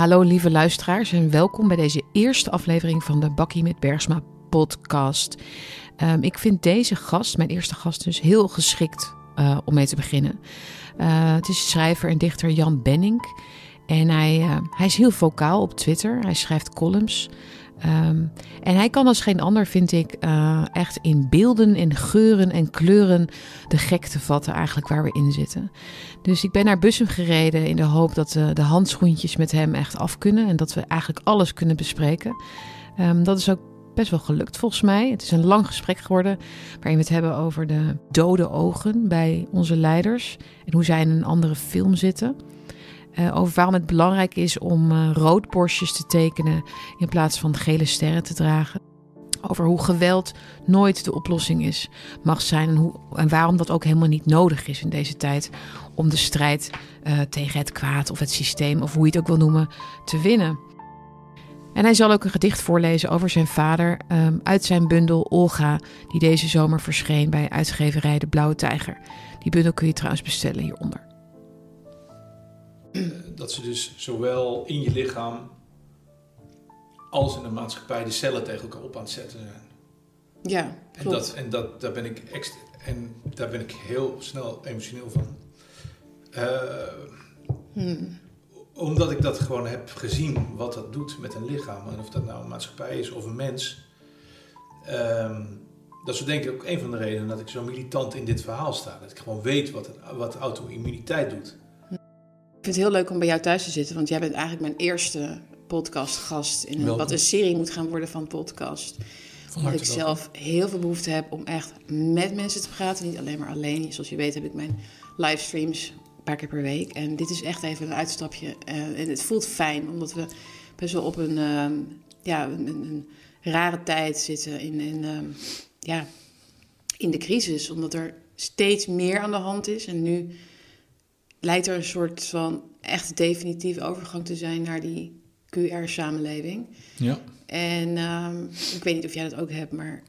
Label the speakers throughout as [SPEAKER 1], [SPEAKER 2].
[SPEAKER 1] Hallo lieve luisteraars en welkom bij deze eerste aflevering van de Bakkie met Bergsma podcast. Um, ik vind deze gast, mijn eerste gast dus, heel geschikt uh, om mee te beginnen. Uh, het is schrijver en dichter Jan Benning. En hij, uh, hij is heel vocaal op Twitter. Hij schrijft columns. Um, en hij kan als geen ander, vind ik, uh, echt in beelden en geuren en kleuren de gekte vatten eigenlijk waar we in zitten. Dus ik ben naar Bussum gereden in de hoop dat uh, de handschoentjes met hem echt af kunnen en dat we eigenlijk alles kunnen bespreken. Um, dat is ook best wel gelukt volgens mij. Het is een lang gesprek geworden waarin we het hebben over de dode ogen bij onze leiders en hoe zij in een andere film zitten. Uh, over waarom het belangrijk is om uh, roodborstjes te tekenen in plaats van gele sterren te dragen. Over hoe geweld nooit de oplossing is, mag zijn en, hoe, en waarom dat ook helemaal niet nodig is in deze tijd om de strijd uh, tegen het kwaad of het systeem, of hoe je het ook wil noemen, te winnen. En hij zal ook een gedicht voorlezen over zijn vader um, uit zijn bundel Olga, die deze zomer verscheen bij uitgeverij De Blauwe Tijger. Die bundel kun je trouwens bestellen hieronder.
[SPEAKER 2] Dat ze dus zowel in je lichaam als in de maatschappij de cellen tegen elkaar op aan het zetten zijn.
[SPEAKER 1] Ja,
[SPEAKER 2] klopt. En, dat, en dat, daar, ben ik extra, en daar ben ik heel snel emotioneel van. Uh, hmm. Omdat ik dat gewoon heb gezien, wat dat doet met een lichaam. En of dat nou een maatschappij is of een mens. Um, dat is denk ik ook een van de redenen dat ik zo militant in dit verhaal sta. Dat ik gewoon weet wat, wat auto-immuniteit doet.
[SPEAKER 1] Ik vind het heel leuk om bij jou thuis te zitten, want jij bent eigenlijk mijn eerste podcastgast in een, wat een serie moet gaan worden van podcast. Omdat ik zelf heel veel behoefte heb om echt met mensen te praten, niet alleen maar alleen. Zoals je weet heb ik mijn livestreams een paar keer per week. En dit is echt even een uitstapje. en het voelt fijn, omdat we best wel op een, uh, ja, een, een, rare tijd zitten in, in, uh, ja, in de crisis. Omdat er steeds meer aan de hand is. En nu lijkt er een soort van echt definitieve overgang te zijn naar die QR-samenleving.
[SPEAKER 2] Ja.
[SPEAKER 1] En um, ik weet niet of jij dat ook hebt, maar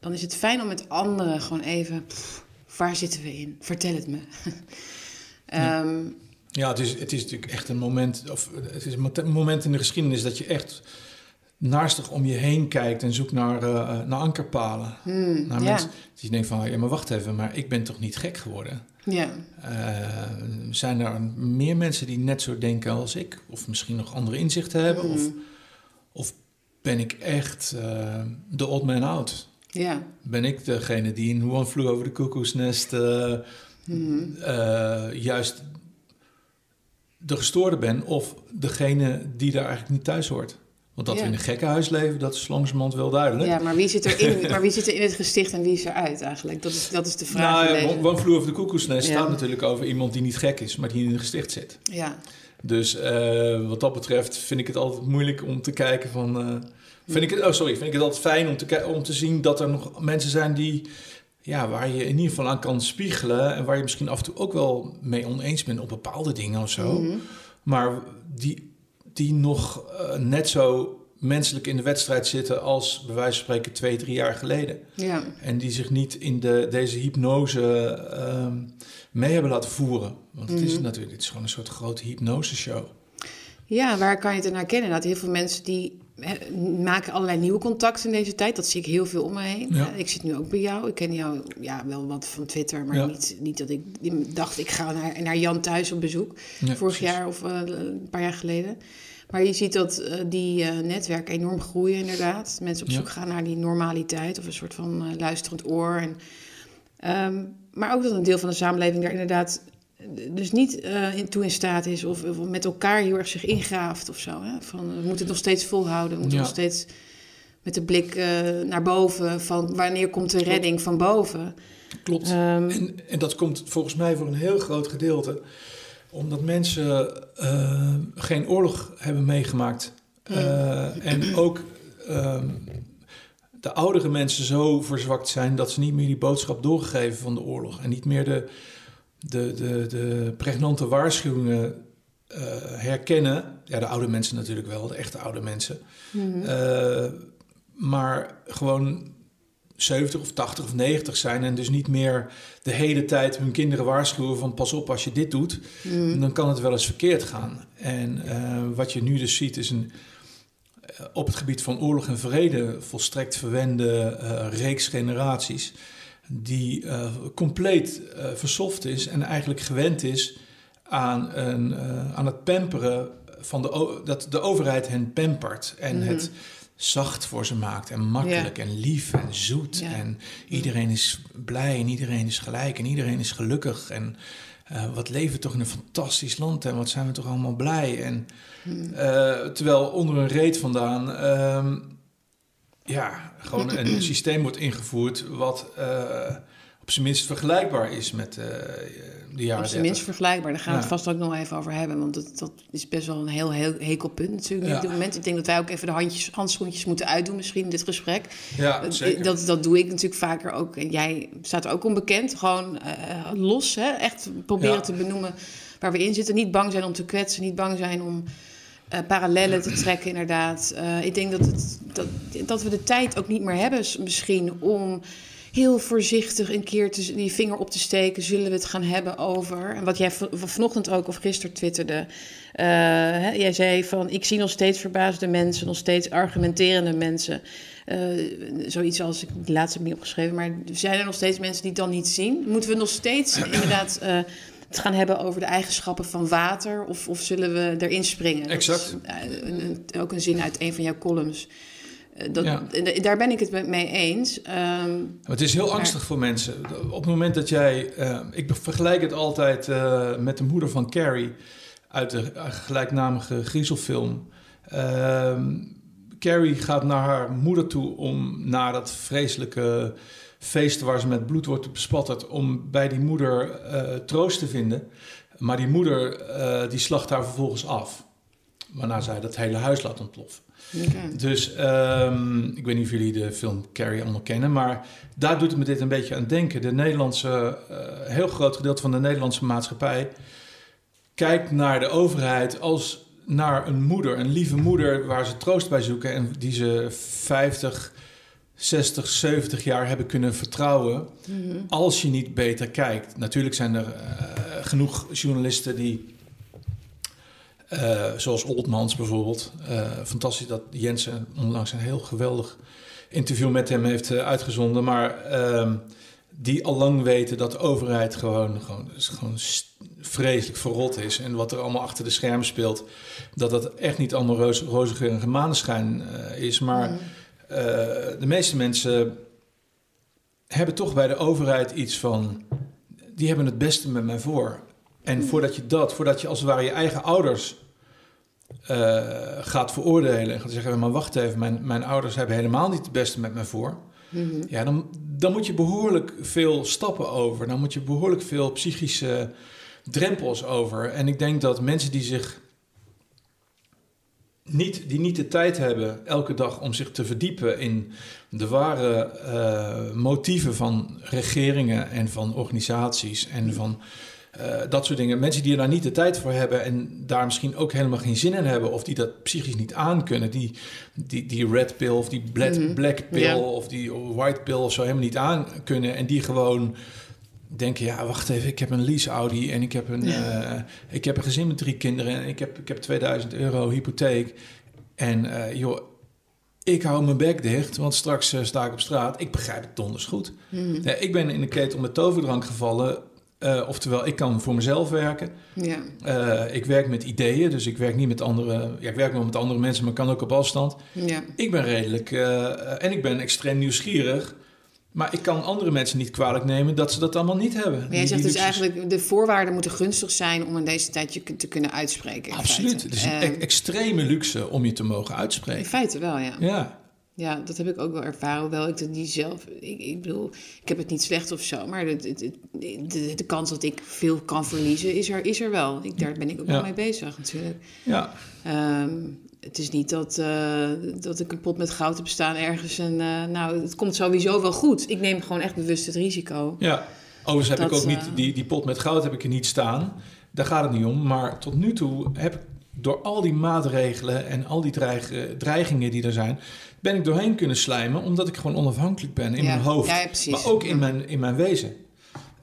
[SPEAKER 1] dan is het fijn om met anderen gewoon even, pff, waar zitten we in? Vertel het me.
[SPEAKER 2] ja. Um, ja, het is, het is natuurlijk echt een moment, of het is een moment in de geschiedenis dat je echt naastig om je heen kijkt en zoekt naar, uh, naar ankerpalen.
[SPEAKER 1] Hmm,
[SPEAKER 2] naar
[SPEAKER 1] ja.
[SPEAKER 2] mensen die denken van, ja, maar wacht even, maar ik ben toch niet gek geworden?
[SPEAKER 1] Ja.
[SPEAKER 2] Uh, zijn er meer mensen die net zo denken als ik? Of misschien nog andere inzichten hebben? Of, of ben ik echt uh, de old man out?
[SPEAKER 1] Ja.
[SPEAKER 2] Ben ik degene die in One Flew Over the Cuckoo's
[SPEAKER 1] Hmm.
[SPEAKER 2] juist de gestoorde ben? Of degene die daar eigenlijk niet thuis hoort? Want dat
[SPEAKER 1] Ja.
[SPEAKER 2] we in een gekkenhuis leven, dat is langzamerhand wel duidelijk.
[SPEAKER 1] ja, maar wie zit er in, maar wie zit er in het gesticht en wie is eruit eigenlijk? Dat is, dat is de vraag.
[SPEAKER 2] Nou
[SPEAKER 1] in
[SPEAKER 2] ja,
[SPEAKER 1] deze.
[SPEAKER 2] One Flew Over the Cuckoo's Nest
[SPEAKER 1] Ja.
[SPEAKER 2] staat natuurlijk over iemand die niet gek is, maar die in een gesticht zit.
[SPEAKER 1] Ja.
[SPEAKER 2] Dus eh, wat dat betreft vind ik het altijd moeilijk om te kijken van... eh, vind ik het, oh sorry, vind ik het altijd fijn om te, om te zien dat er nog mensen zijn die... Ja, waar je in ieder geval aan kan spiegelen en waar je misschien af en toe ook wel mee oneens bent op bepaalde dingen of zo.
[SPEAKER 1] Mhm.
[SPEAKER 2] Maar die, die nog eh, net zo menselijk in de wedstrijd zitten als bij wijze van spreken twee, drie jaar geleden.
[SPEAKER 1] Ja.
[SPEAKER 2] En die zich niet in de, deze hypnose ehm, mee hebben laten voeren. Want het is
[SPEAKER 1] Mhm.
[SPEAKER 2] natuurlijk het is gewoon een soort grote hypnoseshow.
[SPEAKER 1] Ja, waar kan je het aan herkennen? Dat heel veel mensen die maken allerlei nieuwe contacten in deze tijd. Dat zie ik heel veel om me heen.
[SPEAKER 2] Ja.
[SPEAKER 1] Ik zit nu ook bij jou. Ik ken jou ja, wel wat van Twitter, maar
[SPEAKER 2] Ja.
[SPEAKER 1] niet, niet dat ik dacht ik ga naar, naar Jan thuis op bezoek.
[SPEAKER 2] Ja,
[SPEAKER 1] vorig
[SPEAKER 2] precies.
[SPEAKER 1] jaar of eh, een paar jaar geleden. Maar je ziet dat eh, die eh, netwerken enorm groeien inderdaad. Mensen op zoek gaan naar die normaliteit of een soort van luisterend oor. En, ehm, maar ook dat een deel van de samenleving daar inderdaad dus niet eh, in toe in staat is of, of met elkaar heel erg zich ingraaft of zo. Hè? Van, we moeten het nog steeds volhouden, we moeten
[SPEAKER 2] Ja.
[SPEAKER 1] nog steeds met de blik eh, naar boven van wanneer komt de redding van boven.
[SPEAKER 2] Klopt.
[SPEAKER 1] Ehm,
[SPEAKER 2] En, en dat komt volgens mij voor een heel groot gedeelte omdat mensen eh, geen oorlog hebben meegemaakt. En ook ehm, de oudere mensen zo verzwakt zijn dat ze niet meer die boodschap doorgeven van de oorlog. En niet meer de, de, de, de pregnante waarschuwingen eh, herkennen. Ja, de oude mensen natuurlijk wel, de echte oude mensen.
[SPEAKER 1] mhm.
[SPEAKER 2] Eh, maar gewoon 70 of 80 of 90 zijn en dus niet meer de hele tijd hun kinderen waarschuwen van pas op als je dit doet,
[SPEAKER 1] Mm.
[SPEAKER 2] dan kan het wel eens verkeerd gaan. En eh, wat je nu dus ziet is een op het gebied van oorlog en vrede volstrekt verwende reeks generaties die eh, compleet eh versoft is en eigenlijk gewend is aan, een, eh, aan het pamperen van de, dat de overheid hen pampert en
[SPEAKER 1] Mhm.
[SPEAKER 2] het zacht voor ze maakt en makkelijk en lief en zoet
[SPEAKER 1] Ja.
[SPEAKER 2] en iedereen is blij en iedereen is gelijk en iedereen is gelukkig en wat leven we toch in een fantastisch land en wat zijn we toch allemaal blij en eh, terwijl onder een reet vandaan ehm, ja, gewoon een systeem wordt ingevoerd wat eh, op zijn minst vergelijkbaar is met eh, de jaren
[SPEAKER 1] Op zijn minst
[SPEAKER 2] 30.
[SPEAKER 1] vergelijkbaar. Daar gaan we het vast ook nog even over hebben. Want dat, dat is best wel een heel, heel hekelpunt natuurlijk
[SPEAKER 2] Ja.
[SPEAKER 1] op dit moment. Ik denk dat wij ook even de handjes, handschoentjes moeten uitdoen misschien in dit gesprek.
[SPEAKER 2] Ja,
[SPEAKER 1] Dat-
[SPEAKER 2] zeker.
[SPEAKER 1] Dat, dat doe ik natuurlijk vaker ook. En jij staat ook onbekend. Gewoon eh, los, hè? echt proberen
[SPEAKER 2] Ja.
[SPEAKER 1] te benoemen waar we in zitten. Niet bang zijn om te kwetsen, niet bang zijn om eh, parallellen te trekken, inderdaad. Eh, ik denk dat, het, dat, dat we de tijd ook niet meer hebben, misschien, om heel voorzichtig een keer te, die vinger op te steken. Zullen we het gaan hebben over. En wat jij van- van vanochtend ook of gisteren twitterde. eh, hè, jij zei van: Ik zie nog steeds verbaasde mensen, nog steeds argumenterende mensen. Zoiets als ik de laatste heb niet opgeschreven, maar zijn er nog steeds mensen die het dan niet zien? Moeten we nog steeds inderdaad het gaan hebben over de eigenschappen van water? Of, of zullen we erin springen? Is,
[SPEAKER 2] Exact.
[SPEAKER 1] eh, een- ook een zin uit een van jouw columns. Eh, Dat,
[SPEAKER 2] Ja.
[SPEAKER 1] en Daar ben ik het mee eens. Ehm,
[SPEAKER 2] Het is heel angstig voor mensen. Op het moment dat jij. eh, ik vergelijk het altijd eh, met de moeder van Carrie uit de eh, gelijknamige griezelfilm. Ehm, Carrie gaat naar haar moeder toe om na dat vreselijke feest waar ze met bloed wordt bespatterd, om bij die moeder eh, troost te vinden. Maar die moeder eh, die slacht haar vervolgens af. Waarna zij dat hele huis laat ontploffen. Dus ehm, ik weet niet of jullie de film Carrie allemaal kennen, maar daar doet het me dit een beetje aan denken. De Nederlandse, eh, heel groot gedeelte van de Nederlandse maatschappij kijkt naar de overheid als naar een moeder, een lieve moeder waar ze troost bij zoeken en die ze 50, 60, 70 jaar hebben kunnen vertrouwen.
[SPEAKER 1] Mhm.
[SPEAKER 2] Als je niet beter kijkt. Natuurlijk zijn er eh, genoeg journalisten die. eh, zoals Oldmans bijvoorbeeld. eh, fantastisch dat Jensen onlangs een heel geweldig interview met hem heeft uitgezonden. Maar ehm, die al lang weten dat de overheid gewoon, gewoon, gewoon vreselijk verrot is. En wat er allemaal achter de schermen speelt. Dat dat echt niet allemaal roze, roze geur en maneschijn is. Maar
[SPEAKER 1] Mhm.
[SPEAKER 2] De meeste mensen hebben toch bij de overheid iets van... die hebben het beste met mij voor. En voordat je dat, voordat je als het ware je eigen ouders eh, gaat veroordelen... en gaat zeggen, maar wacht even, mijn, mijn ouders hebben helemaal niet het beste met mij voor...
[SPEAKER 1] Mhm.
[SPEAKER 2] Ja, dan, dan moet je behoorlijk veel stappen over. Dan moet je behoorlijk veel psychische drempels over. En ik denk dat mensen die zich niet, die niet de tijd hebben elke dag om zich te verdiepen in de ware eh, motieven van regeringen en van organisaties en van eh, dat soort dingen. Mensen die er daar niet de tijd voor hebben en daar misschien ook helemaal geen zin in hebben, of die dat psychisch niet aankunnen, die, die, die red pill of die black,
[SPEAKER 1] Mhm.
[SPEAKER 2] black pill of die white pill of zo helemaal niet aankunnen en die gewoon denken, ja, wacht even, ik heb een lease Audi en ik heb een, eh, ik heb een gezin met drie kinderen en ik heb, ik heb 2000 euro hypotheek. En eh, joh, ik hou mijn bek dicht, want straks eh, sta ik op straat. Ik begrijp het donders goed. Ja, ik ben in de ketel met toverdrank gevallen. oftewel, ik kan voor mezelf werken.
[SPEAKER 1] Ja.
[SPEAKER 2] Ik werk met ideeën, dus ik werk niet met andere... Ja, ik werk wel met andere mensen, maar kan ook op afstand.
[SPEAKER 1] Ja.
[SPEAKER 2] Ik ben redelijk... en ik ben extreem nieuwsgierig. Maar ik kan andere mensen niet kwalijk nemen dat ze dat allemaal niet hebben.
[SPEAKER 1] Maar jij
[SPEAKER 2] Die-
[SPEAKER 1] zegt
[SPEAKER 2] die
[SPEAKER 1] dus
[SPEAKER 2] luxes.
[SPEAKER 1] eigenlijk, de voorwaarden moeten gunstig zijn om in deze tijd je te kunnen uitspreken. in
[SPEAKER 2] Absoluut. Het is een
[SPEAKER 1] Eh,
[SPEAKER 2] e- extreme luxe om je te mogen
[SPEAKER 1] in
[SPEAKER 2] uitspreken.
[SPEAKER 1] feite wel, ja.
[SPEAKER 2] Ja,
[SPEAKER 1] Ja, dat heb ik ook wel ervaren. Hoewel ik dat niet zelf... Ik, ik bedoel, ik heb het niet slecht of zo. Maar de, de, de, de kans dat ik veel kan verliezen is er, is er wel. Ik, daar ben ik ook
[SPEAKER 2] Ja.
[SPEAKER 1] wel mee bezig natuurlijk.
[SPEAKER 2] ja.
[SPEAKER 1] Ehm, het is niet dat, eh, dat ik een pot met goud heb staan ergens. En eh, nou, het komt sowieso wel goed. Ik neem gewoon echt bewust het risico.
[SPEAKER 2] Ja, overigens heb
[SPEAKER 1] Dat,
[SPEAKER 2] ik ook niet,
[SPEAKER 1] eh,
[SPEAKER 2] die, die pot met goud heb ik er niet staan. Daar gaat het niet om. Maar tot nu toe heb ik door al die maatregelen en al die dreig- dreigingen die er zijn, ben ik doorheen kunnen slijmen, omdat ik gewoon onafhankelijk ben in
[SPEAKER 1] Ja.
[SPEAKER 2] mijn hoofd,
[SPEAKER 1] Ja,
[SPEAKER 2] maar ook in mijn, in mijn wezen.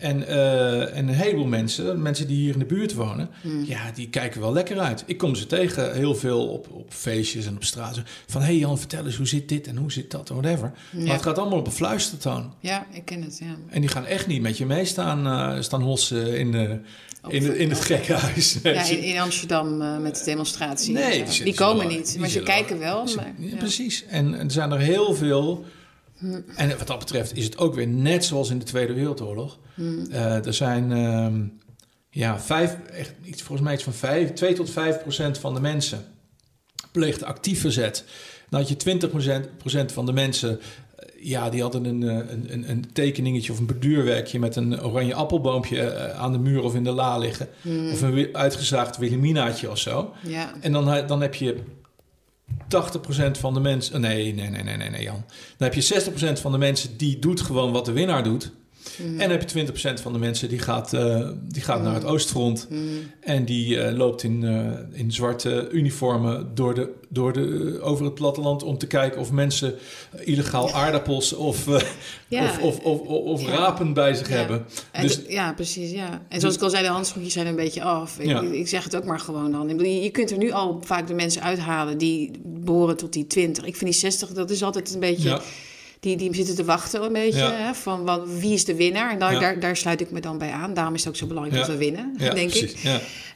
[SPEAKER 2] En, eh, en een heleboel mensen, mensen die hier in de buurt wonen,
[SPEAKER 1] Hmm.
[SPEAKER 2] ja, die kijken wel lekker uit. Ik kom ze tegen heel veel op, op feestjes en op straat. Van, hé hey Jan, vertel eens, hoe zit dit en hoe zit dat, whatever.
[SPEAKER 1] Ja.
[SPEAKER 2] Maar het gaat allemaal op een fluistertoon.
[SPEAKER 1] Ja, ik ken het, ja.
[SPEAKER 2] En die gaan echt niet met je meestaan uh, staan hossen in,
[SPEAKER 1] Op-
[SPEAKER 2] in, in het gekkenhuis.
[SPEAKER 1] Ja, in, in Amsterdam eh, met de demonstratie.
[SPEAKER 2] Nee,
[SPEAKER 1] en
[SPEAKER 2] die
[SPEAKER 1] komen niet.
[SPEAKER 2] die
[SPEAKER 1] Maar ze
[SPEAKER 2] wel-
[SPEAKER 1] kijken wel. Maar,
[SPEAKER 2] ja,
[SPEAKER 1] ja.
[SPEAKER 2] Precies. En, en er zijn er heel veel. En wat dat betreft is het ook weer net zoals in de Tweede Wereldoorlog. Eh, er zijn ehm, ja, vijf, echt iets, volgens mij iets van vijf, 2 tot 5 procent van de mensen pleegde actief verzet. Dan had je 20 procent van de mensen, eh, ja, die hadden een, eh, een, een, een tekeningetje of een borduurwerkje met een oranje appelboompje aan de muur of in de la liggen. Of een uitgezaagd Wilhelminaatje of zo.
[SPEAKER 1] Ja.
[SPEAKER 2] En dan, dan heb je 80% van de mensen. Nee, nee, nee, nee, nee, nee, Jan. Dan heb je 60% van de mensen die doet gewoon wat de winnaar doet. En dan heb je 20% van de mensen die gaat, eh, die gaat naar het oostfront. En die eh, loopt in, eh, in zwarte uniformen door de, door de, over het platteland om te kijken of mensen illegaal aardappels of,
[SPEAKER 1] Ja.
[SPEAKER 2] of, of, of, of,
[SPEAKER 1] Ja.
[SPEAKER 2] rapen bij zich hebben.
[SPEAKER 1] En
[SPEAKER 2] Dus-
[SPEAKER 1] ja, precies. Ja. En zoals ik al zei, de handschoentjes zijn een beetje af. Ik, zeg het ook maar gewoon dan. Je kunt er nu al vaak de mensen uithalen die behoren tot die 20. Ik vind die 60, dat is altijd een beetje... Die, die zitten te wachten een beetje.
[SPEAKER 2] Ja.
[SPEAKER 1] Hè, van wat, wie is de winnaar? En daar,
[SPEAKER 2] Ja.
[SPEAKER 1] daar, daar sluit ik me dan bij aan. Daarom is het ook zo belangrijk dat we winnen, denk ik.
[SPEAKER 2] precies.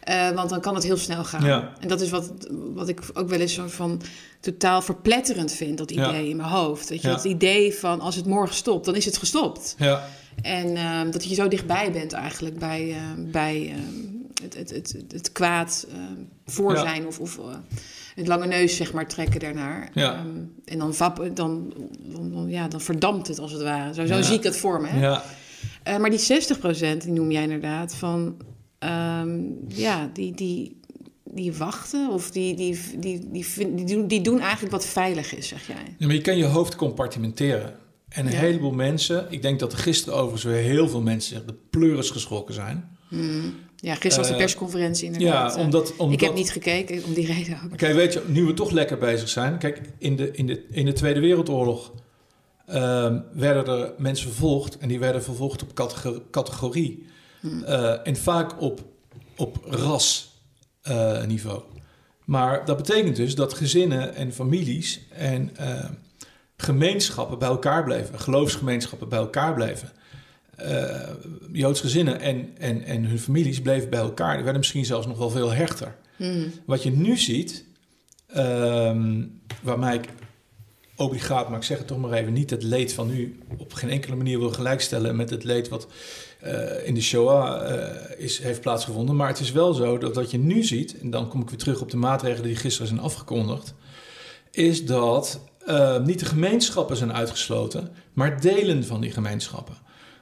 [SPEAKER 1] Eh, want dan kan het heel snel gaan. En dat is wat, wat ik ook wel eens zo van totaal verpletterend vind, dat idee in mijn hoofd. Weet je, dat idee van als het morgen stopt, dan is het gestopt.
[SPEAKER 2] Ja.
[SPEAKER 1] En ehm, dat je zo dichtbij bent eigenlijk bij, ehm, bij ehm, het, het, het, het kwaad voor zijn of, of eh, het lange neus zeg maar trekken daarnaar.
[SPEAKER 2] Ja.
[SPEAKER 1] Ehm, en dan, vap, dan, dan, dan- ja, dan verdampt het als het ware. Zo, zo
[SPEAKER 2] Ja.
[SPEAKER 1] zie ik dat voor me. Hè?
[SPEAKER 2] Ja.
[SPEAKER 1] Eh, maar die 60% die noem jij inderdaad van ehm, ja, die, die, die wachten of die, die, die, die, doen, die doen eigenlijk wat veilig is, zeg jij.
[SPEAKER 2] Ja, maar je kan je hoofd compartimenteren. En een
[SPEAKER 1] Ja.
[SPEAKER 2] heleboel mensen, ik denk dat er gisteren overigens weer heel veel mensen de pleuris geschrokken zijn.
[SPEAKER 1] Ja, gisteren was de
[SPEAKER 2] Eh,
[SPEAKER 1] persconferentie inderdaad.
[SPEAKER 2] Ja,
[SPEAKER 1] Eh,
[SPEAKER 2] omdat, omdat...
[SPEAKER 1] Ik heb niet gekeken om die reden ook.
[SPEAKER 2] Oké, weet je, nu we toch lekker bezig zijn. Kijk, in de, in de, in de Tweede Wereldoorlog ehm, werden er mensen vervolgd. En die werden vervolgd op catego- categorie. Eh, en vaak op, op rasniveau. maar dat betekent dus dat gezinnen en families en gemeenschappen bij elkaar bleven. Geloofsgemeenschappen bij elkaar bleven. Eh, Joods gezinnen en, en, en hun families bleven bij elkaar. Die werden misschien zelfs nog wel veel hechter.
[SPEAKER 1] Mhm.
[SPEAKER 2] Wat je nu ziet, ehm waarmee ik obligaat, maar ik zeg het toch maar even, niet het leed van nu op geen enkele manier wil gelijkstellen met het leed wat eh, in de Shoah eh, is, heeft plaatsgevonden. Maar het is wel zo dat wat je nu ziet, en dan kom ik weer terug op de maatregelen die gisteren zijn afgekondigd, is dat niet de gemeenschappen zijn uitgesloten, maar delen van die gemeenschappen.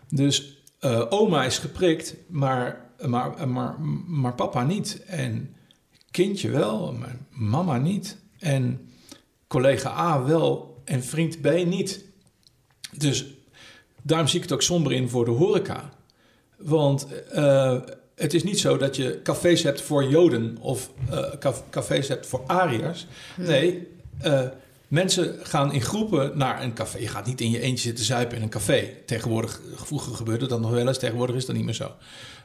[SPEAKER 2] Dus eh, oma is geprikt, maar, maar, maar, maar papa niet. En kindje wel, maar mama niet. En collega A wel en vriend B niet. Dus daarom zie ik het ook somber in voor de horeca. Want eh, het is niet zo dat je cafés hebt voor Joden of eh, caf- cafés hebt voor Ariërs. Nee, eh, mensen gaan in groepen naar een café. Je gaat niet in je eentje zitten zuipen in een café. Tegenwoordig, vroeger gebeurde dat nog wel eens, tegenwoordig is dat niet meer zo.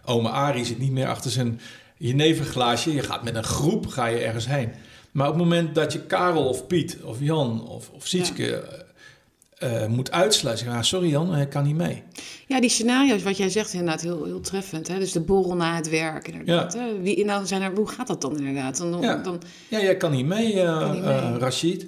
[SPEAKER 2] Oma Arie zit niet meer achter zijn jeneverglaasje. Je gaat met een groep ga je ergens heen. Maar op het moment dat je Karel of Piet of Jan of, of Sietske eh, eh, moet uitsluiten. zeggen, Ah, sorry Jan, ik kan niet mee.
[SPEAKER 1] Ja, die scenario's, wat jij zegt, inderdaad heel, heel treffend. Hè? Dus de borrel na het werk, inderdaad. Hè? Wie, nou, zijn er, hoe gaat dat dan inderdaad? Dan,
[SPEAKER 2] Ja.
[SPEAKER 1] dan,
[SPEAKER 2] Ja, jij kan niet mee,
[SPEAKER 1] Kan niet mee.
[SPEAKER 2] eh, Rashid.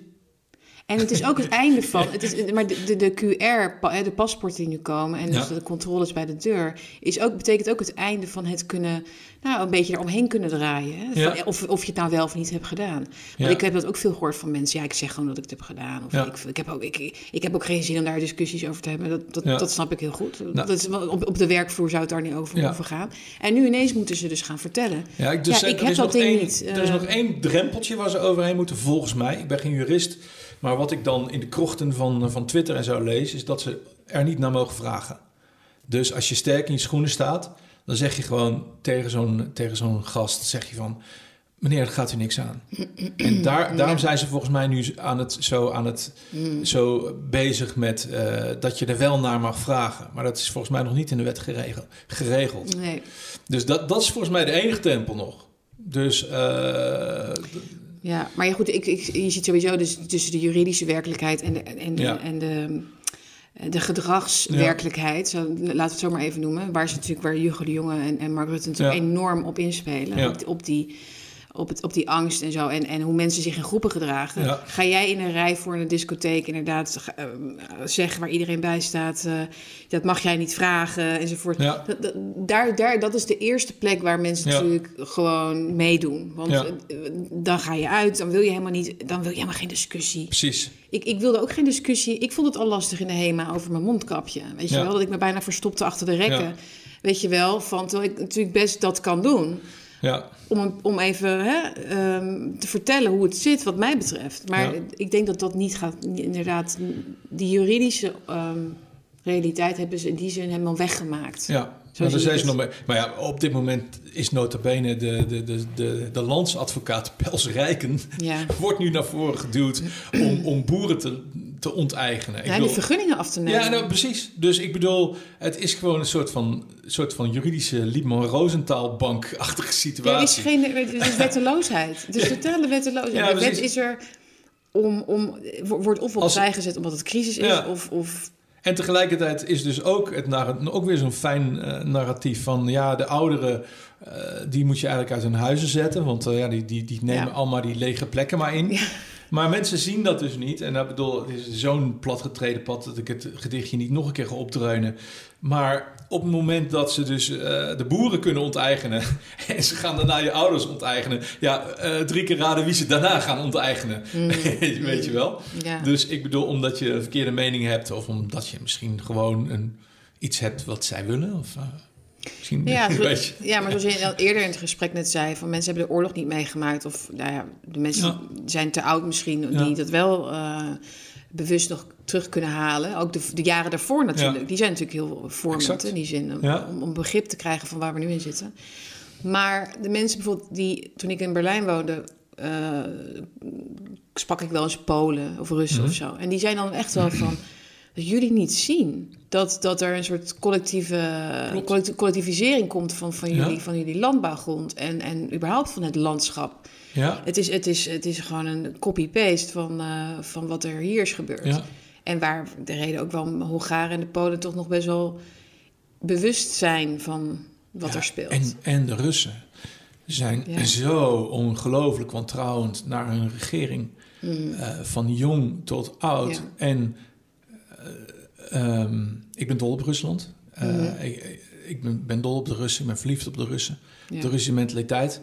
[SPEAKER 1] En het is ook het einde van. Het is, maar de, de, de QR, de paspoorten die nu komen en dus
[SPEAKER 2] Ja.
[SPEAKER 1] de controles bij de deur, is ook, betekent ook het einde van het kunnen, nou, een beetje eromheen kunnen draaien. Hè? Van,
[SPEAKER 2] Ja.
[SPEAKER 1] of, of je het nou wel of niet hebt gedaan. Want
[SPEAKER 2] Ja.
[SPEAKER 1] ik heb dat ook veel gehoord van mensen. Ja, ik zeg gewoon dat ik het heb gedaan. Of ik, ik, heb ook, ik, ik heb ook geen zin om daar discussies over te hebben. Dat, dat, dat snap ik heel goed.
[SPEAKER 2] Nou.
[SPEAKER 1] Dat is, op, op de werkvloer zou het daar niet over hoeven gaan. En nu ineens moeten ze dus gaan vertellen.
[SPEAKER 2] Ja, ik, dus
[SPEAKER 1] ik heb dat ding
[SPEAKER 2] één,
[SPEAKER 1] niet,
[SPEAKER 2] Er is
[SPEAKER 1] eh.
[SPEAKER 2] nog één drempeltje waar ze overheen moeten, volgens mij. Ik ben geen jurist, maar wat ik dan in de krochten van, van Twitter en zo lees, is dat ze er niet naar mogen vragen. Dus als je sterk in je schoenen staat, dan zeg je gewoon tegen zo'n, tegen zo'n gast, zeg je van... meneer, dat gaat u niks aan. En daar, daarom zijn ze volgens mij nu aan het, zo, aan het, zo bezig met eh, dat je er wel naar mag vragen. Maar dat is volgens mij nog niet in de wet geregeld. geregeld.
[SPEAKER 1] Nee.
[SPEAKER 2] Dus dat, dat is volgens mij de enige tempel nog. Dus eh,
[SPEAKER 1] Ja, maar ja, goed, ik, ik, je ziet sowieso dus tussen de juridische werkelijkheid en de, en,
[SPEAKER 2] Ja.
[SPEAKER 1] en de, de gedragswerkelijkheid, zo, laten we het zo maar even noemen, waar ze natuurlijk, waar Hugo de Jonge en, en Mark Rutte natuurlijk enorm op inspelen, op die op, het, op die angst en zo. En, en hoe mensen zich in groepen gedragen.
[SPEAKER 2] Ja.
[SPEAKER 1] Ga jij in een rij voor een discotheek inderdaad eh, zeggen waar iedereen bij staat... eh, dat mag jij niet vragen enzovoort.
[SPEAKER 2] Ja.
[SPEAKER 1] Dat, dat, daar, daar, dat is de eerste plek waar mensen
[SPEAKER 2] Ja.
[SPEAKER 1] natuurlijk gewoon meedoen. Want eh, dan ga je uit, dan wil je helemaal niet... dan wil je helemaal geen discussie.
[SPEAKER 2] precies.
[SPEAKER 1] Ik, ik wilde ook geen discussie. Ik vond het al lastig in de HEMA over mijn mondkapje. Weet je wel, dat ik me bijna verstopte achter de rekken. Weet je wel, van terwijl ik natuurlijk best dat kan doen
[SPEAKER 2] Ja,
[SPEAKER 1] om, om even hè, ehm, te vertellen hoe het zit, wat mij betreft. Maar
[SPEAKER 2] Ja.
[SPEAKER 1] ik denk dat dat niet gaat, inderdaad, die juridische ehm, realiteit hebben ze in die zin helemaal weggemaakt.
[SPEAKER 2] ja. Maar, zijn ze nog mee. maar ja, op dit moment is nota bene de, de, de, de, de landsadvocaat Pels Rijken...
[SPEAKER 1] Ja.
[SPEAKER 2] wordt nu naar voren geduwd om, om boeren te, te onteigenen. Ik
[SPEAKER 1] Ja, die vergunningen af te nemen.
[SPEAKER 2] Ja, nou, precies. Dus ik bedoel, het is gewoon een soort van, soort van juridische Liebman-Rosenthal-bank-achtige
[SPEAKER 1] er
[SPEAKER 2] situatie.
[SPEAKER 1] is geen er is wetteloosheid. Het is totale wetteloosheid.
[SPEAKER 2] Ja,
[SPEAKER 1] de wet
[SPEAKER 2] precies.
[SPEAKER 1] is er om, om, wordt of opzij gezet omdat het crisis is,
[SPEAKER 2] Ja.
[SPEAKER 1] of, of
[SPEAKER 2] En tegelijkertijd is dus ook, het ook weer zo'n fijn eh, narratief van... ja, de ouderen, eh, die moet je eigenlijk uit hun huizen zetten... want eh, ja, die, die, die nemen
[SPEAKER 1] Ja.
[SPEAKER 2] allemaal die lege plekken maar in.
[SPEAKER 1] Ja.
[SPEAKER 2] Maar mensen zien dat dus niet. En dat bedoel, het is zo'n platgetreden pad... dat ik het gedichtje niet nog een keer ga opdreunen. Maar op het moment dat ze dus eh, de boeren kunnen onteigenen... en ze gaan daarna je ouders onteigenen... ja, eh, drie keer raden wie ze daarna gaan onteigenen. Weet je wel?
[SPEAKER 1] Mm. ja.
[SPEAKER 2] Dus ik bedoel, omdat je een verkeerde mening hebt... of omdat je misschien gewoon een, iets hebt wat zij willen... of eh, misschien
[SPEAKER 1] Ja, zo- ja, maar zoals je al eerder in het gesprek net zei, van mensen hebben de oorlog niet meegemaakt. Of nou ja, de mensen
[SPEAKER 2] Ja.
[SPEAKER 1] zijn te oud misschien,
[SPEAKER 2] Ja.
[SPEAKER 1] die dat wel eh, bewust nog terug kunnen halen. Ook de, de jaren daarvoor natuurlijk. Die zijn natuurlijk heel vormend in die zin. om-. Om, begrip te krijgen van waar we nu in zitten. Maar de mensen bijvoorbeeld die, toen ik in Berlijn woonde, eh, sprak ik wel eens Polen of Russen
[SPEAKER 2] Mhm.
[SPEAKER 1] of zo. En die zijn dan echt wel van, dat jullie niet zien. Dat, dat er een soort collectieve collect- collectivisering komt van, van,
[SPEAKER 2] Ja.
[SPEAKER 1] jullie, van jullie landbouwgrond en, en überhaupt van het landschap.
[SPEAKER 2] Ja,
[SPEAKER 1] Het is, het is, het is gewoon een copy-paste van, eh, van wat er hier is gebeurd.
[SPEAKER 2] ja,
[SPEAKER 1] En waar de reden ook wel Hongaren en de Polen toch nog best wel bewust zijn van wat
[SPEAKER 2] Ja,
[SPEAKER 1] er speelt.
[SPEAKER 2] En, en de Russen zijn
[SPEAKER 1] Ja.
[SPEAKER 2] zo ongelooflijk wantrouwend naar hun regering. eh, van jong tot oud.
[SPEAKER 1] Ja.
[SPEAKER 2] En eh, ehm, ik ben dol op Rusland. Eh,
[SPEAKER 1] Mhm.
[SPEAKER 2] Ik, ik ben, ben dol op de Russen. Ik ben verliefd op de Russen.
[SPEAKER 1] Ja.
[SPEAKER 2] De Russische mentaliteit.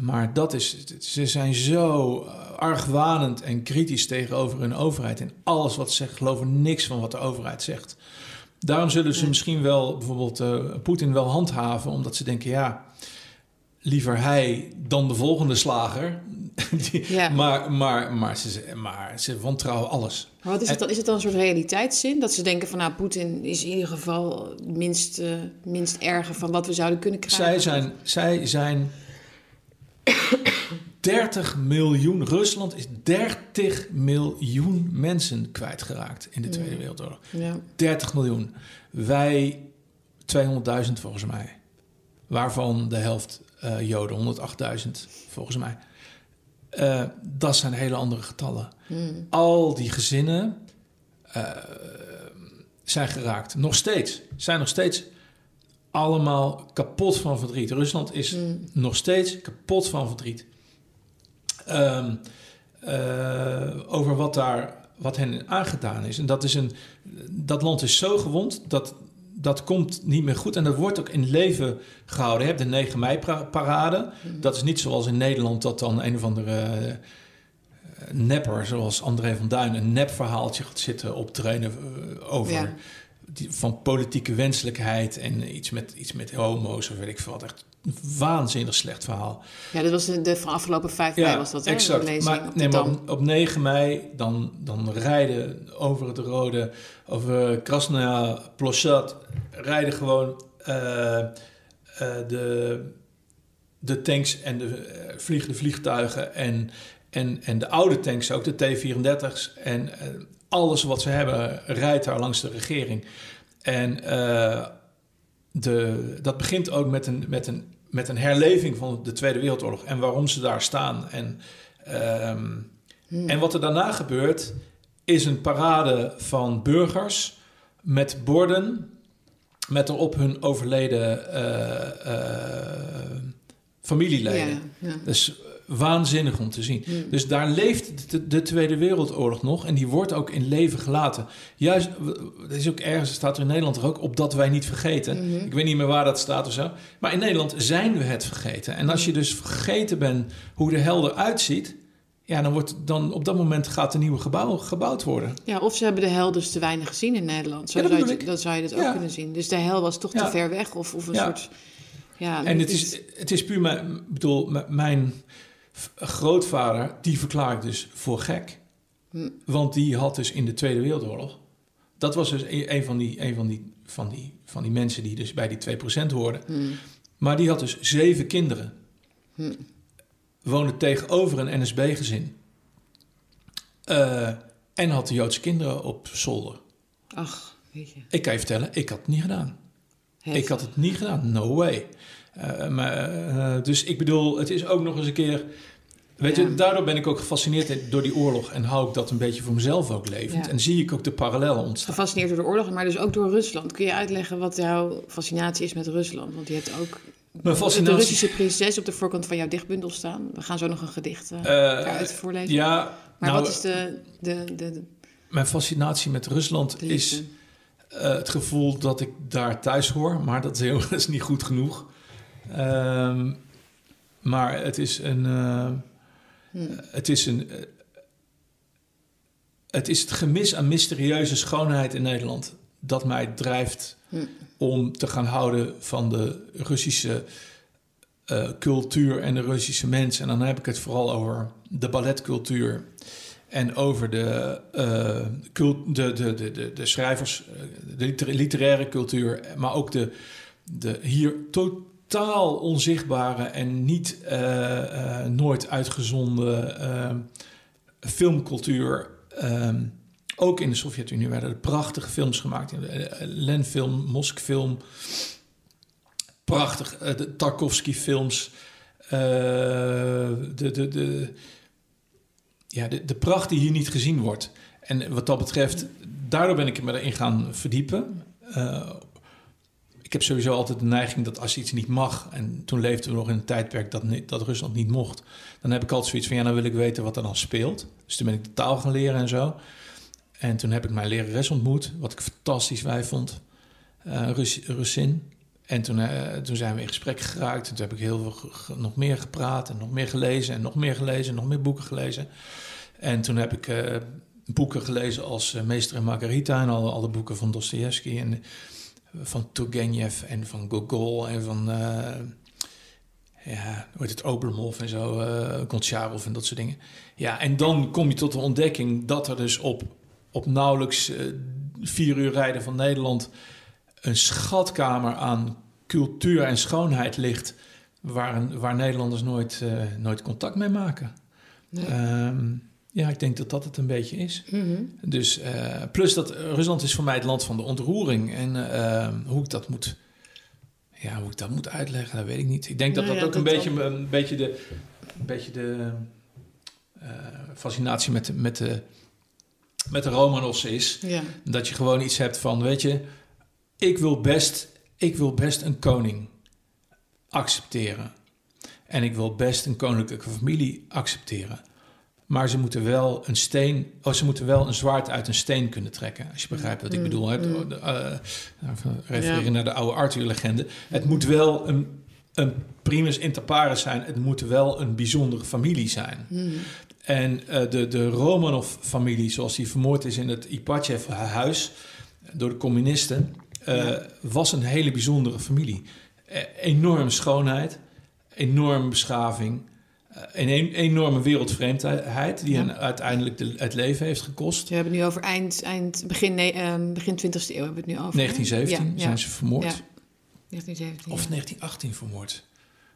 [SPEAKER 2] Maar dat is, ze zijn zo argwanend en kritisch tegenover hun overheid. En alles wat ze zeggen, geloven niks van wat de overheid zegt. Daarom zullen ze misschien wel bijvoorbeeld eh, Poetin wel handhaven, omdat ze denken, ja, liever hij dan de volgende slager. Die-
[SPEAKER 1] Ja.
[SPEAKER 2] maar, maar, maar, ze, maar ze wantrouwen alles.
[SPEAKER 1] Maar wat is het dan? Is het dan een soort realiteitszin? Dat ze denken van nou, Poetin is in ieder geval het minst, eh, minst erge van wat we zouden kunnen krijgen.
[SPEAKER 2] Zij zijn, zij zijn 30 miljoen. Rusland is 30 miljoen mensen kwijtgeraakt in de Tweede Wereldoorlog.
[SPEAKER 1] Ja.
[SPEAKER 2] 30 miljoen. Wij 200.000 volgens mij. Waarvan de helft eh, Joden, 108.000 volgens mij. Eh, dat zijn hele andere getallen.
[SPEAKER 1] Hmm.
[SPEAKER 2] Al die gezinnen eh, zijn geraakt. Nog steeds. Zijn nog steeds allemaal kapot van verdriet. Rusland is
[SPEAKER 1] Hmm.
[SPEAKER 2] nog steeds kapot van verdriet. Ehm, eh, over wat daar wat hen aangedaan is. En dat is een dat land is zo gewond dat dat komt niet meer goed en dat wordt ook in leven gehouden. Je hebt de 9 mei pra- parade. Dat is niet zoals in Nederland dat dan een of andere eh, nepper zoals André van Duin een nepverhaaltje gaat zitten optreden eh, over
[SPEAKER 1] Ja.
[SPEAKER 2] die, van politieke wenselijkheid en iets met, iets met homo's of weet ik veel wat. Echt waanzinnig slecht verhaal.
[SPEAKER 1] ja, dat was de, de afgelopen 5 mei was dat, hè?
[SPEAKER 2] exact.
[SPEAKER 1] Lezing
[SPEAKER 2] Maar,
[SPEAKER 1] op
[SPEAKER 2] nee, maar op, op 9 mei dan, dan rijden over het rode, over Krasnaya Plощad, rijden gewoon eh, eh, de de tanks en de eh, vliegende vliegtuigen en, en, en de oude tanks, ook de T-34's en alles wat ze hebben, rijdt daar langs de regering. En de, dat begint ook met een, met, een, met een herleving van de Tweede Wereldoorlog en waarom ze daar staan. En, ehm, en wat er daarna gebeurt, is een parade van burgers met borden met erop hun overleden eh, eh, familieleden.
[SPEAKER 3] Ja, ja.
[SPEAKER 2] Dus waanzinnig om te zien. Dus daar leeft de, de Tweede Wereldoorlog nog en die wordt ook in leven gelaten. Juist, er is ook ergens, staat er in Nederland er ook, opdat wij niet vergeten. Ik weet niet meer waar dat staat of zo. Maar in Nederland zijn we het vergeten. En als je dus vergeten bent hoe de hel eruit ziet, ja, dan, wordt, dan op dat moment gaat een nieuwe gebouw gebouwd worden.
[SPEAKER 3] Ja, of ze hebben de hel dus te weinig gezien in Nederland. Zo
[SPEAKER 2] Ja, dat
[SPEAKER 3] zou, je, dat zou je dat ook kunnen zien. Dus de hel was toch te ver weg of, of een soort... Ja,
[SPEAKER 2] En het is, het is puur, mijn, ik bedoel, mijn grootvader, die verklaar ik dus voor gek.
[SPEAKER 3] Hm.
[SPEAKER 2] Want die had dus in de Tweede Wereldoorlog, dat was dus een een van die, een van die, van die, van die mensen die dus bij die 2% hoorden.
[SPEAKER 3] Hm.
[SPEAKER 2] Maar die had dus zeven kinderen.
[SPEAKER 3] Hm.
[SPEAKER 2] Woonde tegenover een NSB-gezin. Eh, en had de Joodse kinderen op zolder.
[SPEAKER 3] Ach, weet je.
[SPEAKER 2] Ik kan je vertellen, ik had het niet gedaan.
[SPEAKER 3] Heftig.
[SPEAKER 2] Ik had het niet gedaan, no way. Eh, maar, eh, dus ik bedoel, het is ook nog eens een keer... Weet
[SPEAKER 3] Ja.
[SPEAKER 2] je, daardoor ben ik ook gefascineerd door die oorlog... en hou ik dat een beetje voor mezelf ook levend.
[SPEAKER 3] Ja.
[SPEAKER 2] En zie ik ook de parallellen ontstaan.
[SPEAKER 3] Gefascineerd door de oorlog, maar dus ook door Rusland. Kun je uitleggen wat jouw fascinatie is met Rusland? Want je hebt ook
[SPEAKER 2] Mijn
[SPEAKER 3] de. Russische prinses op de voorkant van jouw dichtbundel staan. We gaan zo nog een gedicht eh
[SPEAKER 2] Eh,
[SPEAKER 3] daaruit voorlezen.
[SPEAKER 2] ja,
[SPEAKER 3] maar
[SPEAKER 2] nou,
[SPEAKER 3] wat is de, de, de, de,
[SPEAKER 2] mijn fascinatie met Rusland is eh, het gevoel dat ik daar thuis hoor. Maar dat is, heel, dat is niet goed genoeg. Ehm, maar het is een... eh,
[SPEAKER 3] Hm.
[SPEAKER 2] Het is een. eh, Het is het gemis aan mysterieuze schoonheid in Nederland dat mij drijft
[SPEAKER 3] Hm.
[SPEAKER 2] om te gaan houden van de Russische eh, cultuur en de Russische mensen. En dan heb ik het vooral over de balletcultuur en over de, cult- de, de, de, de, de schrijvers, de liter- literaire cultuur, maar ook de, de hier totaal onzichtbare en niet eh, eh, nooit uitgezonden eh, filmcultuur. Ehm, ook in de Sovjet-Unie werden er prachtige films gemaakt. Eh, Lenfilm, Moskfilm. Prachtig. de Tarkovsky-films. de, de, de, ja, de, de pracht die hier niet gezien wordt. En wat dat betreft, daardoor ben ik me erin gaan verdiepen. Ik heb sowieso altijd de neiging dat als iets niet mag... en toen leefden we nog in een tijdperk dat, dat Rusland niet mocht... dan heb ik altijd zoiets van, ja, dan wil ik weten wat er dan speelt. Dus toen ben ik de taal gaan leren en zo. En toen heb ik mijn lerares ontmoet, wat ik fantastisch wijf vond. eh Rus. En toen, eh, toen zijn we in gesprek geraakt. En toen heb ik heel veel nog meer gepraat en nog meer gelezen... en nog meer gelezen en nog meer boeken gelezen. En toen heb ik eh, boeken gelezen als Meester en Margarita... en alle, alle boeken van Dostoevsky en van Turgenev en van Gogol en van... eh, ja, hoe heet het, Oblomov en zo, eh Goncharov en dat soort dingen. Ja, en dan kom je tot de ontdekking dat er dus op, op nauwelijks eh, vier uur rijden van Nederland... een schatkamer aan cultuur en schoonheid ligt... waar, een- waar Nederlanders nooit, nooit contact mee maken.
[SPEAKER 3] Nee.
[SPEAKER 2] Ehm, ja, ik denk dat dat het een beetje is.
[SPEAKER 3] Mhm.
[SPEAKER 2] Dus, eh, plus dat Rusland is voor mij het land van de ontroering. En eh, hoe ik dat moet... Ja, hoe ik dat moet uitleggen, dat weet ik niet. Ik denk dat
[SPEAKER 3] Nou
[SPEAKER 2] dat
[SPEAKER 3] ja,
[SPEAKER 2] ook
[SPEAKER 3] dat
[SPEAKER 2] een, beetje, een beetje de, een beetje de eh, fascinatie met de, met, de, met de Romanovs is.
[SPEAKER 3] Ja.
[SPEAKER 2] Dat je gewoon iets hebt van, weet je... Ik wil best, ik wil best een koning accepteren. En ik wil best een koninklijke familie accepteren. Maar ze moeten wel een steen, oh, ze moeten wel een zwaard uit een steen kunnen trekken. Als je begrijpt wat ik
[SPEAKER 3] Mm,
[SPEAKER 2] bedoel. Hè?
[SPEAKER 3] mm.
[SPEAKER 2] De, eh, nou, refereren
[SPEAKER 3] Ja.
[SPEAKER 2] naar de oude Arthur-legende. Het moet wel een, een primus inter pares zijn. Het moet wel een bijzondere familie zijn.
[SPEAKER 3] Mhm.
[SPEAKER 2] En eh, de, de Romanov-familie, zoals die vermoord is in het Ipachev-huis door de communisten, eh,
[SPEAKER 3] Ja.
[SPEAKER 2] was een hele bijzondere familie. Eh, enorme schoonheid, enorme beschaving, eh, een en- enorme wereldvreemdheid die
[SPEAKER 3] Ja.
[SPEAKER 2] hen uiteindelijk de, het leven heeft gekost.
[SPEAKER 3] We hebben het nu over eind, eind begin, nee, ehm, begin 20e eeuw hebben we het nu over. hè?
[SPEAKER 2] 1917
[SPEAKER 3] Ja,
[SPEAKER 2] zijn
[SPEAKER 3] ja.
[SPEAKER 2] ze vermoord.
[SPEAKER 3] Ja. 1917.
[SPEAKER 2] Of
[SPEAKER 3] ja.
[SPEAKER 2] 1918 vermoord.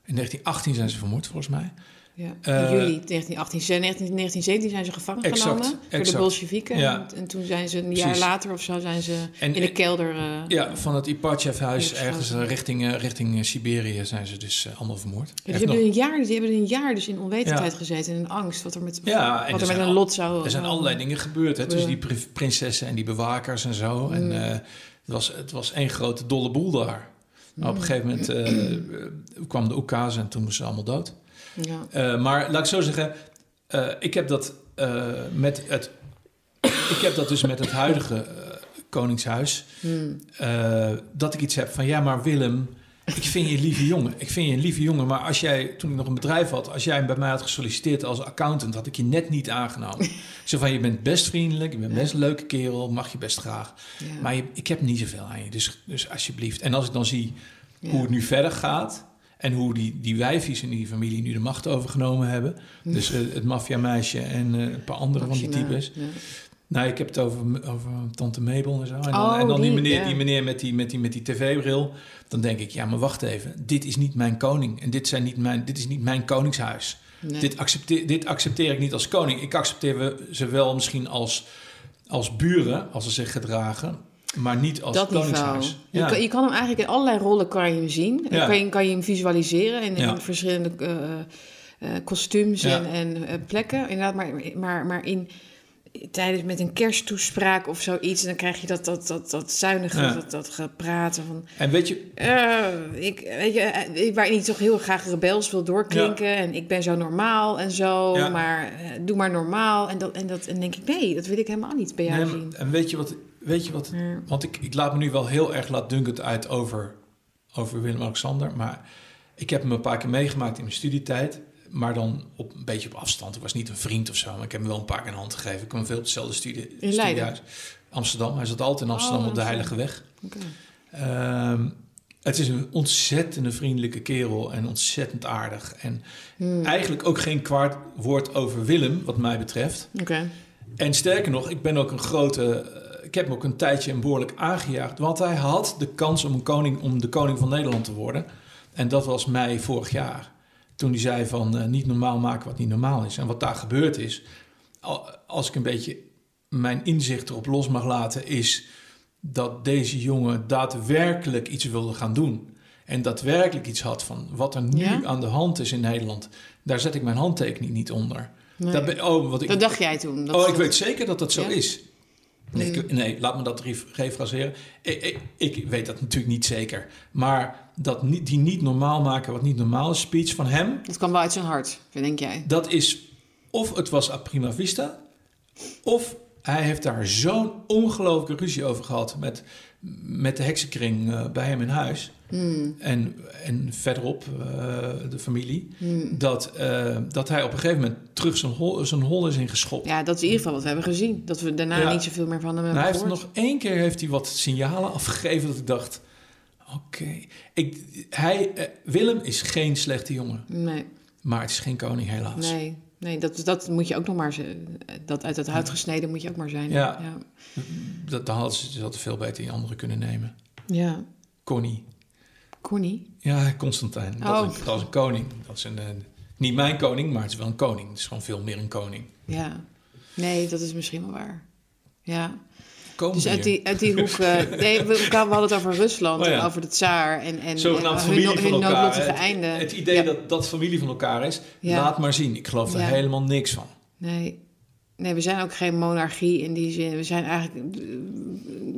[SPEAKER 2] In 1918 zijn ze vermoord, volgens mij.
[SPEAKER 1] Ja.
[SPEAKER 2] Eh,
[SPEAKER 1] in juli 1918. Ze- 19, 1917 zijn ze gevangen
[SPEAKER 2] Exact,
[SPEAKER 1] genomen door de. Bolsjewieken.
[SPEAKER 2] Ja.
[SPEAKER 1] En, en toen zijn ze een jaar later of zo zijn ze
[SPEAKER 2] En-
[SPEAKER 1] in de kelder. eh,
[SPEAKER 2] Ja, van het Ipatjev-huis
[SPEAKER 1] Ja,
[SPEAKER 2] ergens eh, richting, richting Siberië zijn ze dus allemaal vermoord.
[SPEAKER 1] Ja, die, hebben
[SPEAKER 2] nog-
[SPEAKER 1] een jaar, die hebben een jaar dus in onwetendheid
[SPEAKER 2] Ja.
[SPEAKER 1] gezeten en in angst. Wat er met,
[SPEAKER 2] Ja,
[SPEAKER 1] wat
[SPEAKER 2] er
[SPEAKER 1] met een lot zou...
[SPEAKER 2] Er zijn allerlei dingen gebeurd, hè, tussen die pri- prinsessen en die bewakers en zo.
[SPEAKER 1] Mm.
[SPEAKER 2] En eh, het, was, het was één grote dolle boel daar. Maar op een
[SPEAKER 1] Mm.
[SPEAKER 2] gegeven moment kwam de oekase en toen moesten ze allemaal dood.
[SPEAKER 1] Ja.
[SPEAKER 2] Eh, maar laat ik zo zeggen, eh, ik heb dat eh, met het. Ik heb dat dus met het huidige Koningshuis.
[SPEAKER 1] Hmm.
[SPEAKER 2] dat ik iets heb van ja, maar Willem, ik vind je een lieve jongen. Ik vind je een lieve jongen. Maar als jij, toen ik nog een bedrijf had, als jij bij mij had gesolliciteerd als accountant, had ik je net niet aangenomen. Zo van je bent best vriendelijk, je bent best een leuke kerel, mag je best graag.
[SPEAKER 1] Ja.
[SPEAKER 2] Maar je, ik heb niet zoveel aan je. Dus, dus alsjeblieft. En als ik dan zie
[SPEAKER 1] Ja.
[SPEAKER 2] hoe het nu verder gaat. En hoe die, die wijfies in die familie nu de macht overgenomen hebben. Dus eh, het maffiameisje en eh, een paar andere van die types.
[SPEAKER 1] ja.
[SPEAKER 2] Nou, ik heb het over, over tante Mabel en zo. En dan,
[SPEAKER 1] Oh,
[SPEAKER 2] en dan die,
[SPEAKER 1] die,
[SPEAKER 2] meneer,
[SPEAKER 1] ja.
[SPEAKER 2] die meneer met die, met die, met die tv-bril. Dan denk ik, ja, maar wacht even. Dit is niet mijn koning. En dit, zijn niet mijn, dit is niet mijn koningshuis.
[SPEAKER 1] Nee.
[SPEAKER 2] Dit, accepteer, dit accepteer ik niet als koning. Ik accepteer ze wel misschien als, als buren, als ze zich gedragen. Maar niet als
[SPEAKER 1] dat
[SPEAKER 2] koningshuis.
[SPEAKER 1] Je, kan, je kan hem eigenlijk in allerlei rollen kan je hem zien.
[SPEAKER 2] Ja.
[SPEAKER 1] Kan, je, kan je hem visualiseren in, verschillende eh, eh, kostuums
[SPEAKER 2] Ja.
[SPEAKER 1] en, en eh, plekken. Inderdaad, maar, maar, maar in, tijdens met een kersttoespraak of zoiets... dan krijg je dat, dat, dat, dat zuinige,
[SPEAKER 2] Ja.
[SPEAKER 1] dat, dat gepraten van...
[SPEAKER 2] En weet je,
[SPEAKER 1] eh, ik, weet je, eh, waarin hij toch heel graag rebels wil doorklinken. En ik ben zo normaal en zo,
[SPEAKER 2] Ja.
[SPEAKER 1] maar eh, doe maar normaal. En, dat, en, dat, en denk ik, nee, dat wil ik helemaal niet bij jou
[SPEAKER 2] Nee,
[SPEAKER 1] zien.
[SPEAKER 2] en weet je wat, weet je wat want ik, ik laat me nu wel heel erg laatdunkend uit over, over Willem-Alexander, maar ik heb hem een paar keer meegemaakt in mijn studietijd, maar dan op, een beetje op afstand. Ik was niet een vriend of zo, maar ik heb hem wel een paar keer een hand gegeven. Ik kwam veel op hetzelfde studie,
[SPEAKER 1] In
[SPEAKER 2] studiehuis. Amsterdam, hij zat altijd in Amsterdam
[SPEAKER 1] Oh,
[SPEAKER 2] op de. Heilige Weg. Ehm, het is een ontzettende vriendelijke kerel en ontzettend aardig. En
[SPEAKER 1] Hmm.
[SPEAKER 2] eigenlijk ook geen kwaad woord over Willem, wat mij betreft. En sterker nog, ik ben ook een grote. Ik heb hem ook een tijdje een behoorlijk aangejaagd. Want hij had de kans om, een koning, om de koning van Nederland te worden. En dat was mei vorig jaar. Toen hij zei van eh, niet normaal maken wat niet normaal is. En wat daar gebeurd is, al- als ik een beetje mijn inzicht erop los mag laten, is dat deze jongen daadwerkelijk iets wilde gaan doen. En daadwerkelijk iets had van wat er nu
[SPEAKER 1] Ja?
[SPEAKER 2] aan de hand is in Nederland. Daar zet ik mijn handtekening niet onder.
[SPEAKER 1] Nee.
[SPEAKER 2] Dat oh, wat ik,
[SPEAKER 1] Dat dacht jij toen? Dat
[SPEAKER 2] oh, ik weet zeker dat dat zo
[SPEAKER 1] Ja?
[SPEAKER 2] is. Nee, ik- nee, laat me dat ref- refraseren. Ik, ik, ik weet dat natuurlijk niet zeker. Maar dat niet, die niet normaal maken wat niet normaal is, speech van hem...
[SPEAKER 1] Dat kwam wel uit zijn hart, denk jij?
[SPEAKER 2] dat is of het was a prima vista... of hij heeft daar zo'n ongelooflijke ruzie over gehad... met, met de heksenkring eh, bij hem in huis...
[SPEAKER 1] Hmm.
[SPEAKER 2] En, en verderop eh, de familie...
[SPEAKER 1] Hmm.
[SPEAKER 2] Dat, eh, dat hij op een gegeven moment terug zijn hol, zijn hol is ingeschopt.
[SPEAKER 1] Ja, dat is in ieder geval wat we hebben gezien. Dat we daarna
[SPEAKER 2] Ja.
[SPEAKER 1] niet zoveel meer van hem
[SPEAKER 2] Nou,
[SPEAKER 1] hebben
[SPEAKER 2] hij heeft nog één keer heeft hij wat signalen afgegeven dat ik dacht: oké, ik, hij, eh, Willem is geen slechte jongen,
[SPEAKER 1] Nee,
[SPEAKER 2] maar het is geen koning helaas.
[SPEAKER 1] nee, nee dat, dat moet je ook nog maar... ze- Dat uit het hout gesneden moet je ook maar zijn.
[SPEAKER 2] Ja.
[SPEAKER 1] ja.
[SPEAKER 2] Dat, dat hadden ze hadden veel beter in anderen kunnen nemen.
[SPEAKER 1] ja.
[SPEAKER 2] Connie,
[SPEAKER 1] Connie?
[SPEAKER 2] ja, Constantijn, dat,
[SPEAKER 1] Oh.
[SPEAKER 2] is, dat is een koning. Dat is een, eh, niet mijn koning, maar het is wel een koning. Het is gewoon veel meer een koning.
[SPEAKER 1] Ja. Nee, dat is misschien wel waar. Ja.
[SPEAKER 2] Komen
[SPEAKER 1] Dus uit die, uit die hoek... eh, nee, we, we hadden het over Rusland
[SPEAKER 2] Oh ja.
[SPEAKER 1] en over de tsaar en, en
[SPEAKER 2] Zogenaamd
[SPEAKER 1] en hun, hun
[SPEAKER 2] elkaar.
[SPEAKER 1] noodlottige
[SPEAKER 2] Het,
[SPEAKER 1] einde.
[SPEAKER 2] het idee
[SPEAKER 1] Ja.
[SPEAKER 2] dat dat familie van elkaar is,
[SPEAKER 1] Ja.
[SPEAKER 2] laat maar zien. Ik geloof er helemaal niks van.
[SPEAKER 1] Nee. nee, we zijn ook geen monarchie in die zin. We zijn eigenlijk eh,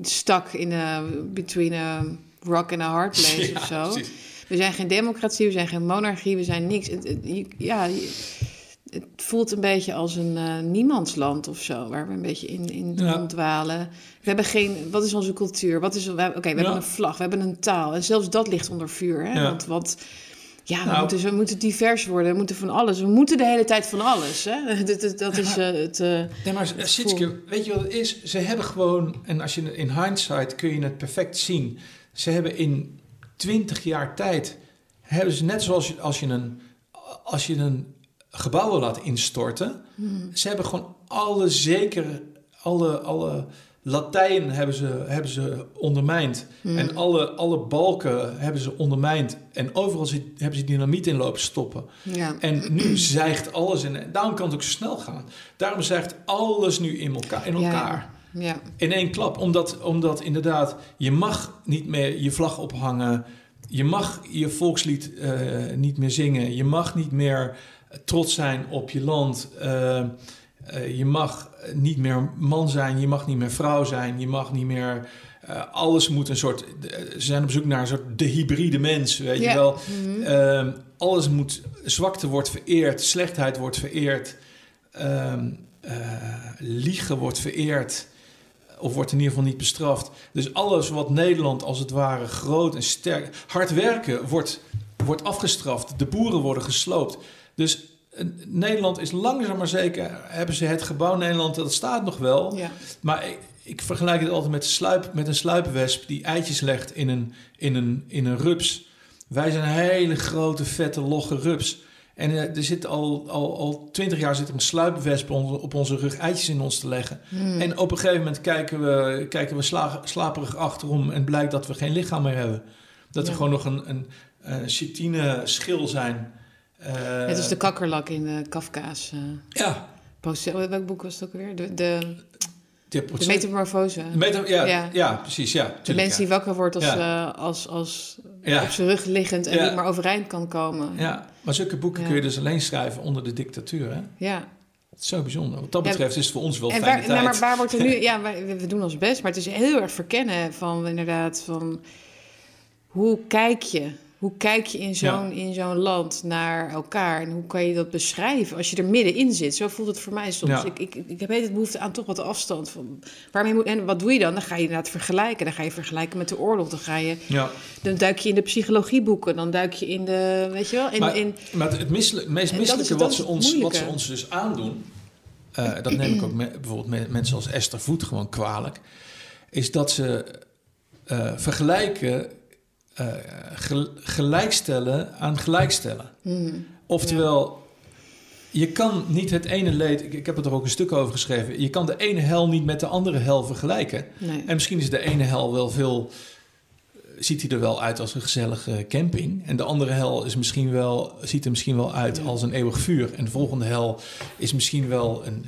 [SPEAKER 1] stuck in a, between a rock and a hard place of zo.
[SPEAKER 2] precies.
[SPEAKER 1] We zijn geen democratie, we zijn geen monarchie, we zijn niks. Het, het- je- ja, het voelt een beetje als een eh, niemandsland of zo, waar we een beetje in, in
[SPEAKER 2] Ja.
[SPEAKER 1] rondwalen. We hebben geen, wat is onze cultuur? Wat is, oké, we
[SPEAKER 2] Ja.
[SPEAKER 1] hebben een vlag, we hebben een taal. En zelfs dat ligt onder vuur. Hè? Want, want ja, we,
[SPEAKER 2] Nou.
[SPEAKER 1] moeten, we moeten divers worden, we moeten van alles. We moeten de hele tijd van alles. Hè? Dat, dat, dat is eh, het... eh,
[SPEAKER 2] Nee, maar Sitske, weet je wat het is? Ze hebben gewoon, en als je in hindsight kun je het perfect zien. Ze hebben in twintig jaar tijd, hebben ze net zoals je, als je een, als je een gebouw wil laten instorten.
[SPEAKER 1] Hmm.
[SPEAKER 2] Ze hebben gewoon alle zekere, alle, alle Latijn hebben ze, hebben ze ondermijnd.
[SPEAKER 1] Hmm.
[SPEAKER 2] En alle, alle balken hebben ze ondermijnd. En overal zit, hebben ze dynamiet in lopen stoppen.
[SPEAKER 1] Ja.
[SPEAKER 2] En nu zijgt alles in. En daarom kan het ook zo snel gaan. Daarom zijgt alles nu in elkaar. In elkaar.
[SPEAKER 1] Ja.
[SPEAKER 2] In één klap. Omdat, omdat inderdaad, je mag niet meer je vlag ophangen. Je mag je volkslied eh, niet meer zingen. Je mag niet meer trots zijn op je land. Eh, eh, je mag niet meer man zijn. Je mag niet meer vrouw zijn. Je mag niet meer... alles moet een soort... Ze zijn op zoek naar een soort de hybride mens, weet
[SPEAKER 1] Ja.
[SPEAKER 2] je wel.
[SPEAKER 1] Mhm.
[SPEAKER 2] Ehm, alles moet... Zwakte wordt vereerd. Slechtheid wordt vereerd. ehm, eh, liegen wordt vereerd. Of wordt in ieder geval niet bestraft. Dus alles wat Nederland als het ware groot en sterk... Hard werken wordt, wordt afgestraft. De boeren worden gesloopt. Dus eh, Nederland is langzaam maar zeker... Hebben ze het gebouw Nederland, dat staat nog wel.
[SPEAKER 1] Ja.
[SPEAKER 2] Maar ik, ik vergelijk het altijd met, sluip, met een sluipwesp... die eitjes legt in een, in, een, in een rups. Wij zijn een hele grote, vette, logge rups. En eh, er zit al, al, al twintig jaar zit er een sluipwesp op, op onze rug eitjes in ons te leggen.
[SPEAKER 1] Hmm.
[SPEAKER 2] En op een gegeven moment kijken we, kijken we sla- slaperig achterom en blijkt dat we geen lichaam meer hebben. Dat we
[SPEAKER 1] Ja.
[SPEAKER 2] gewoon nog een, een, een chitine schil zijn. Eh,
[SPEAKER 1] Het is de kakkerlak in de Kafka's. eh
[SPEAKER 2] Ja.
[SPEAKER 1] Welk boek was het ook weer? De, de,
[SPEAKER 2] de,
[SPEAKER 1] de metamorfose.
[SPEAKER 2] Meta- ja, ja.
[SPEAKER 1] Ja.
[SPEAKER 2] precies. Ja,
[SPEAKER 1] De mens die wakker wordt als,
[SPEAKER 2] Ja.
[SPEAKER 1] eh, als, als
[SPEAKER 2] Ja.
[SPEAKER 1] op zijn rug liggend en
[SPEAKER 2] Ja.
[SPEAKER 1] niet meer overeind kan komen.
[SPEAKER 2] Ja, maar zulke boeken kun je dus alleen schrijven onder de dictatuur. Hè?
[SPEAKER 1] Ja.
[SPEAKER 2] Zo bijzonder. Wat dat betreft is het voor ons wel
[SPEAKER 1] En
[SPEAKER 2] fijne
[SPEAKER 1] waar,
[SPEAKER 2] tijd.
[SPEAKER 1] nou, maar waar wordt er nu... Ja, wij- we doen ons best, maar het is heel erg verkennen van inderdaad van... Hoe kijk je? Hoe kijk je in zo'n in zo'n land naar elkaar? En hoe kan je dat beschrijven als je er middenin zit? Zo voelt het voor mij soms. Ik, ik, ik heb het behoefte aan toch wat afstand. Van, waarmee moet, en wat doe je dan? Dan ga je inderdaad vergelijken. Dan ga je vergelijken met de oorlog. Dan, ga je,
[SPEAKER 2] Ja.
[SPEAKER 1] dan duik je in de psychologieboeken. Dan duik je in de... Weet je wel? In,
[SPEAKER 2] maar,
[SPEAKER 1] in,
[SPEAKER 2] maar het misselijk, meest misselijke wat, ze ons, wat ze ons dus aandoen... eh, dat neem ik ook me- bijvoorbeeld met mensen als Esther Voet gewoon kwalijk... is dat ze eh, vergelijken, eh, gel- gelijkstellen aan gelijkstellen.
[SPEAKER 1] Mhm.
[SPEAKER 2] Oftewel, je kan niet het ene leed... Ik, ik heb er ook een stuk over geschreven. Je kan de ene hel niet met de andere hel vergelijken.
[SPEAKER 1] nee.
[SPEAKER 2] En misschien is de ene hel wel veel. Ziet hij er wel uit als een gezellige camping. En de andere hel is misschien wel, ziet er misschien wel uit
[SPEAKER 1] Ja.
[SPEAKER 2] als een eeuwig vuur. En de volgende hel is misschien wel een,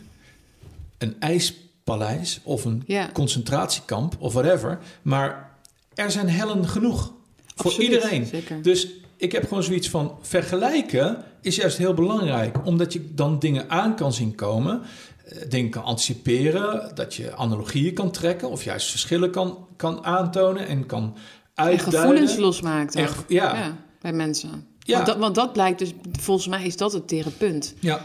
[SPEAKER 2] een ijspaleis of een
[SPEAKER 1] Ja.
[SPEAKER 2] concentratiekamp of whatever. Maar er zijn hellen genoeg voor iedereen.
[SPEAKER 1] Zeker.
[SPEAKER 2] Dus ik heb gewoon zoiets van vergelijken is juist heel belangrijk, omdat je dan dingen aan kan zien komen, eh, dingen kan anticiperen, dat je analogieën kan trekken of juist verschillen kan, kan aantonen en kan
[SPEAKER 1] en
[SPEAKER 2] uitduiden.
[SPEAKER 1] gevoelens losmaakt.
[SPEAKER 2] En ja.
[SPEAKER 1] ja, bij mensen.
[SPEAKER 2] Ja.
[SPEAKER 1] Want, dat, want dat blijkt dus, volgens mij is dat het tere punt.
[SPEAKER 2] Ja,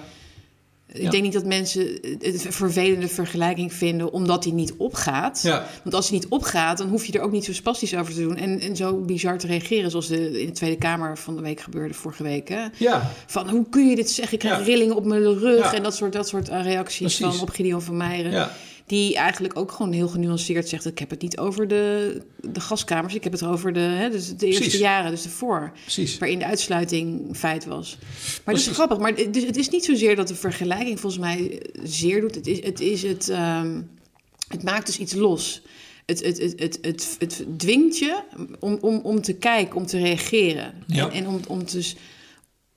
[SPEAKER 1] Ik
[SPEAKER 2] Ja.
[SPEAKER 1] denk niet dat mensen het een vervelende vergelijking vinden omdat die niet opgaat.
[SPEAKER 2] ja,
[SPEAKER 1] Want als die niet opgaat, dan hoef je er ook niet zo spastisch over te doen. En, en zo bizar te reageren zoals de, in de Tweede Kamer van de week gebeurde vorige week. Hè?
[SPEAKER 2] ja,
[SPEAKER 1] Van hoe kun je dit zeggen? Ik krijg rillingen op mijn rug. En dat soort, dat soort eh, reacties
[SPEAKER 2] Precies.
[SPEAKER 1] van op Gideon van Meijeren. Die eigenlijk ook gewoon heel genuanceerd zegt... ik heb het niet over de, de gaskamers, ik heb het over de, hè, dus de eerste
[SPEAKER 2] Precies.
[SPEAKER 1] jaren, dus de voor.
[SPEAKER 2] precies.
[SPEAKER 1] Waarin de uitsluiting feit was. Maar dat is grappig. Maar het, dus het is niet zozeer dat de vergelijking volgens mij zeer doet. Het is het... Is het, ehm, het maakt dus iets los. Het, het, het, het, het, het dwingt je om, om, om te kijken, om te reageren.
[SPEAKER 2] Ja.
[SPEAKER 1] En, en om, om, dus,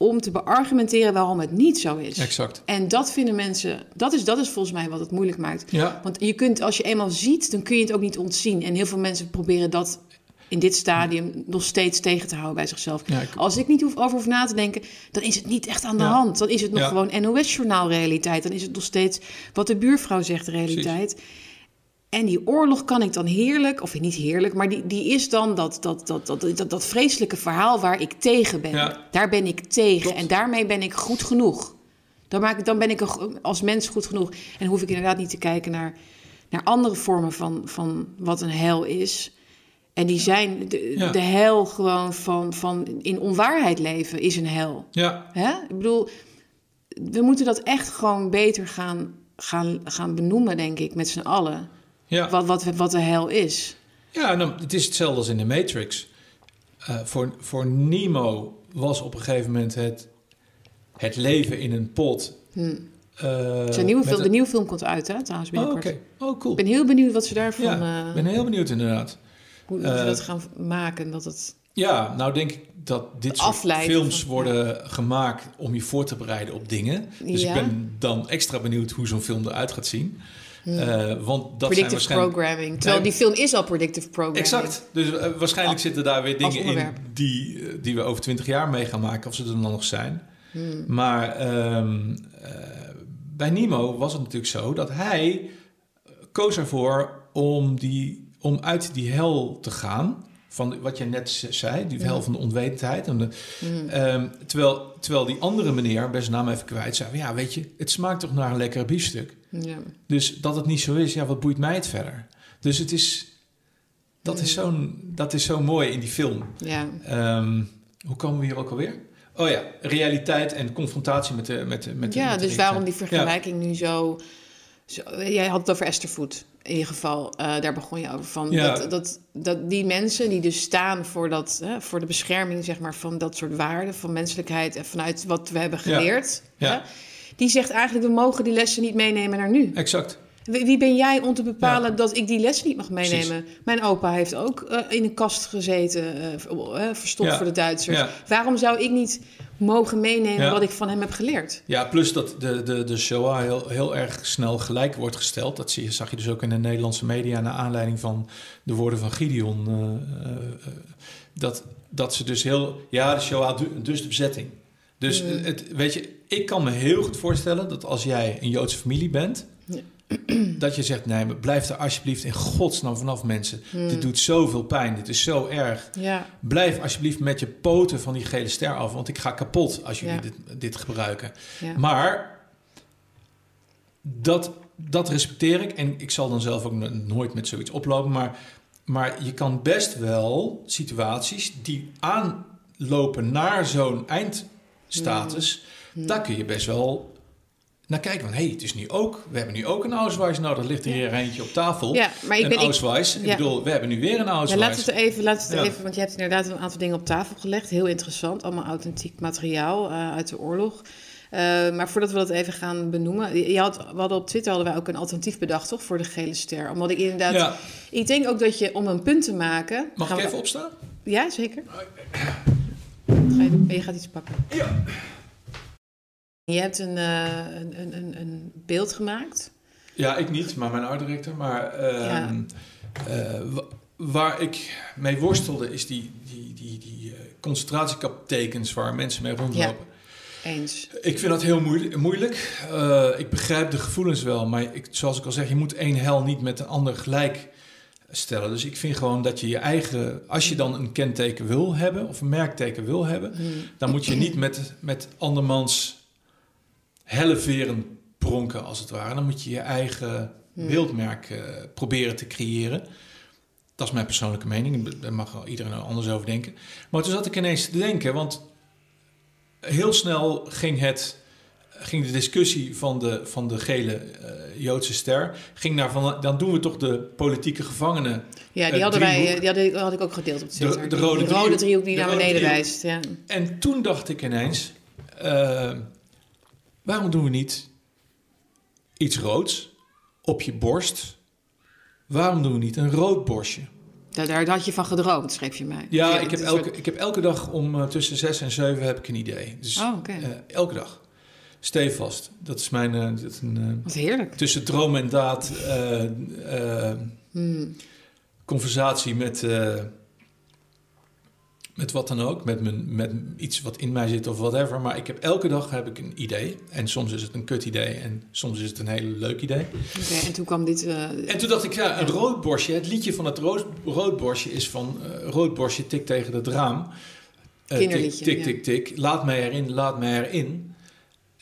[SPEAKER 1] om te beargumenteren waarom het niet zo is.
[SPEAKER 2] Exact.
[SPEAKER 1] En dat vinden mensen, dat is, dat is volgens mij wat het moeilijk maakt.
[SPEAKER 2] Ja,
[SPEAKER 1] Want je kunt, als je eenmaal ziet, dan kun je het ook niet ontzien. En heel veel mensen proberen dat in dit stadium nog steeds tegen te houden bij zichzelf.
[SPEAKER 2] ja, ik-
[SPEAKER 1] Als ik niet hoef, over hoef na te denken, dan is het niet echt aan de
[SPEAKER 2] Ja.
[SPEAKER 1] hand. Dan is het nog gewoon NOS-journaal realiteit. Dan is het nog steeds wat de buurvrouw zegt realiteit. En die oorlog kan ik dan heerlijk, of niet heerlijk, maar die, die is dan dat, dat, dat, dat, dat, dat vreselijke verhaal waar ik tegen ben.
[SPEAKER 2] Ja.
[SPEAKER 1] Daar ben ik tegen
[SPEAKER 2] Klopt.
[SPEAKER 1] en daarmee ben ik goed genoeg. Dan, maak ik, dan ben ik als mens goed genoeg. En hoef ik inderdaad niet te kijken naar, naar andere vormen van, van wat een hel is. En die zijn, de,
[SPEAKER 2] Ja.
[SPEAKER 1] de hel gewoon van, van in onwaarheid leven is een hel.
[SPEAKER 2] ja,
[SPEAKER 1] Hè? Ik bedoel, we moeten dat echt gewoon beter gaan, gaan, gaan benoemen, denk ik, met z'n allen.
[SPEAKER 2] Ja.
[SPEAKER 1] Wat, wat, wat de hel is.
[SPEAKER 2] Ja, nou, het is hetzelfde als in de Matrix. Eh, voor, voor Nemo was op een gegeven moment het, het leven in een pot
[SPEAKER 1] Hm.
[SPEAKER 2] eh,
[SPEAKER 1] Zijn nieuwe de nieuwe film komt uit, hè, trouwens,
[SPEAKER 2] Oh,
[SPEAKER 1] binnenkort.
[SPEAKER 2] oké. Oh, cool.
[SPEAKER 1] Ik ben heel benieuwd wat ze daarvan...
[SPEAKER 2] ja,
[SPEAKER 1] eh,
[SPEAKER 2] ik ben heel benieuwd inderdaad.
[SPEAKER 1] hoe hoe ze
[SPEAKER 2] eh,
[SPEAKER 1] dat gaan maken. Dat het...
[SPEAKER 2] Ja, nou denk ik dat dit soort
[SPEAKER 1] Afleiden
[SPEAKER 2] films
[SPEAKER 1] van-
[SPEAKER 2] worden gemaakt om je voor te bereiden op dingen. Dus
[SPEAKER 1] Ja.
[SPEAKER 2] ik ben dan extra benieuwd hoe zo'n film eruit gaat zien. Eh, want dat zijn
[SPEAKER 1] predictive
[SPEAKER 2] waarschijnlijk...
[SPEAKER 1] programming. Terwijl
[SPEAKER 2] Nee.
[SPEAKER 1] die film is al predictive programming.
[SPEAKER 2] Exact. Dus eh, waarschijnlijk
[SPEAKER 1] Als-
[SPEAKER 2] zitten daar weer dingen in die, eh, die we over twintig jaar mee gaan maken, of ze er dan nog zijn.
[SPEAKER 1] Hmm.
[SPEAKER 2] Maar ehm, eh, bij Nemo was het natuurlijk zo dat hij koos ervoor om, die, om uit die hel te gaan. Van wat je net zei, die hel van de onwetendheid. En de,
[SPEAKER 1] Hmm.
[SPEAKER 2] ehm, terwijl, terwijl die andere meneer, ben zijn naam even kwijt, zei: Ja, weet je, het smaakt toch naar een lekker biefstuk.
[SPEAKER 1] Ja.
[SPEAKER 2] Dus dat het niet zo is, ja, wat boeit mij het verder? Dus het is. Dat is, zo'n, dat is zo mooi in die film.
[SPEAKER 1] ja.
[SPEAKER 2] Ehm, hoe komen we hier ook alweer? Oh ja, realiteit en confrontatie met de. Met, de- met de-
[SPEAKER 1] ja,
[SPEAKER 2] met de
[SPEAKER 1] dus waarom die vergelijking nu zo, zo... Jij had het over Esther Food, in ieder geval. Eh, daar begon je over. Van
[SPEAKER 2] Ja.
[SPEAKER 1] dat, dat, dat die mensen die dus staan voor, dat, hè, voor de bescherming zeg maar, van dat soort waarden... van menselijkheid en vanuit wat we hebben geleerd...
[SPEAKER 2] Ja.
[SPEAKER 1] Hè, die zegt eigenlijk, we mogen die lessen niet meenemen naar nu.
[SPEAKER 2] Exact.
[SPEAKER 1] Wie wie ben jij om te bepalen
[SPEAKER 2] Ja.
[SPEAKER 1] dat ik die les niet mag meenemen? Mijn opa heeft ook eh, in een kast gezeten, eh, verstopt
[SPEAKER 2] Ja.
[SPEAKER 1] voor de Duitsers.
[SPEAKER 2] Ja.
[SPEAKER 1] Waarom zou ik niet mogen meenemen wat ik van hem heb geleerd?
[SPEAKER 2] Ja, plus dat de, de, de Shoah heel, heel erg snel gelijk wordt gesteld. Dat zie je, zag je dus ook in de Nederlandse media... naar aanleiding van de woorden van Gideon. dat, dat ze dus heel... Ja, de Shoah, du- dus de bezetting. Dus
[SPEAKER 1] Mm.
[SPEAKER 2] het, weet je, ik kan me heel goed voorstellen... dat als jij een Joodse familie bent...
[SPEAKER 1] Ja.
[SPEAKER 2] dat je zegt, nee, maar blijf er alsjeblieft in godsnaam vanaf mensen.
[SPEAKER 1] Mm.
[SPEAKER 2] Dit doet zoveel pijn, dit is zo erg.
[SPEAKER 1] Ja,
[SPEAKER 2] Blijf alsjeblieft met je poten van die gele ster af... want ik ga kapot als jullie
[SPEAKER 1] Ja.
[SPEAKER 2] dit, dit gebruiken. Maar dat, dat respecteer ik. En ik zal dan zelf ook no- nooit met zoiets oplopen. Maar, maar je kan best wel situaties die aanlopen naar zo'n eindstatus.
[SPEAKER 1] Mm.
[SPEAKER 2] Daar kun je best wel naar kijken. Van hé, hey, het is nu ook. We hebben nu ook een Ausweis. Nou, er ligt er hier eentje op tafel.
[SPEAKER 1] ja maar ik
[SPEAKER 2] een
[SPEAKER 1] ben... Ik,
[SPEAKER 2] Ausweis. Ik
[SPEAKER 1] ja.
[SPEAKER 2] bedoel, we hebben nu weer een
[SPEAKER 1] ja,
[SPEAKER 2] Ausweis.
[SPEAKER 1] laten we het even, laten we het
[SPEAKER 2] Ja.
[SPEAKER 1] even, want je hebt inderdaad een aantal dingen op tafel gelegd. Heel interessant, allemaal authentiek materiaal eh, uit de oorlog. Eh, maar voordat we dat even gaan benoemen, je had, we hadden op Twitter hadden wij ook een alternatief bedacht, toch, voor de gele ster. Omdat ik inderdaad,
[SPEAKER 2] Ja.
[SPEAKER 1] ik denk ook dat je om een punt te maken.
[SPEAKER 2] Mag ik
[SPEAKER 1] we-
[SPEAKER 2] even opstaan?
[SPEAKER 1] Ja, zeker. Ga je, je gaat iets pakken.
[SPEAKER 2] Ja.
[SPEAKER 1] Je hebt een, eh, een, een, een, een beeld gemaakt.
[SPEAKER 2] Ja, ik niet, maar mijn art director. Maar ehm, eh, wa- waar ik mee worstelde is die, die, die, die eh, concentratiekaptekens waar mensen mee rondlopen.
[SPEAKER 1] Eens.
[SPEAKER 2] Ik vind dat heel moeilijk. moeilijk. Ik begrijp de gevoelens wel, maar ik, zoals ik al zeg, je moet één hel niet met de ander gelijk stellen. Dus ik vind gewoon dat je je eigen, als je dan een kenteken wil hebben of een merkteken wil hebben,
[SPEAKER 1] Hmm.
[SPEAKER 2] dan moet je niet met, met andermans helleveren pronken, als het ware. Dan moet je je eigen
[SPEAKER 1] Hmm.
[SPEAKER 2] beeldmerk eh, proberen te creëren. Dat is mijn persoonlijke mening. Daar mag wel iedereen er anders over denken. Maar toen zat ik ineens te denken, want heel snel ging, het, ging de discussie van de, van de gele eh, Joodse ster... ging naar van, dan doen we toch de politieke gevangenen...
[SPEAKER 1] Ja, die
[SPEAKER 2] Eh,
[SPEAKER 1] hadden wij,
[SPEAKER 2] driehoek.
[SPEAKER 1] eh, die hadden, had ik ook gedeeld op Twitter.
[SPEAKER 2] De- de
[SPEAKER 1] Die-
[SPEAKER 2] rode
[SPEAKER 1] die
[SPEAKER 2] driehoek.
[SPEAKER 1] rode driehoek die
[SPEAKER 2] De
[SPEAKER 1] naar beneden wijst. Ja.
[SPEAKER 2] En toen dacht ik ineens, waarom doen we niet iets roods op je borst? Waarom doen we niet een rood borstje?
[SPEAKER 1] Daar, daar had je van gedroomd, schreef je mij.
[SPEAKER 2] Ja, ik, heb elke,
[SPEAKER 1] soort-
[SPEAKER 2] ik heb elke dag om tussen zes en zeven heb ik een idee. Dus
[SPEAKER 1] Oh,
[SPEAKER 2] elke dag. Stevast. Dat is mijn eh, dat is een, eh,
[SPEAKER 1] Wat heerlijk.
[SPEAKER 2] tussen droom en daad eh,
[SPEAKER 1] Hmm.
[SPEAKER 2] conversatie met, met wat dan ook. Met, mijn, met iets wat in mij zit of whatever. Maar ik heb elke dag heb ik een idee. En soms is het een kut idee en soms is het een hele leuk idee.
[SPEAKER 1] Oké, en toen kwam dit...
[SPEAKER 2] En toen dacht ik, ja, een roodborstje. Het liedje van het rood, roodborstje is van... roodborstje tik tegen het raam. Tik, tik, tik, tik. Laat mij erin, laat mij erin.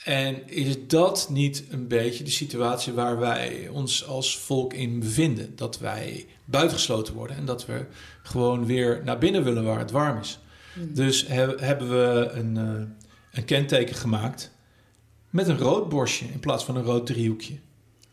[SPEAKER 2] En is dat niet een beetje de situatie waar wij ons als volk in bevinden? Dat wij buitengesloten worden en dat we gewoon weer naar binnen willen waar het warm is.
[SPEAKER 1] Hmm.
[SPEAKER 2] Dus he- hebben we een, eh, een kenteken gemaakt met een rood borstje in plaats van een rood driehoekje.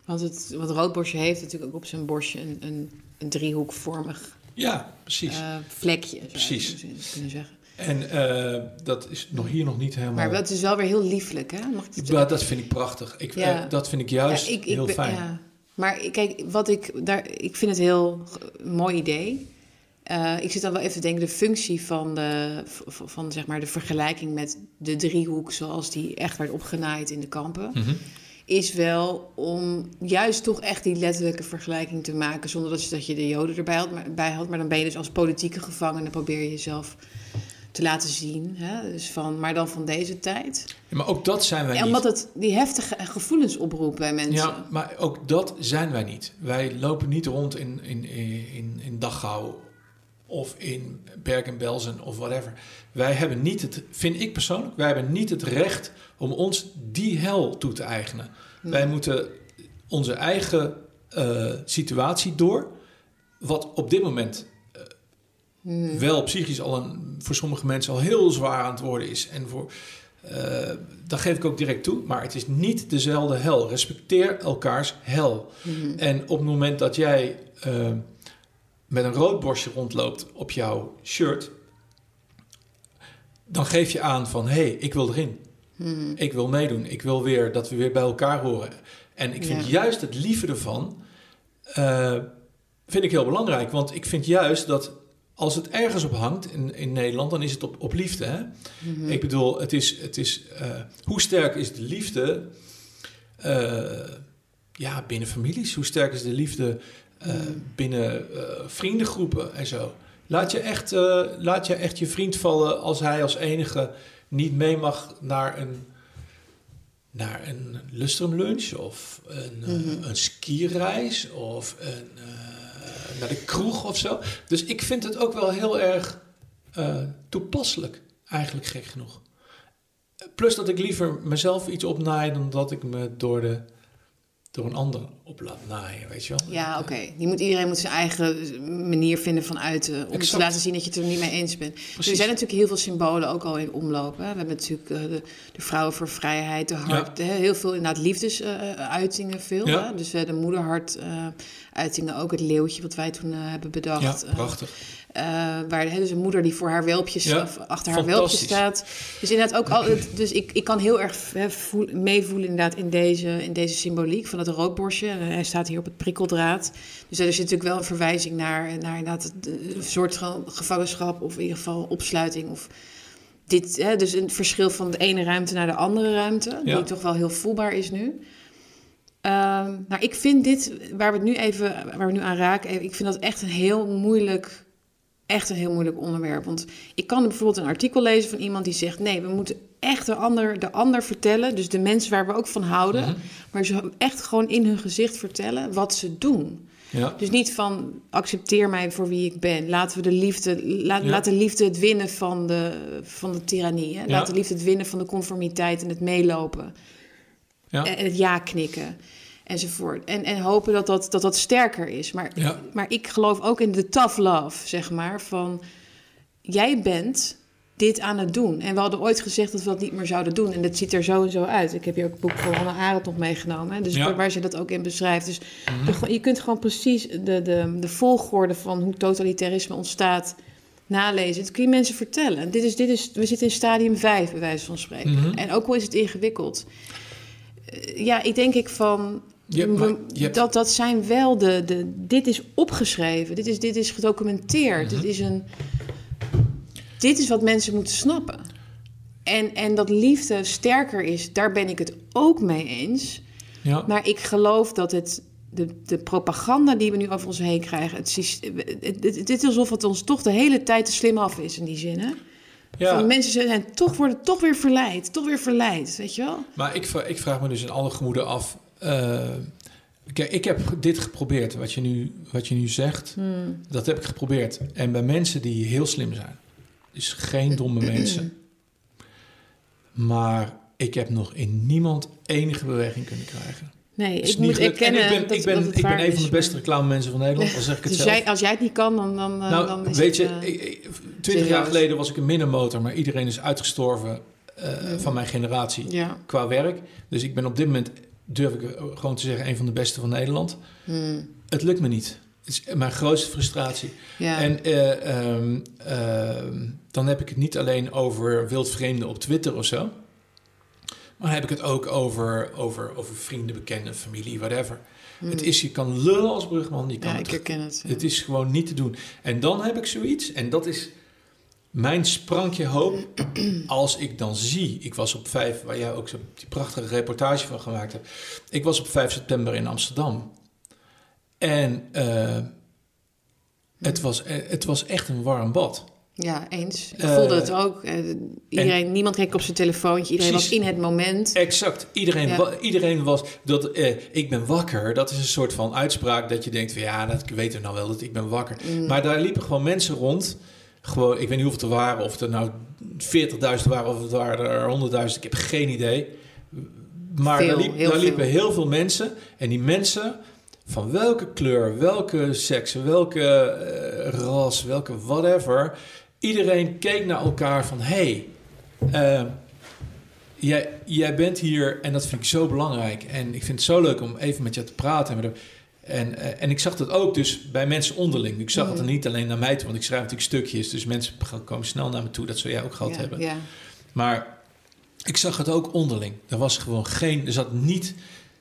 [SPEAKER 1] Want het wat roodborstje heeft natuurlijk ook op zijn borstje een, een, een driehoekvormig
[SPEAKER 2] Ja, precies.
[SPEAKER 1] eh, vlekje. Zou
[SPEAKER 2] Precies.
[SPEAKER 1] je kunnen zeggen.
[SPEAKER 2] En eh, dat is nog hier nog niet helemaal...
[SPEAKER 1] Maar dat is wel weer heel lieflijk, hè? Mag ik
[SPEAKER 2] Ja, dat vind ik prachtig. Ik,
[SPEAKER 1] Ja.
[SPEAKER 2] eh, dat vind ik juist
[SPEAKER 1] Ja, ik- ik
[SPEAKER 2] heel
[SPEAKER 1] ben-
[SPEAKER 2] fijn.
[SPEAKER 1] ja. Maar kijk, wat ik daar, ik vind het een heel mooi idee. Eh, ik zit dan wel even te denken, de functie van, de, van zeg maar de vergelijking met de driehoek, zoals die echt werd opgenaaid in de kampen,
[SPEAKER 2] Mhm.
[SPEAKER 1] is wel om juist toch echt die letterlijke vergelijking te maken, zonder dat je, dat je de Joden erbij had, maar, bij had. Maar dan ben je dus als politieke gevangene, probeer je jezelf te laten zien. Hè? Dus van, maar dan van deze tijd.
[SPEAKER 2] Ja, maar ook dat zijn wij
[SPEAKER 1] En
[SPEAKER 2] niet.
[SPEAKER 1] omdat het die heftige gevoelens oproept bij mensen.
[SPEAKER 2] Ja, maar ook dat zijn wij niet. Wij lopen niet rond in, in, in, in Dachau of in Bergen-Belsen of whatever. Wij hebben niet het, vind ik persoonlijk, wij hebben niet het recht om ons die hel toe te eigenen. Wij moeten onze eigen eh, situatie door, wat op dit moment eh, wel psychisch al een, voor sommige mensen al heel zwaar aan het worden is. En voor, eh, dat geef ik ook direct toe, maar het is niet dezelfde hel. Respecteer elkaars hel. En op het moment dat jij eh, met een rood borstje rondloopt op jouw shirt, dan geef je aan van hé, hey, ik wil erin. Ik wil meedoen. Ik wil weer dat we weer bij elkaar horen. En ik vind
[SPEAKER 1] Ja.
[SPEAKER 2] juist het lieve ervan, eh, vind ik heel belangrijk. Want ik vind juist dat als het ergens op hangt in, in Nederland, dan is het op, op liefde. Hè? Ik bedoel, het is, het is eh, hoe sterk is de liefde eh, ja, binnen families? Hoe sterk is de liefde eh, binnen eh, vriendengroepen en zo? Laat je, echt, laat je echt je vriend vallen als hij als enige niet mee mag naar een, naar een lustrum lunch of een, eh, een skireis of een, naar de kroeg of zo. Dus ik vind het ook wel heel erg eh, toepasselijk, eigenlijk gek genoeg. Plus dat ik liever mezelf iets opnaai dan dat ik me door, de, door een ander op laat naaien, weet je wel?
[SPEAKER 1] Ja, oké. Die moet, iedereen moet zijn eigen manier vinden van uiten. Om te laten zien dat je het er niet mee eens bent. Dus er zijn natuurlijk heel veel symbolen ook al in omloop. Hè. We hebben natuurlijk eh, de, de vrouwen voor vrijheid, de hart. heel veel inderdaad liefdesuitingen veel.
[SPEAKER 2] Ja.
[SPEAKER 1] Hè. Dus eh, de moederhart eh, uitingen ook. Het leeuwtje wat wij toen eh, hebben bedacht.
[SPEAKER 2] Ja,
[SPEAKER 1] eh,
[SPEAKER 2] prachtig.
[SPEAKER 1] Eh, waar hè, dus een moeder die voor haar welpjes,
[SPEAKER 2] Ja,
[SPEAKER 1] of achter haar welpje
[SPEAKER 2] fantastisch.
[SPEAKER 1] staat. Dus inderdaad ook al, dus ik, ik kan heel erg hè, voel- meevoelen inderdaad in deze, in deze symboliek van het roodborstje. En hij staat hier op het prikkeldraad. Dus er zit natuurlijk wel een verwijzing naar, naar inderdaad een soort van gevangenschap of in ieder geval opsluiting of dit, hè, dus een verschil van de ene ruimte naar de andere ruimte,
[SPEAKER 2] Ja.
[SPEAKER 1] die toch wel heel voelbaar is nu. Ehm, nou, ik vind dit, waar we het nu even, waar we nu aan raken, ik vind dat echt een heel moeilijk, echt een heel moeilijk onderwerp. Want ik kan bijvoorbeeld een artikel lezen van iemand die zegt, nee, we moeten echt de ander, de ander vertellen, dus de mensen waar we ook van houden,
[SPEAKER 2] Mhm.
[SPEAKER 1] maar ze echt gewoon in hun gezicht vertellen wat ze doen.
[SPEAKER 2] Ja.
[SPEAKER 1] Dus niet van accepteer mij voor wie ik ben. Laten we de liefde, la,
[SPEAKER 2] Ja.
[SPEAKER 1] laat de liefde het winnen van de, van de tirannie. Hè?
[SPEAKER 2] Ja.
[SPEAKER 1] Laat de liefde het winnen van de conformiteit en het meelopen.
[SPEAKER 2] Ja.
[SPEAKER 1] En het ja knikken. Enzovoort. En, en hopen dat dat, dat dat sterker is. Maar,
[SPEAKER 2] Ja.
[SPEAKER 1] maar ik geloof ook in de tough love, zeg maar. Van jij bent dit aan het doen. En we hadden ooit gezegd dat we dat niet meer zouden doen. En dat ziet er zo en zo uit. Ik heb hier ook het boek van Anne Arendt nog meegenomen. Hè? Dus
[SPEAKER 2] Ja. Mhm.
[SPEAKER 1] waar, ze dat ook in beschrijft. Dus de- je kunt gewoon precies de, de, de volgorde van hoe totalitarisme ontstaat nalezen. Dat kun je mensen vertellen. Dit is, dit is, we zitten in stadium 5, bij wijze van spreken.
[SPEAKER 2] Mhm.
[SPEAKER 1] En ook al is het ingewikkeld. Eh, ja, ik denk ik van...
[SPEAKER 2] Je-
[SPEAKER 1] we-
[SPEAKER 2] maar je hebt-
[SPEAKER 1] dat, dat zijn wel de, de... Dit is opgeschreven. Dit is, dit is gedocumenteerd. Dit is een... Dit is wat mensen moeten snappen. En, en dat liefde sterker is, daar ben ik het ook mee eens.
[SPEAKER 2] Ja.
[SPEAKER 1] Maar ik geloof dat het, de, de propaganda die we nu over ons heen krijgen... Het, systeem- het, het, het is alsof het ons toch de hele tijd te slim af is in die zin, hè?
[SPEAKER 2] ja.
[SPEAKER 1] Van mensen zijn toch, worden toch weer verleid, toch weer verleid, weet je wel?
[SPEAKER 2] Maar ik, ik vraag me dus in alle gemoeden af. Eh, kijk, ik heb dit geprobeerd, wat je nu, wat je nu zegt. Dat heb ik geprobeerd. En bij mensen die heel slim zijn. Dus geen domme mensen. Maar ik heb nog in niemand enige beweging kunnen krijgen.
[SPEAKER 1] Nee, ik moet erkennen
[SPEAKER 2] en ik ben,
[SPEAKER 1] dat,
[SPEAKER 2] ik ben,
[SPEAKER 1] dat
[SPEAKER 2] ik ben een van de beste reclame mensen van Nederland, al zeg ik het
[SPEAKER 1] Dus
[SPEAKER 2] zelf.
[SPEAKER 1] jij, als jij het niet kan, dan, dan,
[SPEAKER 2] Nou,
[SPEAKER 1] dan
[SPEAKER 2] weet je,
[SPEAKER 1] het,
[SPEAKER 2] ik- twintig jaar geleden was ik een middenmotor, maar iedereen is uitgestorven eh, van mijn generatie
[SPEAKER 1] ja.
[SPEAKER 2] qua werk. Dus ik ben op dit moment, durf ik eh, gewoon te zeggen, een van de beste van Nederland.
[SPEAKER 1] Hmm.
[SPEAKER 2] Het lukt me niet. is mijn grootste frustratie.
[SPEAKER 1] Ja.
[SPEAKER 2] En eh, ehm, ehm, dan heb ik het niet alleen over wildvreemden op Twitter of zo. Maar dan heb ik het ook over, over, over vrienden, bekenden, familie, whatever. Het is, je kan lullen als brugman, je kan
[SPEAKER 1] ja,
[SPEAKER 2] het
[SPEAKER 1] ik herken het. ja.
[SPEAKER 2] het is gewoon niet te doen. En dan heb ik zoiets, en dat is mijn sprankje hoop. Als ik dan zie, ik was op 5, waar jij ook zo die prachtige reportage van gemaakt hebt. Ik was op 5 september in Amsterdam. En eh, het, was, eh, het was echt een warm bad.
[SPEAKER 1] Ja, eens. Ik
[SPEAKER 2] Eh,
[SPEAKER 1] voelde het ook. Iedereen, niemand keek op zijn telefoontje. Iedereen
[SPEAKER 2] Precies.
[SPEAKER 1] was in het moment.
[SPEAKER 2] Exact. Iedereen,
[SPEAKER 1] Ja.
[SPEAKER 2] wa- iedereen was dat ik ben wakker. Dat is een soort van uitspraak dat je denkt van ja, dat weten we nou wel dat ik ben wakker.
[SPEAKER 1] Mm.
[SPEAKER 2] Maar daar liepen gewoon mensen rond. Gewoon, ik weet niet hoeveel er waren, of het er nou 40.000 waren of het waren er 100.000. Ik heb geen idee. Maar
[SPEAKER 1] Veel,
[SPEAKER 2] daar, liep-
[SPEAKER 1] heel
[SPEAKER 2] daar liepen heel veel mensen. En die mensen, van welke kleur, welke seks, welke eh, ras, welke whatever. Iedereen keek naar elkaar van hey, eh, jij, jij bent hier en dat vind ik zo belangrijk. En ik vind het zo leuk om even met je te praten. En, en, eh, en ik zag dat ook dus bij mensen onderling. Ik zag het er niet alleen naar mij toe, want ik schrijf natuurlijk stukjes. Dus mensen komen snel naar me toe. Dat zou jij ook gehad
[SPEAKER 1] ja,
[SPEAKER 2] hebben.
[SPEAKER 1] ja.
[SPEAKER 2] Maar ik zag het ook onderling. Er was gewoon geen, er zat niet,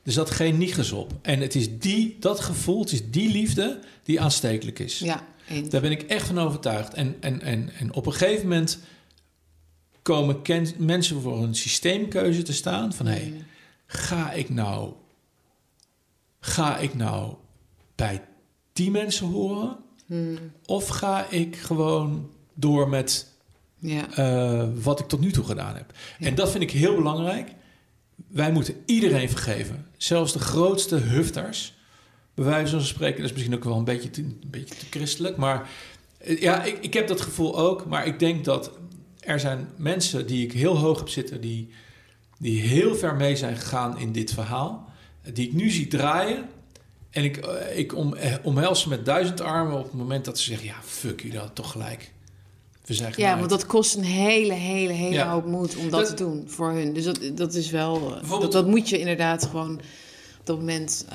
[SPEAKER 2] er zat geen niggers op. En het is die, dat gevoel, het is die liefde die aanstekelijk is.
[SPEAKER 1] ja, eens.
[SPEAKER 2] Daar ben ik echt van overtuigd. En, en, en, en op een gegeven moment komen mensen voor een systeemkeuze te staan van hé, hey,
[SPEAKER 1] Mm.
[SPEAKER 2] ga ik nou, ga ik nou bij die mensen horen?
[SPEAKER 1] Mm.
[SPEAKER 2] Of ga ik gewoon door met
[SPEAKER 1] Ja.
[SPEAKER 2] eh, wat ik tot nu toe gedaan heb.
[SPEAKER 1] Ja.
[SPEAKER 2] En dat vind ik heel belangrijk. Wij moeten iedereen vergeven. Zelfs de grootste hufters. Bij wijze van spreken, dat is misschien ook wel een beetje te, een beetje te christelijk. Maar eh, ja, ik, ik heb dat gevoel ook. Maar ik denk dat er zijn mensen die ik heel hoog heb zitten... die, die heel ver mee zijn gegaan in dit verhaal. Die ik nu zie draaien. En ik, eh, ik om, eh, omhels ze met duizend armen op het moment dat ze zeggen... ja, fuck, jullie hadden toch gelijk. We zijn
[SPEAKER 1] ja, want dat kost een hele, hele, hele
[SPEAKER 2] Ja.
[SPEAKER 1] hoop moed om dat,
[SPEAKER 2] Dat-
[SPEAKER 1] te doen voor hun. Dus dat, dat is wel... eh, Dat, dat moet je inderdaad gewoon op dat moment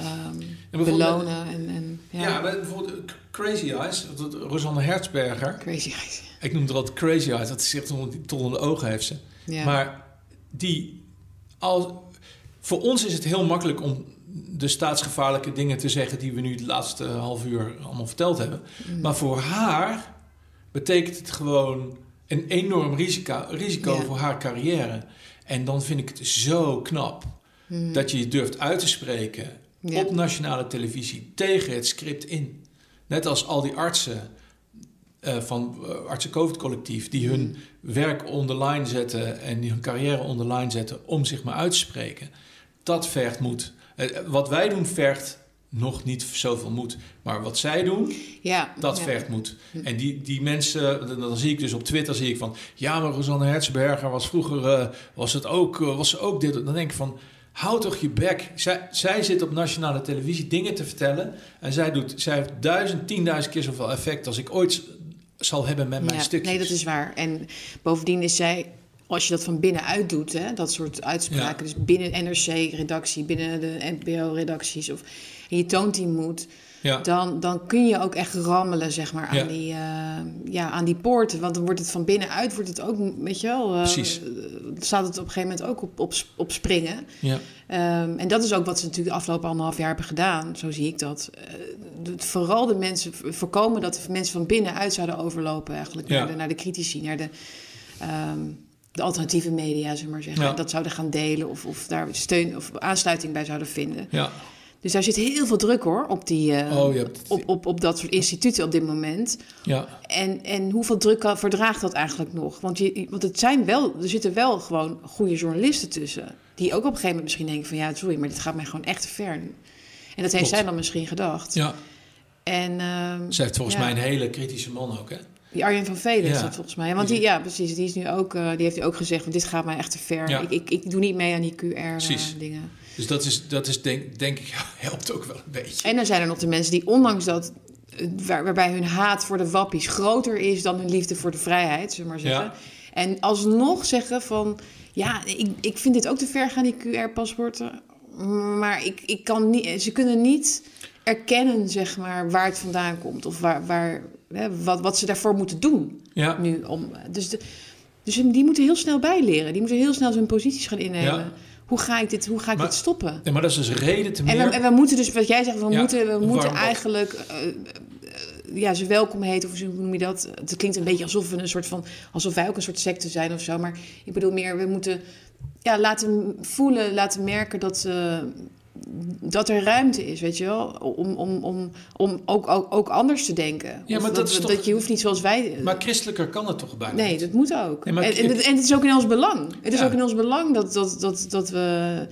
[SPEAKER 2] bijvoorbeeld-
[SPEAKER 1] belonen. En, en, ja,
[SPEAKER 2] Ja, bijvoorbeeld Crazy Eyes, Rosanne Hertzberger.
[SPEAKER 1] crazy eyes.
[SPEAKER 2] Ik noem het altijd Crazy Eyes, dat ze echt tollende ogen heeft ze.
[SPEAKER 1] Ja.
[SPEAKER 2] Maar die, als, voor ons is het heel makkelijk om de staatsgevaarlijke dingen te zeggen die we nu het laatste half uur allemaal verteld hebben.
[SPEAKER 1] Mm.
[SPEAKER 2] Maar voor haar betekent het gewoon een enorm risico, risico
[SPEAKER 1] Ja.
[SPEAKER 2] voor haar carrière. En dan vind ik het zo knap
[SPEAKER 1] Mm.
[SPEAKER 2] dat je je durft uit te spreken
[SPEAKER 1] Ja.
[SPEAKER 2] op nationale televisie tegen het script in. Net als al die artsen eh, van uh, Artsen COVID Collectief, die hun werk online zetten en die hun carrière online zetten om zich maar uit te spreken. Dat vergt moed. Eh, wat wij doen vergt nog niet zoveel moed. Maar wat zij doen,
[SPEAKER 1] ja,
[SPEAKER 2] dat
[SPEAKER 1] ja.
[SPEAKER 2] vergt moed. En die, die mensen, dan, dan zie ik dus op Twitter zie ik van... ja, maar Rosanne Hertzberger was vroeger... eh, was, het ook, eh, was ze ook dit. Dan denk ik van... Hou toch je bek. Zij, zij zit op nationale televisie dingen te vertellen. En zij, doet, zij heeft duizend, tienduizend keer zoveel effect... als ik ooit zal hebben met mijn
[SPEAKER 1] Ja,
[SPEAKER 2] stukjes.
[SPEAKER 1] Nee, dat is waar. En bovendien is zij, als je dat van binnenuit doet, hè, dat soort uitspraken, dus binnen NRC-redactie, binnen de NPO-redacties, of en je toont die moed,
[SPEAKER 2] Ja.
[SPEAKER 1] dan, dan kun je ook echt rammelen, zeg maar, aan,
[SPEAKER 2] Ja.
[SPEAKER 1] die, eh, ja, aan die poorten. Want dan wordt het van binnenuit, wordt het ook, weet je wel,
[SPEAKER 2] Precies.
[SPEAKER 1] eh, staat het op een gegeven moment ook op, op, op springen.
[SPEAKER 2] Ja.
[SPEAKER 1] Ehm, en dat is ook wat ze natuurlijk de afgelopen anderhalf jaar hebben gedaan. Zo zie ik dat. Eh, vooral de mensen voorkomen dat de mensen van binnenuit zouden overlopen, eigenlijk naar, de, naar de critici, naar de, ehm, de alternatieve media, we maar zeggen.
[SPEAKER 2] Ja.
[SPEAKER 1] Dat zouden gaan delen of, of daar steun of aansluiting bij zouden vinden.
[SPEAKER 2] ja.
[SPEAKER 1] Dus daar zit heel veel druk hoor op, die, eh,
[SPEAKER 2] Oh, hebt
[SPEAKER 1] op, op, op dat soort instituten op dit moment.
[SPEAKER 2] ja.
[SPEAKER 1] En, en hoeveel druk kan- verdraagt dat eigenlijk nog? Want, je, want het zijn wel, er zitten wel gewoon goede journalisten tussen. Die ook op een gegeven moment misschien denken van... ja, sorry, maar dit gaat mij gewoon echt te ver nu. En dat heeft zij dan misschien gedacht.
[SPEAKER 2] ja.
[SPEAKER 1] En ehm,
[SPEAKER 2] Ze heeft volgens
[SPEAKER 1] ja,
[SPEAKER 2] mij een hele kritische man ook, hè?
[SPEAKER 1] Die Arjen van Velen is dat volgens mij. Want die, ja, precies. Die, is nu ook, eh, die heeft nu ook gezegd... van dit gaat mij echt te ver. Ik, ik, ik doe niet mee aan die. QR-dingen.
[SPEAKER 2] Dus dat is, dat is denk, denk ik, helpt ook wel een beetje.
[SPEAKER 1] en dan zijn er nog de mensen die ondanks dat... eh, Waar, waarbij hun haat voor de wappies groter is dan hun liefde voor de vrijheid, zullen we maar zeggen.
[SPEAKER 2] Ja.
[SPEAKER 1] En alsnog zeggen van, ja, ik, ik vind dit ook te ver gaan, die QR-paspoorten. Maar ik, ik kan niet, ze kunnen niet erkennen, zeg maar, waar het vandaan komt. Of waar, waar, hè, wat, wat ze daarvoor moeten doen.
[SPEAKER 2] Ja.
[SPEAKER 1] Nu om, dus, de, dus die moeten heel snel bijleren. Die moeten heel snel zijn posities gaan innemen.
[SPEAKER 2] Ja.
[SPEAKER 1] Hoe ga ik dit, hoe ga ik
[SPEAKER 2] Maar-
[SPEAKER 1] dit stoppen?
[SPEAKER 2] Nee, maar dat is dus reden te
[SPEAKER 1] En
[SPEAKER 2] meer.
[SPEAKER 1] we, en we moeten dus, wat jij zegt, we
[SPEAKER 2] Ja,
[SPEAKER 1] moeten, we moeten eigenlijk eh, eh, ja, ze welkom heten. Of hoe noem je dat? Het klinkt een beetje alsof we een soort van, alsof wij ook een soort secte zijn of zo. Maar ik bedoel meer, we moeten ja, laten voelen, laten merken dat, eh, dat er ruimte is, weet je wel? Om, om, om, om ook, ook, ook anders te denken.
[SPEAKER 2] Ja, maar dat is toch-
[SPEAKER 1] dat je hoeft niet zoals wij.
[SPEAKER 2] Maar christelijker kan het toch bijna
[SPEAKER 1] Nee, dat moet ook.
[SPEAKER 2] Nee, maar
[SPEAKER 1] en, en, het- en het is ook in ons belang. Het is
[SPEAKER 2] Ja.
[SPEAKER 1] ook in ons belang dat, dat, dat, dat we...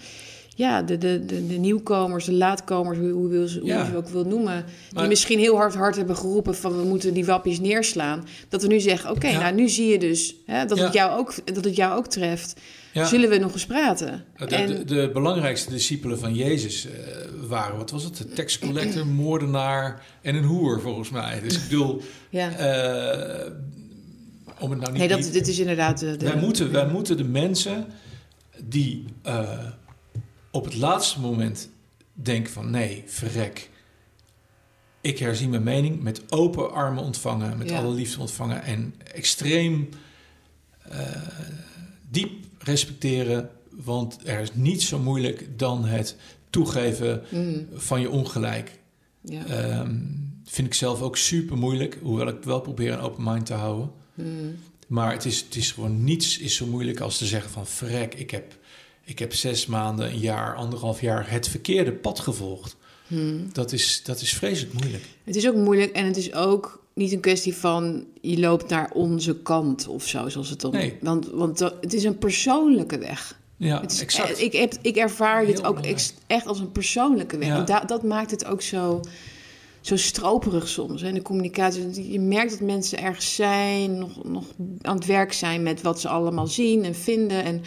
[SPEAKER 1] Ja, de, de, de, de nieuwkomers, de laatkomers, hoe, hoe, wil ze, hoe
[SPEAKER 2] Ja.
[SPEAKER 1] je ze ook wil noemen... die
[SPEAKER 2] Maar-
[SPEAKER 1] misschien heel hard hard hebben geroepen van... we moeten die wappies neerslaan. Dat we nu zeggen, oké,
[SPEAKER 2] Ja.
[SPEAKER 1] nou nu zie je dus hè, dat,
[SPEAKER 2] Ja.
[SPEAKER 1] het jou ook, dat het jou ook treft.
[SPEAKER 2] Ja.
[SPEAKER 1] Zullen we nog eens praten?
[SPEAKER 2] De,
[SPEAKER 1] en,
[SPEAKER 2] de, de belangrijkste discipelen van Jezus eh, waren, wat was het? Een tax collector, moordenaar en een hoer, volgens mij. Dus ik bedoel,
[SPEAKER 1] ja.
[SPEAKER 2] eh, om het nou niet...
[SPEAKER 1] nee, dat, dit is inderdaad... De, de-
[SPEAKER 2] wij, moeten, wij moeten de mensen die eh, op het laatste moment denken van... nee, verrek, ik herzien mijn mening met open armen ontvangen... met
[SPEAKER 1] Ja.
[SPEAKER 2] alle liefde ontvangen en extreem diep respecteren... want er is niets zo moeilijk dan het toegeven
[SPEAKER 1] Mm,
[SPEAKER 2] van je ongelijk.
[SPEAKER 1] ja.
[SPEAKER 2] Ehm, vind ik zelf ook super moeilijk, hoewel ik wel probeer een open mind te houden.
[SPEAKER 1] Mm,
[SPEAKER 2] Maar het is, het is gewoon niets is zo moeilijk als te zeggen van frek, ik heb, ik heb zes maanden, een jaar, anderhalf jaar het verkeerde pad gevolgd.
[SPEAKER 1] mm.
[SPEAKER 2] Dat is, dat is vreselijk moeilijk.
[SPEAKER 1] Het is ook moeilijk en het is ook niet een kwestie van je loopt naar onze kant of zo, zoals het dan.
[SPEAKER 2] Nee.
[SPEAKER 1] Want, want het is een persoonlijke weg.
[SPEAKER 2] Ja,
[SPEAKER 1] is,
[SPEAKER 2] exact.
[SPEAKER 1] eh, Ik, heb, ik ervaar
[SPEAKER 2] Heel
[SPEAKER 1] dit ook
[SPEAKER 2] belangrijk.
[SPEAKER 1] echt als een persoonlijke weg.
[SPEAKER 2] Ja.
[SPEAKER 1] En da- dat maakt het ook zo, zo stroperig soms. In de communicatie. Je merkt dat mensen ergens zijn, nog, nog aan het werk zijn met wat ze allemaal zien en vinden. En,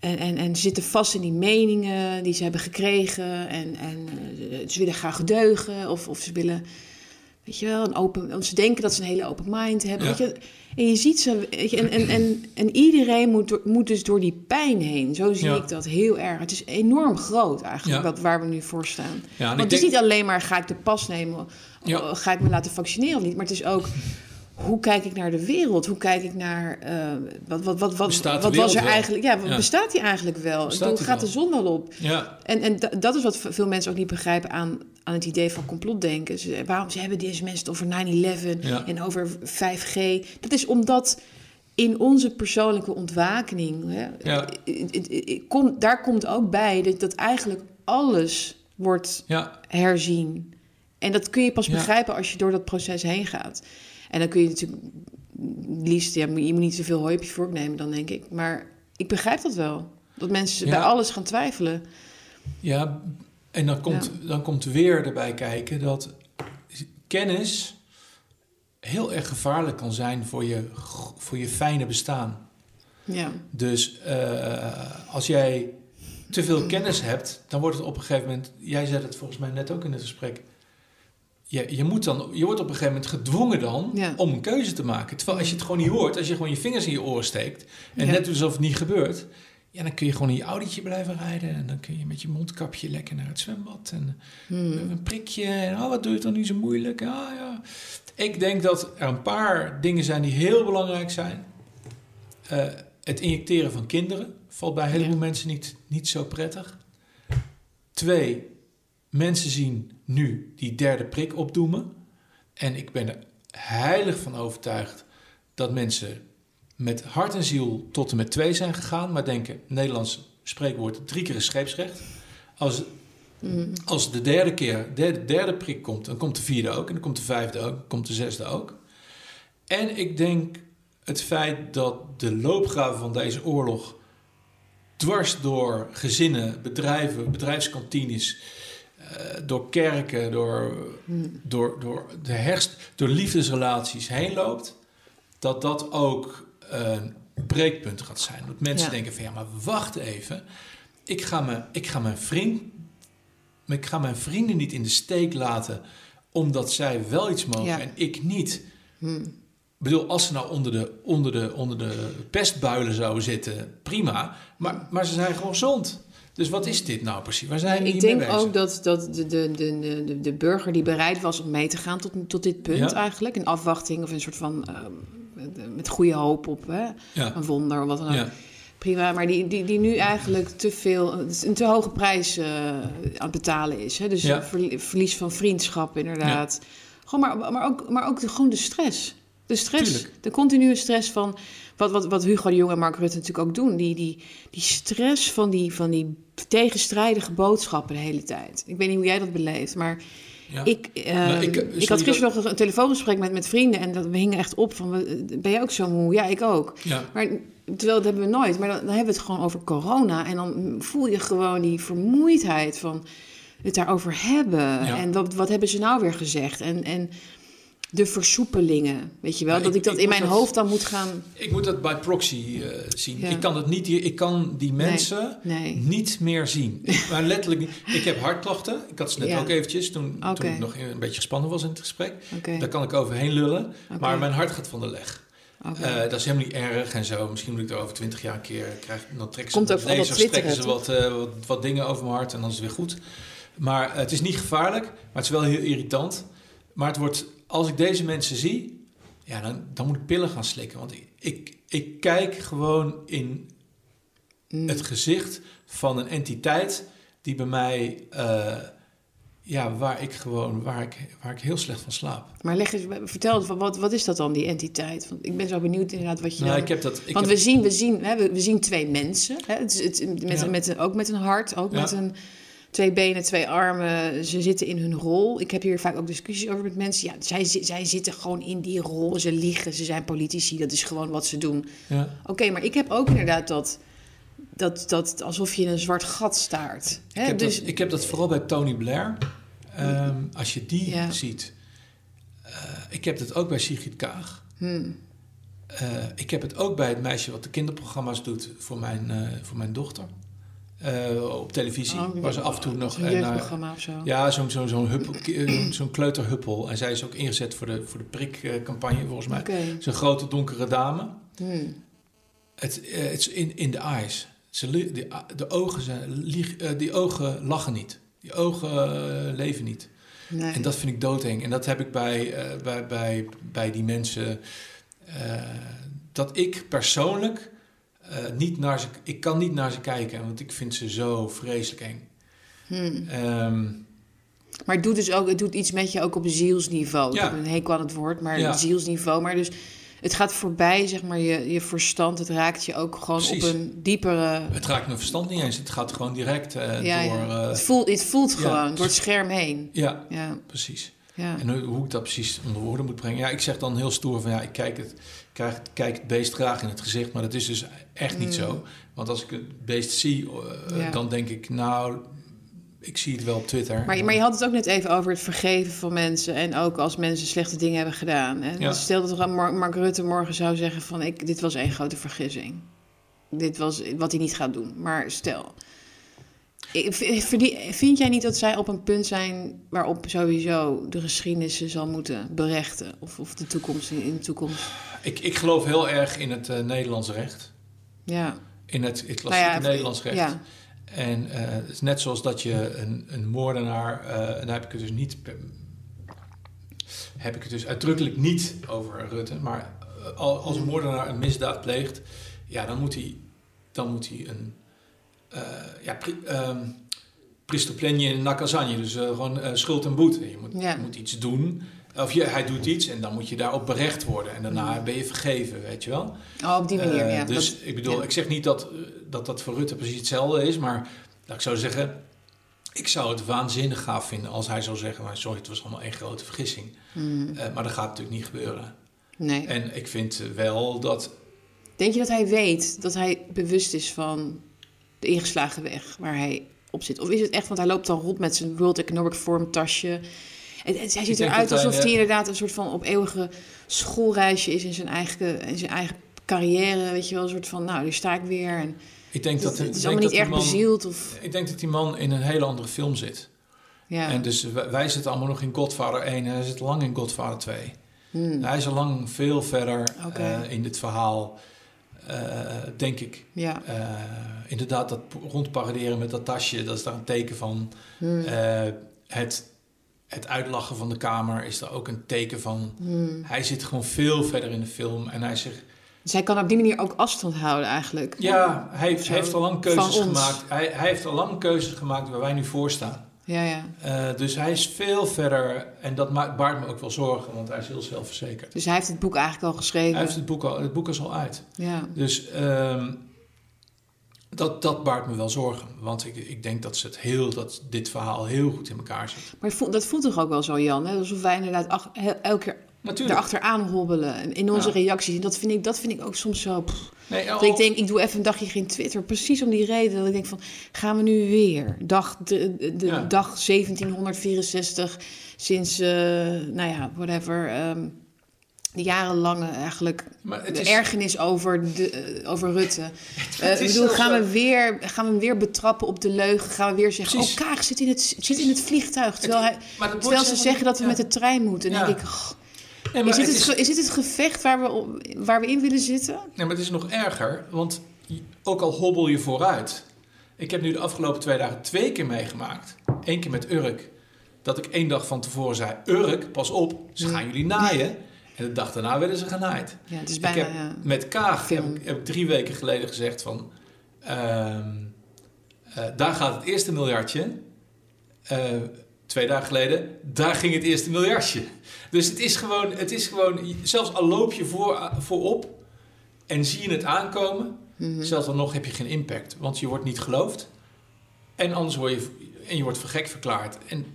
[SPEAKER 1] en, en, en zitten vast in die meningen die ze hebben gekregen. En, en eh, ze willen graag deugen of, of ze willen. Weet je wel, een open, want ze denken dat ze een hele open mind hebben.
[SPEAKER 2] Ja.
[SPEAKER 1] Weet je, en je ziet ze, weet je, en, en, en, en iedereen moet, moet dus door die pijn heen. Zo zie
[SPEAKER 2] Ja.
[SPEAKER 1] ik dat heel erg. Het is enorm groot eigenlijk,
[SPEAKER 2] Ja.
[SPEAKER 1] wat, waar we nu voor staan. Want het is niet alleen maar, ga ik de pas nemen? Of Ga ik me laten vaccineren of niet? Maar het is ook, hoe kijk ik naar de wereld? Hoe kijk ik naar, eh, wat, wat, wat, wat,
[SPEAKER 2] Bestaat
[SPEAKER 1] wat was er
[SPEAKER 2] wel?
[SPEAKER 1] eigenlijk? Ja,
[SPEAKER 2] Ja.
[SPEAKER 1] bestaat die eigenlijk wel?
[SPEAKER 2] Bestaat die
[SPEAKER 1] gaat de zon wel op?
[SPEAKER 2] Ja,
[SPEAKER 1] En, en da- dat is wat veel mensen ook niet begrijpen aan, aan het idee van complotdenken. Ze, waarom ze hebben deze mensen het over 9-11
[SPEAKER 2] Ja.
[SPEAKER 1] en over 5G? Dat is omdat in onze persoonlijke ontwakening, hè,
[SPEAKER 2] Ja.
[SPEAKER 1] daar komt ook bij dat, dat eigenlijk alles wordt herzien. En dat kun je pas begrijpen als je door dat proces heen gaat. En dan kun je natuurlijk liefst, ja, je moet niet te veel hooi op je vork nemen dan, denk ik. Maar ik begrijp dat wel. Dat mensen
[SPEAKER 2] Ja.
[SPEAKER 1] bij alles gaan twijfelen.
[SPEAKER 2] ja. En dan komt, dan komt weer erbij kijken dat kennis heel erg gevaarlijk kan zijn voor je, voor je fijne bestaan.
[SPEAKER 1] Ja,
[SPEAKER 2] Dus eh, als jij te veel kennis hebt, dan wordt het op een gegeven moment. Jij zei het volgens mij net ook in het gesprek. Je, je, moet dan, je wordt op een gegeven moment gedwongen dan
[SPEAKER 1] Ja.
[SPEAKER 2] om een keuze te maken. Terwijl als je het gewoon niet hoort, als je gewoon je vingers in je oren steekt en
[SPEAKER 1] Ja.
[SPEAKER 2] net doet alsof het niet gebeurt, ja, dan kun je gewoon in je autootje blijven rijden en dan kun je met je mondkapje lekker naar het zwembad en
[SPEAKER 1] Hmm.
[SPEAKER 2] een prikje en oh, wat doe je toch niet zo moeilijk? Ah, ja. Ik denk dat er een paar dingen zijn die heel belangrijk zijn. Eh, het injecteren van kinderen valt bij een heleboel
[SPEAKER 1] Ja.
[SPEAKER 2] mensen niet, niet zo prettig. Twee, mensen zien nu die derde prik opdoemen. En ik ben er heilig van overtuigd dat mensen met hart en ziel tot en met twee zijn gegaan, maar denken, Nederlands spreekwoord, drie keer is scheepsrecht. Als,
[SPEAKER 1] Mm.
[SPEAKER 2] als de derde keer, de derde prik komt, dan komt de vierde ook, en dan komt de vijfde ook, dan komt de zesde ook. En ik denk het feit dat de loopgraven van deze oorlog dwars door gezinnen, bedrijven, bedrijfskantines, door kerken, door,
[SPEAKER 1] Mm.
[SPEAKER 2] door, door, de herst, door liefdesrelaties heen loopt, dat dat ook een breekpunt gaat zijn. Dat mensen
[SPEAKER 1] Ja.
[SPEAKER 2] denken van ja, maar wacht even, ik ga, me, ik ga mijn vriend, ik ga mijn vrienden niet in de steek laten omdat zij wel iets mogen
[SPEAKER 1] Ja.
[SPEAKER 2] en ik niet.
[SPEAKER 1] Mm.
[SPEAKER 2] Ik bedoel, als ze nou onder de, onder de, onder de pestbuilen zouden zitten, prima. Maar, maar ze zijn gewoon gezond. Dus wat is dit nou precies? Waar zijn we
[SPEAKER 1] ik denk ook dat, dat de, de, de, de, de burger die bereid was om mee te gaan tot, tot dit punt eigenlijk. Een afwachting of een soort van... ehm, met- goede hoop op een wonder of wat dan ook. Prima, maar die, die, die nu eigenlijk te veel, een te hoge prijs eh, aan het betalen is. Hè? Dus verlies van vriendschap, inderdaad. Gewoon, maar, maar ook, maar ook de, gewoon de stress. De stress, de continue stress van wat, wat, wat Hugo de Jong en Mark Rutte natuurlijk ook doen. Die, die, die stress van die, van die tegenstrijdige boodschappen de hele tijd. Ik weet niet hoe jij dat beleeft, maar
[SPEAKER 2] Ja.
[SPEAKER 1] ik, ehm,
[SPEAKER 2] Nou, ik,
[SPEAKER 1] ik,
[SPEAKER 2] eh,
[SPEAKER 1] had gisteren
[SPEAKER 2] dat-
[SPEAKER 1] nog een telefoongesprek met, met vrienden en dat, we hingen echt op van, ben je ook zo moe? Ja, ik ook.
[SPEAKER 2] ja.
[SPEAKER 1] Maar terwijl dat hebben we nooit. Maar dan, dan hebben we het gewoon over corona. En dan voel je gewoon die vermoeidheid van het daarover hebben.
[SPEAKER 2] Ja.
[SPEAKER 1] En wat, wat hebben ze nou weer gezegd? En, en de versoepelingen, weet je wel?
[SPEAKER 2] Ja,
[SPEAKER 1] dat
[SPEAKER 2] ik-
[SPEAKER 1] ik dat
[SPEAKER 2] ik
[SPEAKER 1] in mijn
[SPEAKER 2] dat-
[SPEAKER 1] hoofd dan moet gaan...
[SPEAKER 2] Ik moet dat bij proxy eh, zien.
[SPEAKER 1] Ja.
[SPEAKER 2] Ik kan het niet, ik kan die mensen
[SPEAKER 1] Nee.
[SPEAKER 2] niet meer zien. Maar letterlijk niet. Ik heb hartklachten. Ik had ze net
[SPEAKER 1] Ja.
[SPEAKER 2] ook eventjes toen, toen ik nog een beetje gespannen was in het gesprek. Daar kan ik overheen lullen. Maar mijn hart gaat van de leg. Eh, dat is helemaal niet erg en zo. Misschien moet ik er over twintig jaar een keer krijgen. Dan trekken ze
[SPEAKER 1] Komt ook
[SPEAKER 2] lasers, trekken ze wat, eh, wat, wat dingen over mijn hart en dan is het weer goed. Maar het is niet gevaarlijk, maar het is wel heel irritant. Maar het wordt, als ik deze mensen zie, ja, dan, dan moet ik pillen gaan slikken. Want ik, ik, ik kijk gewoon in
[SPEAKER 1] Mm.
[SPEAKER 2] het gezicht van een entiteit die bij mij, eh, ja, waar ik gewoon, waar ik, waar ik heel slecht van slaap.
[SPEAKER 1] Maar leg eens, vertel, wat, wat is dat dan, die entiteit? Want ik ben zo benieuwd inderdaad wat je
[SPEAKER 2] Nou,
[SPEAKER 1] dan...
[SPEAKER 2] ik heb dat. Ik
[SPEAKER 1] Want
[SPEAKER 2] heb-
[SPEAKER 1] we zien, we, zien, hè, we, we zien twee mensen. Hè, het, het, met,
[SPEAKER 2] Ja.
[SPEAKER 1] met, ook met een hart, ook
[SPEAKER 2] Ja.
[SPEAKER 1] met een, twee benen, twee armen. Ze zitten in hun rol. Ik heb hier vaak ook discussies over met mensen. Ja, zij, zi- zij zitten gewoon in die rol. Ze liegen, ze zijn politici. Dat is gewoon wat ze doen.
[SPEAKER 2] ja.
[SPEAKER 1] Oké, maar ik heb ook inderdaad dat, dat, dat alsof je in een zwart gat staart. Hè?
[SPEAKER 2] Ik heb,
[SPEAKER 1] dus,
[SPEAKER 2] dat, ik heb dat vooral bij Tony Blair. Ehm, als je die
[SPEAKER 1] Ja.
[SPEAKER 2] ziet. Eh, ik heb dat ook bij Sigrid Kaag.
[SPEAKER 1] hmm,
[SPEAKER 2] Eh, ik heb het ook bij het meisje wat de kinderprogramma's doet voor mijn, eh, voor mijn dochter. Eh, op televisie.
[SPEAKER 1] oh,
[SPEAKER 2] waar ze af en toe nog...
[SPEAKER 1] Een
[SPEAKER 2] eh, naar-
[SPEAKER 1] jeugdprogramma of zo.
[SPEAKER 2] ja, zo'n zo'n zo'n eh, zo'n kleuterhuppel. En zij is ook ingezet voor de, voor de prikcampagne, volgens mij. Een grote donkere dame.
[SPEAKER 1] Hmm.
[SPEAKER 2] Het eh, het is in, in the eyes. Ze, die, de ogen zijn, lieg, eh, die ogen lachen niet. Die ogen eh, leven niet.
[SPEAKER 1] Nee.
[SPEAKER 2] En dat vind ik doodeng. En dat heb ik bij, eh, bij, bij, bij die mensen. eh, dat ik persoonlijk eh, niet naar ze... Ik kan niet naar ze kijken, want ik vind ze zo vreselijk eng.
[SPEAKER 1] Hmm.
[SPEAKER 2] Ehm,
[SPEAKER 1] Maar het doet dus ook, het doet iets met je ook op zielsniveau.
[SPEAKER 2] Ja.
[SPEAKER 1] Ik heb een hekel aan het woord, maar
[SPEAKER 2] Ja.
[SPEAKER 1] zielsniveau. Maar dus het gaat voorbij, zeg maar, je, je verstand. Het raakt je ook gewoon
[SPEAKER 2] Precies.
[SPEAKER 1] op een diepere...
[SPEAKER 2] het raakt mijn verstand niet eens. Het gaat gewoon direct eh,
[SPEAKER 1] ja,
[SPEAKER 2] door... eh,
[SPEAKER 1] het voelt, het voelt gewoon door het scherm heen.
[SPEAKER 2] ja,
[SPEAKER 1] Ja,
[SPEAKER 2] precies.
[SPEAKER 1] ja.
[SPEAKER 2] En hoe, hoe ik dat precies onder woorden moet brengen. Ja, ik zeg dan heel stoer van ja, ik kijk het, krijg, kijk het beest graag in het gezicht. Maar dat is dus echt niet
[SPEAKER 1] Mm.
[SPEAKER 2] zo. Want als ik het beest zie, eh,
[SPEAKER 1] Ja.
[SPEAKER 2] dan denk ik, nou, ik zie het wel op Twitter.
[SPEAKER 1] Maar, maar je had het ook net even over het vergeven van mensen. En ook als mensen slechte dingen hebben gedaan. En
[SPEAKER 2] Ja.
[SPEAKER 1] Stel dat Mark, Mark Rutte morgen zou zeggen van... Ik, dit was één grote vergissing. Dit was wat hij niet gaat doen. Maar stel... Vind jij niet dat zij op een punt zijn waarop sowieso de geschiedenis ze zal moeten berechten? Of, of de toekomst in, in de toekomst?
[SPEAKER 2] ik, ik geloof heel erg in het eh, Nederlands recht.
[SPEAKER 1] Ja.
[SPEAKER 2] In het, het klassieke
[SPEAKER 1] Nou ja,
[SPEAKER 2] Nederlands recht.
[SPEAKER 1] Ja.
[SPEAKER 2] En eh, het is net zoals dat je een, een moordenaar, eh en daar heb ik het dus niet, heb ik het dus uitdrukkelijk niet over Rutte, maar al- als een moordenaar een misdaad pleegt, ja, dan moet hij, dan moet hij een, ja, pri, ehm, in nakazanje, dus eh, gewoon eh, schuld en boete. Je moet,
[SPEAKER 1] Ja.
[SPEAKER 2] je moet iets doen, of je, hij doet iets en dan moet je daarop berecht worden en daarna ben je vergeven, weet je wel.
[SPEAKER 1] Oh, op die manier,
[SPEAKER 2] Eh,
[SPEAKER 1] ja.
[SPEAKER 2] Dus
[SPEAKER 1] Dat-
[SPEAKER 2] ik bedoel,
[SPEAKER 1] ja.
[SPEAKER 2] ik zeg niet dat, eh, dat dat voor Rutte precies hetzelfde is, maar ik zo zeggen, ik zou het waanzinnig gaaf vinden als hij zou zeggen, maar sorry, het was allemaal één grote vergissing. Eh, maar dat gaat natuurlijk niet gebeuren.
[SPEAKER 1] nee.
[SPEAKER 2] En ik vind eh, wel dat,
[SPEAKER 1] Denk je dat hij weet, dat hij bewust is van de ingeslagen weg waar hij op zit? Of is het echt, want hij loopt dan rond met zijn World Economic Forum tasje. En, en hij ziet eruit
[SPEAKER 2] hij,
[SPEAKER 1] alsof hij inderdaad een soort van op eeuwige schoolreisje is in zijn eigen, in zijn eigen carrière. Weet je wel, een soort van, nou, nu sta ik weer. En
[SPEAKER 2] ik denk dat,
[SPEAKER 1] het, is
[SPEAKER 2] denk
[SPEAKER 1] allemaal niet erg
[SPEAKER 2] man,
[SPEAKER 1] bezield. Of,
[SPEAKER 2] Ik denk dat die man in een hele andere film zit.
[SPEAKER 1] ja.
[SPEAKER 2] En dus wij, wij zitten allemaal nog in Godfather 1 en hij zit lang in Godfather 2.
[SPEAKER 1] Hmm.
[SPEAKER 2] Hij is al lang veel verder
[SPEAKER 1] Oké.
[SPEAKER 2] eh, in dit verhaal. Eh, denk ik.
[SPEAKER 1] Ja.
[SPEAKER 2] Eh, inderdaad, dat rondparaderen met dat tasje, dat is daar een teken van.
[SPEAKER 1] Hmm.
[SPEAKER 2] Eh, het, het uitlachen van de kamer is daar ook een teken van.
[SPEAKER 1] Hmm.
[SPEAKER 2] Hij zit gewoon veel verder in de film en hij zegt...
[SPEAKER 1] Dus hij kan op die manier ook afstand houden eigenlijk.
[SPEAKER 2] Ja, hij, heeft- hij heeft al lang keuzes gemaakt. Hij, hij heeft al lang keuzes gemaakt waar wij nu voor staan.
[SPEAKER 1] Ja, ja.
[SPEAKER 2] Eh, dus hij is veel verder en dat maakt, baart me ook wel zorgen, want hij is heel zelfverzekerd.
[SPEAKER 1] Dus hij heeft het boek eigenlijk al geschreven.
[SPEAKER 2] Hij heeft het boek al, het boek is al uit.
[SPEAKER 1] Ja.
[SPEAKER 2] Dus ehm, dat, dat baart me wel zorgen. Want ik, ik denk dat, ze het heel, dat dit verhaal heel goed in elkaar zit.
[SPEAKER 1] Maar voelt, dat voelt toch ook wel zo, Jan? Hè? Alsof wij inderdaad ach- elke keer
[SPEAKER 2] Natuurlijk.
[SPEAKER 1] erachteraan hobbelen. En in onze
[SPEAKER 2] Ja.
[SPEAKER 1] reacties. En dat vind ik, dat vind ik ook soms zo... pff.
[SPEAKER 2] Nee,
[SPEAKER 1] Dat ik denk, ik doe even een dagje geen Twitter. Precies om die reden. Dat ik denk van, gaan we nu weer? Dag, de, de, de
[SPEAKER 2] Ja.
[SPEAKER 1] dag 1764 sinds, eh, nou ja, whatever... ehm, de jarenlange eigenlijk de
[SPEAKER 2] is,
[SPEAKER 1] ergernis over, de, eh, over Rutte.
[SPEAKER 2] Is
[SPEAKER 1] bedoel, gaan we, weer, gaan we hem weer betrappen op de leugen? Gaan we weer zeggen,
[SPEAKER 2] Precies.
[SPEAKER 1] oh Kaag zit in het, zit in het vliegtuig. Terwijl, hij, terwijl ze zeggen dat we
[SPEAKER 2] ja.
[SPEAKER 1] met de trein moeten. Dan
[SPEAKER 2] Ja.
[SPEAKER 1] denk ik, oh,
[SPEAKER 2] Nee,
[SPEAKER 1] is, dit
[SPEAKER 2] het
[SPEAKER 1] het,
[SPEAKER 2] is-
[SPEAKER 1] ge- is dit het gevecht waar we, waar we in willen zitten?
[SPEAKER 2] Nee, maar het is nog erger, want ook al hobbel je vooruit. Ik heb nu de afgelopen twee dagen twee keer meegemaakt. Eén keer met Urk. Dat ik één dag van tevoren zei: Urk, pas op, ze gaan jullie naaien. En de dag daarna werden ze genaaid.
[SPEAKER 1] Ja, het is
[SPEAKER 2] ik
[SPEAKER 1] bijna...
[SPEAKER 2] heb
[SPEAKER 1] ja.
[SPEAKER 2] met Kaag heb ik, heb ik drie weken geleden gezegd van... ehm, eh, daar gaat het eerste miljardje. Eh, twee dagen geleden, daar ging het eerste miljardje. Dus het is gewoon, het is gewoon zelfs al loop je voor, voorop en zie je het aankomen...
[SPEAKER 1] Mhm.
[SPEAKER 2] zelfs dan nog heb je geen impact. Want je wordt niet geloofd. En anders word je, en je wordt voor gek verklaard. En ik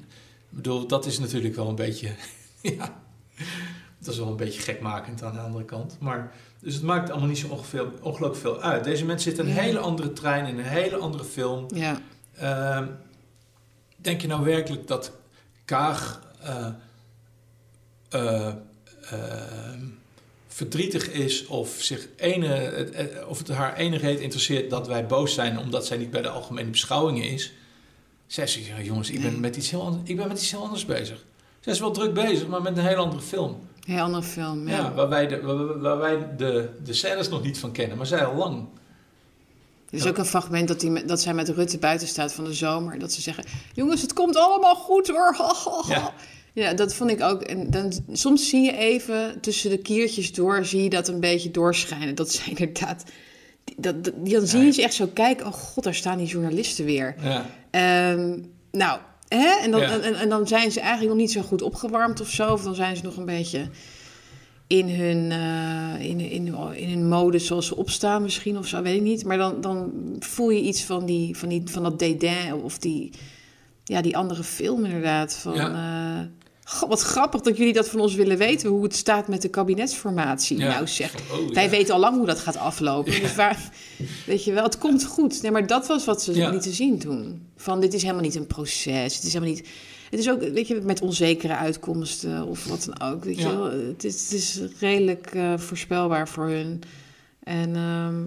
[SPEAKER 2] bedoel, dat is natuurlijk wel een beetje... ja, dat is wel een beetje gekmakend aan de andere kant. Maar, dus het maakt allemaal niet zo ongeveer, ongelooflijk veel uit. Deze mensen zitten een
[SPEAKER 1] Ja.
[SPEAKER 2] hele andere trein, in een hele andere film.
[SPEAKER 1] Ja.
[SPEAKER 2] Ehm, denk je nou werkelijk dat Kaag eh, eh, ehm, verdrietig is of, zich ene, eh, eh, of het haar enige reden interesseert dat wij boos zijn omdat zij niet bij de algemene beschouwingen is? Zij zegt, ja, jongens, ik ben, met iets heel anders, ik ben met iets heel anders bezig. Zij is wel druk bezig, maar met een heel andere film.
[SPEAKER 1] Heel andere film,
[SPEAKER 2] Ja.
[SPEAKER 1] ja.
[SPEAKER 2] waar wij, de, waar, waar wij de, de scènes nog niet van kennen, maar zij al lang.
[SPEAKER 1] Er is ook een fragment dat, die, dat zij met Rutte buiten staat van de zomer. Dat ze zeggen, jongens, het komt allemaal goed hoor.
[SPEAKER 2] Ja.
[SPEAKER 1] Ja, dat vond ik ook. En dan, soms zie je even tussen de kiertjes door, zie je dat een beetje doorschijnen. Dat ze inderdaad... Dat, dat, dan zie je ze echt zo kijken, oh god, daar staan die journalisten weer.
[SPEAKER 2] Ja.
[SPEAKER 1] Ehm, nou, hè? En, dan,
[SPEAKER 2] Ja.
[SPEAKER 1] en, en dan zijn ze eigenlijk nog niet zo goed opgewarmd of zo. Of dan zijn ze nog een beetje in hun, eh, in, in, in hun mode zoals ze opstaan misschien of zo, weet ik niet. Maar dan, dan voel je iets van, die, van, die, van dat dédain of die, ja, die andere film inderdaad. Van, eh, wat grappig dat jullie dat van ons willen weten, hoe het staat met de kabinetsformatie.
[SPEAKER 2] Ja.
[SPEAKER 1] Nou zeg,
[SPEAKER 2] Oh,
[SPEAKER 1] wij
[SPEAKER 2] ja.
[SPEAKER 1] weten al lang hoe dat gaat aflopen.
[SPEAKER 2] Ja.
[SPEAKER 1] Dus waar, weet je wel, het komt goed. Nee, maar dat was wat ze
[SPEAKER 2] Ja.
[SPEAKER 1] lieten zien toen. Van dit is helemaal niet een proces. Het is helemaal niet. Het is ook, weet je, met onzekere uitkomsten of wat dan ook. Weet je
[SPEAKER 2] Ja.
[SPEAKER 1] Het is, het is redelijk eh, voorspelbaar voor hun. En, ehm,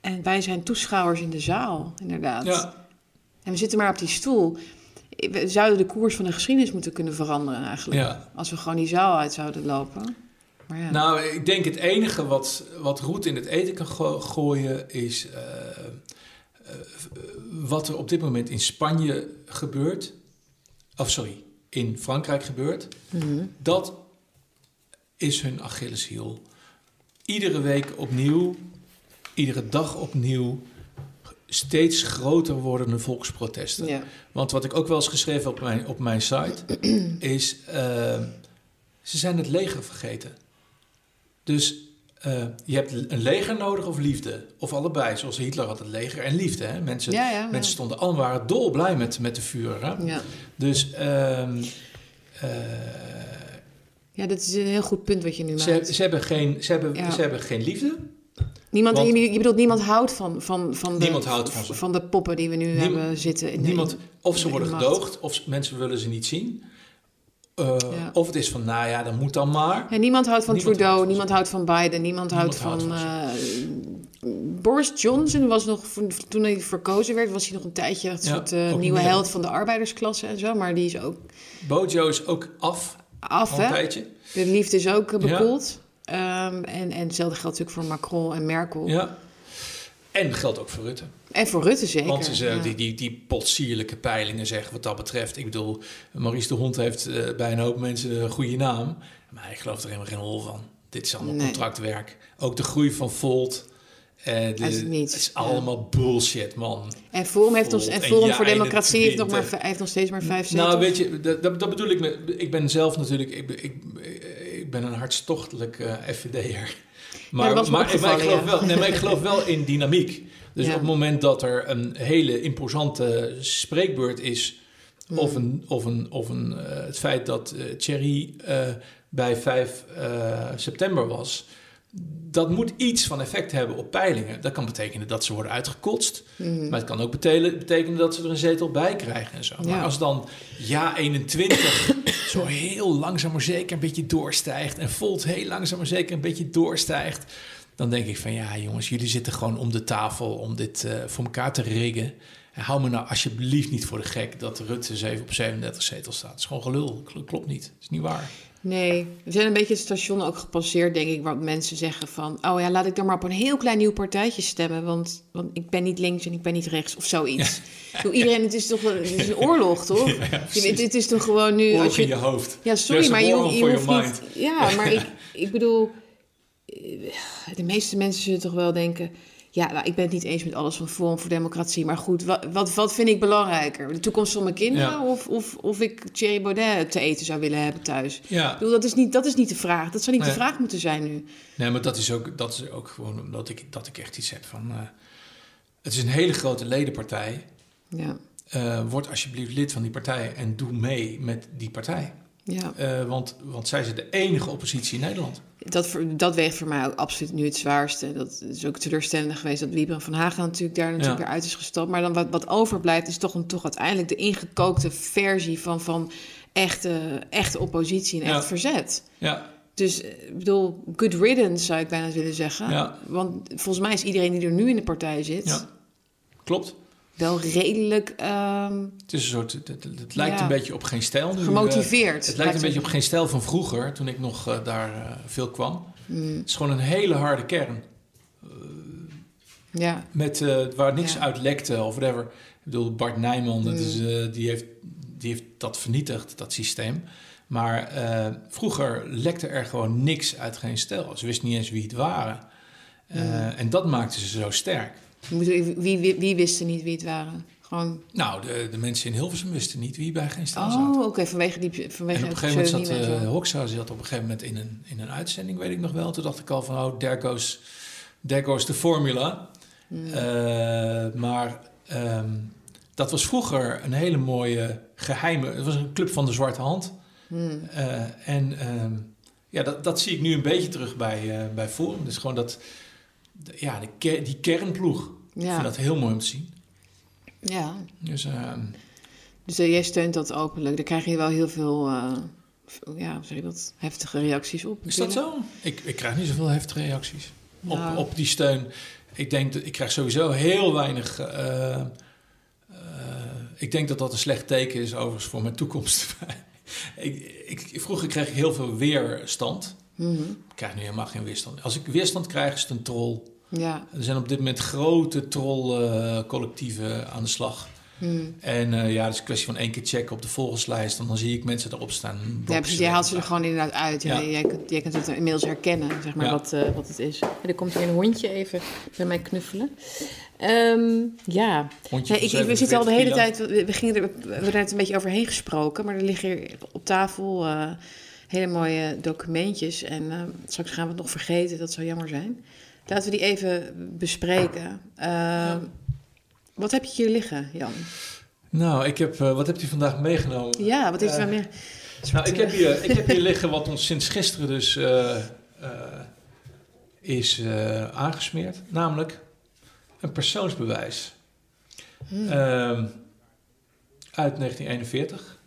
[SPEAKER 1] en wij zijn toeschouwers in de zaal, inderdaad.
[SPEAKER 2] Ja,
[SPEAKER 1] En we zitten maar op die stoel. We zouden de koers van de geschiedenis moeten kunnen veranderen eigenlijk.
[SPEAKER 2] ja.
[SPEAKER 1] Als we gewoon die zaal uit zouden lopen. Maar ja.
[SPEAKER 2] Nou, ik denk het enige wat, wat roet in het eten kan go- gooien is eh, eh, wat er op dit moment in Spanje gebeurt. Of sorry, in Frankrijk gebeurt.
[SPEAKER 1] Mhm.
[SPEAKER 2] Dat is hun Achilleshiel. Iedere week opnieuw, iedere dag opnieuw, steeds groter wordende volksprotesten.
[SPEAKER 1] ja.
[SPEAKER 2] Want wat ik ook wel eens geschreven heb op mijn, op mijn site, is eh, ze zijn het leger vergeten. Dus eh, je hebt een leger nodig of liefde. Of allebei, zoals Hitler had het leger en liefde. Hè? Mensen,
[SPEAKER 1] Ja, ja, ja.
[SPEAKER 2] mensen stonden allemaal waren dolblij met, met de vuur. Hè?
[SPEAKER 1] ja.
[SPEAKER 2] Dus ehm, eh,
[SPEAKER 1] Ja, dat is een heel goed punt wat je nu
[SPEAKER 2] ze,
[SPEAKER 1] maakt.
[SPEAKER 2] ze, hebben geen, ze, hebben, ze hebben geen liefde.
[SPEAKER 1] Niemand,
[SPEAKER 2] want-
[SPEAKER 1] je, je bedoelt, niemand houdt van, van, van, de,
[SPEAKER 2] Niemand houdt van
[SPEAKER 1] van de poppen die we nu hebben zitten. In,
[SPEAKER 2] Niemand, of ze worden gedoogd, of mensen willen ze niet zien. Eh,
[SPEAKER 1] Ja.
[SPEAKER 2] Of het is van, nou ja, dan moet dan maar.
[SPEAKER 1] Ja, niemand houdt van
[SPEAKER 2] Niemand
[SPEAKER 1] Trudeau,
[SPEAKER 2] houdt
[SPEAKER 1] niemand houdt van Biden, niemand, houdt
[SPEAKER 2] houdt
[SPEAKER 1] van...
[SPEAKER 2] van
[SPEAKER 1] eh, Boris Johnson was nog, toen hij verkozen werd, was hij nog een tijdje een
[SPEAKER 2] Ja,
[SPEAKER 1] soort eh, nieuwe
[SPEAKER 2] meer.
[SPEAKER 1] held van de arbeidersklasse en zo. Maar die is ook
[SPEAKER 2] Bojo is ook af,
[SPEAKER 1] af,
[SPEAKER 2] al een
[SPEAKER 1] hè?
[SPEAKER 2] tijdje.
[SPEAKER 1] De liefde is ook
[SPEAKER 2] Ja.
[SPEAKER 1] bekoeld. Ehm, en, en hetzelfde geldt natuurlijk voor Macron en Merkel.
[SPEAKER 2] Ja. En geldt ook voor Rutte.
[SPEAKER 1] En voor Rutte zeker.
[SPEAKER 2] Want ze,
[SPEAKER 1] ja.
[SPEAKER 2] die, die, die potsierlijke peilingen zeggen wat dat betreft. Ik bedoel, Maurice de Hond heeft eh, bij een hoop mensen een goede naam. Maar ik geloof er helemaal geen hol van. Dit is allemaal
[SPEAKER 1] Nee.
[SPEAKER 2] contractwerk. Ook de groei van Volt. eh, de,
[SPEAKER 1] het niets,
[SPEAKER 2] het is
[SPEAKER 1] ja.
[SPEAKER 2] allemaal bullshit, man.
[SPEAKER 1] En Forum, heeft ons, en Forum
[SPEAKER 2] ja
[SPEAKER 1] voor Democratie heeft nog, maar, heeft nog steeds maar vijf zetels.
[SPEAKER 2] Nou, weet je, dat, dat, bedoel ik. Met, ik ben zelf natuurlijk, ik, ben- ik, ik ben een hartstochtelijk eh FVD'er. Maar, maar, maar, ik geloof wel, nee, maar ik geloof wel in dynamiek. Dus
[SPEAKER 1] Ja.
[SPEAKER 2] op het moment dat er een hele imposante spreekbeurt is,
[SPEAKER 1] Hmm.
[SPEAKER 2] of, een, of, een, of een, eh, het feit dat eh, Thierry eh, bij 5 eh, september was, dat moet iets van effect hebben op peilingen. Dat kan betekenen dat ze worden uitgekotst.
[SPEAKER 1] Mhm.
[SPEAKER 2] Maar het kan ook betekenen, betekenen dat ze er een zetel bij krijgen en zo. Maar als dan ja 21 zo heel langzaam maar zeker een beetje doorstijgt... en Volt heel langzaam maar zeker een beetje doorstijgt... dan denk ik van ja jongens, jullie zitten gewoon om de tafel om dit eh, voor elkaar te riggen. En hou me nou alsjeblieft niet voor de gek dat Rutte 7 op 37 zetels staat. Dat is gewoon gelul, Kl- klopt niet. Dat is niet waar.
[SPEAKER 1] Nee, we zijn een beetje het station ook gepasseerd, denk ik, waar mensen zeggen van... oh ja, laat ik dan maar op een heel klein nieuw partijtje stemmen... want, want ik ben niet links en ik ben niet rechts of zoiets. Ik bedoel, Iedereen, het is toch het is een oorlog, toch? Je weet, het is toch gewoon nu...
[SPEAKER 2] Oorlog
[SPEAKER 1] Als
[SPEAKER 2] in
[SPEAKER 1] je,
[SPEAKER 2] je hoofd.
[SPEAKER 1] ja, sorry, maar je, je hoeft niet... Ja, maar ik, ik bedoel... eh, De meeste mensen zullen toch wel denken... Ja, nou, ik ben het niet eens met alles van Forum voor Democratie. Maar goed, wat, wat, wat vind ik belangrijker? De toekomst van mijn kinderen?
[SPEAKER 2] Ja.
[SPEAKER 1] Of, of, of ik Thierry Baudet te eten zou willen hebben thuis?
[SPEAKER 2] Ja,
[SPEAKER 1] Ik bedoel, dat is niet, dat is niet de vraag. Dat zou niet
[SPEAKER 2] Nee.
[SPEAKER 1] de vraag moeten zijn nu.
[SPEAKER 2] Nee, maar dat is ook, dat is ook gewoon omdat ik, dat ik echt iets heb van... eh, het is een hele grote ledenpartij.
[SPEAKER 1] Ja,
[SPEAKER 2] Eh, word alsjeblieft lid van die partij en doe mee met die partij.
[SPEAKER 1] Ja.
[SPEAKER 2] Eh, want, want zij zijn de enige oppositie in Nederland.
[SPEAKER 1] Dat, dat weegt voor mij ook absoluut nu het zwaarste. Dat is ook teleurstellend geweest dat Wiebren van Hagen natuurlijk daar natuurlijk
[SPEAKER 2] Ja.
[SPEAKER 1] weer uit is gestapt. Maar dan wat, wat overblijft is toch, een, toch uiteindelijk de ingekookte versie van, van echte, echte oppositie en echt
[SPEAKER 2] Ja.
[SPEAKER 1] verzet.
[SPEAKER 2] Ja,
[SPEAKER 1] Dus eh, ik bedoel, good riddance zou ik bijna willen zeggen.
[SPEAKER 2] Ja.
[SPEAKER 1] Want volgens mij is iedereen die er nu in de partij zit...
[SPEAKER 2] ja. klopt.
[SPEAKER 1] Wel redelijk ehm,
[SPEAKER 2] Het, is een soort, het, het- het lijkt
[SPEAKER 1] Ja.
[SPEAKER 2] een beetje op geen stijl nu. eh,
[SPEAKER 1] gemotiveerd.
[SPEAKER 2] het lijkt een beetje op geen stijl van vroeger, toen ik nog eh, daar eh, veel kwam.
[SPEAKER 1] Mm,
[SPEAKER 2] Het is gewoon een hele harde kern.
[SPEAKER 1] ja,
[SPEAKER 2] Met, waar niks
[SPEAKER 1] Ja.
[SPEAKER 2] uit lekte of whatever. Ik bedoel, Bart Nijman, dat
[SPEAKER 1] Mm.
[SPEAKER 2] is, eh, die, heeft, die heeft dat vernietigd, dat systeem. Maar vroeger lekte er gewoon niks uit geen stijl. Ze wisten niet eens wie het waren. Eh,
[SPEAKER 1] Mm.
[SPEAKER 2] En dat maakte ze zo sterk.
[SPEAKER 1] Wie, wie, wie wisten niet wie het waren? Gewoon...
[SPEAKER 2] Nou, de, de mensen in Hilversum wisten niet wie bij geen stijl zat.
[SPEAKER 1] Oh, oké, vanwege die vanwege
[SPEAKER 2] En op een gegeven moment zat
[SPEAKER 1] pseudoniem en
[SPEAKER 2] uh. Hoxha zat op een gegeven moment in een, in een uitzending, weet ik nog wel. Toen dacht ik al van, oh, there goes, there goes the formula.
[SPEAKER 1] Hmm.
[SPEAKER 2] Eh, maar ehm, dat was vroeger een hele mooie geheime... Het was een club van de zwarte hand.
[SPEAKER 1] Hmm.
[SPEAKER 2] Eh, en ehm, ja, dat, dat zie ik nu een beetje terug bij, eh, bij Forum. Dus gewoon dat, de- ja, de die kernploeg. Ik vind dat heel mooi om te zien.
[SPEAKER 1] ja.
[SPEAKER 2] Dus ehm,
[SPEAKER 1] Dus eh, jij steunt dat openlijk. Daar krijg je wel heel veel, eh, ja, zeg dat, heftige reacties op.
[SPEAKER 2] Is dat zo? Ik, ik krijg niet zoveel heftige reacties op,
[SPEAKER 1] Nou.
[SPEAKER 2] op die steun. Ik denk dat ik krijg sowieso heel weinig. eh, ik denk dat dat een slecht teken is, overigens, voor mijn toekomst. ik, ik, vroeger kreeg ik heel veel weerstand.
[SPEAKER 1] Mhm.
[SPEAKER 2] Ik krijg nu helemaal geen weerstand. Als ik weerstand krijg, is het een troll.
[SPEAKER 1] Ja.
[SPEAKER 2] Er zijn op dit moment grote trollcollectieven aan de slag.
[SPEAKER 1] Mhm.
[SPEAKER 2] En eh, ja, het is een kwestie van één keer checken op de volgerslijst. En dan zie ik mensen erop staan.
[SPEAKER 1] Ja, precies. Jij haalt ze er gewoon inderdaad uit. Ja. Jij, kunt, jij kunt het inmiddels herkennen, zeg maar,
[SPEAKER 2] Ja.
[SPEAKER 1] wat, eh, wat het is. Er komt hier een hondje even bij mij knuffelen. Ehm, ja,
[SPEAKER 2] Hondje
[SPEAKER 1] Nee, ik, we zitten al de
[SPEAKER 2] 47
[SPEAKER 1] hele
[SPEAKER 2] kilo.
[SPEAKER 1] tijd, we, we gingen er, we hebben er net een beetje overheen gesproken, maar er liggen hier op tafel eh, hele mooie documentjes. En eh, straks gaan we het nog vergeten, dat zou jammer zijn. Laten we die even bespreken. Eh, Wat heb je hier liggen, Jan?
[SPEAKER 2] Nou, ik heb, eh, wat hebt u vandaag meegenomen?
[SPEAKER 1] Ja, wat heeft u
[SPEAKER 2] Eh,
[SPEAKER 1] meer?
[SPEAKER 2] Nou, ik heb, hier, ik heb hier liggen wat ons sinds gisteren dus is aangesmeerd. Namelijk een persoonsbewijs.
[SPEAKER 1] Hmm.
[SPEAKER 2] Ehm, uit 1941,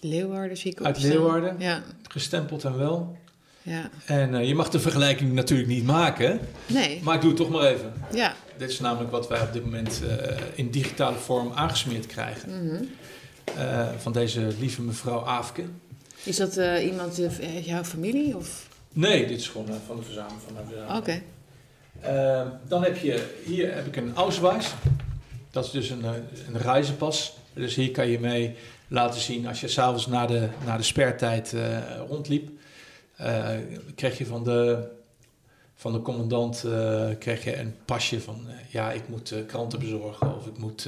[SPEAKER 1] Leeuwarden zie ik
[SPEAKER 2] uit
[SPEAKER 1] opstaan.
[SPEAKER 2] Leeuwarden.
[SPEAKER 1] Ja,
[SPEAKER 2] gestempeld en wel.
[SPEAKER 1] ja.
[SPEAKER 2] En eh, je mag de vergelijking natuurlijk niet maken,
[SPEAKER 1] Nee,
[SPEAKER 2] maar ik doe het toch maar even.
[SPEAKER 1] ja.
[SPEAKER 2] Dit is namelijk wat wij op dit moment eh, in digitale vorm aangesmeerd krijgen.
[SPEAKER 1] Mhm.
[SPEAKER 2] eh, van deze lieve mevrouw Aafke.
[SPEAKER 1] Is dat iemand uit jouw familie? Of?
[SPEAKER 2] Nee, dit is gewoon van de verzameling. Van de verzameling.
[SPEAKER 1] Oké.
[SPEAKER 2] Dan heb je, hier heb ik een Ausweis. Dat is dus een, een reizenpas. Dus hier kan je mee laten zien als je s'avonds na de, na de spertijd eh, rondliep. eh kreeg je van de, van de commandant eh, kreeg je een pasje van... ja, ik moet kranten bezorgen of ik moet,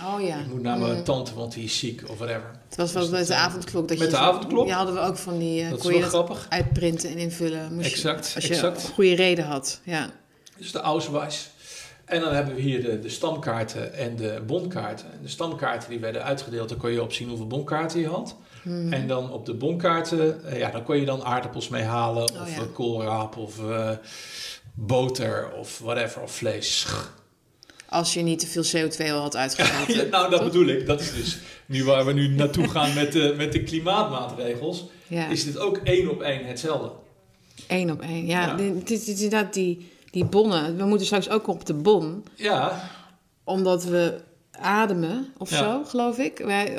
[SPEAKER 1] Oh ja.
[SPEAKER 2] ik moet naar mijn
[SPEAKER 1] Mm.
[SPEAKER 2] tante, want die is ziek of whatever.
[SPEAKER 1] Het was wel
[SPEAKER 2] Dus
[SPEAKER 1] met de avondklok. Dat
[SPEAKER 2] met
[SPEAKER 1] je
[SPEAKER 2] de avondklok?
[SPEAKER 1] Ja, hadden we ook van die...
[SPEAKER 2] Dat
[SPEAKER 1] kon je
[SPEAKER 2] grappig.
[SPEAKER 1] uitprinten en invullen. Moest je-
[SPEAKER 2] Exact,
[SPEAKER 1] als je een goede reden had. Ja.
[SPEAKER 2] Dus de Ausweis. En dan hebben we hier de, de stamkaarten en de bonkaarten. En de stamkaarten die werden uitgedeeld, dan kon je op zien hoeveel bonkaarten je had.
[SPEAKER 1] Mhm.
[SPEAKER 2] En dan op de bonkaarten, eh, ja, dan kon je dan aardappels mee halen.
[SPEAKER 1] Oh,
[SPEAKER 2] of
[SPEAKER 1] ja.
[SPEAKER 2] eh, koolraap, of eh, boter, of whatever, of vlees.
[SPEAKER 1] Als je niet te veel CO2 al had uitgestoten.
[SPEAKER 2] Ja, nou, dat bedoel ik. Dat is dus nu waar we nu naartoe gaan met de, met de klimaatmaatregels.
[SPEAKER 1] Ja,
[SPEAKER 2] Is dit ook één op één hetzelfde?
[SPEAKER 1] één op één. Ja, dit is inderdaad die, die bonnen. We moeten straks ook op de bon.
[SPEAKER 2] Ja,
[SPEAKER 1] Omdat we ademen of
[SPEAKER 2] Ja.
[SPEAKER 1] zo, geloof ik. Wij,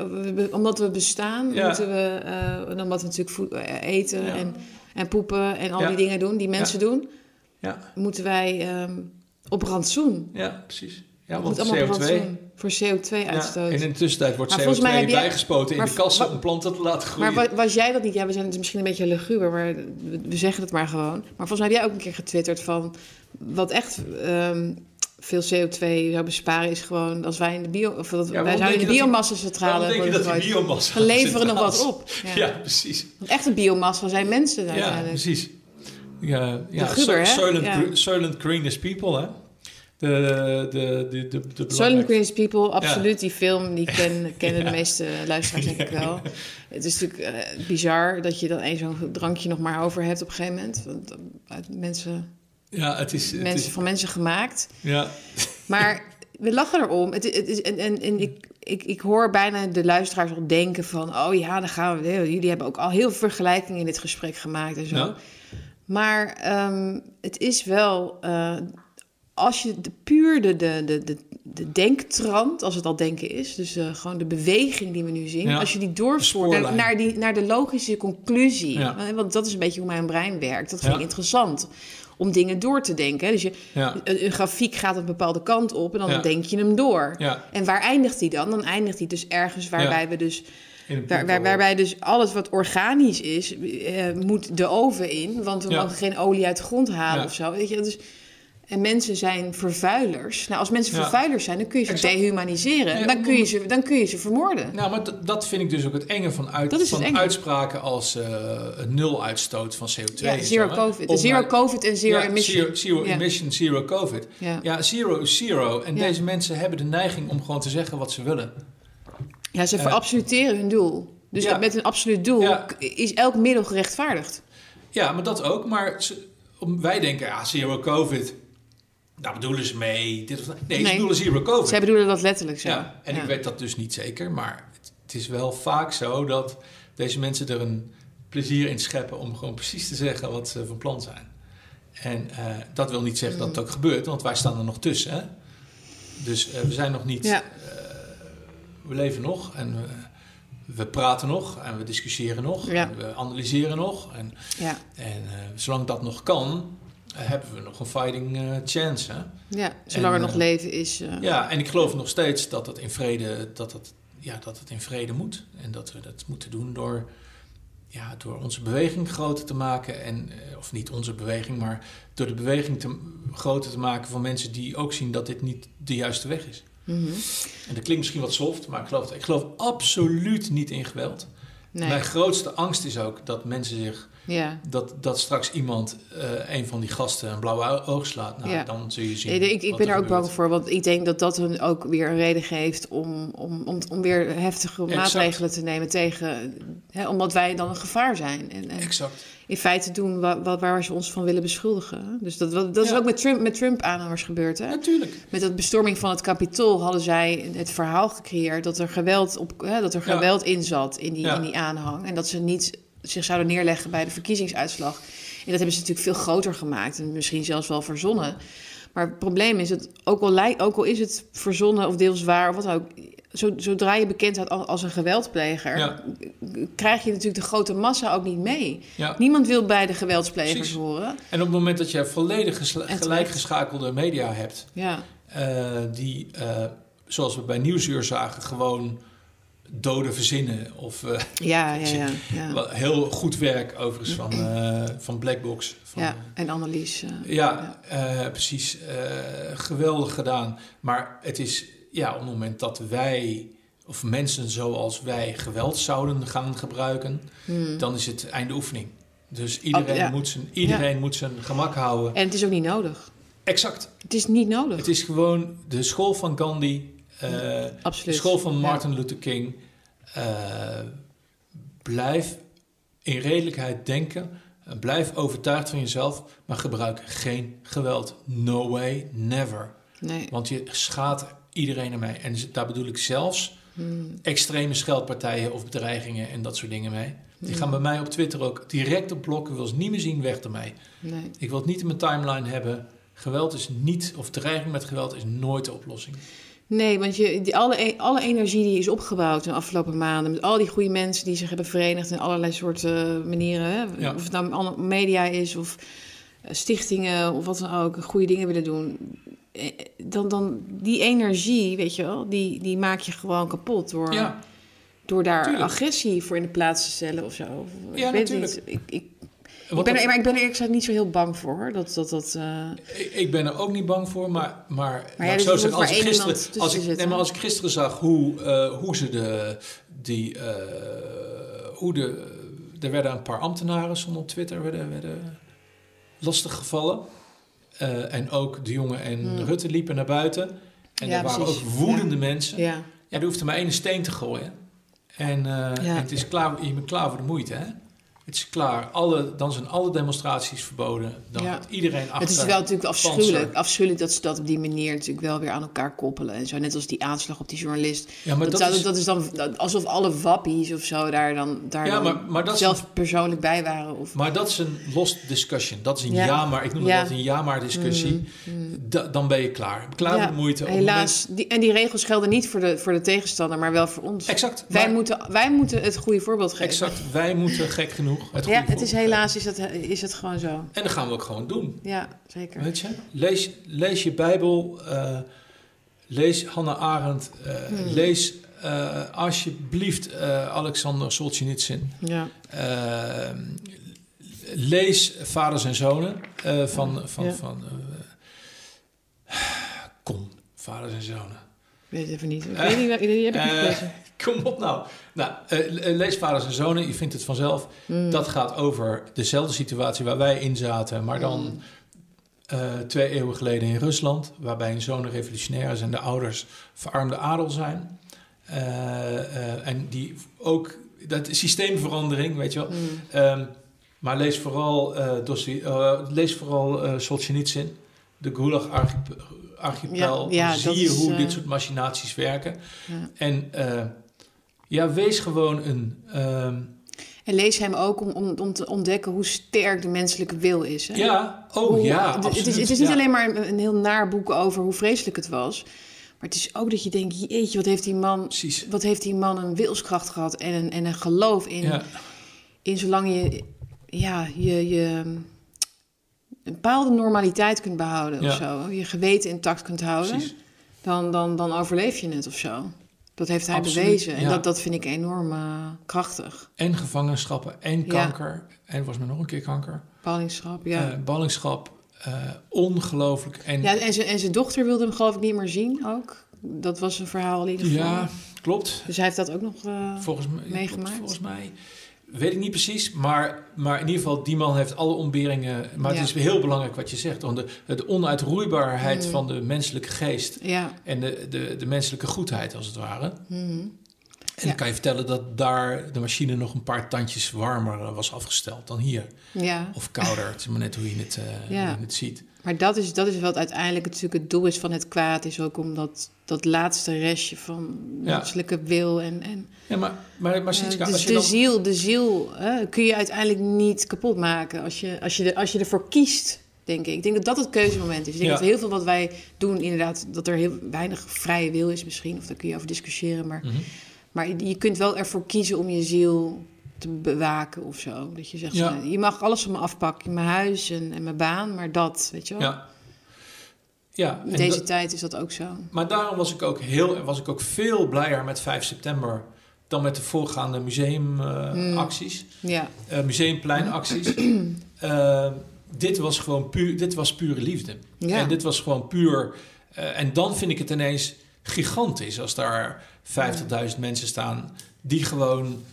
[SPEAKER 1] omdat we bestaan,
[SPEAKER 2] Ja.
[SPEAKER 1] moeten we... eh, en omdat we natuurlijk voed- eh, eten
[SPEAKER 2] Ja.
[SPEAKER 1] en, en poepen en al die dingen doen die mensen doen...
[SPEAKER 2] ja,
[SPEAKER 1] moeten wij ehm, op rantsoen.
[SPEAKER 2] ja, precies. Ja, want
[SPEAKER 1] moet allemaal op
[SPEAKER 2] CO2...
[SPEAKER 1] rantsoen. Voor CO2-uitstoot.
[SPEAKER 2] Ja, en in de tussentijd wordt
[SPEAKER 1] Maar
[SPEAKER 2] CO2
[SPEAKER 1] volgens mij heb jij-
[SPEAKER 2] bijgespoten in de kassen om planten te laten groeien.
[SPEAKER 1] Maar wa- was jij dat niet? Ja, we zijn dus misschien een beetje luguber, maar we, we zeggen het maar gewoon. Maar volgens mij heb jij ook een keer getwitterd van... wat echt ehm, veel CO2 zou besparen is gewoon... als wij in de, bio, of dat, wij zouden in de biomassa-centrale
[SPEAKER 2] Waarom denk je
[SPEAKER 1] worden
[SPEAKER 2] dat die
[SPEAKER 1] gegooid.
[SPEAKER 2] biomassa...
[SPEAKER 1] We leveren nog wat op.
[SPEAKER 2] is?
[SPEAKER 1] Ja.
[SPEAKER 2] Ja, precies.
[SPEAKER 1] Want echte biomassa zijn mensen
[SPEAKER 2] Ja,
[SPEAKER 1] uiteindelijk.
[SPEAKER 2] precies. Ja, ja.
[SPEAKER 1] gubber, hè?
[SPEAKER 2] Soylent,
[SPEAKER 1] Ja.
[SPEAKER 2] Gre- Soylent Greenest People, hè? De, de, de, de, de, de
[SPEAKER 1] Soylent
[SPEAKER 2] belangrijke-
[SPEAKER 1] Green's People, absoluut. Die film, die ken, kennen de meeste luisteraars denk ik wel. Het is natuurlijk eh, bizar dat je dan één zo'n drankje nog maar over hebt op een gegeven moment. Want, eh, mensen,
[SPEAKER 2] Ja, het is... Het
[SPEAKER 1] mensen
[SPEAKER 2] is
[SPEAKER 1] van mensen gemaakt.
[SPEAKER 2] ja,
[SPEAKER 1] Maar we lachen erom. Het, het is, en en, en ik, ik, ik hoor bijna de luisteraars al denken van... oh ja, dan gaan we... Jullie hebben ook al heel veel vergelijkingen in dit gesprek gemaakt en zo.
[SPEAKER 2] Ja.
[SPEAKER 1] Maar ehm, het is wel... eh, als je de, puur de, de, de, de, de denktrand, als het al denken is... dus eh, gewoon de beweging die we nu zien...
[SPEAKER 2] Ja,
[SPEAKER 1] als je die doorvoert naar, die, naar de logische conclusie...
[SPEAKER 2] Ja.
[SPEAKER 1] want dat is een beetje hoe mijn brein werkt. Dat vind ik interessant om dingen door te denken. Dus je,
[SPEAKER 2] ja,
[SPEAKER 1] een, een grafiek gaat een bepaalde kant op en dan
[SPEAKER 2] Ja.
[SPEAKER 1] denk je hem door.
[SPEAKER 2] ja.
[SPEAKER 1] En waar eindigt die dan? Dan eindigt die dus ergens waarbij we dus, waar, waar- waarbij dus alles wat organisch is, eh, moet de oven in, want we mogen geen olie uit de grond halen of zo. Weet je, dus, en mensen zijn vervuilers. Nou, als mensen
[SPEAKER 2] Ja.
[SPEAKER 1] vervuilers zijn, dan kun je ze
[SPEAKER 2] Exact.
[SPEAKER 1] dehumaniseren.
[SPEAKER 2] Ja,
[SPEAKER 1] dan, kun je ze, dan kun je ze vermoorden.
[SPEAKER 2] Nou, maar dat vind ik dus ook het enge van, uit,
[SPEAKER 1] Dat is het
[SPEAKER 2] van
[SPEAKER 1] enge.
[SPEAKER 2] uitspraken als eh, een nul-uitstoot van CO2.
[SPEAKER 1] Ja, zero
[SPEAKER 2] zo.
[SPEAKER 1] COVID.
[SPEAKER 2] Om
[SPEAKER 1] Zero COVID en zero
[SPEAKER 2] ja,
[SPEAKER 1] emission.
[SPEAKER 2] Zero, emission, zero COVID.
[SPEAKER 1] Ja.
[SPEAKER 2] Ja, zero is zero. En deze mensen hebben de neiging om gewoon te zeggen wat ze willen.
[SPEAKER 1] ja, ze
[SPEAKER 2] Eh,
[SPEAKER 1] verabsoluteren hun doel. Dus met een absoluut doel is elk middel gerechtvaardigd.
[SPEAKER 2] Ja, maar dat ook. Maar wij denken, ja, zero COVID. Daar bedoelen ze mee. Dit of. Nee, ze bedoelen zero COVID.
[SPEAKER 1] Zij bedoelen dat letterlijk zo.
[SPEAKER 2] Ja, en
[SPEAKER 1] Ja.
[SPEAKER 2] ik weet dat dus niet zeker. Maar het, het is wel vaak zo dat deze mensen er een plezier in scheppen... om gewoon precies te zeggen wat ze van plan zijn. En eh, dat wil niet zeggen dat het ook gebeurt, want wij staan er nog tussen. Hè? Dus eh, we zijn nog niet...
[SPEAKER 1] Ja.
[SPEAKER 2] eh, we leven nog en we, we praten nog en we discussiëren nog.
[SPEAKER 1] Ja.
[SPEAKER 2] En we analyseren nog. En,
[SPEAKER 1] Ja.
[SPEAKER 2] en zolang dat nog kan, hebben we nog een fighting eh, chance. Hè?
[SPEAKER 1] Ja, zolang
[SPEAKER 2] En,
[SPEAKER 1] er nog
[SPEAKER 2] eh,
[SPEAKER 1] leven is. eh,
[SPEAKER 2] Ja, en ik geloof nog steeds dat het in vrede, dat het, ja, dat het in vrede moet. En dat we dat moeten doen door, ja, door onze beweging groter te maken. En, of niet onze beweging, maar door de beweging te, groter te maken van mensen die ook zien dat dit niet de juiste weg is.
[SPEAKER 1] mhm.
[SPEAKER 2] En dat klinkt misschien wat soft, maar ik geloof, ik geloof absoluut niet in geweld.
[SPEAKER 1] Nee.
[SPEAKER 2] Mijn grootste angst is ook dat mensen zich,
[SPEAKER 1] Ja.
[SPEAKER 2] dat, dat straks iemand, eh, een van die gasten, een blauwe oog slaat. Nou,
[SPEAKER 1] Ja.
[SPEAKER 2] dan zul je zien.
[SPEAKER 1] Nee, ik, ik
[SPEAKER 2] wat
[SPEAKER 1] ben
[SPEAKER 2] er
[SPEAKER 1] er ook bang voor, want ik denk dat dat hun ook weer een reden geeft om, om, om, om weer heftige
[SPEAKER 2] Exact.
[SPEAKER 1] maatregelen te nemen tegen, hè, omdat wij dan een gevaar zijn. En, en
[SPEAKER 2] Exact.
[SPEAKER 1] in feite doen wa- wa- waar ze ons van willen beschuldigen. Dus dat, dat, dat is ook met Trump, met Trump-aanhangers gebeurd. Hè?
[SPEAKER 2] Natuurlijk.
[SPEAKER 1] Met de bestorming van het kapitool hadden zij het verhaal gecreëerd dat er geweld, op, hè, dat er geweld in zat in die, in die aanhang. En dat ze niet zich zouden neerleggen bij de verkiezingsuitslag. En dat hebben ze natuurlijk veel groter gemaakt en misschien zelfs wel verzonnen. Maar het probleem is dat ook al, ook al is het verzonnen of deels waar of wat ook, zo, zodra je bekend staat als, een geweldpleger,
[SPEAKER 2] Ja.
[SPEAKER 1] krijg je natuurlijk de grote massa ook niet mee.
[SPEAKER 2] Ja.
[SPEAKER 1] Niemand wil bij de geweldsplegers
[SPEAKER 2] Precies.
[SPEAKER 1] horen.
[SPEAKER 2] En op het moment dat je volledig gelijkgeschakelde media hebt,
[SPEAKER 1] Ja,
[SPEAKER 2] eh, die, eh, zoals we bij Nieuwsuur zagen, gewoon doden verzinnen. Of eh,
[SPEAKER 1] ja, ja, ja.
[SPEAKER 2] heel goed werk overigens van, eh, van Blackbox. Van,
[SPEAKER 1] ja. En Annelies. eh,
[SPEAKER 2] Ja, precies. Geweldig gedaan. Maar het is, ja, op het moment dat wij, of mensen zoals wij, geweld zouden gaan gebruiken,
[SPEAKER 1] hmm.
[SPEAKER 2] dan is het einde oefening. Dus iedereen,
[SPEAKER 1] ja.
[SPEAKER 2] moet, zijn, iedereen moet zijn gemak houden.
[SPEAKER 1] En het is ook niet nodig.
[SPEAKER 2] Exact.
[SPEAKER 1] Het is niet nodig.
[SPEAKER 2] Het is gewoon de school van Gandhi, eh, de school van. Martin Luther King. Eh, blijf in redelijkheid denken. Eh, blijf overtuigd van jezelf, maar gebruik geen geweld. No way, never.
[SPEAKER 1] Nee.
[SPEAKER 2] Want je schaadt iedereen ermee. En daar bedoel ik zelfs
[SPEAKER 1] Hmm.
[SPEAKER 2] extreme scheldpartijen of bedreigingen en dat soort dingen mee. Die
[SPEAKER 1] Hmm.
[SPEAKER 2] gaan bij mij op Twitter ook direct op blokken. Ik wil ze niet meer zien, weg ermee.
[SPEAKER 1] Nee.
[SPEAKER 2] Ik wil het niet in mijn timeline hebben. Geweld is niet, of dreiging met geweld is nooit de oplossing.
[SPEAKER 1] Nee, want je, die, alle, e- alle energie die is opgebouwd in de afgelopen maanden... met al die goede mensen die zich hebben verenigd in allerlei soorten manieren... Hè?
[SPEAKER 2] Ja.
[SPEAKER 1] of het nou media is of eh, stichtingen of wat dan ook... goede dingen willen doen... eh, Dan, dan die energie, weet je wel, die, die maak je gewoon kapot... door,
[SPEAKER 2] Ja,
[SPEAKER 1] door daar
[SPEAKER 2] tuurlijk.
[SPEAKER 1] agressie voor in de plaats te stellen of zo. Of-
[SPEAKER 2] Ja,
[SPEAKER 1] ik weet
[SPEAKER 2] natuurlijk.
[SPEAKER 1] niet. Ik, ik, ik ben er, maar ik ben er eerlijk gezegd niet zo heel bang voor, hoor. Dat, dat, dat, eh,
[SPEAKER 2] ik, ik ben er ook niet bang voor, maar, maar,
[SPEAKER 1] ja,
[SPEAKER 2] ik
[SPEAKER 1] dus
[SPEAKER 2] zo zeggen, als
[SPEAKER 1] maar
[SPEAKER 2] ik, gisteren, als, ik, nee, maar als ik gisteren zag hoe, eh, hoe ze de, die, eh, hoe de, er werden een paar ambtenaren stonden op Twitter, werden, werden lastig gevallen. En ook de jongen en
[SPEAKER 1] Hmm.
[SPEAKER 2] Rutte liepen naar buiten. En
[SPEAKER 1] Ja,
[SPEAKER 2] er waren
[SPEAKER 1] precies.
[SPEAKER 2] ook woedende mensen.
[SPEAKER 1] ja.
[SPEAKER 2] Ja, er hoeft er maar één steen te gooien. En, en het is klaar, je bent klaar voor de moeite, hè? Het is klaar. Alle, dan zijn alle demonstraties verboden. Dan
[SPEAKER 1] Ja.
[SPEAKER 2] iedereen achter.
[SPEAKER 1] Het is wel natuurlijk afschuwelijk,
[SPEAKER 2] panzer.
[SPEAKER 1] afschuwelijk dat ze dat op die manier natuurlijk wel weer aan elkaar koppelen. En zo, net als die aanslag op die journalist.
[SPEAKER 2] Ja, maar
[SPEAKER 1] dat,
[SPEAKER 2] dat,
[SPEAKER 1] zou-
[SPEAKER 2] is,
[SPEAKER 1] dat is dan dat- alsof alle wappies of zo daar dan, daar
[SPEAKER 2] Ja, maar- maar dat
[SPEAKER 1] zelf persoonlijk bij waren. Of,
[SPEAKER 2] maar dat is een lost discussion. Dat is een ja,
[SPEAKER 1] Ja.
[SPEAKER 2] maar. Ik noem dat een ja, maar discussie. Da- dan ben je klaar. Klaar de moeite. Het
[SPEAKER 1] Helaas. Die, en die regels gelden niet voor de, voor de tegenstander, maar wel voor ons.
[SPEAKER 2] exact.
[SPEAKER 1] wij,
[SPEAKER 2] maar-
[SPEAKER 1] moeten, wij moeten het goede voorbeeld geven.
[SPEAKER 2] exact. Wij moeten gek genoeg. Het
[SPEAKER 1] Ja, het is helaas is het, is het gewoon zo.
[SPEAKER 2] En dat gaan we ook gewoon doen.
[SPEAKER 1] Ja, zeker.
[SPEAKER 2] Weet je? Lees, lees je Bijbel. eh, lees Hannah Arendt. eh,
[SPEAKER 1] Hmm.
[SPEAKER 2] Lees eh, alsjeblieft eh, Alexander Solzhenitsyn.
[SPEAKER 1] Ja.
[SPEAKER 2] Lees Vaders en Zonen eh, van... van,
[SPEAKER 1] Ja.
[SPEAKER 2] van eh, kom, Vaders en Zonen.
[SPEAKER 1] Ik weet het even niet. Ik weet niet, die heb ik niet gelezen.
[SPEAKER 2] Kom op nou. Nou, eh, lees Vaders en Zonen, je vindt het vanzelf.
[SPEAKER 1] Mm.
[SPEAKER 2] Dat gaat over dezelfde situatie waar wij in zaten, maar dan
[SPEAKER 1] Mm.
[SPEAKER 2] eh, twee eeuwen geleden in Rusland, waarbij een zoon revolutionair is en de ouders verarmde adel zijn. Eh, eh, en die ook, dat is systeemverandering, weet je wel.
[SPEAKER 1] Mm.
[SPEAKER 2] Ehm, maar lees vooral, eh eh, lees vooral eh Solzhenitsyn, de Gulag-archipel.
[SPEAKER 1] Ja, ja,
[SPEAKER 2] Zie je hoe
[SPEAKER 1] eh,
[SPEAKER 2] dit soort machinaties werken.
[SPEAKER 1] Ja.
[SPEAKER 2] En eh, ja, wees gewoon een... ehm,
[SPEAKER 1] En lees hem ook om, om, om te ontdekken hoe sterk de menselijke wil is. Hè?
[SPEAKER 2] ja, oh
[SPEAKER 1] Hoe-
[SPEAKER 2] ja,
[SPEAKER 1] het-
[SPEAKER 2] absoluut.
[SPEAKER 1] Het is, het is niet
[SPEAKER 2] ja.
[SPEAKER 1] alleen maar een, een heel naar boek over hoe vreselijk het was. Maar het is ook dat je denkt, jeetje, wat heeft die man,
[SPEAKER 2] Precies.
[SPEAKER 1] wat heeft die man een wilskracht gehad en een, en een geloof in,
[SPEAKER 2] Ja,
[SPEAKER 1] in zolang je, ja, je, je een bepaalde normaliteit kunt behouden
[SPEAKER 2] Ja.
[SPEAKER 1] of zo. Je geweten intact kunt houden.
[SPEAKER 2] precies.
[SPEAKER 1] Dan, dan, dan overleef je het of zo. Dat heeft hij
[SPEAKER 2] Absoluut,
[SPEAKER 1] bewezen. En
[SPEAKER 2] ja.
[SPEAKER 1] dat, dat vind ik enorm eh, krachtig.
[SPEAKER 2] En gevangenschappen en
[SPEAKER 1] Ja.
[SPEAKER 2] kanker. En volgens mij nog een keer kanker.
[SPEAKER 1] Ballingschap, ja.
[SPEAKER 2] Eh, ballingschap. eh, ongelooflijk. En
[SPEAKER 1] ja en, zijn, en zijn dochter wilde hem geloof ik niet meer zien ook. Dat was een verhaal in ieder geval.
[SPEAKER 2] ja, klopt.
[SPEAKER 1] Dus hij heeft dat ook nog...
[SPEAKER 2] Volgens mij,
[SPEAKER 1] meegemaakt?
[SPEAKER 2] Volgens mij. Weet ik niet precies, maar, maar in ieder geval, die man heeft alle ontberingen. Maar
[SPEAKER 1] Ja.
[SPEAKER 2] het is heel belangrijk wat je zegt. Want de, de onuitroeibaarheid
[SPEAKER 1] Mm.
[SPEAKER 2] van de menselijke geest
[SPEAKER 1] ja.
[SPEAKER 2] en de, de, de menselijke goedheid, als het ware.
[SPEAKER 1] Mhm.
[SPEAKER 2] En
[SPEAKER 1] Ja.
[SPEAKER 2] dan kan je vertellen dat daar de machine nog een paar tandjes warmer eh, was afgesteld dan hier.
[SPEAKER 1] ja.
[SPEAKER 2] Of kouder, het is maar net hoe je het, eh, hoe je het ziet.
[SPEAKER 1] Maar dat is, dat is wat uiteindelijk natuurlijk het doel is van het kwaad. Is ook om dat, dat laatste restje van
[SPEAKER 2] Ja.
[SPEAKER 1] menselijke wil en... en
[SPEAKER 2] Ja, maar, maar, maar
[SPEAKER 1] eh,
[SPEAKER 2] Sietska,
[SPEAKER 1] dus de
[SPEAKER 2] dan...
[SPEAKER 1] ziel, de ziel hè, kun je uiteindelijk niet kapot maken. Als je, als, je er, als je ervoor kiest denk ik. Ik denk dat dat het keuzemoment is. Ik denk
[SPEAKER 2] Ja.
[SPEAKER 1] dat heel veel wat wij doen, inderdaad, dat er heel weinig vrije wil is misschien. Of daar kun je over discussiëren. Maar,
[SPEAKER 2] Mhm.
[SPEAKER 1] maar je kunt wel ervoor kiezen om je ziel te bewaken of zo. Dat je zegt,
[SPEAKER 2] Ja.
[SPEAKER 1] je mag alles van me afpakken. Mijn huis en, en mijn baan, maar dat, weet je wel.
[SPEAKER 2] Ja. Ja,
[SPEAKER 1] In deze
[SPEAKER 2] dat-
[SPEAKER 1] tijd is dat ook zo.
[SPEAKER 2] maar daarom was ik ook heel, was ik ook veel blijer met 5 september dan met de voorgaande museumacties,
[SPEAKER 1] Ja,
[SPEAKER 2] eh museumpleinacties. Eh, dit was gewoon puur, dit was pure liefde.
[SPEAKER 1] ja.
[SPEAKER 2] En dit was gewoon puur. eh, en dan vind ik het ineens gigantisch als daar 50.000 mensen staan die gewoon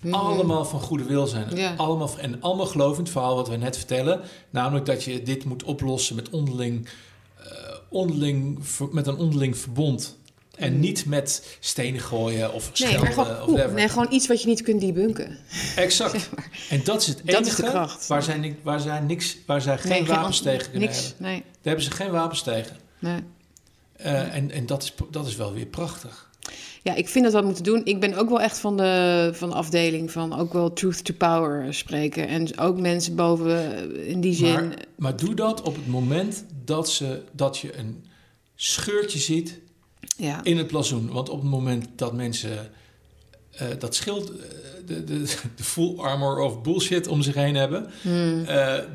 [SPEAKER 1] Mhm.
[SPEAKER 2] allemaal van goede wil zijn.
[SPEAKER 1] Ja.
[SPEAKER 2] Allemaal, en allemaal geloven in het verhaal wat we net vertellen. Namelijk dat je dit moet oplossen met onderling, eh, onderling met een onderling verbond. En
[SPEAKER 1] Mhm.
[SPEAKER 2] niet met stenen gooien of
[SPEAKER 1] Nee,
[SPEAKER 2] schelden
[SPEAKER 1] gewoon,
[SPEAKER 2] of whatever.
[SPEAKER 1] nee, gewoon iets wat je niet kunt debunken.
[SPEAKER 2] Exact.
[SPEAKER 1] Zeg maar.
[SPEAKER 2] En dat is het
[SPEAKER 1] Dat
[SPEAKER 2] enige
[SPEAKER 1] is de kracht.
[SPEAKER 2] Waar, zij, waar, zij niks, waar zij geen
[SPEAKER 1] Nee,
[SPEAKER 2] wapens tegen kunnen
[SPEAKER 1] Niks,
[SPEAKER 2] hebben.
[SPEAKER 1] nee.
[SPEAKER 2] Daar hebben ze geen wapens tegen.
[SPEAKER 1] nee.
[SPEAKER 2] Eh, en en dat, is, dat is wel weer prachtig.
[SPEAKER 1] Ja, ik vind dat we dat moeten doen. Ik ben ook wel echt van de, van de afdeling van ook wel truth to power spreken. En ook mensen boven eh, in die zin.
[SPEAKER 2] Maar, maar doe dat op het moment dat, ze, dat je een scheurtje ziet
[SPEAKER 1] ja.
[SPEAKER 2] in het blazoen. Want op het moment dat mensen eh, dat schild, eh, de, de, de full armor of bullshit om zich heen hebben,
[SPEAKER 1] Hmm.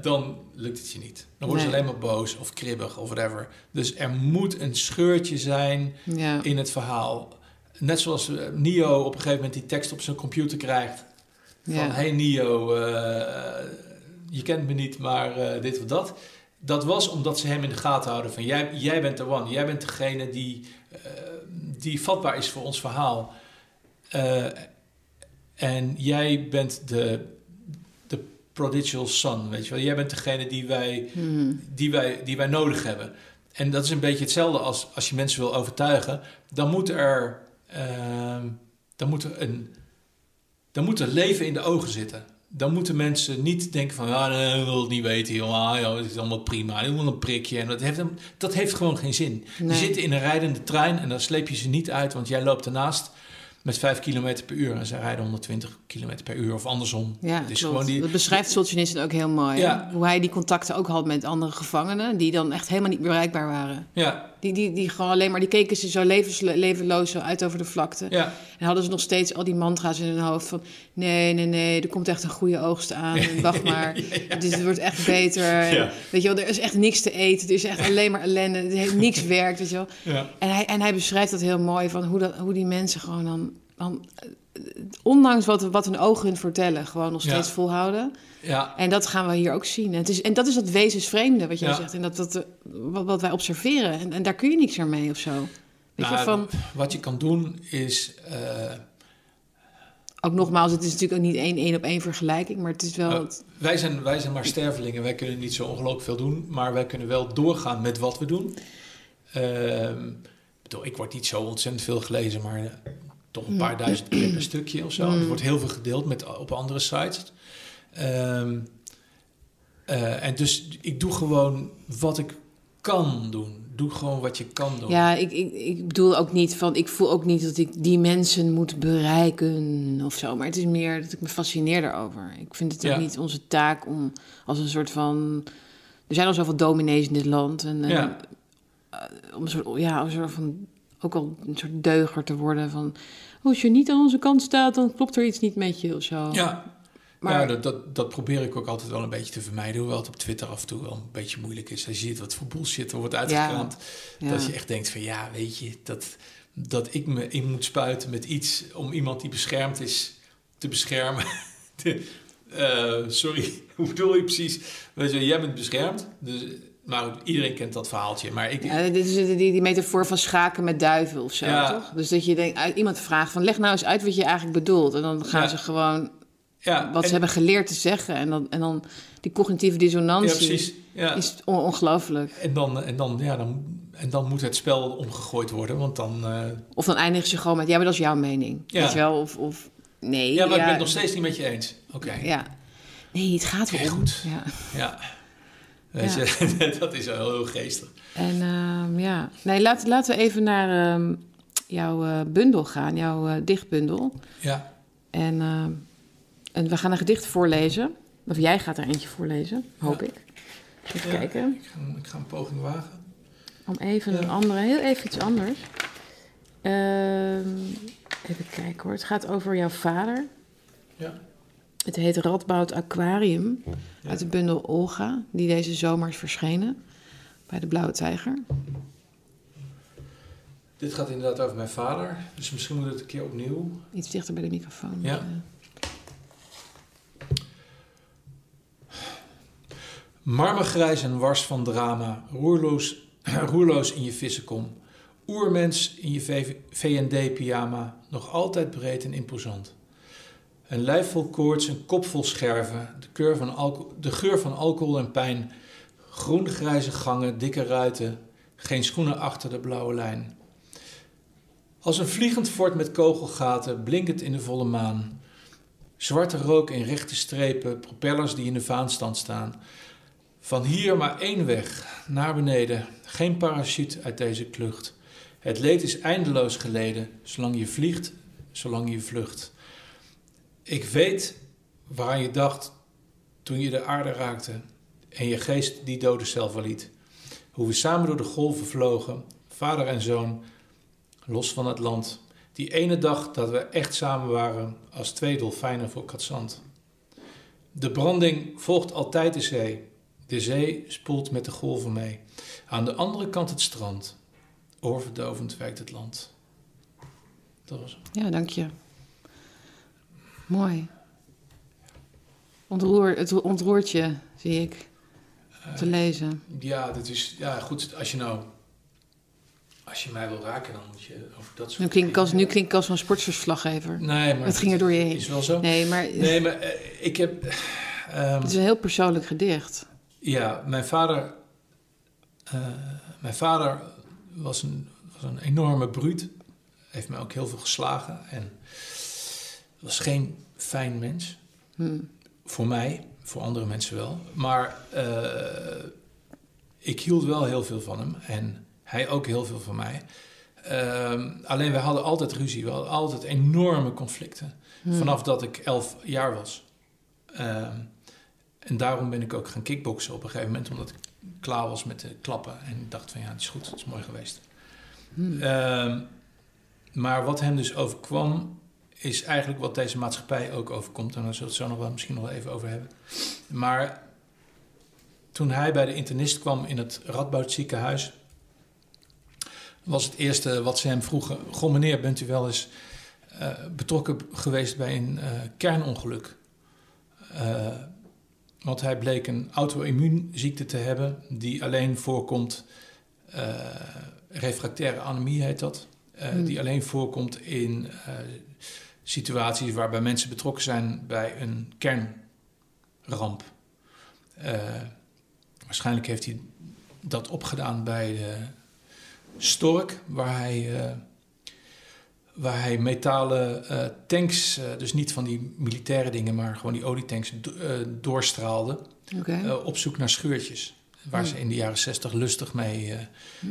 [SPEAKER 2] dan lukt het je niet. Dan worden ze alleen maar boos of kribbig of whatever. Dus er moet een scheurtje zijn
[SPEAKER 1] ja.
[SPEAKER 2] in het verhaal. Net zoals eh, Neo op een gegeven moment die tekst op zijn computer krijgt. Van,
[SPEAKER 1] Ja.
[SPEAKER 2] hey Neo, eh, je kent me niet, maar eh, dit of dat. Dat was omdat ze hem in de gaten houden van... jij, jij bent de one, jij bent degene die, die vatbaar is voor ons verhaal. En jij bent de, de prodigal son, weet je wel. Jij bent degene die wij,
[SPEAKER 1] Hmm.
[SPEAKER 2] die, wij, die wij nodig hebben. En dat is een beetje hetzelfde als als je mensen wil overtuigen. Dan moet er, ehm, dan moet er een... Dan moet er leven in de ogen zitten. Dan moeten mensen niet denken van... Ah, ik wil het niet weten, joh. Ah, joh, het is allemaal prima. Ik wil een prikje. En dat heeft, dat heeft gewoon geen zin.
[SPEAKER 1] Nee.
[SPEAKER 2] zitten in een rijdende trein en dan sleep je ze niet uit... want jij loopt ernaast met 5 km per uur... en zij rijden 120 km per uur of andersom.
[SPEAKER 1] Ja,
[SPEAKER 2] gewoon die-
[SPEAKER 1] dat beschrijft Solzhenitsyn ook heel mooi.
[SPEAKER 2] Ja.
[SPEAKER 1] Hoe hij die contacten ook had met andere gevangenen... die dan echt helemaal niet bereikbaar waren.
[SPEAKER 2] Ja,
[SPEAKER 1] Die, die, die gewoon alleen maar... die keken ze zo levens, levenloos zo uit over de vlakte.
[SPEAKER 2] ja.
[SPEAKER 1] En hadden ze nog steeds al die mantra's in hun hoofd van... nee, nee, nee, er komt echt een goede oogst aan. En wacht maar, het wordt echt beter. En. Weet je wel, er is echt niks te eten. Er is echt alleen maar ellende. Niks werkt, weet je wel.
[SPEAKER 2] ja.
[SPEAKER 1] En hij, en hij beschrijft dat heel mooi, van hoe, dat, hoe die mensen gewoon dan... dan ondanks wat, wat hun ogen hun vertellen, gewoon nog steeds
[SPEAKER 2] Ja.
[SPEAKER 1] volhouden.
[SPEAKER 2] ja.
[SPEAKER 1] En dat gaan we hier ook zien. En, het is, en dat is dat wezensvreemde, wat jij
[SPEAKER 2] Ja.
[SPEAKER 1] zegt. En dat, dat, eh, wat, wat wij observeren. En, en daar kun je niks meer mee of zo. Weet je,
[SPEAKER 2] Nou,
[SPEAKER 1] van...
[SPEAKER 2] Wat je kan doen is... eh,
[SPEAKER 1] Ook nogmaals, het is natuurlijk ook niet één één op één vergelijking, maar het is wel. Het-
[SPEAKER 2] Wij zijn, wij zijn maar stervelingen. Wij kunnen niet zo ongelooflijk veel doen. Maar wij kunnen wel doorgaan met wat we doen. Ehm, ik bedoel, ik word niet zo ontzettend veel gelezen, maar toch een paar duizend keer per stukje of zo.
[SPEAKER 1] Mm.
[SPEAKER 2] Er wordt heel veel gedeeld met, op andere sites. Ehm, eh, en dus ik doe gewoon wat ik kan doen. Doe gewoon wat je kan doen.
[SPEAKER 1] ja, ik, ik, ik bedoel ook niet van. Ik voel ook niet dat ik die mensen moet bereiken of zo. Maar het is meer dat ik me fascineer daarover. Ik vind het ook
[SPEAKER 2] Ja.
[SPEAKER 1] niet onze taak om als een soort van. Er zijn al zoveel dominees in dit land. En, en,
[SPEAKER 2] Ja.
[SPEAKER 1] eh, om een soort, ja, een soort van. Ook al een soort deuger te worden van. Als je niet aan onze kant staat, dan klopt er iets niet met je of zo.
[SPEAKER 2] Ja,
[SPEAKER 1] Maar-
[SPEAKER 2] ja dat, dat, dat probeer ik ook altijd wel een beetje te vermijden. Hoewel het op Twitter af en toe wel een beetje moeilijk is. Als je ziet wat voor bullshit er wordt uitgekraamd.
[SPEAKER 1] Ja.
[SPEAKER 2] Dat je echt denkt van ja, weet je, dat, dat ik me in moet spuiten met iets om iemand die beschermd is te beschermen. Eh, sorry, hoe bedoel je precies? Weet je, jij bent beschermd, dus, goed, iedereen kent dat verhaaltje. Maar ik,
[SPEAKER 1] Ja, dit is die, die metafoor van schaken met duiven of zo,
[SPEAKER 2] Ja.
[SPEAKER 1] toch? Dus dat je denkt, iemand vraagt van leg nou eens uit wat je eigenlijk bedoelt. En dan gaan
[SPEAKER 2] Ja.
[SPEAKER 1] ze gewoon
[SPEAKER 2] ja,
[SPEAKER 1] wat
[SPEAKER 2] en-
[SPEAKER 1] ze hebben geleerd te zeggen. En dan, en dan die cognitieve
[SPEAKER 2] Ja,
[SPEAKER 1] dissonantie
[SPEAKER 2] precies. Ja.
[SPEAKER 1] is on- ongelooflijk.
[SPEAKER 2] En, dan, en, dan, ja, dan, en dan moet het spel omgegooid worden, want dan... eh,
[SPEAKER 1] Of dan eindigen ze gewoon met, ja, maar dat is jouw mening.
[SPEAKER 2] Ja.
[SPEAKER 1] Weet je wel? Of, of nee.
[SPEAKER 2] ja, maar ik ben het nog steeds niet met je eens. Oké,
[SPEAKER 1] Ja. Nee, het gaat wel om.
[SPEAKER 2] goed.
[SPEAKER 1] Ja.
[SPEAKER 2] ja. Weet je, dat is wel heel geestig.
[SPEAKER 1] En ehm, ja, nee, laat, laten we even naar ehm, jouw eh, bundel gaan, jouw eh, dichtbundel.
[SPEAKER 2] Ja,
[SPEAKER 1] En, ehm, en we gaan een gedicht voorlezen. Of jij gaat er eentje voorlezen, hoop
[SPEAKER 2] Ja.
[SPEAKER 1] ik. Even
[SPEAKER 2] Ja.
[SPEAKER 1] kijken.
[SPEAKER 2] Ik ga, ik ga een poging wagen.
[SPEAKER 1] Om even een andere, heel even iets anders. Even kijken hoor. Het gaat over jouw vader.
[SPEAKER 2] Ja.
[SPEAKER 1] Het heet Radboud Aquarium.
[SPEAKER 2] Ja.
[SPEAKER 1] Uit de bundel Olga, die deze zomer is verschenen. Bij de Blauwe Tijger.
[SPEAKER 2] Dit gaat inderdaad over mijn vader. Dus misschien moet het een keer opnieuw.
[SPEAKER 1] Iets dichter bij de microfoon.
[SPEAKER 2] Ja. Marmergrijs en wars van drama, roerloos, roerloos in je vissenkom. Oermens in je VND-pyjama, nog altijd breed en imposant. Een lijf vol koorts, een kop vol scherven, de, van alco- de geur van alcohol en pijn. Groen-grijze gangen, dikke ruiten, geen schoenen achter de blauwe lijn. Als een vliegend fort met kogelgaten, blinkend in de volle maan. Zwarte rook in rechte strepen, propellers die in de vaanstand staan. Van hier maar één weg, naar beneden. Geen parachute uit deze klucht. Het leed is eindeloos geleden, zolang je vliegt, zolang je vlucht. Ik weet waaraan je dacht toen je de aarde raakte en je geest die dode zelf liet. Hoe we samen door de golven vlogen, vader en zoon, los van het land. Die ene dag dat we echt samen waren als twee dolfijnen voor katzand. De branding volgt altijd de zee. De zee spoelt met de golven mee. Aan de andere kant het strand. Oorverdovend wijkt het land. Dat was.
[SPEAKER 1] Ja, dank je. Mooi. Ontroer, het ontroert je, zie ik, te lezen.
[SPEAKER 2] Ja, dit is, ja, goed. Als je nou. Als je mij wil raken, dan moet je over dat soort
[SPEAKER 1] Nu klink ik als, nu
[SPEAKER 2] dingen-
[SPEAKER 1] klink ik als een sportverslaggever.
[SPEAKER 2] Nee, maar.
[SPEAKER 1] Het ging er door je heen.
[SPEAKER 2] Is wel zo.
[SPEAKER 1] Nee, maar
[SPEAKER 2] Nee, maar eh, ik heb. ehm,
[SPEAKER 1] het is een heel persoonlijk gedicht.
[SPEAKER 2] Ja, mijn vader. eh, mijn vader was een, was een enorme bruut. Heeft mij ook heel veel geslagen. En was geen fijn mens.
[SPEAKER 1] Hm.
[SPEAKER 2] Voor mij, voor andere mensen wel. Maar eh, ik hield wel heel veel van hem. En hij ook heel veel van mij. Ehm, alleen we hadden altijd ruzie. We hadden altijd enorme conflicten.
[SPEAKER 1] Hm.
[SPEAKER 2] Vanaf dat ik elf jaar was. Ehm, en daarom ben ik ook gaan kickboksen op een gegeven moment. Omdat ik klaar was met de klappen. En ik dacht van ja, het is goed. Het is mooi geweest.
[SPEAKER 1] Hm.
[SPEAKER 2] Ehm, maar wat hem dus overkwam, is eigenlijk wat deze maatschappij ook overkomt. En daar zullen we het zo nog wel misschien nog wel even over hebben. Maar toen hij bij de internist kwam in het Radboud ziekenhuis, was het eerste wat ze hem vroegen: Goh, meneer, bent u wel eens eh, betrokken geweest bij een eh, kernongeluk? Eh, want hij bleek een auto-immuunziekte te hebben die alleen voorkomt. refractaire anemie heet dat.
[SPEAKER 1] Hmm.
[SPEAKER 2] Die alleen voorkomt in situaties waarbij mensen betrokken zijn bij een kernramp. Eh, waarschijnlijk heeft hij dat opgedaan bij de Stork, waar hij, eh, waar hij metalen eh, tanks, dus niet van die militaire dingen, maar gewoon die olietanks, do- doorstraalde. Op zoek naar scheurtjes. Waar
[SPEAKER 1] Hmm.
[SPEAKER 2] ze in de jaren zestig lustig mee eh,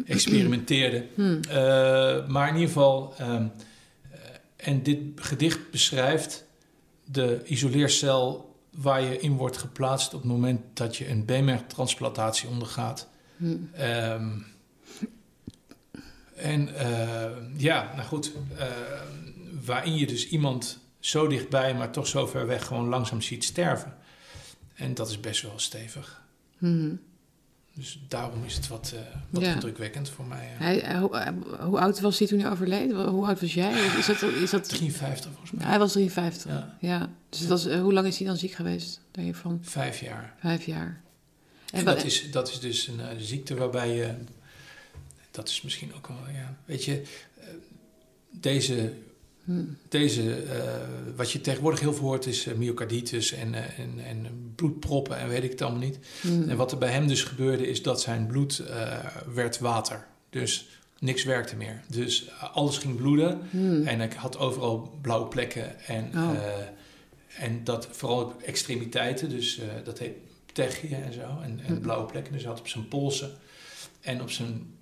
[SPEAKER 2] experimenteerden.
[SPEAKER 1] Hm.
[SPEAKER 2] Maar in ieder geval, ehm, eh, en dit gedicht beschrijft de isoleercel waar je in wordt geplaatst op het moment dat je een beenmergtransplantatie ondergaat.
[SPEAKER 1] Hm.
[SPEAKER 2] Ehm, en eh, ja, nou goed, eh, waarin je dus iemand zo dichtbij, maar toch zo ver weg gewoon langzaam ziet sterven. En dat is best wel stevig.
[SPEAKER 1] Hm.
[SPEAKER 2] Dus daarom is het wat, eh, wat
[SPEAKER 1] Ja.
[SPEAKER 2] indrukwekkend voor mij. eh.
[SPEAKER 1] Hij, hij- hoe, hoe oud was hij toen hij overleed? Hoe oud was jij? Is dat, is dat,
[SPEAKER 2] 53 volgens mij.
[SPEAKER 1] hij was 53. Ja.
[SPEAKER 2] Ja,
[SPEAKER 1] Dus het was, eh, hoe lang is hij dan ziek geweest? Denk je van
[SPEAKER 2] vijf jaar.
[SPEAKER 1] vijf jaar.
[SPEAKER 2] En dat is, dat is dus een eh, ziekte waarbij je... Dat is misschien ook wel, ja... Weet je, eh, deze...
[SPEAKER 1] Hm.
[SPEAKER 2] Deze, eh, wat je tegenwoordig heel veel hoort is eh, myocarditis en, eh, en, en bloedproppen en weet ik het allemaal niet.
[SPEAKER 1] Hm.
[SPEAKER 2] En wat er bij hem dus gebeurde is dat zijn bloed werd water. Dus niks werkte meer. Dus alles ging bloeden.
[SPEAKER 1] Hm.
[SPEAKER 2] En ik had overal blauwe plekken. En,
[SPEAKER 1] Oh.
[SPEAKER 2] en dat vooral op extremiteiten. Dus dat heet ptegiën en zo. En, en blauwe plekken. Dus hij had op zijn polsen en op zijn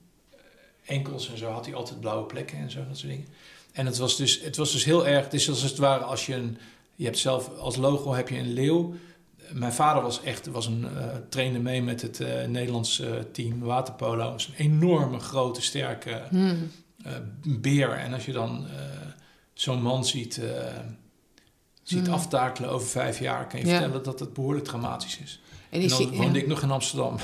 [SPEAKER 2] enkels en zo had hij altijd blauwe plekken en zo. Dat soort dingen. En het was dus, het was dus heel erg. Het is als het ware als je een... Je hebt zelf als logo heb je een leeuw. mijn vader was echt was een, uh, trainde mee met het uh, Nederlands uh, team waterpolo. is een enorme, grote, sterke
[SPEAKER 1] Hmm.
[SPEAKER 2] beer. En als je dan zo'n man ziet, ziet
[SPEAKER 1] Hmm.
[SPEAKER 2] aftakelen over vijf jaar... kan je
[SPEAKER 1] Ja.
[SPEAKER 2] vertellen dat het behoorlijk dramatisch is.
[SPEAKER 1] En
[SPEAKER 2] En dan woonde
[SPEAKER 1] ja.
[SPEAKER 2] ik nog in Amsterdam.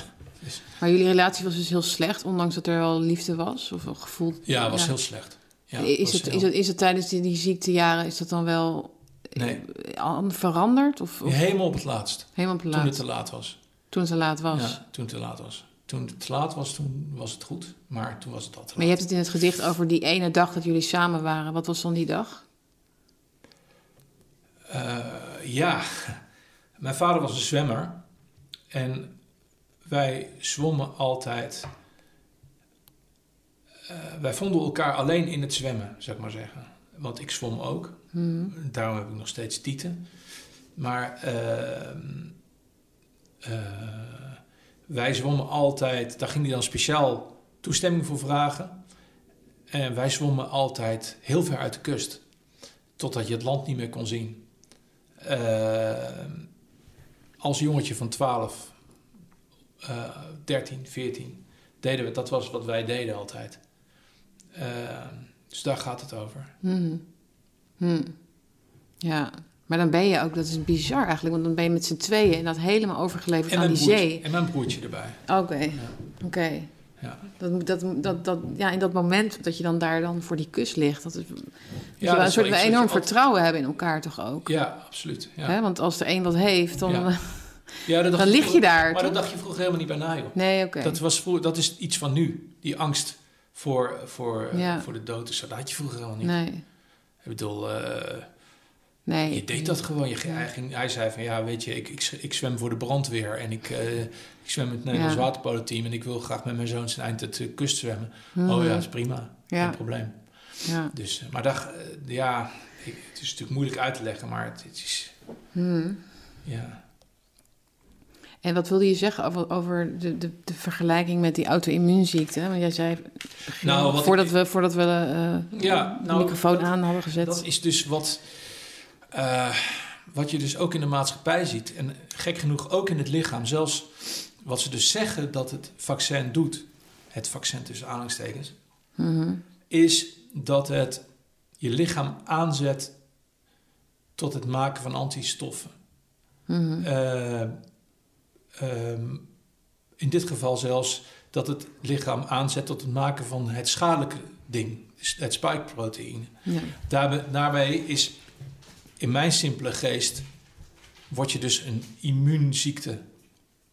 [SPEAKER 1] Maar jullie relatie was dus heel slecht, ondanks dat er wel liefde was? Of een gevoel?
[SPEAKER 2] Ja, het was heel slecht. Ja,
[SPEAKER 1] is, het,
[SPEAKER 2] heel-
[SPEAKER 1] is, het, is het tijdens die, die ziektejaren, is dat dan wel
[SPEAKER 2] Nee.
[SPEAKER 1] eh, an- veranderd? Of, of
[SPEAKER 2] Helemaal op het laatst.
[SPEAKER 1] helemaal op de
[SPEAKER 2] Toen het te laat was.
[SPEAKER 1] Toen het te laat was?
[SPEAKER 2] Ja, toen het te laat was. Toen het te laat was, toen was het goed. Maar toen was het al te laat.
[SPEAKER 1] Maar je hebt het in het gedicht over die ene dag dat jullie samen waren. Wat was dan die dag?
[SPEAKER 2] Eh, ja, mijn vader was een zwemmer. En wij zwommen altijd. Eh, wij vonden elkaar alleen in het zwemmen, zou ik maar zeggen. Want ik zwom ook.
[SPEAKER 1] Hmm.
[SPEAKER 2] Daarom heb ik nog steeds tieten. Maar ehm, eh, wij zwommen altijd. Daar ging hij dan speciaal toestemming voor vragen. En wij zwommen altijd heel ver uit de kust. Totdat je het land niet meer kon zien. Ehm, als jongetje van 12, eh 13, 14 deden we, dat was wat wij deden altijd. Ehm, dus daar gaat het over.
[SPEAKER 1] Hmm. Hmm. Ja, maar dan ben je ook, dat is bizar eigenlijk, want dan ben je met z'n tweeën en dat helemaal overgeleverd
[SPEAKER 2] En
[SPEAKER 1] aan die
[SPEAKER 2] broertje,
[SPEAKER 1] zee.
[SPEAKER 2] en mijn broertje erbij.
[SPEAKER 1] Oké, oké.
[SPEAKER 2] Ja.
[SPEAKER 1] Dat, dat, dat, dat, ja, in dat moment dat je dan daar dan voor die kust ligt, dat is,
[SPEAKER 2] dat
[SPEAKER 1] wel een soort enorm
[SPEAKER 2] altijd-
[SPEAKER 1] vertrouwen hebben in elkaar toch ook?
[SPEAKER 2] Ja, absoluut. Ja.
[SPEAKER 1] Hè? Want als er één wat heeft, dan...
[SPEAKER 2] Ja. Ja, dat
[SPEAKER 1] Dan lig je daar,
[SPEAKER 2] Maar
[SPEAKER 1] toch?
[SPEAKER 2] dat dacht je vroeger helemaal niet bij na, joh.
[SPEAKER 1] Nee, oké.
[SPEAKER 2] Dat, was dat is iets van nu. Die angst voor, voor, eh,
[SPEAKER 1] Ja.
[SPEAKER 2] voor de dood. Dus dat had je vroeger helemaal niet.
[SPEAKER 1] Nee,
[SPEAKER 2] Ik bedoel, eh,
[SPEAKER 1] nee.
[SPEAKER 2] je deed dat gewoon. Je, ging- hij, ging, hij zei van, ja, weet je, ik, ik, ik zwem voor de brandweer. En ik, eh, ik zwem met het Nederlands
[SPEAKER 1] Ja.
[SPEAKER 2] waterpolo-team. En ik wil graag met mijn zoon zijn eind het de kust zwemmen.
[SPEAKER 1] Mhm.
[SPEAKER 2] Oh ja, dat is prima.
[SPEAKER 1] Ja.
[SPEAKER 2] Geen probleem.
[SPEAKER 1] Ja.
[SPEAKER 2] Dus, maar dat, eh, ja, ik- het is natuurlijk moeilijk uit te leggen. Maar het, het is,
[SPEAKER 1] Hmm.
[SPEAKER 2] ja...
[SPEAKER 1] En wat wilde je zeggen over, over de, de, de vergelijking met die auto-immuunziekte? Want jij zei,
[SPEAKER 2] Nou, wat
[SPEAKER 1] voordat,
[SPEAKER 2] ik-
[SPEAKER 1] we, voordat we eh,
[SPEAKER 2] Ja,
[SPEAKER 1] de
[SPEAKER 2] nou,
[SPEAKER 1] microfoon
[SPEAKER 2] dat-
[SPEAKER 1] aan hadden gezet.
[SPEAKER 2] Dat is dus wat, eh, wat je dus ook in de maatschappij ziet. En gek genoeg ook in het lichaam. Zelfs wat ze dus zeggen dat het vaccin doet, het vaccin tussen aanhalingstekens,
[SPEAKER 1] Mhm.
[SPEAKER 2] is dat het je lichaam aanzet tot het maken van antistoffen. Eh, ehm, in dit geval zelfs dat het lichaam aanzet tot het maken van het schadelijke ding, het spikeproteïne.
[SPEAKER 1] Ja.
[SPEAKER 2] Daarbij, daarbij is in mijn simpele geest wordt je dus een immuunziekte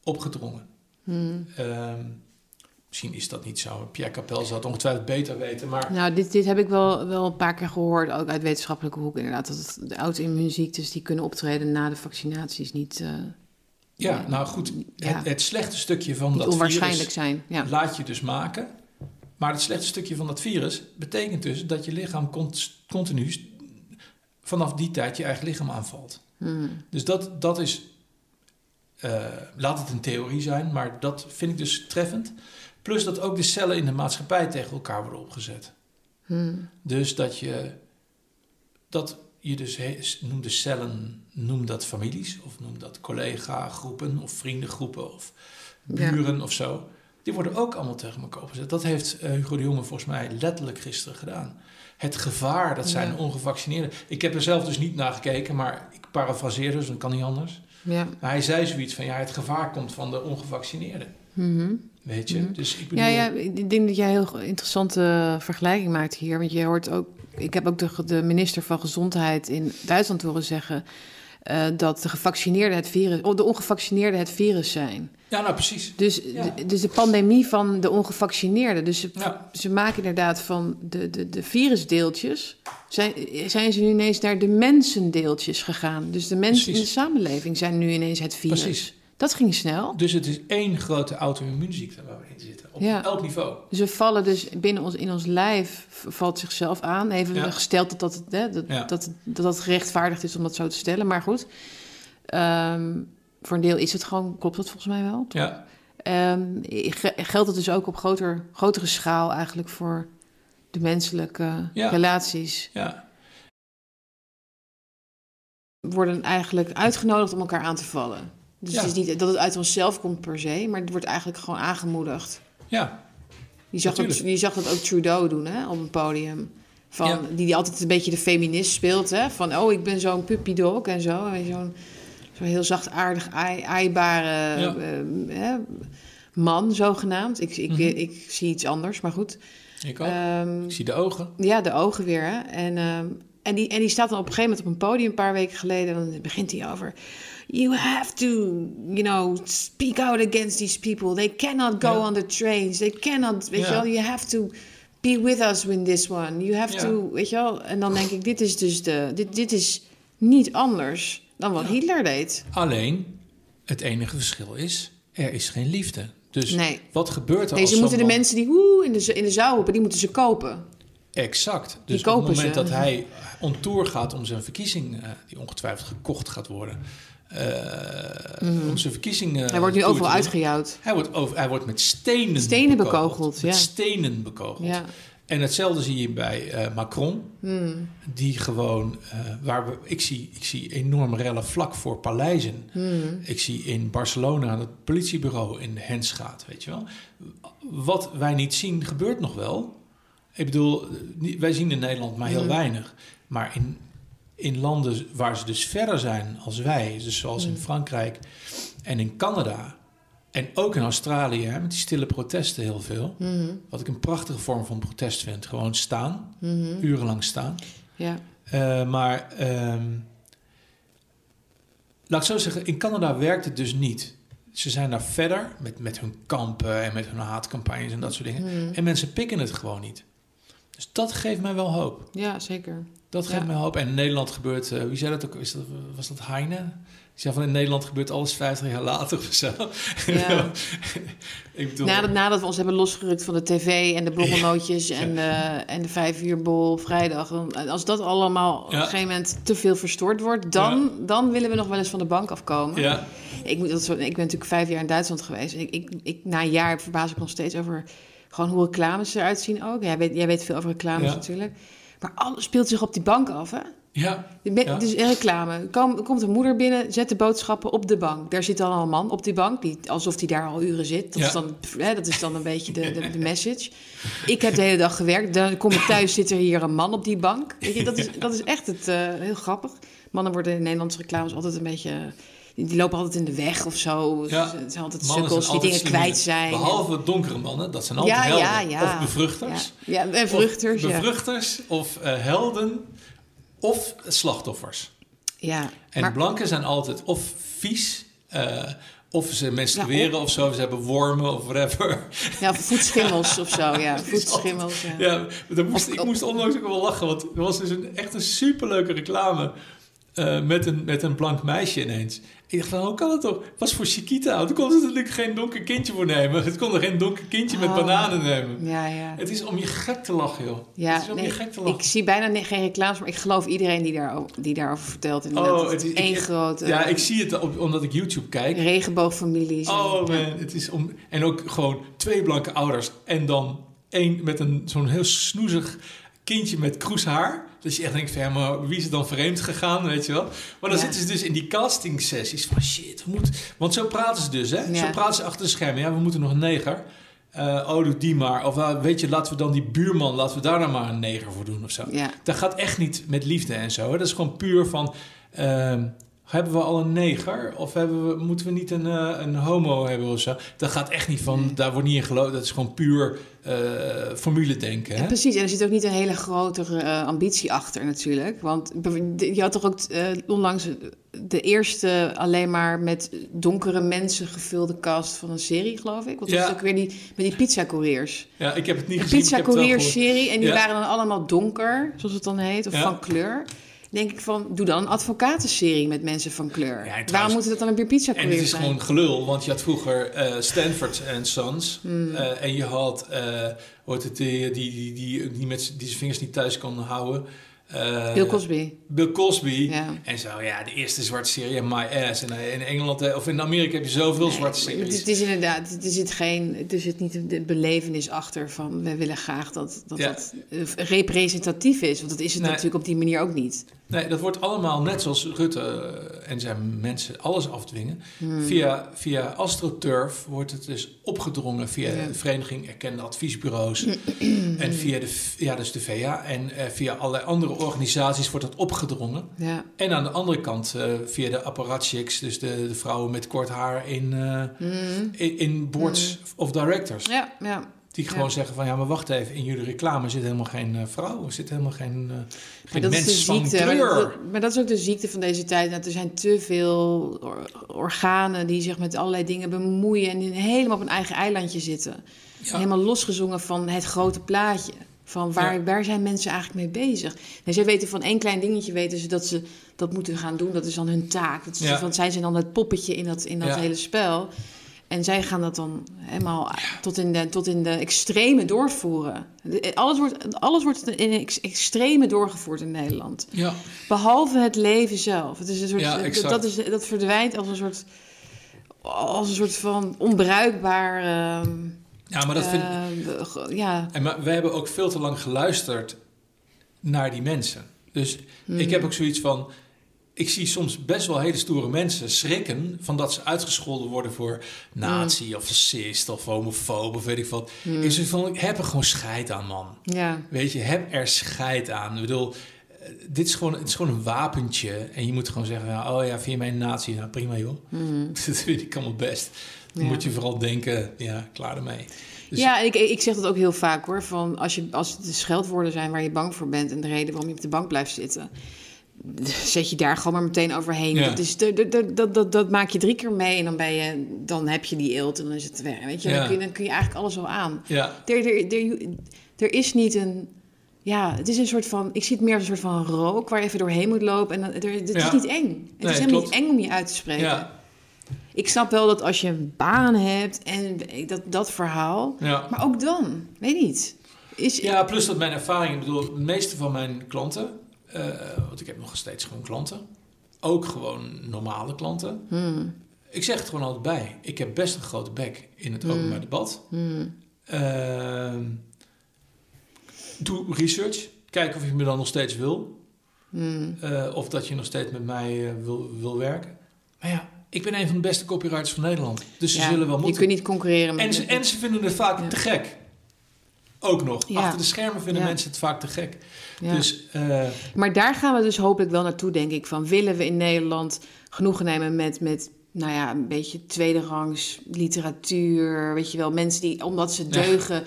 [SPEAKER 2] opgedrongen.
[SPEAKER 1] Mhm.
[SPEAKER 2] Ehm, misschien is dat niet zo. Pierre Capel zal het ongetwijfeld beter weten, maar
[SPEAKER 1] Nou, dit, dit heb ik wel, wel een paar keer gehoord, ook uit wetenschappelijke hoek inderdaad. Dat het, de auto-immuunziektes die kunnen optreden na de vaccinaties niet, eh,
[SPEAKER 2] ja, nou goed.
[SPEAKER 1] Ja.
[SPEAKER 2] Het, het slechte stukje van dat
[SPEAKER 1] onwaarschijnlijk
[SPEAKER 2] virus
[SPEAKER 1] zijn. Ja.
[SPEAKER 2] laat je dus maken. Maar het slechte stukje van dat virus betekent dus dat je lichaam cont- continu vanaf die tijd je eigen lichaam aanvalt.
[SPEAKER 1] Mhm.
[SPEAKER 2] Dus dat, dat is, eh, laat het een theorie zijn, maar dat vind ik dus treffend. Plus dat ook de cellen in de maatschappij tegen elkaar worden opgezet.
[SPEAKER 1] Mhm.
[SPEAKER 2] Dus dat je, dat je dus he, noem de cellen, noem dat families, of noem dat collega-groepen, of vriendengroepen, of
[SPEAKER 1] Ja.
[SPEAKER 2] buren of zo. Die worden ook allemaal tegen elkaar opgezet. Dat heeft eh, Hugo de Jonge volgens mij letterlijk gisteren gedaan. Het gevaar, dat zijn
[SPEAKER 1] Ja.
[SPEAKER 2] ongevaccineerden. Ik heb er zelf dus niet naar gekeken, maar ik parafraseer dus, dat kan niet anders.
[SPEAKER 1] Ja.
[SPEAKER 2] Maar hij zei zoiets van, ja, het gevaar komt van de ongevaccineerden.
[SPEAKER 1] Mhm.
[SPEAKER 2] Weet je?
[SPEAKER 1] Mhm.
[SPEAKER 2] Dus ik bedoel...
[SPEAKER 1] Ja, ja, ik denk dat jij een heel interessante vergelijking maakt hier. Want je hoort ook, ik heb ook de, de minister van Gezondheid in Duitsland horen zeggen. eh, dat de gevaccineerden het virus, oh, de ongevaccineerden het virus zijn.
[SPEAKER 2] Ja, nou precies.
[SPEAKER 1] Dus,
[SPEAKER 2] Ja.
[SPEAKER 1] dus de pandemie van de ongevaccineerden. Dus ze,
[SPEAKER 2] Ja.
[SPEAKER 1] ze maken inderdaad van de, de, de virusdeeltjes. Zijn, zijn ze nu ineens naar de mensendeeltjes gegaan. Dus de mensen in de samenleving zijn nu ineens het virus.
[SPEAKER 2] Precies.
[SPEAKER 1] Dat ging snel.
[SPEAKER 2] Dus het is één grote auto-immuunziekte waar we in zitten. Op
[SPEAKER 1] Ja.
[SPEAKER 2] elk niveau.
[SPEAKER 1] Dus we vallen dus binnen ons, in ons lijf, valt zichzelf aan. Even
[SPEAKER 2] Ja.
[SPEAKER 1] gesteld dat dat, hè, dat,
[SPEAKER 2] Ja.
[SPEAKER 1] dat, dat dat gerechtvaardigd is om dat zo te stellen. Maar goed, Ehm, voor een deel is het gewoon, klopt dat volgens mij wel.
[SPEAKER 2] Ja,
[SPEAKER 1] Ehm, ge- geldt het dus ook op groter, grotere schaal eigenlijk voor de menselijke relaties?
[SPEAKER 2] ja.
[SPEAKER 1] Worden eigenlijk uitgenodigd om elkaar aan te vallen. Dus
[SPEAKER 2] Ja.
[SPEAKER 1] het is niet dat het uit onszelf komt per se, maar het wordt eigenlijk gewoon aangemoedigd.
[SPEAKER 2] Ja,
[SPEAKER 1] Je zag, dat, je zag dat ook Trudeau doen hè, op een podium. Van,
[SPEAKER 2] Ja.
[SPEAKER 1] Die, die altijd een beetje de feminist speelt. Hè? Van, oh, ik ben zo'n puppy dog en zo. En Zo'n zo heel zachtaardig, aai- aaibare
[SPEAKER 2] Ja.
[SPEAKER 1] eh, hè, man, zogenaamd. Ik, ik,
[SPEAKER 2] Mhm.
[SPEAKER 1] ik zie iets anders, maar goed.
[SPEAKER 2] ik ook.
[SPEAKER 1] Ehm,
[SPEAKER 2] ik zie de ogen.
[SPEAKER 1] ja, de ogen weer. Hè? En, ehm, en, die, en die staat dan op een gegeven moment op een podium een paar weken geleden. En dan begint hij over. You have to, you know, speak out against these people. They cannot go on the trains. They cannot, weet je wel. You have to be with us in this one. You have to, weet je wel. En dan denk ik, dit is dus de, dit, dit is niet anders dan wat. Hitler deed.
[SPEAKER 2] Alleen, het enige verschil is, er is geen liefde. Dus
[SPEAKER 1] Nee.
[SPEAKER 2] wat gebeurt er
[SPEAKER 1] Deze
[SPEAKER 2] als
[SPEAKER 1] moeten de mensen die woe in de, in de zaal roepen, die moeten ze kopen.
[SPEAKER 2] Exact. Dus op het moment
[SPEAKER 1] ze.
[SPEAKER 2] dat hij on tour gaat om zijn verkiezing, eh, die ongetwijfeld gekocht gaat worden, eh, om zijn verkiezing. eh,
[SPEAKER 1] Hij wordt nu overal uitgejouwd.
[SPEAKER 2] Hij wordt, over, hij wordt met stenen,
[SPEAKER 1] Stenen bekogeld,
[SPEAKER 2] Met
[SPEAKER 1] ja.
[SPEAKER 2] stenen bekogeld.
[SPEAKER 1] Ja.
[SPEAKER 2] En hetzelfde zie je bij eh, Macron,
[SPEAKER 1] Hmm.
[SPEAKER 2] die gewoon, eh, waar we, ik zie, ik zie enorme rellen vlak voor paleizen.
[SPEAKER 1] Hmm.
[SPEAKER 2] Ik zie in Barcelona het politiebureau in de hens gaat, weet je wel. Wat wij niet zien, gebeurt nog wel. Ik bedoel, wij zien in Nederland maar heel
[SPEAKER 1] Mhm.
[SPEAKER 2] weinig. Maar in, in landen waar ze dus verder zijn als wij, dus zoals in
[SPEAKER 1] Mhm.
[SPEAKER 2] Frankrijk en in Canada... en ook in Australië, hè, met die stille protesten heel veel...
[SPEAKER 1] Mhm.
[SPEAKER 2] wat ik een prachtige vorm van protest vind. Gewoon staan,
[SPEAKER 1] Mhm.
[SPEAKER 2] urenlang staan.
[SPEAKER 1] Ja.
[SPEAKER 2] Eh, maar ehm, laat ik zo zeggen, in Canada werkt het dus niet. Ze zijn daar verder met, met hun kampen en met hun haatcampagnes en dat soort dingen. En mensen pikken het gewoon niet. Dus dat geeft mij wel hoop.
[SPEAKER 1] ja, zeker.
[SPEAKER 2] Dat geeft
[SPEAKER 1] Ja.
[SPEAKER 2] mij hoop. En in Nederland gebeurt, eh, wie zei dat ook? Is dat, was dat Heine? Die zei van in Nederland gebeurt alles 50 jaar later of zo.
[SPEAKER 1] Ja.
[SPEAKER 2] ik bedoel,
[SPEAKER 1] Nadat, nadat we ons hebben losgerukt van de tv en de borrelnootjes en, de, en de vijf uur bol op vrijdag. dan- Als dat allemaal op een gegeven moment te veel verstoord wordt, dan, dan willen we nog wel eens van de bank afkomen.
[SPEAKER 2] ja,
[SPEAKER 1] Ik, moet, dat ik ben natuurlijk vijf jaar in Duitsland geweest. En ik, ik, ik, na een jaar verbaas ik nog steeds over gewoon hoe reclames eruit zien ook. Jij weet, jij weet veel over reclames
[SPEAKER 2] Ja.
[SPEAKER 1] natuurlijk. Maar alles speelt zich op die bank af, hè?
[SPEAKER 2] ja.
[SPEAKER 1] Dus een reclame. Kom, komt een moeder binnen, zet de boodschappen op de bank. Daar zit dan al een man op die bank, die, alsof die daar al uren zit. Dat,
[SPEAKER 2] Ja.
[SPEAKER 1] is, dan, hè, dat is dan een beetje de, de, de message. Ik heb de hele dag gewerkt. Dan kom ik thuis, zit er hier een man op die bank. Weet je, dat, is, dat is echt het, eh, heel grappig. Mannen worden in Nederlandse reclames altijd een beetje... Die die lopen altijd in de weg of zo.
[SPEAKER 2] Ja.
[SPEAKER 1] Het zijn altijd
[SPEAKER 2] Mannen
[SPEAKER 1] sukkels
[SPEAKER 2] zijn
[SPEAKER 1] die
[SPEAKER 2] altijd
[SPEAKER 1] dingen kwijt zijn.
[SPEAKER 2] Behalve donkere mannen, dat zijn altijd
[SPEAKER 1] Ja,
[SPEAKER 2] helden.
[SPEAKER 1] ja.
[SPEAKER 2] Of bevruchters.
[SPEAKER 1] Ja, ja en vruchters,
[SPEAKER 2] Of
[SPEAKER 1] ja.
[SPEAKER 2] bevruchters, of helden, of slachtoffers.
[SPEAKER 1] ja.
[SPEAKER 2] En
[SPEAKER 1] Maar,
[SPEAKER 2] blanken zijn altijd of vies, eh, of ze menstrueren
[SPEAKER 1] Ja,
[SPEAKER 2] of zo, ze hebben wormen of whatever.
[SPEAKER 1] ja, voetschimmels of zo, ja. Voetschimmels, ja.
[SPEAKER 2] Ja, moest, ik moest onlangs ook wel lachen, want er was dus een, echt een superleuke reclame eh, met, een, met een blank meisje ineens. Ik dacht van, hoe kan het toch? Het was voor Chiquita. Toen kon ze natuurlijk geen donker kindje voor nemen. Het kon er geen donker kindje met
[SPEAKER 1] Oh.
[SPEAKER 2] bananen nemen.
[SPEAKER 1] Ja, ja.
[SPEAKER 2] Het is om je gek te lachen, joh.
[SPEAKER 1] Ja,
[SPEAKER 2] het is om
[SPEAKER 1] nee,
[SPEAKER 2] je gek te lachen.
[SPEAKER 1] ik zie bijna geen reclames, maar ik geloof iedereen die, daar, die daarover vertelt. Inderdaad.
[SPEAKER 2] Oh, het is
[SPEAKER 1] één grote
[SPEAKER 2] Ja, ik zie het op, omdat ik YouTube kijk.
[SPEAKER 1] regenboogfamilies.
[SPEAKER 2] Oh man, het is om... En ook gewoon twee blanke ouders. En dan één met een zo'n heel snoezig kindje met kroeshaar. Dat je echt denkt van, ja, maar wie is er dan vreemd gegaan, weet je wel? Maar dan
[SPEAKER 1] Ja.
[SPEAKER 2] zitten ze dus in die casting sessies van shit, we moeten... Want zo praten ze dus, hè?
[SPEAKER 1] Ja.
[SPEAKER 2] Zo praten ze achter de schermen. Ja, we moeten nog een neger. Eh, oh, doe die maar. Of uh, weet je, laten we dan die buurman, laten we daar nou maar een neger voor doen of zo.
[SPEAKER 1] Ja.
[SPEAKER 2] Dat gaat echt niet met liefde en zo. Hè? Dat is gewoon puur van... ehm, hebben we al een neger? Of hebben we, moeten we niet een, eh, een homo hebben of zo? Dat gaat echt niet van... Daar wordt niet in geloofd. Dat is gewoon puur eh, formule denken.
[SPEAKER 1] Ja,
[SPEAKER 2] Hè?
[SPEAKER 1] precies. En er zit ook niet een hele grotere eh, ambitie achter natuurlijk. Want je had toch ook onlangs de eerste alleen maar met donkere mensen gevulde cast van een serie, geloof ik. Want dat
[SPEAKER 2] Ja.
[SPEAKER 1] ook weer die, met die pizza-couriers.
[SPEAKER 2] Ja, ik heb het niet
[SPEAKER 1] Een
[SPEAKER 2] gezien.
[SPEAKER 1] pizza-couriers-serie. En die
[SPEAKER 2] Ja.
[SPEAKER 1] waren dan allemaal donker, zoals het dan heet, of
[SPEAKER 2] Ja.
[SPEAKER 1] van kleur. Denk ik van, doe dan een advocatenserie met mensen van kleur.
[SPEAKER 2] trouwens-
[SPEAKER 1] Waarom moeten dat dan weer pizza
[SPEAKER 2] En het is
[SPEAKER 1] zijn?
[SPEAKER 2] gewoon gelul, want je had vroeger eh, Stanford en Sons.
[SPEAKER 1] Hmm.
[SPEAKER 2] eh, en je had, eh heet het, die, die, die, die, die met die zijn vingers niet thuis kon houden.
[SPEAKER 1] Bill Cosby.
[SPEAKER 2] Bill Cosby.
[SPEAKER 1] Ja.
[SPEAKER 2] En zo, ja, de eerste zwarte serie, My Ass. En in Engeland, of in Amerika heb je zoveel zwarte series.
[SPEAKER 1] Het is inderdaad, er zit, geen, er zit niet de belevenis achter van we willen graag dat dat,
[SPEAKER 2] Ja.
[SPEAKER 1] dat representatief is. Want dat is het
[SPEAKER 2] Nee.
[SPEAKER 1] natuurlijk op die manier ook niet.
[SPEAKER 2] Nee, dat wordt allemaal net zoals Rutte eh, en zijn mensen alles afdwingen. Via, via AstroTurf wordt het dus opgedrongen via
[SPEAKER 1] Ja.
[SPEAKER 2] de Vereniging Erkende Adviesbureaus en via de, ja, dus de VA en eh, via allerlei andere organisaties wordt dat opgedrongen.
[SPEAKER 1] Ja.
[SPEAKER 2] En aan de andere kant eh, via de apparatchiks, dus de, de vrouwen met kort haar in, eh, in, in boards of directors.
[SPEAKER 1] Ja, ja.
[SPEAKER 2] Die gewoon
[SPEAKER 1] Ja.
[SPEAKER 2] zeggen van ja, maar wacht even, in jullie reclame zit helemaal geen eh, vrouw, er zit helemaal geen,
[SPEAKER 1] Maar
[SPEAKER 2] geen
[SPEAKER 1] dat is de
[SPEAKER 2] mens van
[SPEAKER 1] ziekte. Maar
[SPEAKER 2] kleur.
[SPEAKER 1] dat, maar dat is ook de ziekte van deze tijd. Dat er zijn te veel or- organen die zich met allerlei dingen bemoeien en die helemaal op een eigen eilandje zitten.
[SPEAKER 2] Ja.
[SPEAKER 1] Helemaal losgezongen van het grote plaatje. Van waar,
[SPEAKER 2] Ja.
[SPEAKER 1] waar zijn mensen eigenlijk mee bezig? En zij weten van één klein dingetje weten ze dat ze dat moeten gaan doen. Dat is dan hun taak. Dat is, zij zijn dan het poppetje in dat, in dat hele spel. En zij gaan dat dan helemaal tot, in de, tot in de extreme doorvoeren. De- Alles wordt, alles wordt in ex- extreme doorgevoerd in Nederland.
[SPEAKER 2] Ja,
[SPEAKER 1] Behalve het leven zelf. Het is een soort,
[SPEAKER 2] Ja,
[SPEAKER 1] dat,
[SPEAKER 2] exact.
[SPEAKER 1] dat, is, dat verdwijnt als een soort, als een soort van onbruikbaar. ehm,
[SPEAKER 2] ja maar dat vind
[SPEAKER 1] eh, ge- ja,
[SPEAKER 2] En maar we hebben ook veel te lang geluisterd naar die mensen. Dus
[SPEAKER 1] Hmm.
[SPEAKER 2] ik heb ook zoiets van. Ik zie soms best wel hele stoere mensen schrikken van dat ze uitgescholden worden voor nazi of fascist of homofoob of weet ik wat.
[SPEAKER 1] Hmm.
[SPEAKER 2] Ik zeg van, ik heb er gewoon scheid aan, man.
[SPEAKER 1] ja,
[SPEAKER 2] Weet je, heb er scheid aan. Ik bedoel, eh, dit is gewoon, het is gewoon een wapentje. En je moet gewoon zeggen, oh ja, vind je mij een nazi? Nou, prima joh. Dat vind ik allemaal best. Dan.
[SPEAKER 1] Ja.
[SPEAKER 2] moet je vooral denken, ja, klaar ermee. Dus-
[SPEAKER 1] ja en ik, ik zeg dat ook heel vaak hoor. Van als, je, als het de scheldwoorden zijn waar je bang voor bent en de reden waarom je op de bank blijft zitten. Zet je daar gewoon maar meteen overheen.
[SPEAKER 2] Ja.
[SPEAKER 1] Dat, is, dat, dat, dat, dat, dat maak je drie keer mee en dan, ben je, dan heb je die eelt en dan is het weg. Weet je?
[SPEAKER 2] Ja.
[SPEAKER 1] Dan, kun je, dan kun je eigenlijk alles wel aan.
[SPEAKER 2] Ja,
[SPEAKER 1] Er, er, er, er is niet een. Ja, het is een soort van. Ik zie het meer als een soort van rook waar je even doorheen moet lopen. En dan, er, het
[SPEAKER 2] Ja.
[SPEAKER 1] is niet eng. Het
[SPEAKER 2] Nee,
[SPEAKER 1] is helemaal
[SPEAKER 2] klopt.
[SPEAKER 1] niet eng om je uit te spreken.
[SPEAKER 2] ja,
[SPEAKER 1] Ik snap wel dat als je een baan hebt en dat, dat verhaal. Maar ook dan, weet niet. Is,
[SPEAKER 2] Ja, plus dat mijn ervaring, ik bedoel, de meeste van mijn klanten, want ik heb nog steeds gewoon klanten, ook gewoon normale klanten.
[SPEAKER 1] Hmm,
[SPEAKER 2] Ik zeg het gewoon altijd bij. Ik heb best een grote bek in het openbaar debat.
[SPEAKER 1] hmm,
[SPEAKER 2] Ehm, doe research. Kijk of je me dan nog steeds wil.
[SPEAKER 1] hmm.
[SPEAKER 2] eh, of dat je nog steeds met mij eh, wil, wil werken. Maar ja, ik ben een van de beste copywriters van Nederland. Dus ze
[SPEAKER 1] Ja,
[SPEAKER 2] zullen wel
[SPEAKER 1] Je
[SPEAKER 2] moeten.
[SPEAKER 1] kunt niet concurreren met.
[SPEAKER 2] En ze, en ze vinden het vaak
[SPEAKER 1] Ja.
[SPEAKER 2] te gek. Ook nog.
[SPEAKER 1] Ja.
[SPEAKER 2] Achter de schermen vinden
[SPEAKER 1] Ja.
[SPEAKER 2] mensen het vaak te gek.
[SPEAKER 1] ja.
[SPEAKER 2] Dus eh,
[SPEAKER 1] Maar daar gaan we dus hopelijk wel naartoe, denk ik. Van willen we in Nederland genoegen nemen met, met nou ja, een beetje tweederangs literatuur. Weet je wel, mensen die, omdat ze deugen,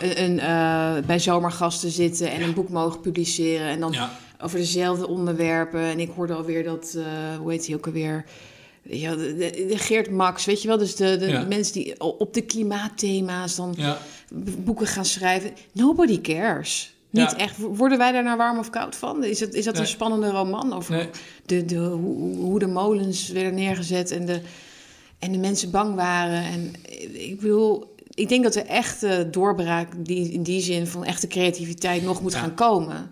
[SPEAKER 1] Een, een, eh, bij zomergasten zitten en een boek mogen publiceren. En dan over dezelfde onderwerpen. En ik hoorde alweer dat, eh, hoe heet hij ook alweer? Ja, de, de- de Geert Max, weet je wel? Dus de, de mensen die op de klimaatthema's dan
[SPEAKER 2] ja,
[SPEAKER 1] boeken gaan schrijven. Nobody cares. Niet
[SPEAKER 2] Ja.
[SPEAKER 1] echt. Worden wij daar nou warm of koud van? Is, het, is dat
[SPEAKER 2] Nee.
[SPEAKER 1] een spannende roman over
[SPEAKER 2] nee,
[SPEAKER 1] de, de, hoe, hoe de molens werden neergezet en de, en de mensen bang waren? En ik bedoel, ik denk dat de echte doorbraak die, in die zin van echte creativiteit nog moet
[SPEAKER 2] Ja.
[SPEAKER 1] gaan komen.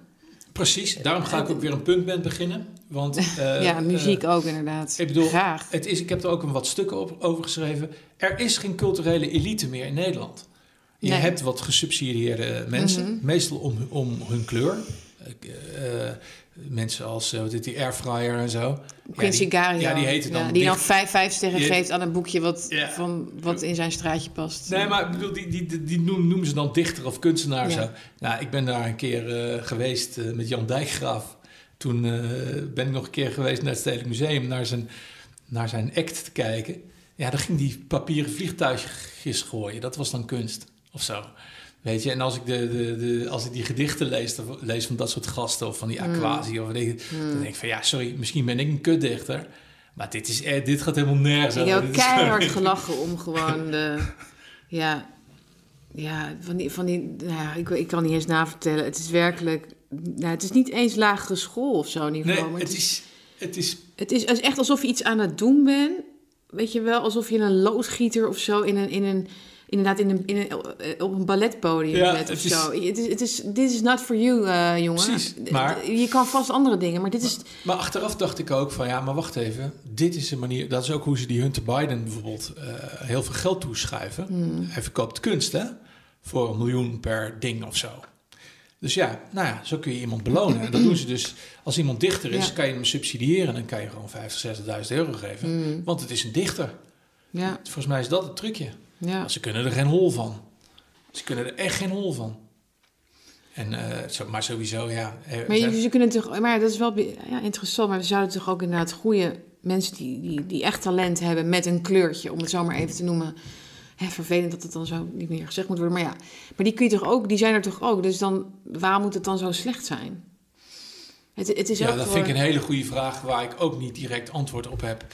[SPEAKER 2] precies. Daarom ga ik ook weer een punkband beginnen. Want, eh,
[SPEAKER 1] ja, muziek
[SPEAKER 2] eh,
[SPEAKER 1] ook inderdaad.
[SPEAKER 2] ik bedoel,
[SPEAKER 1] Graag.
[SPEAKER 2] het is, ik heb er ook een wat stukken op, over geschreven. Er is geen culturele elite meer in Nederland. Je
[SPEAKER 1] Nee.
[SPEAKER 2] hebt wat gesubsidieerde mensen,
[SPEAKER 1] Mhm.
[SPEAKER 2] meestal om, om hun kleur. Eh, mensen als uh, die airfryer en zo.
[SPEAKER 1] Quincy
[SPEAKER 2] ja,
[SPEAKER 1] Gario.
[SPEAKER 2] Ja, die heette dan.
[SPEAKER 1] Ja, die dan vijf, vijf sterren geeft aan een boekje wat, van, wat in zijn straatje past.
[SPEAKER 2] Nee, maar ik bedoel, die, die, die, noemen, ze dan dichter of kunstenaar.
[SPEAKER 1] Ja.
[SPEAKER 2] Zo. Nou, ik ben daar een keer eh, geweest met Jan Dijkgraaf. Toen ben ik nog een keer geweest naar het Stedelijk Museum naar zijn, naar zijn act te kijken. Ja, dan ging die papieren vliegtuigjes gooien. Dat was dan kunst of zo. Weet je, en als ik, de, de, de, als ik die gedichten lees, lees van dat soort gasten of van die aquasi, of weet ik, dan denk ik van ja, sorry, misschien ben ik een kutdichter. Maar dit, is, eh, dit gaat helemaal nergens
[SPEAKER 1] Ik heb
[SPEAKER 2] is
[SPEAKER 1] keihard gelachen om gewoon de... Ja, ja van die... Van die nou ik, ik kan niet eens navertellen. Het is werkelijk... Nou, het is niet eens lagere school of zo niveau.
[SPEAKER 2] Nee,
[SPEAKER 1] maar
[SPEAKER 2] het is, het is
[SPEAKER 1] het, is, het is echt alsof je iets aan het doen bent. Weet je wel, alsof je een loodgieter of zo in een... In een Inderdaad, in een, in een, op een balletpodium
[SPEAKER 2] Ja,
[SPEAKER 1] of
[SPEAKER 2] is-
[SPEAKER 1] zo. Het is, het is, dit is not for you, eh, jongen.
[SPEAKER 2] Precies, maar-
[SPEAKER 1] Je kan vast andere dingen, maar dit is...
[SPEAKER 2] Maar achteraf dacht ik ook van ja, maar wacht even. Dit is een manier. Dat is ook hoe ze die Hunter Biden bijvoorbeeld eh, heel veel geld toeschuiven.
[SPEAKER 1] Hmm.
[SPEAKER 2] Hij verkoopt kunst hè, voor een miljoen per ding of zo. Dus ja, nou ja, zo kun je iemand belonen. En dat doen ze dus, als iemand dichter is,
[SPEAKER 1] Ja.
[SPEAKER 2] kan je hem subsidiëren. En dan kan je gewoon 50, 60.000 euro geven.
[SPEAKER 1] Mm.
[SPEAKER 2] Want het is een dichter.
[SPEAKER 1] Ja,
[SPEAKER 2] Volgens mij is dat het trucje.
[SPEAKER 1] Ja.
[SPEAKER 2] Ze kunnen er geen hol van. Ze kunnen er echt geen hol van. En, eh, zo, maar sowieso, ja. eh,
[SPEAKER 1] Maar ze kunnen toch, maar dat is wel ja, interessant. Maar we zouden toch ook inderdaad goede mensen die, die, die echt talent hebben met een kleurtje, om het zo maar even te noemen. Hè, vervelend dat het dan zo niet meer gezegd moet worden. Maar ja, maar die kun je toch ook, die zijn er toch ook. Dus dan, waarom moet het dan zo slecht zijn? Het, het is
[SPEAKER 2] ja, dat vind ik een hele goede vraag waar ik ook niet direct antwoord op heb.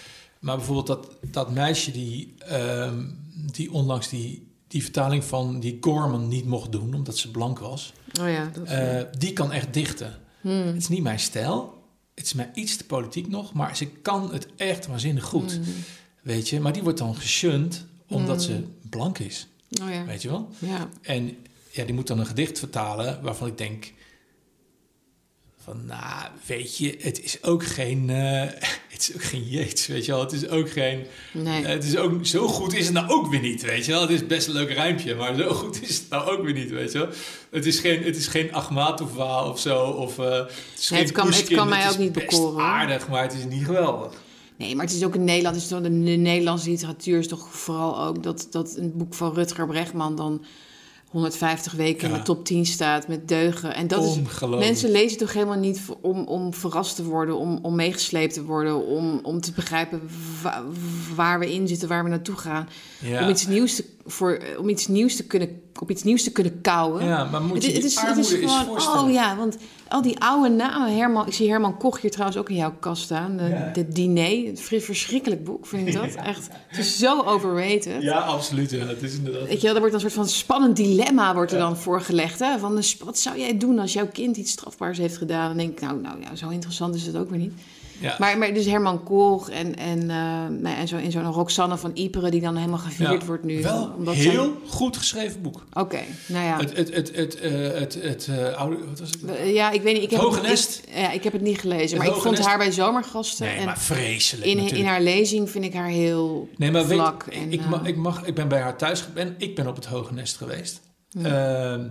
[SPEAKER 2] Maar bijvoorbeeld dat, dat meisje die, ehm, die onlangs die, die vertaling van die Gorman niet mocht doen, omdat ze blank was.
[SPEAKER 1] Oh ja, dat is,
[SPEAKER 2] eh, die kan echt dichten.
[SPEAKER 1] Hmm.
[SPEAKER 2] Het is niet mijn stijl. Het is mij iets te politiek nog, maar ze kan het echt waanzinnig goed.
[SPEAKER 1] Hmm.
[SPEAKER 2] Weet je, maar die wordt dan geshunt omdat ze blank is.
[SPEAKER 1] Oh ja,
[SPEAKER 2] Weet je wel?
[SPEAKER 1] ja.
[SPEAKER 2] En ja, die moet dan een gedicht vertalen waarvan ik denk... Van, nou, weet je, het is ook geen... eh, het is ook geen Jeets, weet je wel. Het is ook geen...
[SPEAKER 1] Nee.
[SPEAKER 2] Het is ook, zo goed is het nou ook weer niet, weet je wel. Het is best een leuk rijmpje, maar zo goed is het nou ook weer niet, weet je wel. Het is geen, het is geen Achmatova of zo, of... eh, het, is
[SPEAKER 1] Nee,
[SPEAKER 2] geen
[SPEAKER 1] het kan- het kan mij ook niet bekoren,
[SPEAKER 2] aardig, maar het is niet geweldig.
[SPEAKER 1] Nee, maar het is ook in Nederland. Het is toch, de, de Nederlandse literatuur is toch vooral ook dat, dat een boek van Rutger Bregman dan 150 weken in de top 10 staat met deugen. En dat is. Mensen lezen toch helemaal niet om, om verrast te worden, om, om meegesleept te worden, om, om te begrijpen wa- waar we in zitten, waar we naartoe gaan.
[SPEAKER 2] Ja.
[SPEAKER 1] Om, iets nieuws te, voor, om iets nieuws te kunnen, op iets nieuws te kunnen kouwen.
[SPEAKER 2] Ja, maar moet je
[SPEAKER 1] Het, is, het is gewoon, oh ja, want al die oude namen, Herman, ik zie Herman Koch hier trouwens ook in jouw kast staan. De,
[SPEAKER 2] Ja.
[SPEAKER 1] de Diner, vri- verschrikkelijk boek, vind ik dat. Echt, het is zo overrated.
[SPEAKER 2] Ja, absoluut. Ja. Het is inderdaad...
[SPEAKER 1] Weet je wel, er wordt een soort van spannend dilemma wordt er dan voorgelegd. Hè? Van, dus wat zou jij doen als jouw kind iets strafbaars heeft gedaan? Dan denk ik, nou, nou ja, zo interessant is het ook weer niet.
[SPEAKER 2] Ja.
[SPEAKER 1] Maar, maar dus Herman Koch en, en, eh, nou en, zo, en zo'n Roxanne van Iperen die dan helemaal gevierd
[SPEAKER 2] Ja,
[SPEAKER 1] wordt nu.
[SPEAKER 2] Wel
[SPEAKER 1] omdat
[SPEAKER 2] heel goed geschreven boek.
[SPEAKER 1] Oké, nou ja.
[SPEAKER 2] Het, het, het, het, eh, het, het, eh, oude, wat was het?
[SPEAKER 1] Ja, ik weet niet. Ik heb
[SPEAKER 2] Hoge
[SPEAKER 1] het,
[SPEAKER 2] Nest?
[SPEAKER 1] Ja, ik heb het niet gelezen. Maar ik vond
[SPEAKER 2] Nest?
[SPEAKER 1] haar bij Zomergasten.
[SPEAKER 2] Nee,
[SPEAKER 1] en
[SPEAKER 2] maar vreselijk
[SPEAKER 1] in,
[SPEAKER 2] natuurlijk.
[SPEAKER 1] in haar lezing vind ik haar heel
[SPEAKER 2] nee, maar weet,
[SPEAKER 1] vlak.
[SPEAKER 2] ik,
[SPEAKER 1] en,
[SPEAKER 2] ik,
[SPEAKER 1] eh,
[SPEAKER 2] mag, ik, mag, ik ben bij haar thuis en ik ben op het Hoge Nest geweest. Ehm,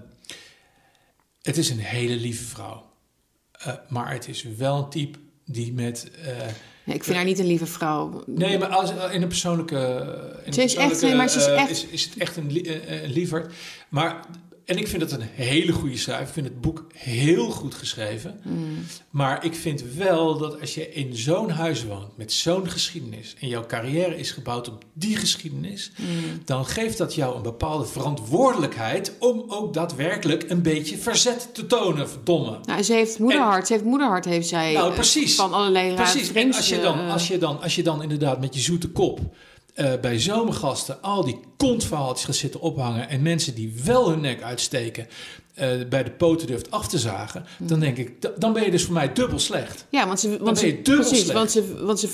[SPEAKER 2] het is een hele lieve vrouw. Maar het is wel een type die met... eh,
[SPEAKER 1] nee, ik vind haar niet een lieve vrouw.
[SPEAKER 2] nee, maar als, in een persoonlijke... In
[SPEAKER 1] Ze
[SPEAKER 2] een
[SPEAKER 1] is echt-
[SPEAKER 2] persoonlijke,
[SPEAKER 1] nee, maar ze is
[SPEAKER 2] eh,
[SPEAKER 1] echt-
[SPEAKER 2] Is, is het echt een, li- eh, een lieverd. Maar... En ik vind het een hele goede schrijver. Ik vind het boek heel goed geschreven.
[SPEAKER 1] Mm.
[SPEAKER 2] Maar ik vind wel dat als je in zo'n huis woont met zo'n geschiedenis en jouw carrière is gebouwd op die geschiedenis,
[SPEAKER 1] Mm.
[SPEAKER 2] dan geeft dat jou een bepaalde verantwoordelijkheid om ook daadwerkelijk een beetje verzet te tonen, verdomme.
[SPEAKER 1] Nou, ze heeft moederhart. Ze heeft moederhart, heeft zij.
[SPEAKER 2] Nou,
[SPEAKER 1] eh,
[SPEAKER 2] precies.
[SPEAKER 1] Van allerlei
[SPEAKER 2] Precies. En als je, dan,
[SPEAKER 1] eh,
[SPEAKER 2] als, je dan, als je dan inderdaad met je zoete kop eh, bij zomergasten al die kontverhaaltjes gaat zitten ophangen en mensen die wel hun nek uitsteken eh, bij de poten durft af te zagen, dan denk ik, dan ben je dus voor mij dubbel slecht.
[SPEAKER 1] Ja, want ze, want
[SPEAKER 2] ben
[SPEAKER 1] ze,
[SPEAKER 2] je dubbel
[SPEAKER 1] precies,
[SPEAKER 2] slecht.
[SPEAKER 1] want, ze, want ze,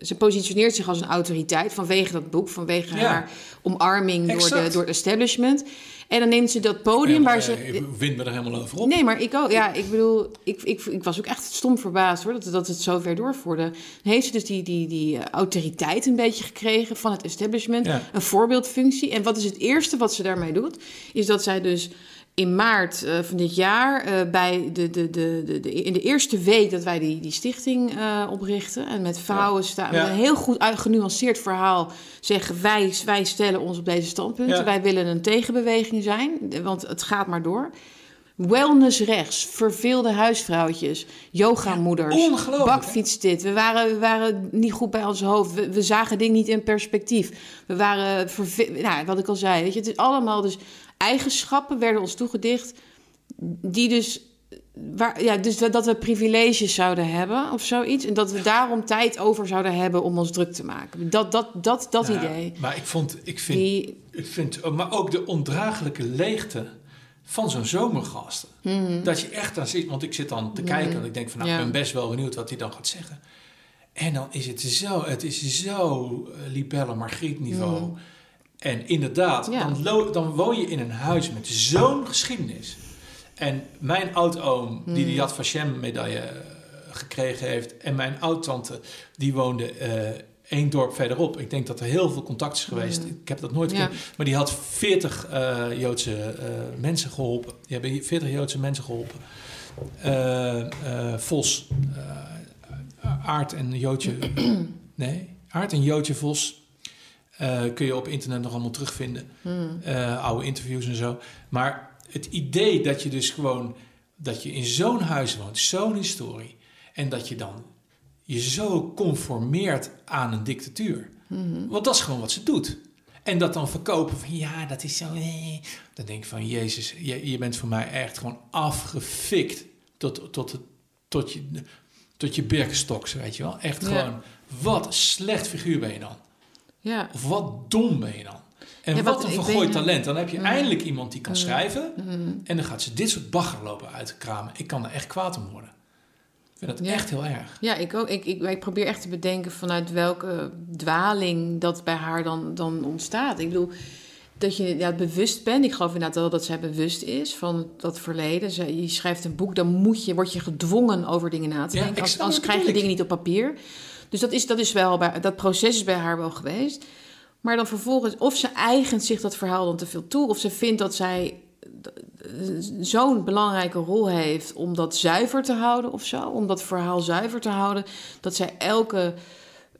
[SPEAKER 1] ze positioneert zich als een autoriteit vanwege dat boek, vanwege
[SPEAKER 2] Ja.
[SPEAKER 1] haar omarming door, de, door het establishment. En dan neemt ze dat podium waar ze.
[SPEAKER 2] Ik wint me er helemaal over op.
[SPEAKER 1] Nee, maar ik ook. Ja, ik bedoel, ik, ik, ik was ook echt stom verbaasd hoor, dat, dat het zo ver doorvoerde. Dan heeft ze dus die, die, die eh, autoriteit een beetje gekregen van het establishment.
[SPEAKER 2] Ja.
[SPEAKER 1] Een voorbeeldfunctie. En wat is het eerste wat ze daarmee doet? Is dat zij dus in maart eh, van dit jaar, eh, bij de, de, de, de, in de eerste week dat wij die, die stichting eh, oprichten. En met vrouwen staan, een heel goed genuanceerd verhaal zeggen wij, wij stellen ons op deze standpunten. Wij willen een tegenbeweging zijn, want het gaat maar door. Wellness rechts, verveelde huisvrouwtjes, yogamoeders,
[SPEAKER 2] Ja, ongelooflijk,
[SPEAKER 1] bakfiets dit. We waren, we waren niet goed bij ons hoofd. We, we zagen dingen niet in perspectief. We waren, verve- nou, wat ik al zei, weet je, het is allemaal dus eigenschappen werden ons toegedicht die dus, waar, ja, dus dat, we privileges zouden hebben of zoiets. En dat we daarom tijd over zouden hebben om ons druk te maken. Dat, dat, dat, dat
[SPEAKER 2] Ja,
[SPEAKER 1] idee.
[SPEAKER 2] Maar ik, vond, ik vind,
[SPEAKER 1] Die,
[SPEAKER 2] ik vind, oh, maar ook de ondraaglijke leegte van zo'n zomergast. Dat je echt dan zit, want ik zit dan te kijken en ik denk van, nou,
[SPEAKER 1] Ja.
[SPEAKER 2] ik ben best wel benieuwd wat hij dan gaat zeggen. En dan is het zo, het is zo uh, Libelle Margriet niveau. En inderdaad,
[SPEAKER 1] Ja.
[SPEAKER 2] dan, dan woon je in een huis met zo'n geschiedenis. En mijn oudoom, die de Yad Vashem medaille eh, gekregen heeft, en mijn oudtante, die woonde eh, één dorp verderop. Ik denk dat er heel veel contact is geweest.
[SPEAKER 1] Mm.
[SPEAKER 2] Ik heb dat nooit
[SPEAKER 1] Ja.
[SPEAKER 2] gekend. Maar die had 40 eh, Joodse mensen geholpen. Die hebben 40 Joodse mensen geholpen. Eh, eh, Vos, Aard en Joodje. nee, Aard en Joodje Vos. Eh, kun je op internet nog allemaal terugvinden.
[SPEAKER 1] Hmm.
[SPEAKER 2] Eh, oude interviews en zo. Maar het idee dat je dus gewoon... dat je in zo'n huis woont, zo'n historie... en dat je dan je zo conformeert aan een dictatuur.
[SPEAKER 1] Mhm.
[SPEAKER 2] Want dat is gewoon wat ze doet. En dat dan verkopen van ja, dat is zo. eh. Dan denk ik van Jezus, je, je bent voor mij echt gewoon afgefikt tot, tot, het- tot, je, tot je weet je wel. Echt
[SPEAKER 1] Ja.
[SPEAKER 2] gewoon, wat slecht figuur ben je dan.
[SPEAKER 1] Ja.
[SPEAKER 2] Of wat dom ben je dan. En
[SPEAKER 1] Ja,
[SPEAKER 2] wat
[SPEAKER 1] wat-
[SPEAKER 2] een vergooid talent. Dan heb je
[SPEAKER 1] Mm.
[SPEAKER 2] eindelijk iemand die kan
[SPEAKER 1] Mm.
[SPEAKER 2] schrijven.
[SPEAKER 1] Mhm.
[SPEAKER 2] En dan gaat ze dit soort bagger lopen uitkramen. Ik kan er echt kwaad om worden. Ik vind dat
[SPEAKER 1] Ja.
[SPEAKER 2] echt heel erg.
[SPEAKER 1] Ja, ik ook. Ik, ik, ik probeer echt te bedenken vanuit welke dwaling dat bij haar dan, dan ontstaat. Ik bedoel, dat je ja, bewust bent. Ik geloof inderdaad wel dat zij bewust is van dat verleden. Zij, je schrijft een boek, dan moet je, word je gedwongen over dingen na te denken. Als, anders krijg je dingen niet op papier. Dus dat, is, dat, is wel bij, dat proces is bij haar wel geweest. Maar dan vervolgens, of ze eigent zich dat verhaal dan te veel toe, of ze vindt dat zij zo'n belangrijke rol heeft om dat zuiver te houden of zo, om dat verhaal zuiver te houden, dat zij elke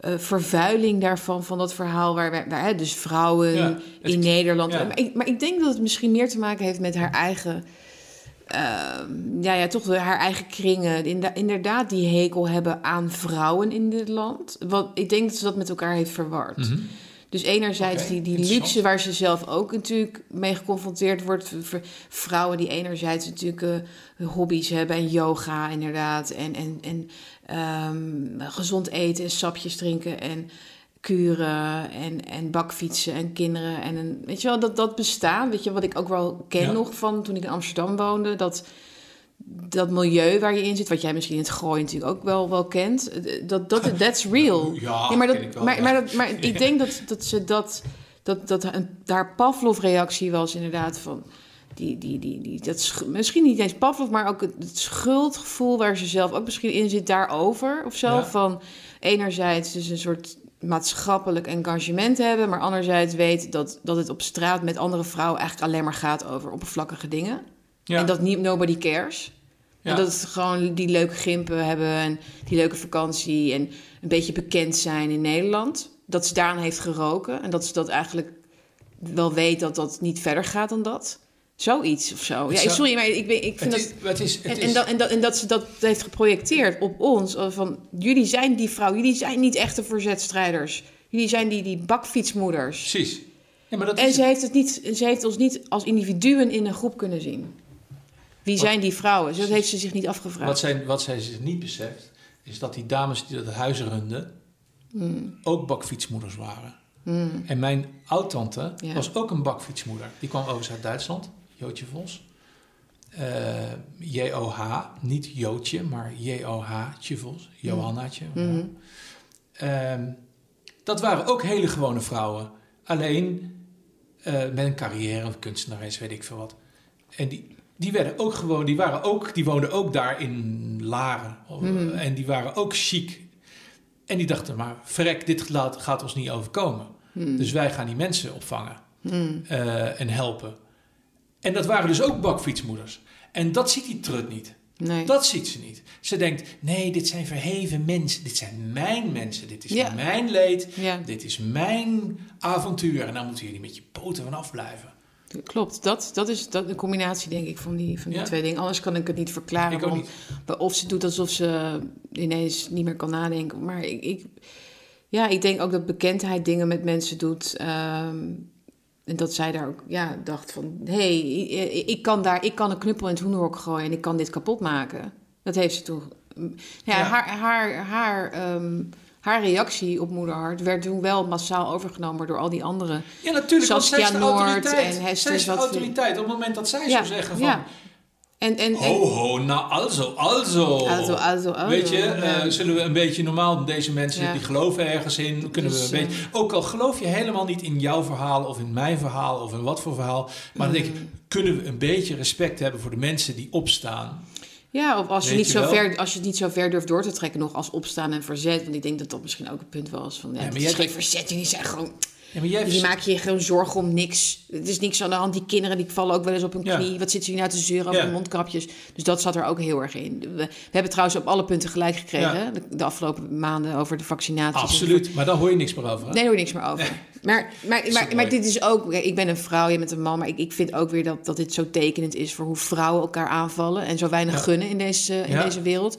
[SPEAKER 1] eh, vervuiling daarvan, van dat verhaal, waar, waar dus vrouwen
[SPEAKER 2] Ja,
[SPEAKER 1] in Nederland.
[SPEAKER 2] ja.
[SPEAKER 1] Maar, ik, maar ik denk dat het misschien meer te maken heeft met haar eigen. Ehm, ja, ja, toch haar eigen kringen. Inderdaad, die hekel hebben aan vrouwen in dit land. Wat, ik denk dat ze dat met elkaar heeft verward.
[SPEAKER 2] Mhm.
[SPEAKER 1] Dus enerzijds die, die luxe waar ze zelf ook natuurlijk mee geconfronteerd wordt. Vrouwen die enerzijds natuurlijk eh, hobby's hebben en yoga inderdaad. En, en, en ehm, gezond eten en sapjes drinken en kuren en, en bakfietsen en kinderen. En een, weet je wel, dat, dat bestaan. Weet je wat ik ook wel ken
[SPEAKER 2] Ja.
[SPEAKER 1] nog van toen ik in Amsterdam woonde. Dat, dat milieu waar je in zit, wat jij misschien in het gooi natuurlijk ook wel, wel kent. eh, Dat, dat, that's real.
[SPEAKER 2] Ja,
[SPEAKER 1] Ja, maar, dat,
[SPEAKER 2] ik wel,
[SPEAKER 1] maar,
[SPEAKER 2] ja.
[SPEAKER 1] maar, dat, maar ik denk dat, dat ze dat, dat, dat een, haar Pavlov-reactie was inderdaad van. Die, die, die, die, dat, sch- misschien niet eens Pavlov, maar ook het, het schuldgevoel waar ze zelf ook misschien in zit daarover of zo.
[SPEAKER 2] Ja.
[SPEAKER 1] Van enerzijds dus een soort maatschappelijk engagement hebben, maar anderzijds weet dat, dat het op straat met andere vrouwen eigenlijk alleen maar gaat over oppervlakkige dingen.
[SPEAKER 2] Ja.
[SPEAKER 1] En dat niet, nobody cares.
[SPEAKER 2] Ja.
[SPEAKER 1] En dat het gewoon die leuke gimpen hebben en die leuke vakantie en een beetje bekend zijn in Nederland. Dat ze daaraan heeft geroken en dat ze dat eigenlijk wel weet dat dat niet verder gaat dan dat. Zoiets of zo. Ja, sorry, maar ik, ben, ik vind
[SPEAKER 2] Het
[SPEAKER 1] dat...
[SPEAKER 2] het is, het
[SPEAKER 1] En, en, dat, en, dat, en dat ze dat heeft geprojecteerd op ons. Van, jullie zijn die vrouw, jullie zijn niet echte verzetstrijders. Jullie zijn die, die bakfietsmoeders.
[SPEAKER 2] Precies. Ja, maar dat
[SPEAKER 1] En
[SPEAKER 2] is
[SPEAKER 1] ze heeft, het niet, ze heeft ons niet als individuen in een groep kunnen zien. Wie
[SPEAKER 2] Wat-
[SPEAKER 1] zijn die vrouwen? Dat heeft ze zich niet afgevraagd.
[SPEAKER 2] Wat zij, wat zij zich niet beseft, is dat die dames die dat huis runden,
[SPEAKER 1] Hmm.
[SPEAKER 2] ook bakfietsmoeders waren.
[SPEAKER 1] Hmm.
[SPEAKER 2] En mijn oudtante
[SPEAKER 1] Ja.
[SPEAKER 2] was ook een bakfietsmoeder. Die kwam overigens uit Duitsland, Jootje Vos. Eh, J-O-H, niet Jootje, maar J-O-H, Vos, Johannaatje.
[SPEAKER 1] Mhm.
[SPEAKER 2] Ehm, dat waren ook hele gewone vrouwen. Alleen eh, met een carrière, een kunstenares, weet ik veel wat. En die, die werden ook gewoon, die waren ook, die woonden ook daar in Laren. Of-
[SPEAKER 1] Mhm.
[SPEAKER 2] En die waren ook chic. En die dachten, maar verrek, dit laat- gaat ons niet overkomen.
[SPEAKER 1] Hmm.
[SPEAKER 2] Dus wij gaan die mensen opvangen eh, en helpen. En dat waren dus ook bakfietsmoeders. En dat ziet die trut niet.
[SPEAKER 1] Nee.
[SPEAKER 2] Dat ziet ze niet. Ze denkt, nee, dit zijn verheven mensen. Dit zijn mijn mensen. Dit is
[SPEAKER 1] Ja.
[SPEAKER 2] mijn leed.
[SPEAKER 1] Ja,
[SPEAKER 2] Dit is mijn avontuur. En dan moeten jullie met je poten vanaf blijven.
[SPEAKER 1] klopt. Dat, dat is dat, een combinatie, denk ik, van die, van die
[SPEAKER 2] Ja.
[SPEAKER 1] twee dingen. Anders kan ik het niet verklaren.
[SPEAKER 2] Ik ook
[SPEAKER 1] waarom-
[SPEAKER 2] niet.
[SPEAKER 1] Of ze doet alsof ze ineens niet meer kan nadenken. Maar ik, ik, ja, ik denk ook dat bekendheid dingen met mensen doet. ehm, en dat zij daar ook ja, dacht van... hé, hey, ik, kan daar, ik kan een knuppel in het hoenderhok gooien... en ik kan dit kapot maken. Dat heeft ze toen... Ja,
[SPEAKER 2] Ja.
[SPEAKER 1] Haar, haar, haar, ehm, haar reactie op Moederhart... werd toen wel massaal overgenomen door al die anderen.
[SPEAKER 2] Ja, natuurlijk. want zij is
[SPEAKER 1] Saskia
[SPEAKER 2] de autoriteit.
[SPEAKER 1] en Hester
[SPEAKER 2] zij is de autoriteit. Op het moment dat zij
[SPEAKER 1] Ja,
[SPEAKER 2] zou zeggen van...
[SPEAKER 1] ja. En, en,
[SPEAKER 2] Ho, ho, nou, also, also.
[SPEAKER 1] Also, also, also,
[SPEAKER 2] Weet je,
[SPEAKER 1] ja.
[SPEAKER 2] eh, zullen we een beetje normaal... Deze mensen
[SPEAKER 1] Ja.
[SPEAKER 2] die geloven ergens in. Kunnen
[SPEAKER 1] Dus,
[SPEAKER 2] we een
[SPEAKER 1] eh,
[SPEAKER 2] beetje... Ook al geloof je helemaal niet in jouw verhaal... of in mijn verhaal of in wat voor verhaal. Maar dan denk ik...
[SPEAKER 1] Mm.
[SPEAKER 2] Kunnen we een beetje respect hebben voor de mensen die opstaan...
[SPEAKER 1] Ja, of als je,
[SPEAKER 2] Weet
[SPEAKER 1] niet
[SPEAKER 2] je
[SPEAKER 1] zo
[SPEAKER 2] wel?
[SPEAKER 1] ver, als je het niet zo ver durft door te trekken nog als opstaan en verzet. Want ik denk dat dat misschien ook een punt was. Van, ja,
[SPEAKER 2] maar
[SPEAKER 1] het
[SPEAKER 2] jij
[SPEAKER 1] geen
[SPEAKER 2] denkt-
[SPEAKER 1] verzet, die zijn gewoon...
[SPEAKER 2] Ja, maar jij
[SPEAKER 1] maak je je gewoon zorgen om niks. Het is niks aan de hand. Die kinderen die vallen ook wel eens op hun
[SPEAKER 2] Ja.
[SPEAKER 1] knie. Wat zitten ze nou te zeuren over
[SPEAKER 2] Ja.
[SPEAKER 1] mondkapjes? Dus dat zat er ook heel erg in. We, we hebben trouwens op alle punten gelijk gekregen. De, de afgelopen maanden over de vaccinaties.
[SPEAKER 2] Absoluut, maar daar hoor je niks meer over. Hè?
[SPEAKER 1] Nee, daar hoor je niks meer over. Maar, maar, maar, dit is ook... Ik ben een vrouw, je bent een man. Maar ik, ik vind ook weer dat, dat dit zo tekenend is... voor hoe vrouwen elkaar aanvallen... en zo weinig gunnen in deze, in deze wereld.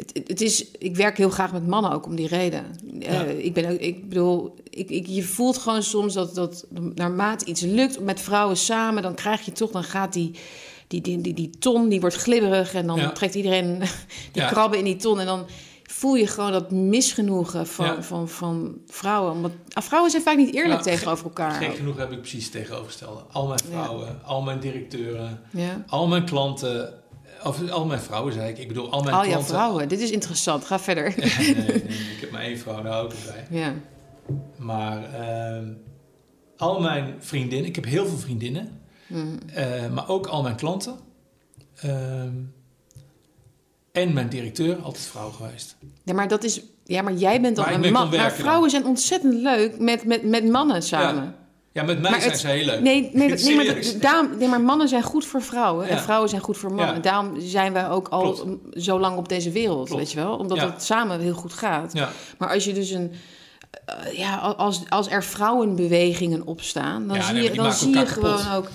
[SPEAKER 1] Het, het- is, ik werk heel graag met mannen ook om die reden. Eh, ik, ben ook, ik bedoel, ik, ik, je voelt gewoon soms dat, dat naarmate iets lukt met vrouwen samen... dan krijg je toch, dan gaat die... Die, die, die, die ton die wordt glibberig en dan
[SPEAKER 2] Ja.
[SPEAKER 1] trekt iedereen die
[SPEAKER 2] Ja.
[SPEAKER 1] krabben in die ton. En dan voel je gewoon dat misgenoegen van,
[SPEAKER 2] Ja.
[SPEAKER 1] van, van vrouwen. Omdat, ah, vrouwen zijn vaak niet eerlijk tegenover elkaar.
[SPEAKER 2] Genoeg heb ik precies tegenovergestelde. Al mijn vrouwen, al mijn directeuren,
[SPEAKER 1] Ja.
[SPEAKER 2] al mijn klanten... Of al mijn vrouwen, zei ik. Ik bedoel, al mijn
[SPEAKER 1] Al
[SPEAKER 2] klanten...
[SPEAKER 1] vrouwen. Dit is interessant. Ga verder.
[SPEAKER 2] nee, nee, nee, ik heb maar één vrouw, daar hou ik bij.
[SPEAKER 1] Ja.
[SPEAKER 2] Maar ehm, al mijn vriendinnen, ik heb heel veel vriendinnen,
[SPEAKER 1] Mm.
[SPEAKER 2] eh, maar ook al mijn klanten. ehm, en mijn directeur, altijd vrouw geweest.
[SPEAKER 1] ja, maar dat is... Ja, maar jij bent
[SPEAKER 2] ik
[SPEAKER 1] een man. Maar vrouwen zijn ontzettend leuk met, met, met mannen samen.
[SPEAKER 2] Ja, met mij
[SPEAKER 1] Maar
[SPEAKER 2] zijn
[SPEAKER 1] het-
[SPEAKER 2] ze heel leuk.
[SPEAKER 1] Nee, nee, maar, daarom, nee, maar mannen zijn goed voor vrouwen. En
[SPEAKER 2] Ja.
[SPEAKER 1] vrouwen zijn goed voor mannen.
[SPEAKER 2] Ja.
[SPEAKER 1] Daarom zijn wij ook al zo lang op deze wereld, weet je wel? Omdat
[SPEAKER 2] Ja.
[SPEAKER 1] het samen heel goed gaat.
[SPEAKER 2] Ja,
[SPEAKER 1] Maar als je dus een... eh, ja, als, als er vrouwenbewegingen opstaan... dan
[SPEAKER 2] Ja,
[SPEAKER 1] zie je, dan zie je
[SPEAKER 2] kapot.
[SPEAKER 1] gewoon ook...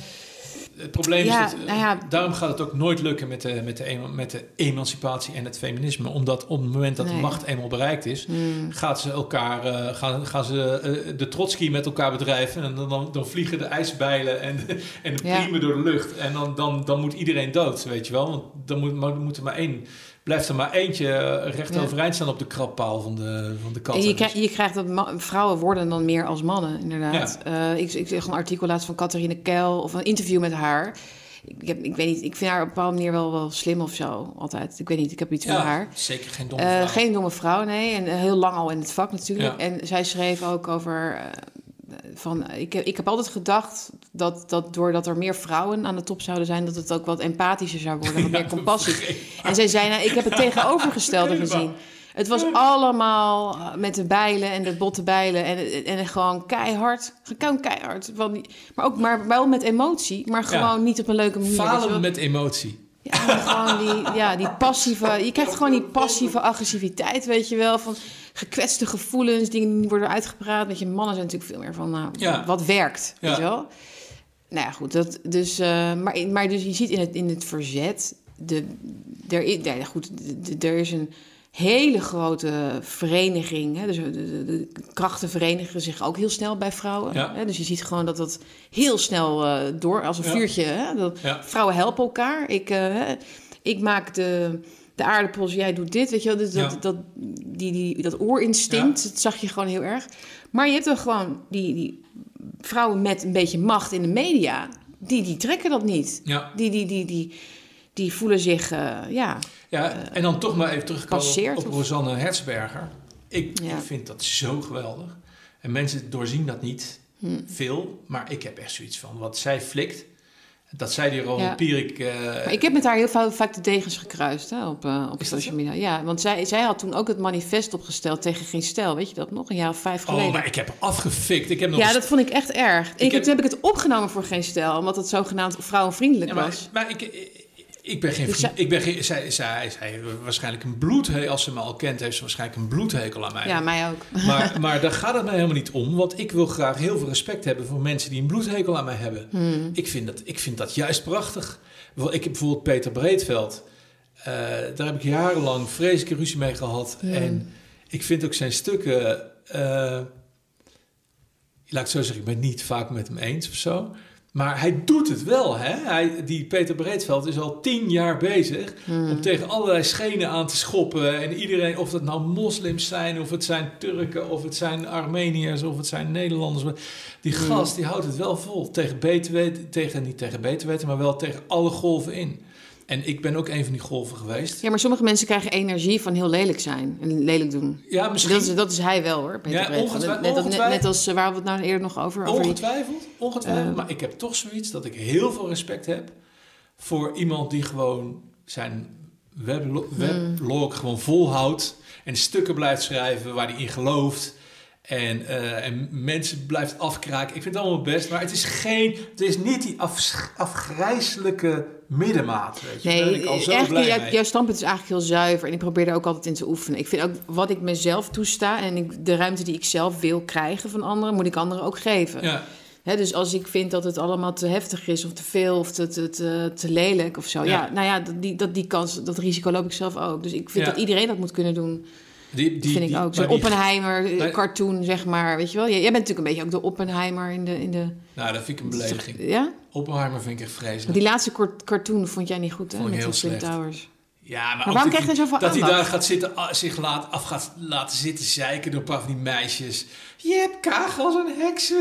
[SPEAKER 2] het probleem
[SPEAKER 1] Ja,
[SPEAKER 2] is dat... eh,
[SPEAKER 1] nou ja.
[SPEAKER 2] Daarom gaat het ook nooit lukken met de, met, de, met de emancipatie en het feminisme. Omdat op het moment dat de macht eenmaal bereikt is...
[SPEAKER 1] Hmm.
[SPEAKER 2] gaat ze elkaar, eh, gaan, gaan ze eh, de Trotsky met elkaar bedrijven. En dan, dan, dan vliegen de ijsbijlen en de, en de
[SPEAKER 1] Ja.
[SPEAKER 2] priemen door de lucht. En dan, dan, dan moet iedereen dood, weet je wel. Want dan moet, maar, moet er maar één, blijft er maar eentje eh, recht overeind staan op de krabpaal van de, van de kat.
[SPEAKER 1] Je, krijgt, je krijgt dat vrouwen worden dan meer als mannen, inderdaad. Eh, ik, ik zeg een artikel laatst van Catharine Keil of een interview met haar. Ik, heb, ik weet niet, ik vind haar op een bepaalde manier wel, wel slim of zo, altijd. Ik weet niet, ik heb iets van
[SPEAKER 2] ja,
[SPEAKER 1] haar.
[SPEAKER 2] zeker geen domme
[SPEAKER 1] Eh,
[SPEAKER 2] vrouw.
[SPEAKER 1] geen domme vrouw, nee. En heel lang al in het vak natuurlijk.
[SPEAKER 2] Ja.
[SPEAKER 1] En zij schreef ook over... van, ik, heb, ik heb altijd gedacht dat, dat doordat er meer vrouwen aan de top zouden zijn... dat het ook wat empathischer zou worden, wat
[SPEAKER 2] Ja,
[SPEAKER 1] meer compassie. En zij zei, nou, ik heb het tegenovergestelde gezien. Het was allemaal eh, met de bijlen en de botte bijlen en, en gewoon keihard. Gewoon keihard. Maar ook maar wel met emotie, maar gewoon niet op een leuke manier.
[SPEAKER 2] Falen met emotie.
[SPEAKER 1] Ja, gewoon die, ja, die passieve... Je krijgt gewoon die passieve agressiviteit, weet je wel. Van gekwetste gevoelens, dingen die worden uitgepraat. Weet je, mannen zijn natuurlijk veel meer van, nou,
[SPEAKER 2] Ja.
[SPEAKER 1] wat werkt,
[SPEAKER 2] Ja.
[SPEAKER 1] weet je wel. Nou ja, goed. Dat, dus, eh, maar, maar dus je ziet in het, in het verzet... De, er, ja, goed, er is een hele grote vereniging. Hè? Dus de, de, de krachten verenigen zich ook heel snel bij vrouwen.
[SPEAKER 2] Ja.
[SPEAKER 1] Hè? Dus je ziet gewoon dat dat heel snel eh, door, als een
[SPEAKER 2] Ja.
[SPEAKER 1] vuurtje. Hè? Dat,
[SPEAKER 2] Ja.
[SPEAKER 1] Vrouwen helpen elkaar. Ik, eh, ik maak de, de aardappels, jij doet dit. Weet je wel? Dus dat,
[SPEAKER 2] Ja.
[SPEAKER 1] dat, die, die, dat oorinstinct, dat zag je gewoon heel erg. Maar je hebt dan gewoon die, die vrouwen met een beetje macht in de media. Die, die trekken dat niet. Die, die, die, die, die voelen zich, eh, ja...
[SPEAKER 2] Ja, en dan toch maar even terugkomen
[SPEAKER 1] passeert
[SPEAKER 2] op, Rosanne Hertzberger. Ik,
[SPEAKER 1] Ja.
[SPEAKER 2] ik vind dat zo geweldig. En mensen doorzien dat niet
[SPEAKER 1] Hm.
[SPEAKER 2] veel. Maar ik heb echt zoiets van, wat zij flikt... Dat zei die Ronald
[SPEAKER 1] Ja.
[SPEAKER 2] Pierik... eh,
[SPEAKER 1] Maar ik heb met haar heel vaak, vaak de degens gekruist hè, op, eh, op social media. Ja, want zij, zij had toen ook het manifest opgesteld tegen geen stijl. Weet je dat nog? Een jaar of vijf geleden.
[SPEAKER 2] oh, maar ik heb afgefikt. Ik heb nog
[SPEAKER 1] Ja, dat vond ik echt erg. Ik,
[SPEAKER 2] heb-
[SPEAKER 1] Toen heb ik het opgenomen voor geen stijl, omdat het zogenaamd vrouwenvriendelijk
[SPEAKER 2] Ja, maar,
[SPEAKER 1] was.
[SPEAKER 2] maar ik, ik, ben geen
[SPEAKER 1] Dus
[SPEAKER 2] vriend.
[SPEAKER 1] zij-
[SPEAKER 2] Ik ben geen, zij, zij, zij waarschijnlijk een bloedhekel. Als ze me al kent, heeft ze waarschijnlijk een bloedhekel aan mij.
[SPEAKER 1] Ja, mij ook.
[SPEAKER 2] Maar, maar daar gaat het mij helemaal niet om. Want ik wil graag heel veel respect hebben voor mensen die een bloedhekel aan mij hebben.
[SPEAKER 1] Hmm.
[SPEAKER 2] Ik, vind dat, ik vind dat juist prachtig. Ik heb bijvoorbeeld Peter Breedveld. Eh, daar heb ik jarenlang vreselijke ruzie mee gehad.
[SPEAKER 1] Hmm.
[SPEAKER 2] En ik vind ook zijn stukken... eh, laat ik zo zeggen, ik ben het niet vaak met hem eens of zo. Maar hij doet het wel. Hè? Hij, die Peter Breedveld is al tien jaar bezig
[SPEAKER 1] Hmm.
[SPEAKER 2] om tegen allerlei schenen aan te schoppen. En iedereen, of dat nou moslims zijn, of het zijn Turken, of het zijn Armeniërs, of het zijn Nederlanders. Die gast die houdt het wel vol. Tegen weten, tegen, niet tegen beter weten, maar wel tegen alle golven in. En ik ben ook een van die golven geweest.
[SPEAKER 1] Ja, maar sommige mensen krijgen energie van heel lelijk zijn en lelijk doen.
[SPEAKER 2] Ja, misschien.
[SPEAKER 1] Dat is, dat is hij wel hoor, Peter
[SPEAKER 2] Ja, ongetwijfeld-
[SPEAKER 1] net, net, als, eh, waar we het nou eerder nog over... die-
[SPEAKER 2] Ongetwijfeld, ongetwijfeld.
[SPEAKER 1] Eh.
[SPEAKER 2] maar ik heb toch zoiets dat ik heel veel respect heb voor iemand die gewoon zijn weblog,
[SPEAKER 1] Hmm.
[SPEAKER 2] weblog gewoon volhoudt en stukken blijft schrijven waar hij in gelooft. En, eh, en mensen blijft afkraken. Ik vind het allemaal best, maar het is geen, het is niet die af, afgrijzelijke middenmaat. Weet je. Ik al zo
[SPEAKER 1] eigenlijk, jou- jouw standpunt is eigenlijk heel zuiver. En ik probeer daar ook altijd in te oefenen. Ik vind ook wat ik mezelf toesta en ik, de ruimte die ik zelf wil krijgen van anderen, moet ik anderen ook geven.
[SPEAKER 2] Ja,
[SPEAKER 1] dus als ik vind dat het allemaal te heftig is of te veel of te, te, te, te lelijk of zo. Ja,
[SPEAKER 2] Ja.
[SPEAKER 1] nou ja, dat, die, dat, die kans, dat risico loop ik zelf ook. Dus ik vind
[SPEAKER 2] Ja.
[SPEAKER 1] dat iedereen dat moet kunnen doen.
[SPEAKER 2] Die, die,
[SPEAKER 1] vind ik ook. Zo'n
[SPEAKER 2] maar die-
[SPEAKER 1] Oppenheimer eh, zeg maar. Weet je wel? Jij bent natuurlijk een beetje ook de Oppenheimer in de... In de
[SPEAKER 2] Nou, dat vind ik een belediging.
[SPEAKER 1] ja?
[SPEAKER 2] Oppenheimer vind ik echt vreselijk.
[SPEAKER 1] Die laatste kort- cartoon vond jij niet goed, hè?
[SPEAKER 2] Vond ik
[SPEAKER 1] Met
[SPEAKER 2] heel slecht.
[SPEAKER 1] Towers.
[SPEAKER 2] Ja, maar,
[SPEAKER 1] Maar waarom
[SPEAKER 2] dat
[SPEAKER 1] zoveel
[SPEAKER 2] hij daar gaat zitten, ah, zich laat, af gaat laten zitten zeiken door een paar van die meisjes. Je hebt Kaag als een heks.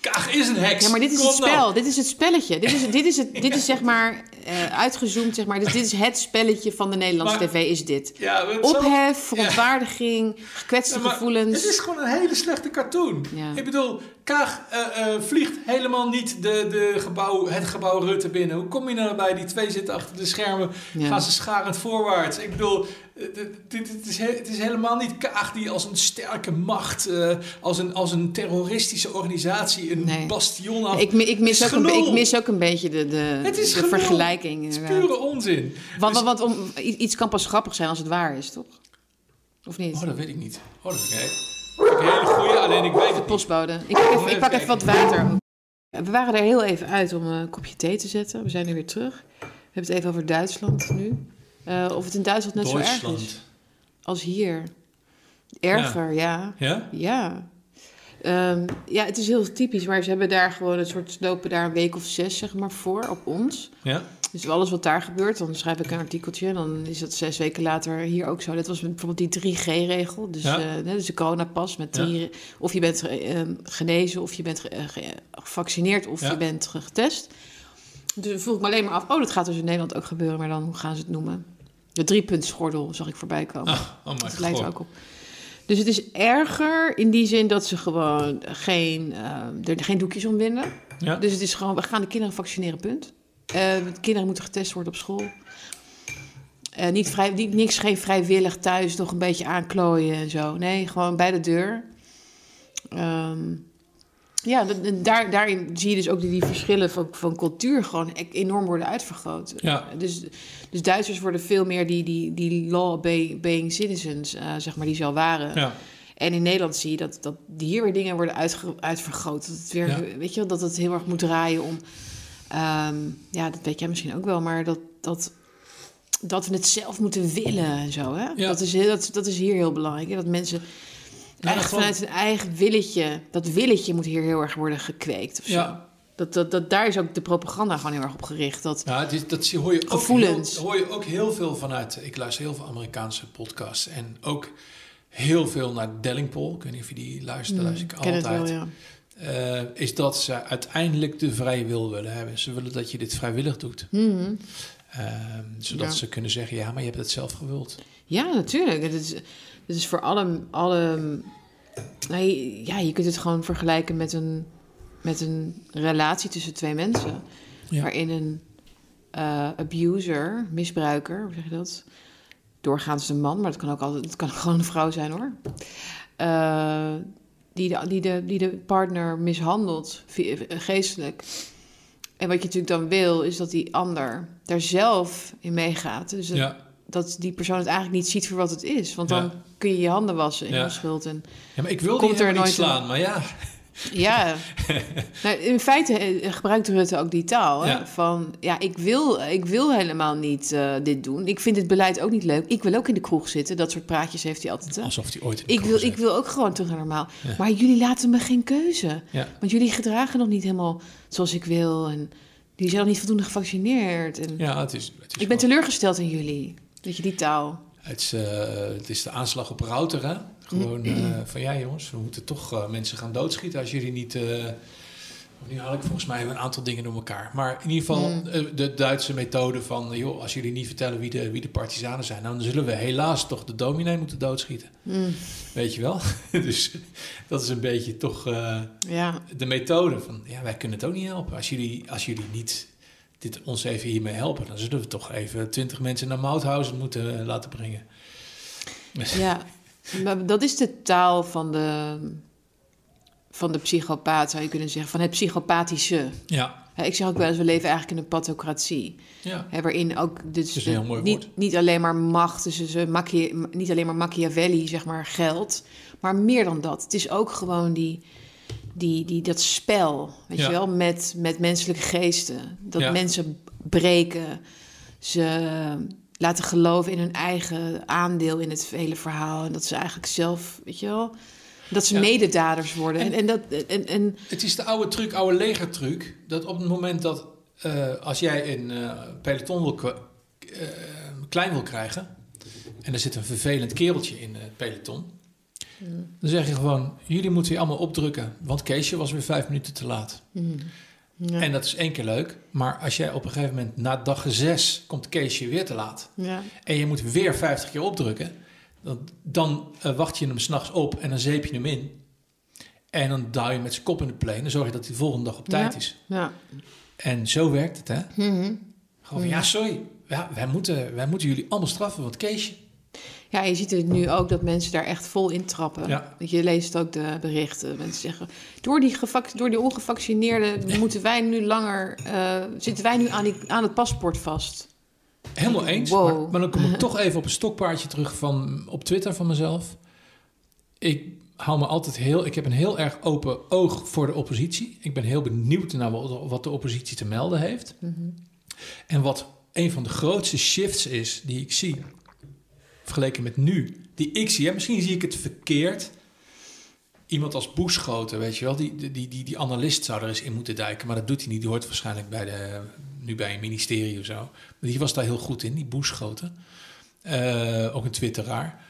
[SPEAKER 2] Kaag is een heks.
[SPEAKER 1] Ja, maar dit is
[SPEAKER 2] Kom
[SPEAKER 1] het
[SPEAKER 2] nou.
[SPEAKER 1] spel. Dit is het spelletje. Dit is, dit is, het, dit is zeg maar eh, uitgezoomd, zeg maar. Dus dit is het spelletje van de Nederlandse
[SPEAKER 2] Maar-
[SPEAKER 1] tv, is dit.
[SPEAKER 2] Ja,
[SPEAKER 1] Ophef, verontwaardiging, gekwetste
[SPEAKER 2] Ja, maar
[SPEAKER 1] gevoelens.
[SPEAKER 2] Het is gewoon een hele slechte cartoon. Ik bedoel, Kaag eh, eh, vliegt helemaal niet de, de gebouw, het gebouw Rutte binnen. Hoe kom je nou bij? Die twee zitten achter de schermen. Gaan ze scharend voorwaarts. Ik bedoel, dit is, he- het is helemaal niet Kaag die als een sterke macht, eh, als, een, als een terroristische organisatie, een
[SPEAKER 1] Nee.
[SPEAKER 2] bastion af.
[SPEAKER 1] Ik, ik, mis
[SPEAKER 2] Het is
[SPEAKER 1] ook een, ik mis ook een beetje de, de,
[SPEAKER 2] Het is
[SPEAKER 1] de vergelijking.
[SPEAKER 2] Het is pure onzin.
[SPEAKER 1] Want,
[SPEAKER 2] Dus-
[SPEAKER 1] want, want om, iets kan pas grappig zijn als het waar is, toch? Of niet?
[SPEAKER 2] Oh, dat weet ik niet. Oh, dat ik een hele goeie, alleen ik weet het niet.
[SPEAKER 1] Postbode. Ik pak even, ik pak
[SPEAKER 2] Even
[SPEAKER 1] even wat water. We waren er heel even uit om een kopje thee te zetten. We zijn nu weer terug. We hebben het even over Duitsland nu. Eh, of het in Duitsland net zo erg is als hier. Erger, ja.
[SPEAKER 2] Ja?
[SPEAKER 1] Ja. Ehm, ja, het is heel typisch, maar ze hebben daar gewoon een soort, lopen daar een week of zes, zeg maar, voor op ons.
[SPEAKER 2] Ja?
[SPEAKER 1] Dus alles wat daar gebeurt, dan schrijf ik een artikeltje en dan is dat zes weken later hier ook zo. Dat was bijvoorbeeld die 3G-regel, dus,
[SPEAKER 2] Ja.
[SPEAKER 1] eh, dus de coronapas met
[SPEAKER 2] Ja.
[SPEAKER 1] drie, of je bent eh, genezen, of je bent ge- ge- gevaccineerd, of
[SPEAKER 2] Ja.
[SPEAKER 1] je bent ge- getest. Dus vroeg ik me alleen maar af, oh, dat gaat dus in Nederland ook gebeuren, maar dan, hoe gaan ze het noemen? De driepuntsgordel zag ik voorbij komen.
[SPEAKER 2] Ah, oh
[SPEAKER 1] Dat lijkt
[SPEAKER 2] god.
[SPEAKER 1] ook op. Dus het is erger in die zin dat ze gewoon geen, eh, er geen doekjes om winnen.
[SPEAKER 2] Ja?
[SPEAKER 1] Dus het is gewoon, we gaan de kinderen vaccineren, punt. Eh, de kinderen moeten getest worden op school. Eh, niet vrij, niet, niks, geen vrijwillig thuis nog een beetje aanklooien en zo. Nee, gewoon bij de deur. Ehm, ja, daar, daarin zie je dus ook die, die verschillen van, van cultuur gewoon e- enorm worden uitvergroot.
[SPEAKER 2] Ja.
[SPEAKER 1] Dus, dus Duitsers worden veel meer die, die, die law-obeying citizens, eh, zeg maar, die ze al waren.
[SPEAKER 2] Ja.
[SPEAKER 1] En in Nederland zie je dat, dat hier weer dingen worden uitge, uitvergroot. Dat het weer,
[SPEAKER 2] Ja.
[SPEAKER 1] weet je, wel, dat het heel erg moet draaien om. ehm, ja, dat weet jij misschien ook wel, maar dat, dat, dat we het zelf moeten willen en zo. Hè?
[SPEAKER 2] Ja.
[SPEAKER 1] Dat, is dat, dat is hier heel belangrijk. Hè? Dat mensen
[SPEAKER 2] klopt.
[SPEAKER 1] vanuit hun eigen willetje, dat willetje moet hier heel erg worden gekweekt. Of zo.
[SPEAKER 2] Ja.
[SPEAKER 1] Dat, dat, dat, daar is ook de propaganda gewoon heel erg op gericht. Dat,
[SPEAKER 2] Ja, dat hoor je, ook heel, hoor je ook heel veel vanuit. Ik luister heel veel Amerikaanse podcasts. En ook heel veel naar Dellingpol. Ik weet niet of je die luistert. daar luister ik
[SPEAKER 1] Hmm, ken het
[SPEAKER 2] altijd.
[SPEAKER 1] wel, ja.
[SPEAKER 2] Eh, is dat ze uiteindelijk de vrije wil willen hebben. Ze willen dat je dit vrijwillig doet.
[SPEAKER 1] Mhm.
[SPEAKER 2] Ehm, zodat
[SPEAKER 1] Ja.
[SPEAKER 2] ze kunnen zeggen: ja, maar je hebt het zelf gewild.
[SPEAKER 1] Ja, natuurlijk. Het is, het is voor alle... alle nee, ja, je kunt het gewoon vergelijken met een, met een relatie tussen twee mensen.
[SPEAKER 2] Ja.
[SPEAKER 1] Waarin een eh, abuser, misbruiker, hoe zeg je dat? Doorgaans een man, maar het kan ook, altijd, het kan ook gewoon een vrouw zijn hoor. Eh, die, de, die, de, die de partner mishandelt, geestelijk. En wat je natuurlijk dan wil, is dat die ander daar zelf in meegaat. Dus
[SPEAKER 2] Ja,
[SPEAKER 1] dat die persoon het eigenlijk niet ziet voor wat het is. Want
[SPEAKER 2] Ja.
[SPEAKER 1] dan kun je je handen wassen in
[SPEAKER 2] Ja.
[SPEAKER 1] onschuld. En,
[SPEAKER 2] ja maar ik wil
[SPEAKER 1] Komt er nooit een-
[SPEAKER 2] slaan. Maar ja,
[SPEAKER 1] ja, nou, in feite eh, gebruikt Rutte ook die taal. Hè?
[SPEAKER 2] Ja.
[SPEAKER 1] Van, ja, ik wil, ik wil helemaal niet eh, dit doen. Ik vind het beleid ook niet leuk. Ik wil ook in de kroeg zitten. Dat soort praatjes heeft hij altijd. Hè?
[SPEAKER 2] alsof die ooit
[SPEAKER 1] Ik wil,
[SPEAKER 2] zit.
[SPEAKER 1] ik wil ook gewoon terug naar normaal.
[SPEAKER 2] Ja.
[SPEAKER 1] Maar jullie laten me geen keuze.
[SPEAKER 2] Ja.
[SPEAKER 1] Want jullie gedragen nog niet helemaal zoals ik wil. En die zijn nog niet voldoende gevaccineerd. En
[SPEAKER 2] Ja, het is. Het is
[SPEAKER 1] ik ben teleurgesteld in jullie. Weet je, die taal.
[SPEAKER 2] Het is, eh, het is de aanslag op Router, hè? Gewoon eh, van ja, jongens, we moeten toch eh, mensen gaan doodschieten als jullie niet. nu haal ik volgens mij een aantal dingen door elkaar. Maar in ieder geval
[SPEAKER 1] Mm.
[SPEAKER 2] de Duitse methode van, joh, als jullie niet vertellen wie de, wie de partisanen zijn, dan zullen we helaas toch de dominee moeten doodschieten.
[SPEAKER 1] Mm,
[SPEAKER 2] Weet je wel? dus dat is een beetje toch
[SPEAKER 1] ja.
[SPEAKER 2] de methode van, ja, wij kunnen het ook niet helpen. Als jullie, als jullie niet dit ons even hiermee helpen, dan zullen we toch even twintig mensen naar Mauthausen moeten eh, laten brengen.
[SPEAKER 1] Ja, maar dat is de taal van de, van de psychopaat, zou je kunnen zeggen, van het psychopathische.
[SPEAKER 2] Ja,
[SPEAKER 1] Ik zeg ook wel eens, we leven eigenlijk in een pathocratie.
[SPEAKER 2] ja.
[SPEAKER 1] Waarin ook dus
[SPEAKER 2] is een heel mooi
[SPEAKER 1] niet, niet alleen maar macht, dus dus, eh, niet alleen maar Machiavelli, zeg maar, geld, maar meer dan dat. Het is ook gewoon die, die, die, dat spel, weet
[SPEAKER 2] Ja.
[SPEAKER 1] je wel, met, met menselijke geesten. Dat
[SPEAKER 2] Ja.
[SPEAKER 1] mensen breken, ze laten geloven in hun eigen aandeel in het hele verhaal. En dat ze eigenlijk zelf, weet je wel, dat ze
[SPEAKER 2] Ja.
[SPEAKER 1] mededaders worden. En,
[SPEAKER 2] En-
[SPEAKER 1] en, dat, en, en
[SPEAKER 2] Het is de oude truc, oude legertruc, dat op het moment dat eh, als jij een eh, peloton wil, eh, klein wil krijgen en er zit een vervelend kereltje in het peloton, dan zeg je gewoon, jullie moeten je allemaal opdrukken, want Keesje was weer vijf minuten te laat.
[SPEAKER 1] ja,
[SPEAKER 2] En dat is één keer leuk, maar als jij op een gegeven moment na dag zes komt Keesje weer te laat
[SPEAKER 1] ja,
[SPEAKER 2] en je moet weer 50 keer opdrukken, dan, dan eh, wacht je hem s'nachts op en dan zeep je hem in. En dan duw je met zijn kop in de plane en dan zorg je dat hij de volgende dag op tijd
[SPEAKER 1] Ja.
[SPEAKER 2] is.
[SPEAKER 1] ja.
[SPEAKER 2] En zo werkt het, hè?
[SPEAKER 1] Mhm.
[SPEAKER 2] Gewoon ja, sorry, ja, wij, moeten, wij moeten jullie allemaal straffen, want Keesje...
[SPEAKER 1] Ja, je ziet het nu ook dat mensen daar echt vol in trappen.
[SPEAKER 2] Ja.
[SPEAKER 1] Je leest ook de berichten. Mensen zeggen, door die, door die ongevaccineerden moeten wij nu langer... eh, zitten wij nu aan, die, aan het paspoort vast.
[SPEAKER 2] Helemaal eens,
[SPEAKER 1] Wow.
[SPEAKER 2] maar, maar dan kom ik toch even op een stokpaardje terug van, op Twitter van mezelf. Ik hou me altijd heel... Ik heb een heel erg open oog voor de oppositie. Ik ben heel benieuwd naar wat, wat de oppositie te melden heeft. En wat een van de grootste shifts is die ik zie, vergeleken met nu, die ik zie. En misschien zie ik het verkeerd. Iemand als Boeschoten, weet je wel, die, die, die, die analist zou er eens in moeten duiken. Maar dat doet hij niet. Die hoort waarschijnlijk bij de, nu bij een ministerie of zo. Maar die was daar heel goed in, die Boeschoten. Eh, ook een twitteraar.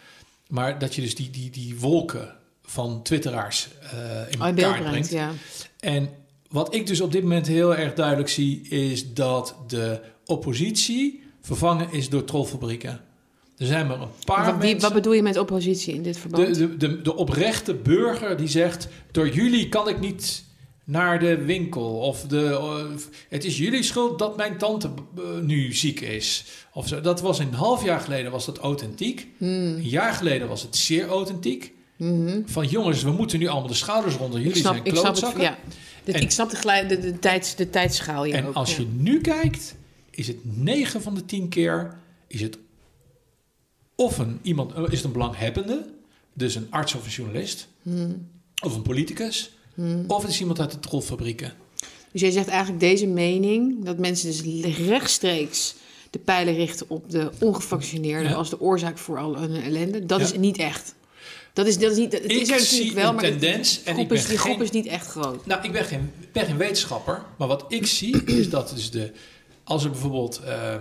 [SPEAKER 2] Maar dat je dus die, die, die wolken van twitteraars eh in elkaar
[SPEAKER 1] brengt,
[SPEAKER 2] brengt.
[SPEAKER 1] ja.
[SPEAKER 2] En wat ik dus op dit moment heel erg duidelijk zie, is dat de oppositie vervangen is door trollfabrieken. Er zijn maar een paar
[SPEAKER 1] Wat,
[SPEAKER 2] mensen.
[SPEAKER 1] wat bedoel je met oppositie in dit verband?
[SPEAKER 2] de, de, de, de oprechte burger die zegt: Door jullie kan ik niet naar de winkel. Of de, eh, het is jullie schuld dat mijn tante eh, nu ziek is. Of zo. Dat was een half jaar geleden was dat authentiek. Een jaar geleden was het zeer authentiek.
[SPEAKER 1] Mhm.
[SPEAKER 2] Van jongens, we moeten nu allemaal de schouders ronder. Jullie
[SPEAKER 1] ik snap,
[SPEAKER 2] zijn
[SPEAKER 1] ik snap het,
[SPEAKER 2] klootzakken.
[SPEAKER 1] ja. De-
[SPEAKER 2] En-
[SPEAKER 1] ik snap de, de, de, tijds, de tijdschaal hier
[SPEAKER 2] En
[SPEAKER 1] ook.
[SPEAKER 2] als
[SPEAKER 1] ja.
[SPEAKER 2] je nu kijkt, is het 9 van de 10 keer is het of een, iemand, eh, is het een belanghebbende, dus een arts of een journalist,
[SPEAKER 1] Hmm.
[SPEAKER 2] of een politicus, of het is iemand uit de trollfabrieken.
[SPEAKER 1] Dus jij zegt eigenlijk deze mening, dat mensen dus rechtstreeks de pijlen richten op de ongevaccineerden
[SPEAKER 2] Ja.
[SPEAKER 1] als de oorzaak voor al hun ellende, dat
[SPEAKER 2] Ja.
[SPEAKER 1] is niet echt. Dat is, dat is niet, het
[SPEAKER 2] Ik
[SPEAKER 1] is er natuurlijk wel, maar
[SPEAKER 2] tendens en
[SPEAKER 1] groep,
[SPEAKER 2] ik ben
[SPEAKER 1] is, die groep is niet echt groot.
[SPEAKER 2] Nou, ik ben geen, ben geen wetenschapper, maar wat ik zie is dat dus de, als er bijvoorbeeld, eh,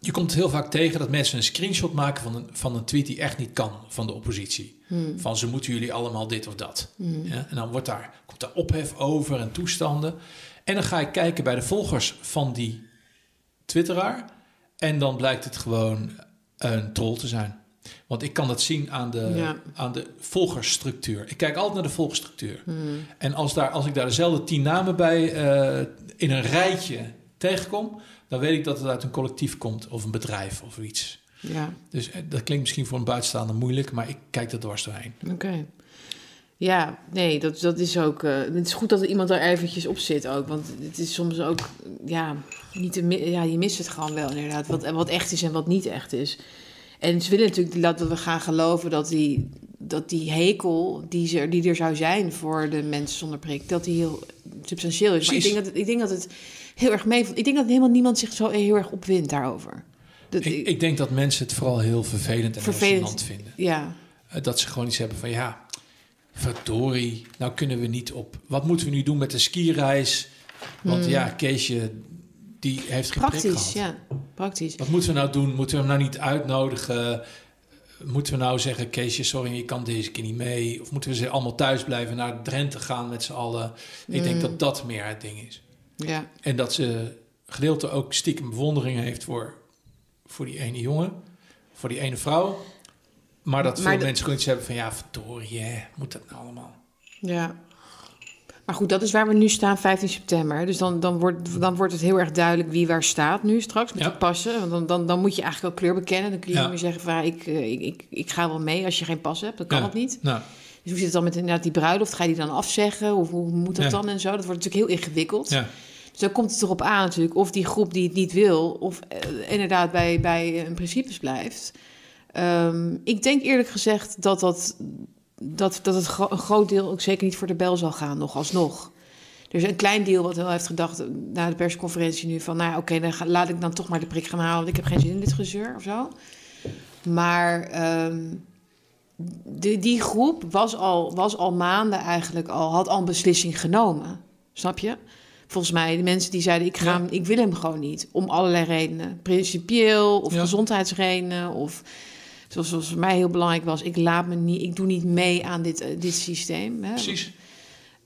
[SPEAKER 2] je komt heel vaak tegen dat mensen een screenshot maken van een, van een tweet die echt niet kan van de oppositie. Van ze moeten jullie allemaal dit of dat. Ja, en dan wordt daar, komt daar ophef over en toestanden. En dan ga ik kijken bij de volgers van die twitteraar en dan blijkt het gewoon een troll te zijn. Want ik kan dat zien aan de,
[SPEAKER 1] Ja.
[SPEAKER 2] aan de volgersstructuur. Ik kijk altijd naar de volgersstructuur. En als, daar, als ik daar dezelfde tien namen bij eh, in een rijtje tegenkom, dan weet ik dat het uit een collectief komt of een bedrijf of iets.
[SPEAKER 1] Ja,
[SPEAKER 2] Dus eh, dat klinkt misschien voor een buitenstaander moeilijk, maar ik kijk er dwars doorheen.
[SPEAKER 1] oké. Ja, nee, dat, dat is ook. eh, het is goed dat er iemand daar eventjes op zit ook. Want het is soms ook. Ja, niet te, ja je mist het gewoon wel inderdaad. Wat, wat echt is en wat niet echt is. En ze willen natuurlijk dat we gaan geloven dat die, dat die hekel die, ze, die er zou zijn voor de mensen zonder prik, dat die heel substantieel is. Maar ik denk, dat, het- ik denk dat het heel erg mee. Ik denk dat helemaal niemand zich zo heel erg opwindt daarover. Dat,
[SPEAKER 2] Ik, ik denk dat mensen het vooral heel vervelend en
[SPEAKER 1] Vervelend.
[SPEAKER 2] vinden.
[SPEAKER 1] ja,
[SPEAKER 2] Eh, Dat ze gewoon iets hebben van ja, verdorie, nou kunnen we niet op. Wat moeten we nu doen met de skireis? Want ja, Keesje, die heeft geen
[SPEAKER 1] praktisch. Ja, praktisch.
[SPEAKER 2] Wat moeten we nou doen? Moeten we hem nou niet uitnodigen? Moeten we nou zeggen, Keesje, sorry, je kan deze keer niet mee? Of moeten we ze allemaal thuis blijven naar Drenthe gaan met z'n allen? Ik denk dat dat meer het ding is.
[SPEAKER 1] Ja,
[SPEAKER 2] En dat ze gedeelte ook stiekem bewondering heeft voor, voor die ene jongen, voor die ene vrouw. Maar dat
[SPEAKER 1] Maar
[SPEAKER 2] veel mensen gewoon iets hebben van, ja, verdorie, hè, moet dat nou allemaal?
[SPEAKER 1] ja. Maar goed, dat is waar we nu staan, 15 september. Dus dan, dan, wordt, dan wordt het heel erg duidelijk wie waar staat nu straks met
[SPEAKER 2] Ja.
[SPEAKER 1] de passen. Want dan, dan, dan moet je eigenlijk ook kleur bekennen. Dan kun je
[SPEAKER 2] Ja.
[SPEAKER 1] niet meer zeggen van ja, ik, eh, ik, ik, ik ga wel mee als je geen pas hebt. Dan kan dat niet. Dus hoe zit het dan met inderdaad die bruiloft? Ga je die dan afzeggen? Of hoe moet dat dan en zo? Dat wordt natuurlijk heel ingewikkeld.
[SPEAKER 2] ja.
[SPEAKER 1] Dus dan komt het erop aan natuurlijk of die groep die het niet wil... of eh, inderdaad bij, bij hun principes blijft. Ehm, ik denk eerlijk gezegd dat, dat, dat, dat het een groot deel ook zeker niet voor de bel zal gaan, nog alsnog. Er is een klein deel wat wel heeft gedacht eh, na de persconferentie nu van... nou ja, oké, dan ga- laat ik dan toch maar de prik gaan halen... want ik heb geen zin in dit gezeur of zo. Maar ehm, de, die groep was al, was al maanden eigenlijk al... had al een beslissing genomen, snap je? Volgens mij, de mensen die zeiden: ik, ga
[SPEAKER 2] Ja.
[SPEAKER 1] hem, ik wil hem gewoon niet. Om allerlei redenen. Principieel of
[SPEAKER 2] Ja.
[SPEAKER 1] gezondheidsredenen. Of zoals, zoals voor mij heel belangrijk was: ik laat me niet, ik doe niet mee aan dit, eh, dit systeem. Hè.
[SPEAKER 2] Precies.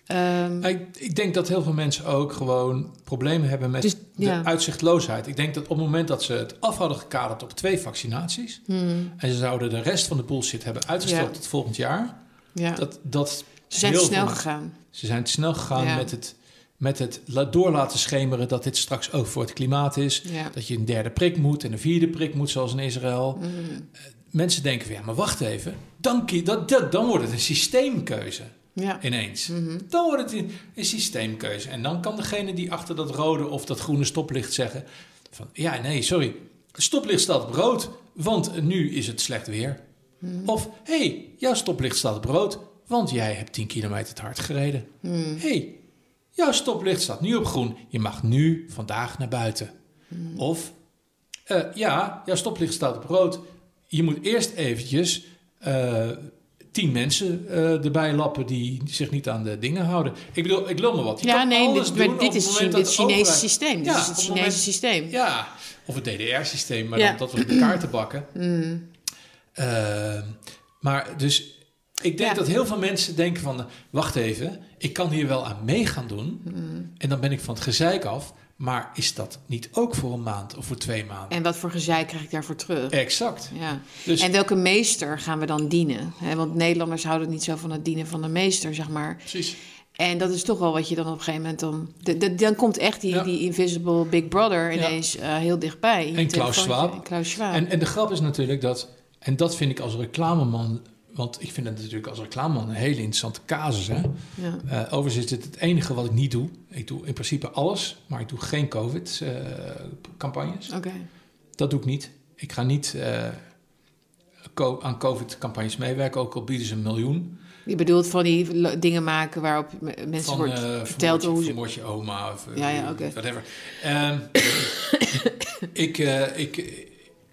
[SPEAKER 1] Ehm,
[SPEAKER 2] Ik, ik denk dat heel veel mensen ook gewoon problemen hebben met
[SPEAKER 1] Dus, ja.
[SPEAKER 2] de uitzichtloosheid. Ik denk dat op het moment dat ze het af hadden gekaderd op twee vaccinaties...
[SPEAKER 1] hmm,
[SPEAKER 2] en ze zouden de rest van de bullshit hebben uitgesteld
[SPEAKER 1] Ja.
[SPEAKER 2] tot volgend jaar...
[SPEAKER 1] ja.
[SPEAKER 2] Dat, dat
[SPEAKER 1] Ze zijn te snel gegaan.
[SPEAKER 2] Ze zijn te snel gegaan
[SPEAKER 1] Ja.
[SPEAKER 2] met het, met het door laten schemeren... dat dit straks ook voor het klimaat is.
[SPEAKER 1] Ja.
[SPEAKER 2] Dat je een derde prik moet en een vierde prik moet, zoals in Israël.
[SPEAKER 1] Hmm.
[SPEAKER 2] Mensen denken van, ja, maar wacht even. Dan, dat, dat, dan wordt het een systeemkeuze
[SPEAKER 1] Ja.
[SPEAKER 2] ineens.
[SPEAKER 1] Mhm.
[SPEAKER 2] Dan wordt het een, een systeemkeuze. En dan kan degene die achter dat rode of dat groene stoplicht zeggen... van ja, nee, sorry, stoplicht staat op rood, want nu is het slecht weer. Of, hé, hey, jouw stoplicht staat op rood, want jij hebt 10 kilometer te hard gereden. Hé, hey, jouw stoplicht staat nu op groen, je mag nu vandaag naar buiten. Of, eh, ja, jouw stoplicht staat op rood, je moet eerst eventjes... eh, tien mensen eh, erbij lappen die zich niet aan de dingen houden. Ik bedoel, ik lul me wat. Je
[SPEAKER 1] Ja, nee, dit, maar
[SPEAKER 2] het
[SPEAKER 1] is, dit
[SPEAKER 2] de
[SPEAKER 1] Chinese
[SPEAKER 2] overheid-
[SPEAKER 1] systeem. Dit is het
[SPEAKER 2] het
[SPEAKER 1] Chinese
[SPEAKER 2] moment-
[SPEAKER 1] systeem.
[SPEAKER 2] Ja, of het DDR-systeem, maar
[SPEAKER 1] Ja.
[SPEAKER 2] dan dat we elkaar te bakken.
[SPEAKER 1] Mm.
[SPEAKER 2] Ehm, maar dus, ik denk
[SPEAKER 1] Ja.
[SPEAKER 2] dat heel veel mensen denken van... wacht even, ik kan hier wel aan mee gaan doen.
[SPEAKER 1] Mm.
[SPEAKER 2] En dan ben ik van het gezeik af. Maar is dat niet ook voor een maand of voor twee maanden?
[SPEAKER 1] En wat voor gezeik krijg ik daarvoor terug?
[SPEAKER 2] Exact.
[SPEAKER 1] Ja.
[SPEAKER 2] Dus,
[SPEAKER 1] En welke meester gaan we dan dienen? Want Nederlanders houden niet zo van het dienen van de meester, zeg maar.
[SPEAKER 2] precies.
[SPEAKER 1] En dat is toch wel wat je dan op een gegeven moment dan... de- de- dan komt echt die,
[SPEAKER 2] Ja.
[SPEAKER 1] die invisible big brother ineens eh, heel dichtbij.
[SPEAKER 2] En Klaus
[SPEAKER 1] telefoontje.
[SPEAKER 2] Schwab.
[SPEAKER 1] En Klaus Schwab.
[SPEAKER 2] En, en de grap is natuurlijk dat... En dat vind ik als reclameman... Want ik vind het natuurlijk als reclameman een hele interessante casus. Hè?
[SPEAKER 1] ja.
[SPEAKER 2] Eh, overigens is dit het enige wat ik niet doe. Ik doe in principe alles, maar ik doe geen COVID-campagnes.
[SPEAKER 1] Oké.
[SPEAKER 2] dat doe ik niet. Ik ga niet co- aan COVID-campagnes meewerken, ook al bieden ze een miljoen.
[SPEAKER 1] Je bedoelt van die dingen maken waarop mensen
[SPEAKER 2] Van
[SPEAKER 1] wordt
[SPEAKER 2] eh,
[SPEAKER 1] verteld hoe ze...
[SPEAKER 2] vermoord je oma of
[SPEAKER 1] Ja, ja,
[SPEAKER 2] whatever. Ehm, ik, eh, ik,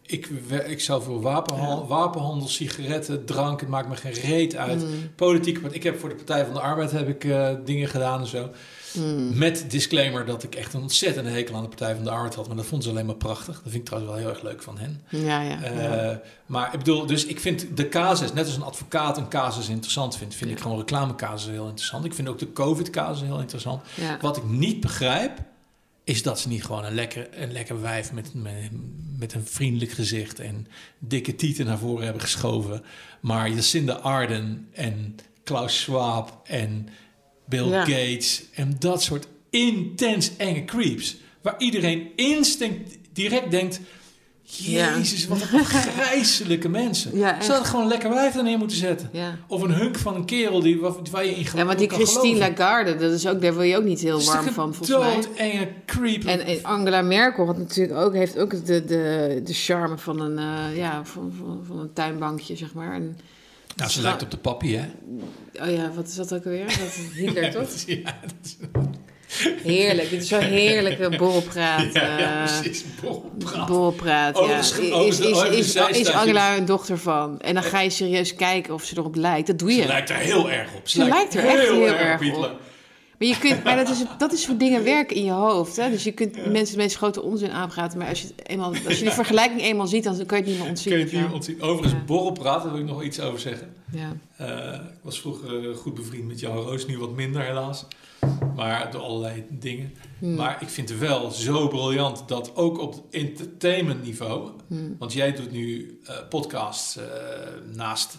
[SPEAKER 2] ik, ik zou voor wapenhandel, wapenhandel, sigaretten, drank, het maakt me geen reet uit.
[SPEAKER 1] Mm.
[SPEAKER 2] Politieke part- Ik heb voor de Partij van de Arbeid heb ik, eh, dingen gedaan en zo.
[SPEAKER 1] Mm.
[SPEAKER 2] Met disclaimer dat ik echt een ontzettende hekel aan de Partij van de Arbeid had. Maar dat vond ze alleen maar prachtig. Dat vind ik trouwens wel heel erg leuk van hen.
[SPEAKER 1] Ja, ja.
[SPEAKER 2] Eh,
[SPEAKER 1] ja.
[SPEAKER 2] Maar ik bedoel, dus ik vind de casus, net als een advocaat een casus interessant vindt, vind ik gewoon reclamecasus heel interessant. Ik vind ook de COVID-casus heel interessant. Wat ik niet begrijp, is dat ze niet gewoon een lekker, een lekker wijf met, met, met een vriendelijk gezicht en dikke tieten naar voren hebben geschoven. Maar Jacinda Arden en Klaus Schwab en Bill
[SPEAKER 1] Ja.
[SPEAKER 2] Gates en dat soort intens enge creeps, waar iedereen instinct direct denkt.
[SPEAKER 1] Ja.
[SPEAKER 2] Jezus, wat een grijzelijke mensen.
[SPEAKER 1] Ja,
[SPEAKER 2] Ze hadden gewoon lekker wijf er neer moeten zetten.
[SPEAKER 1] ja.
[SPEAKER 2] Of een hunk van een kerel die, waar, je in gelooft.
[SPEAKER 1] Ja, want die Christine Lagarde, dat is ook, daar wil je ook niet heel warm van, volgens mij.
[SPEAKER 2] enge creep.
[SPEAKER 1] En, en Angela Merkel had natuurlijk ook, heeft ook de, de, de charme van een, eh, ja, van, van, van een tuinbankje, zeg maar. En,
[SPEAKER 2] nou, ze lijkt op de papi, hè?
[SPEAKER 1] oh ja, wat is dat ook alweer? Dat is Hitler, toch?
[SPEAKER 2] Ja, dat is,
[SPEAKER 1] Heerlijk. Dit is zo'n heerlijke borrelpraat.
[SPEAKER 2] ja, ja,
[SPEAKER 1] eh,
[SPEAKER 2] precies. Borrelpraat.
[SPEAKER 1] Borrelpraat, ja. Is,
[SPEAKER 2] overigens-
[SPEAKER 1] is, is, Angela een dochter van? En dan ga je serieus kijken of ze erop lijkt. Dat doe
[SPEAKER 2] Ze
[SPEAKER 1] je.
[SPEAKER 2] lijkt er heel erg op.
[SPEAKER 1] Ze lijkt er echt heel erg
[SPEAKER 2] op.
[SPEAKER 1] Maar, je kunt, maar dat, is, dat is voor dingen werken in je hoofd. Hè? Dus je kunt mensen meest grote onzin aanpraten. Maar als je, het eenmaal, als je die vergelijking eenmaal ziet, dan kan je het niet meer ontzien.
[SPEAKER 2] Kun je het
[SPEAKER 1] of
[SPEAKER 2] niet
[SPEAKER 1] zo.
[SPEAKER 2] ontzien? Overigens,
[SPEAKER 1] Ja.
[SPEAKER 2] borrelpraat, daar wil ik nog iets over zeggen.
[SPEAKER 1] Ja.
[SPEAKER 2] Eh, ik was vroeger eh, goed bevriend met Jan Roos, nu wat minder helaas. Maar door allerlei dingen.
[SPEAKER 1] Hmm.
[SPEAKER 2] Maar ik vind het wel zo briljant dat ook op entertainment niveau...
[SPEAKER 1] Hmm.
[SPEAKER 2] Want jij doet nu eh, podcasts eh, naast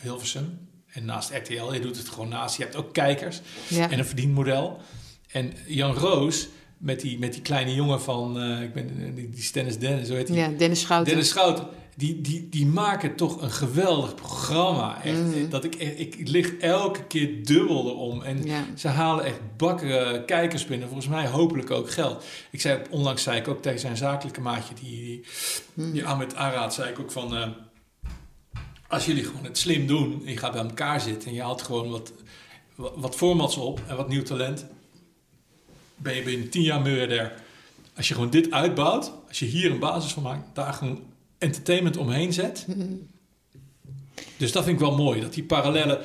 [SPEAKER 2] Hilversum. En naast RTL, je doet het gewoon naast. Je hebt ook kijkers
[SPEAKER 1] Ja.
[SPEAKER 2] en een verdienmodel. En Jan Roos, met die, met die kleine jongen van, eh, ik ben, die, die Dennis Dennis, zo heet hij.
[SPEAKER 1] ja, Dennis Schouten.
[SPEAKER 2] Dennis Schouten, die, die, die maken toch een geweldig programma. Echt,
[SPEAKER 1] Mhm.
[SPEAKER 2] dat ik, ik, ik lig elke keer dubbel erom. En
[SPEAKER 1] Ja.
[SPEAKER 2] ze halen echt bakken eh, kijkers binnen. Volgens mij hopelijk ook geld. Ik zei, onlangs zei ik ook tegen zijn zakelijke maatje, die, die,
[SPEAKER 1] Mhm.
[SPEAKER 2] die Ahmed zei ik ook van... eh, als jullie gewoon het slim doen, en je gaat bij elkaar zitten... en je haalt gewoon wat, wat, wat formats op en wat nieuw talent... ben je binnen tien jaar miljardair. Als je gewoon dit uitbouwt, als je hier een basis van maakt... daar gewoon entertainment omheen zet...
[SPEAKER 1] Mhm.
[SPEAKER 2] Dus dat vind ik wel mooi, dat die parallellen,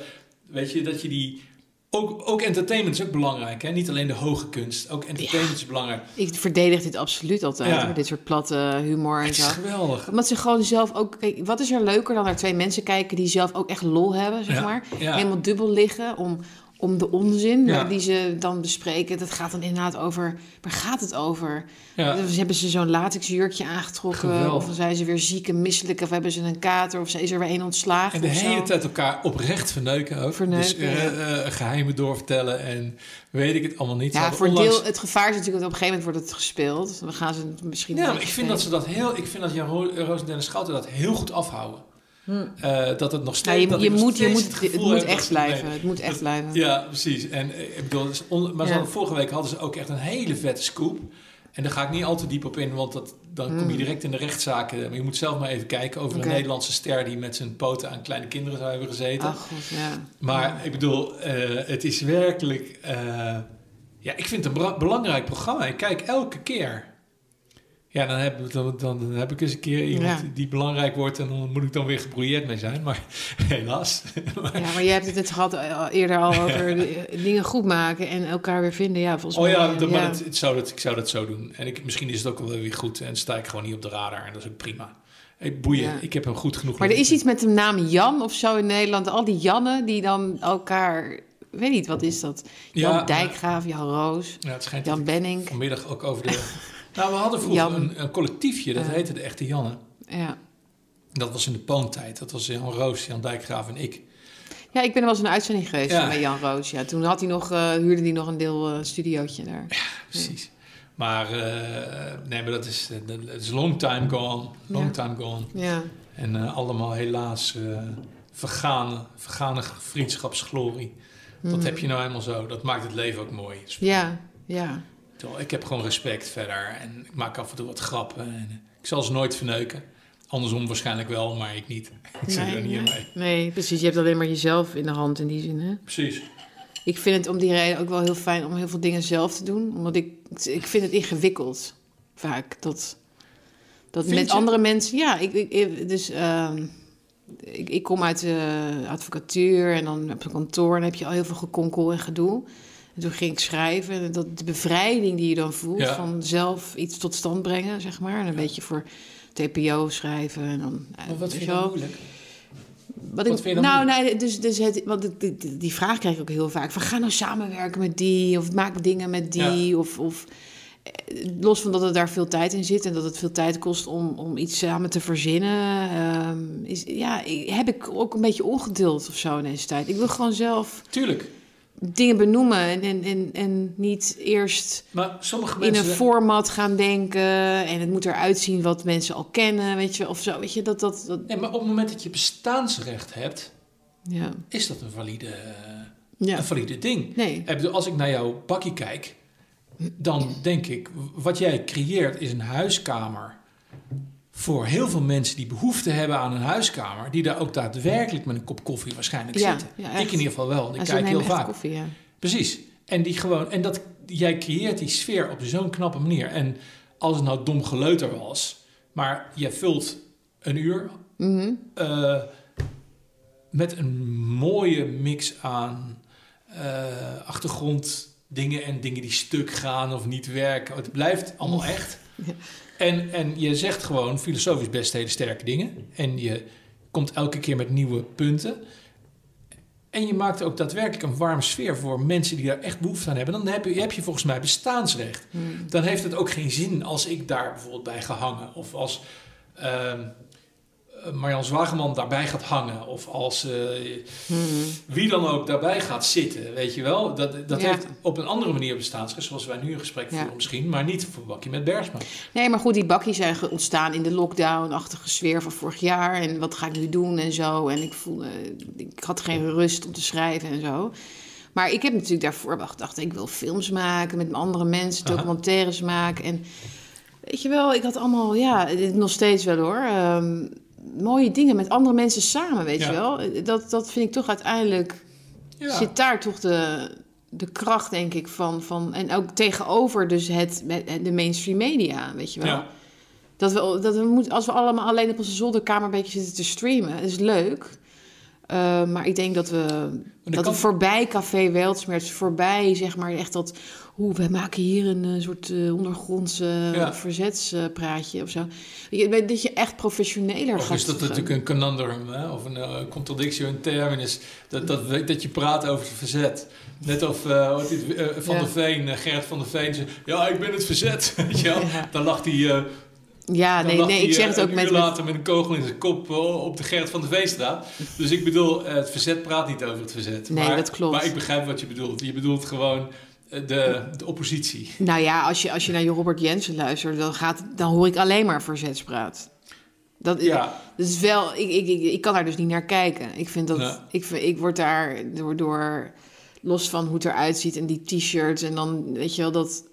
[SPEAKER 2] weet je, dat je die... Ook, ook entertainment is ook belangrijk, hè? Niet alleen de hoge kunst, ook entertainment is belangrijk.
[SPEAKER 1] Ik verdedig dit absoluut altijd,
[SPEAKER 2] Ja.
[SPEAKER 1] hoor, dit soort platte humor en
[SPEAKER 2] Het is
[SPEAKER 1] zo.
[SPEAKER 2] geweldig.
[SPEAKER 1] Omdat ze gewoon zelf ook... Kijk, wat is er leuker dan naar twee mensen kijken die zelf ook echt lol hebben, zeg
[SPEAKER 2] Ja,
[SPEAKER 1] maar. Helemaal dubbel liggen om, om de onzin
[SPEAKER 2] Ja.
[SPEAKER 1] die ze dan bespreken. Dat gaat dan inderdaad over... Waar gaat het over?
[SPEAKER 2] Ja,
[SPEAKER 1] Dus hebben ze zo'n latex jurkje aangetrokken? Of zijn ze weer ziek en misselijk? Of hebben ze een kater? Of is er weer een ontslagen?
[SPEAKER 2] en de
[SPEAKER 1] zo?
[SPEAKER 2] hele tijd elkaar oprecht verneuken ook.
[SPEAKER 1] Verneuken,
[SPEAKER 2] dus eh, eh, geheimen doorvertellen en weet ik het allemaal niet.
[SPEAKER 1] Ja, voor
[SPEAKER 2] onlangs-
[SPEAKER 1] deel, het gevaar is natuurlijk dat op een gegeven moment wordt het gespeeld. Dan gaan ze het misschien...
[SPEAKER 2] Ja, maar ik vind dat ze dat heel... Ik vind dat Jan Ro- Roos en Dennis Schouten dat heel goed afhouden. Eh, dat het nog
[SPEAKER 1] Ja,
[SPEAKER 2] steeds...
[SPEAKER 1] je,
[SPEAKER 2] dat
[SPEAKER 1] je moet, je moet,
[SPEAKER 2] het
[SPEAKER 1] moet echt blijven.
[SPEAKER 2] nee.
[SPEAKER 1] Het moet echt blijven.
[SPEAKER 2] Ja, precies. En eh, ik bedoel, dus on- maar
[SPEAKER 1] Ja.
[SPEAKER 2] vorige week hadden ze ook echt een hele vette scoop. En daar ga ik niet al te diep op in, want dat, dan kom je direct in de rechtszaken. Maar je moet zelf maar even kijken over
[SPEAKER 1] Hmm.
[SPEAKER 2] Een Nederlandse ster die met zijn poten aan kleine kinderen zou hebben gezeten.
[SPEAKER 1] Ach, god, ja.
[SPEAKER 2] Maar ik bedoel, eh, het is werkelijk. ja, ik vind het een belangrijk programma. Ik kijk elke keer. Ja, dan heb, dan, dan, dan heb ik eens een keer iemand
[SPEAKER 1] Ja.
[SPEAKER 2] die belangrijk wordt en dan moet ik dan weer gebrouilleerd mee zijn. Maar helaas.
[SPEAKER 1] Ja, maar je hebt het gehad eh, eerder al over de- dingen goed maken en elkaar weer vinden. Ja, volgens
[SPEAKER 2] Oh
[SPEAKER 1] mij.
[SPEAKER 2] ja,
[SPEAKER 1] eh,
[SPEAKER 2] dat, maar het, het zou dat, ik zou dat zo doen. En ik, misschien is het ook wel weer goed. En sta ik gewoon niet op de radar. En dat is ook prima. Hey, boeien,
[SPEAKER 1] Ja.
[SPEAKER 2] ik heb hem goed genoeg.
[SPEAKER 1] Maar er is iets met de naam Jan of zo in Nederland. Al die Jannen die dan elkaar... Ik weet niet, wat is dat? Jan
[SPEAKER 2] Ja,
[SPEAKER 1] Dijkgraaf, Jan Roos,
[SPEAKER 2] Ja, het schijnt
[SPEAKER 1] Jan Benning.
[SPEAKER 2] vanmiddag ook over de... nou, we hadden vroeger een, een collectiefje. Dat
[SPEAKER 1] Ja.
[SPEAKER 2] heette de Echte Janne.
[SPEAKER 1] Ja.
[SPEAKER 2] Dat was in de poontijd. Dat was Jan Roos, Jan Dijkgraaf en ik.
[SPEAKER 1] ja, ik ben er wel eens een uitzending geweest
[SPEAKER 2] Ja.
[SPEAKER 1] met Jan Roos. Ja, toen had hij nog, eh, huurde hij nog een deel eh, studiootje daar.
[SPEAKER 2] Precies. Maar eh, nee, maar dat is, dat is long time gone. Long
[SPEAKER 1] Ja.
[SPEAKER 2] time gone.
[SPEAKER 1] Ja,
[SPEAKER 2] En allemaal helaas vergane, vergane vriendschapsglorie. Dat heb je nou eenmaal zo. Dat maakt het leven ook mooi.
[SPEAKER 1] Ja, ja.
[SPEAKER 2] Ik heb gewoon respect verder. En ik maak af en toe wat grappen. En, ik zal ze nooit verneuken. Andersom waarschijnlijk wel, maar ik niet. Ik zit er niet in mee.
[SPEAKER 1] nee, precies. Je hebt alleen maar jezelf in de hand in die zin, hè?
[SPEAKER 2] Precies.
[SPEAKER 1] Ik vind het om die reden ook wel heel fijn om heel veel dingen zelf te doen. Omdat ik, ik vind het ingewikkeld vaak. Dat, dat
[SPEAKER 2] Vind
[SPEAKER 1] met
[SPEAKER 2] je?
[SPEAKER 1] andere mensen... Ja, ik, dus, ehm, ik, ik kom uit de advocatuur en dan op een kantoor... en dan heb je al heel veel gekonkel en gedoe. En toen ging ik schrijven. En dat, de bevrijding die je dan voelt
[SPEAKER 2] Ja.
[SPEAKER 1] van zelf iets tot stand brengen, zeg maar. En een beetje voor TPO schrijven. En dan,
[SPEAKER 2] Maar wat vind
[SPEAKER 1] je
[SPEAKER 2] dan
[SPEAKER 1] wel.
[SPEAKER 2] moeilijk?
[SPEAKER 1] Wat,
[SPEAKER 2] Wat
[SPEAKER 1] ik,
[SPEAKER 2] vind je dan
[SPEAKER 1] nou, nee, dus, dus het, want die, die, die vraag krijg ik ook heel vaak. Van, ga nou samenwerken met die, of maak dingen met die, of... of eh, Los van dat er daar veel tijd in zit en dat het veel tijd kost om, om iets samen te verzinnen, ehm, is, ja, ik- heb ik ook een beetje ongeduld of zo in deze tijd. Ik wil gewoon zelf
[SPEAKER 2] Tuurlijk.
[SPEAKER 1] Dingen benoemen en, en, en, niet eerst
[SPEAKER 2] Maar sommige
[SPEAKER 1] in
[SPEAKER 2] mensen...
[SPEAKER 1] een format gaan denken en het moet eruit zien wat mensen al kennen, weet je, of zo. Weet je, dat, dat, dat
[SPEAKER 2] Nee, maar op het moment dat je bestaansrecht hebt,
[SPEAKER 1] ja.
[SPEAKER 2] is dat een valide,
[SPEAKER 1] ja.
[SPEAKER 2] een valide ding.
[SPEAKER 1] Nee.
[SPEAKER 2] Ik bedoel, als ik naar jouw bakkie kijk, dan denk ik, wat jij creëert is een huiskamer voor heel veel mensen die behoefte hebben aan een huiskamer, die daar ook daadwerkelijk met een kop koffie waarschijnlijk
[SPEAKER 1] Ja,
[SPEAKER 2] zitten.
[SPEAKER 1] ja,
[SPEAKER 2] ik in ieder geval wel. Ik kijk heel vaak.
[SPEAKER 1] koffie, ja.
[SPEAKER 2] Precies. En die gewoon, en dat jij creëert die sfeer op zo'n knappe manier. En als het nou dom geleuter was, maar je vult een uur
[SPEAKER 1] Mhm.
[SPEAKER 2] eh, met een mooie mix aan eh, achtergronddingen en dingen die stuk gaan of niet werken. Het blijft allemaal echt. En, en je zegt gewoon filosofisch best hele sterke dingen. En je komt elke keer met nieuwe punten. En je maakt ook daadwerkelijk een warme sfeer voor mensen die daar echt behoefte aan hebben. Dan heb je, heb je volgens mij bestaansrecht.
[SPEAKER 1] Hmm.
[SPEAKER 2] Dan heeft het ook geen zin als ik daar bijvoorbeeld bij gehangen. Of als, ehm, Marjan Zwageman daarbij gaat hangen. Of als eh,
[SPEAKER 1] Mhm.
[SPEAKER 2] wie dan ook daarbij gaat zitten, weet je wel. Dat, dat
[SPEAKER 1] Ja.
[SPEAKER 2] heeft op een andere manier bestaan, zoals wij nu een gesprek
[SPEAKER 1] Ja.
[SPEAKER 2] voeren misschien. Maar niet voor Bakkie met Bergsma.
[SPEAKER 1] Nee, maar goed, die bakjes zijn ontstaan in de lockdown-achtige sfeer van vorig jaar. En wat ga ik nu doen en zo. En ik voelde, ik had geen rust om te schrijven en zo. Maar ik heb natuurlijk daarvoor wel gedacht, ik wil films maken met andere mensen, documentaires maken. En weet je wel, ik had allemaal, ja, nog steeds wel hoor. ehm, mooie dingen met andere mensen samen, weet
[SPEAKER 2] Ja.
[SPEAKER 1] je wel. Dat, dat vind ik toch uiteindelijk
[SPEAKER 2] Ja.
[SPEAKER 1] zit daar toch de, de kracht, denk ik, van, van. En ook tegenover dus het, de mainstream media, weet je wel.
[SPEAKER 2] Ja.
[SPEAKER 1] Dat we, dat we moeten, als we allemaal alleen op onze zolderkamer een beetje zitten te streamen, is leuk. Uh, maar ik denk dat we, dat
[SPEAKER 2] kan...
[SPEAKER 1] we voorbij Café Weltsmerts, voorbij zeg maar echt dat... Oeh, we maken hier een uh, soort uh, ondergrondse ja. verzetspraatje of zo. Je, dat je echt professioneler
[SPEAKER 2] of
[SPEAKER 1] gaat...
[SPEAKER 2] is dat natuurlijk een conundrum hè? of een uh, contradictio in terminus. Dat, dat, dat je praat over het verzet. Net of dit, Van ja. der Veen, Gerrit van der Veen zei... Ja, ik ben het verzet. Ja. Dan lag hij...
[SPEAKER 1] Ja, nee, nee, ik zeg het ook met...
[SPEAKER 2] later met een kogel in zijn kop op de Gerrit van de Veestraat. Dus ik bedoel, het verzet praat niet over het verzet.
[SPEAKER 1] Nee,
[SPEAKER 2] maar,
[SPEAKER 1] dat klopt.
[SPEAKER 2] Maar ik begrijp wat je bedoelt. Je bedoelt gewoon de, de oppositie.
[SPEAKER 1] Nou ja, als je, als je naar Robert Jensen luistert, dan, gaat, dan hoor ik alleen maar verzetspraat. Dat,
[SPEAKER 2] ja.
[SPEAKER 1] dat is wel... Ik, ik, ik, ik kan daar dus niet naar kijken. Ik vind dat... Ja. Ik, ik word daar door... door los van hoe het eruit ziet en die t-shirts en dan weet je wel dat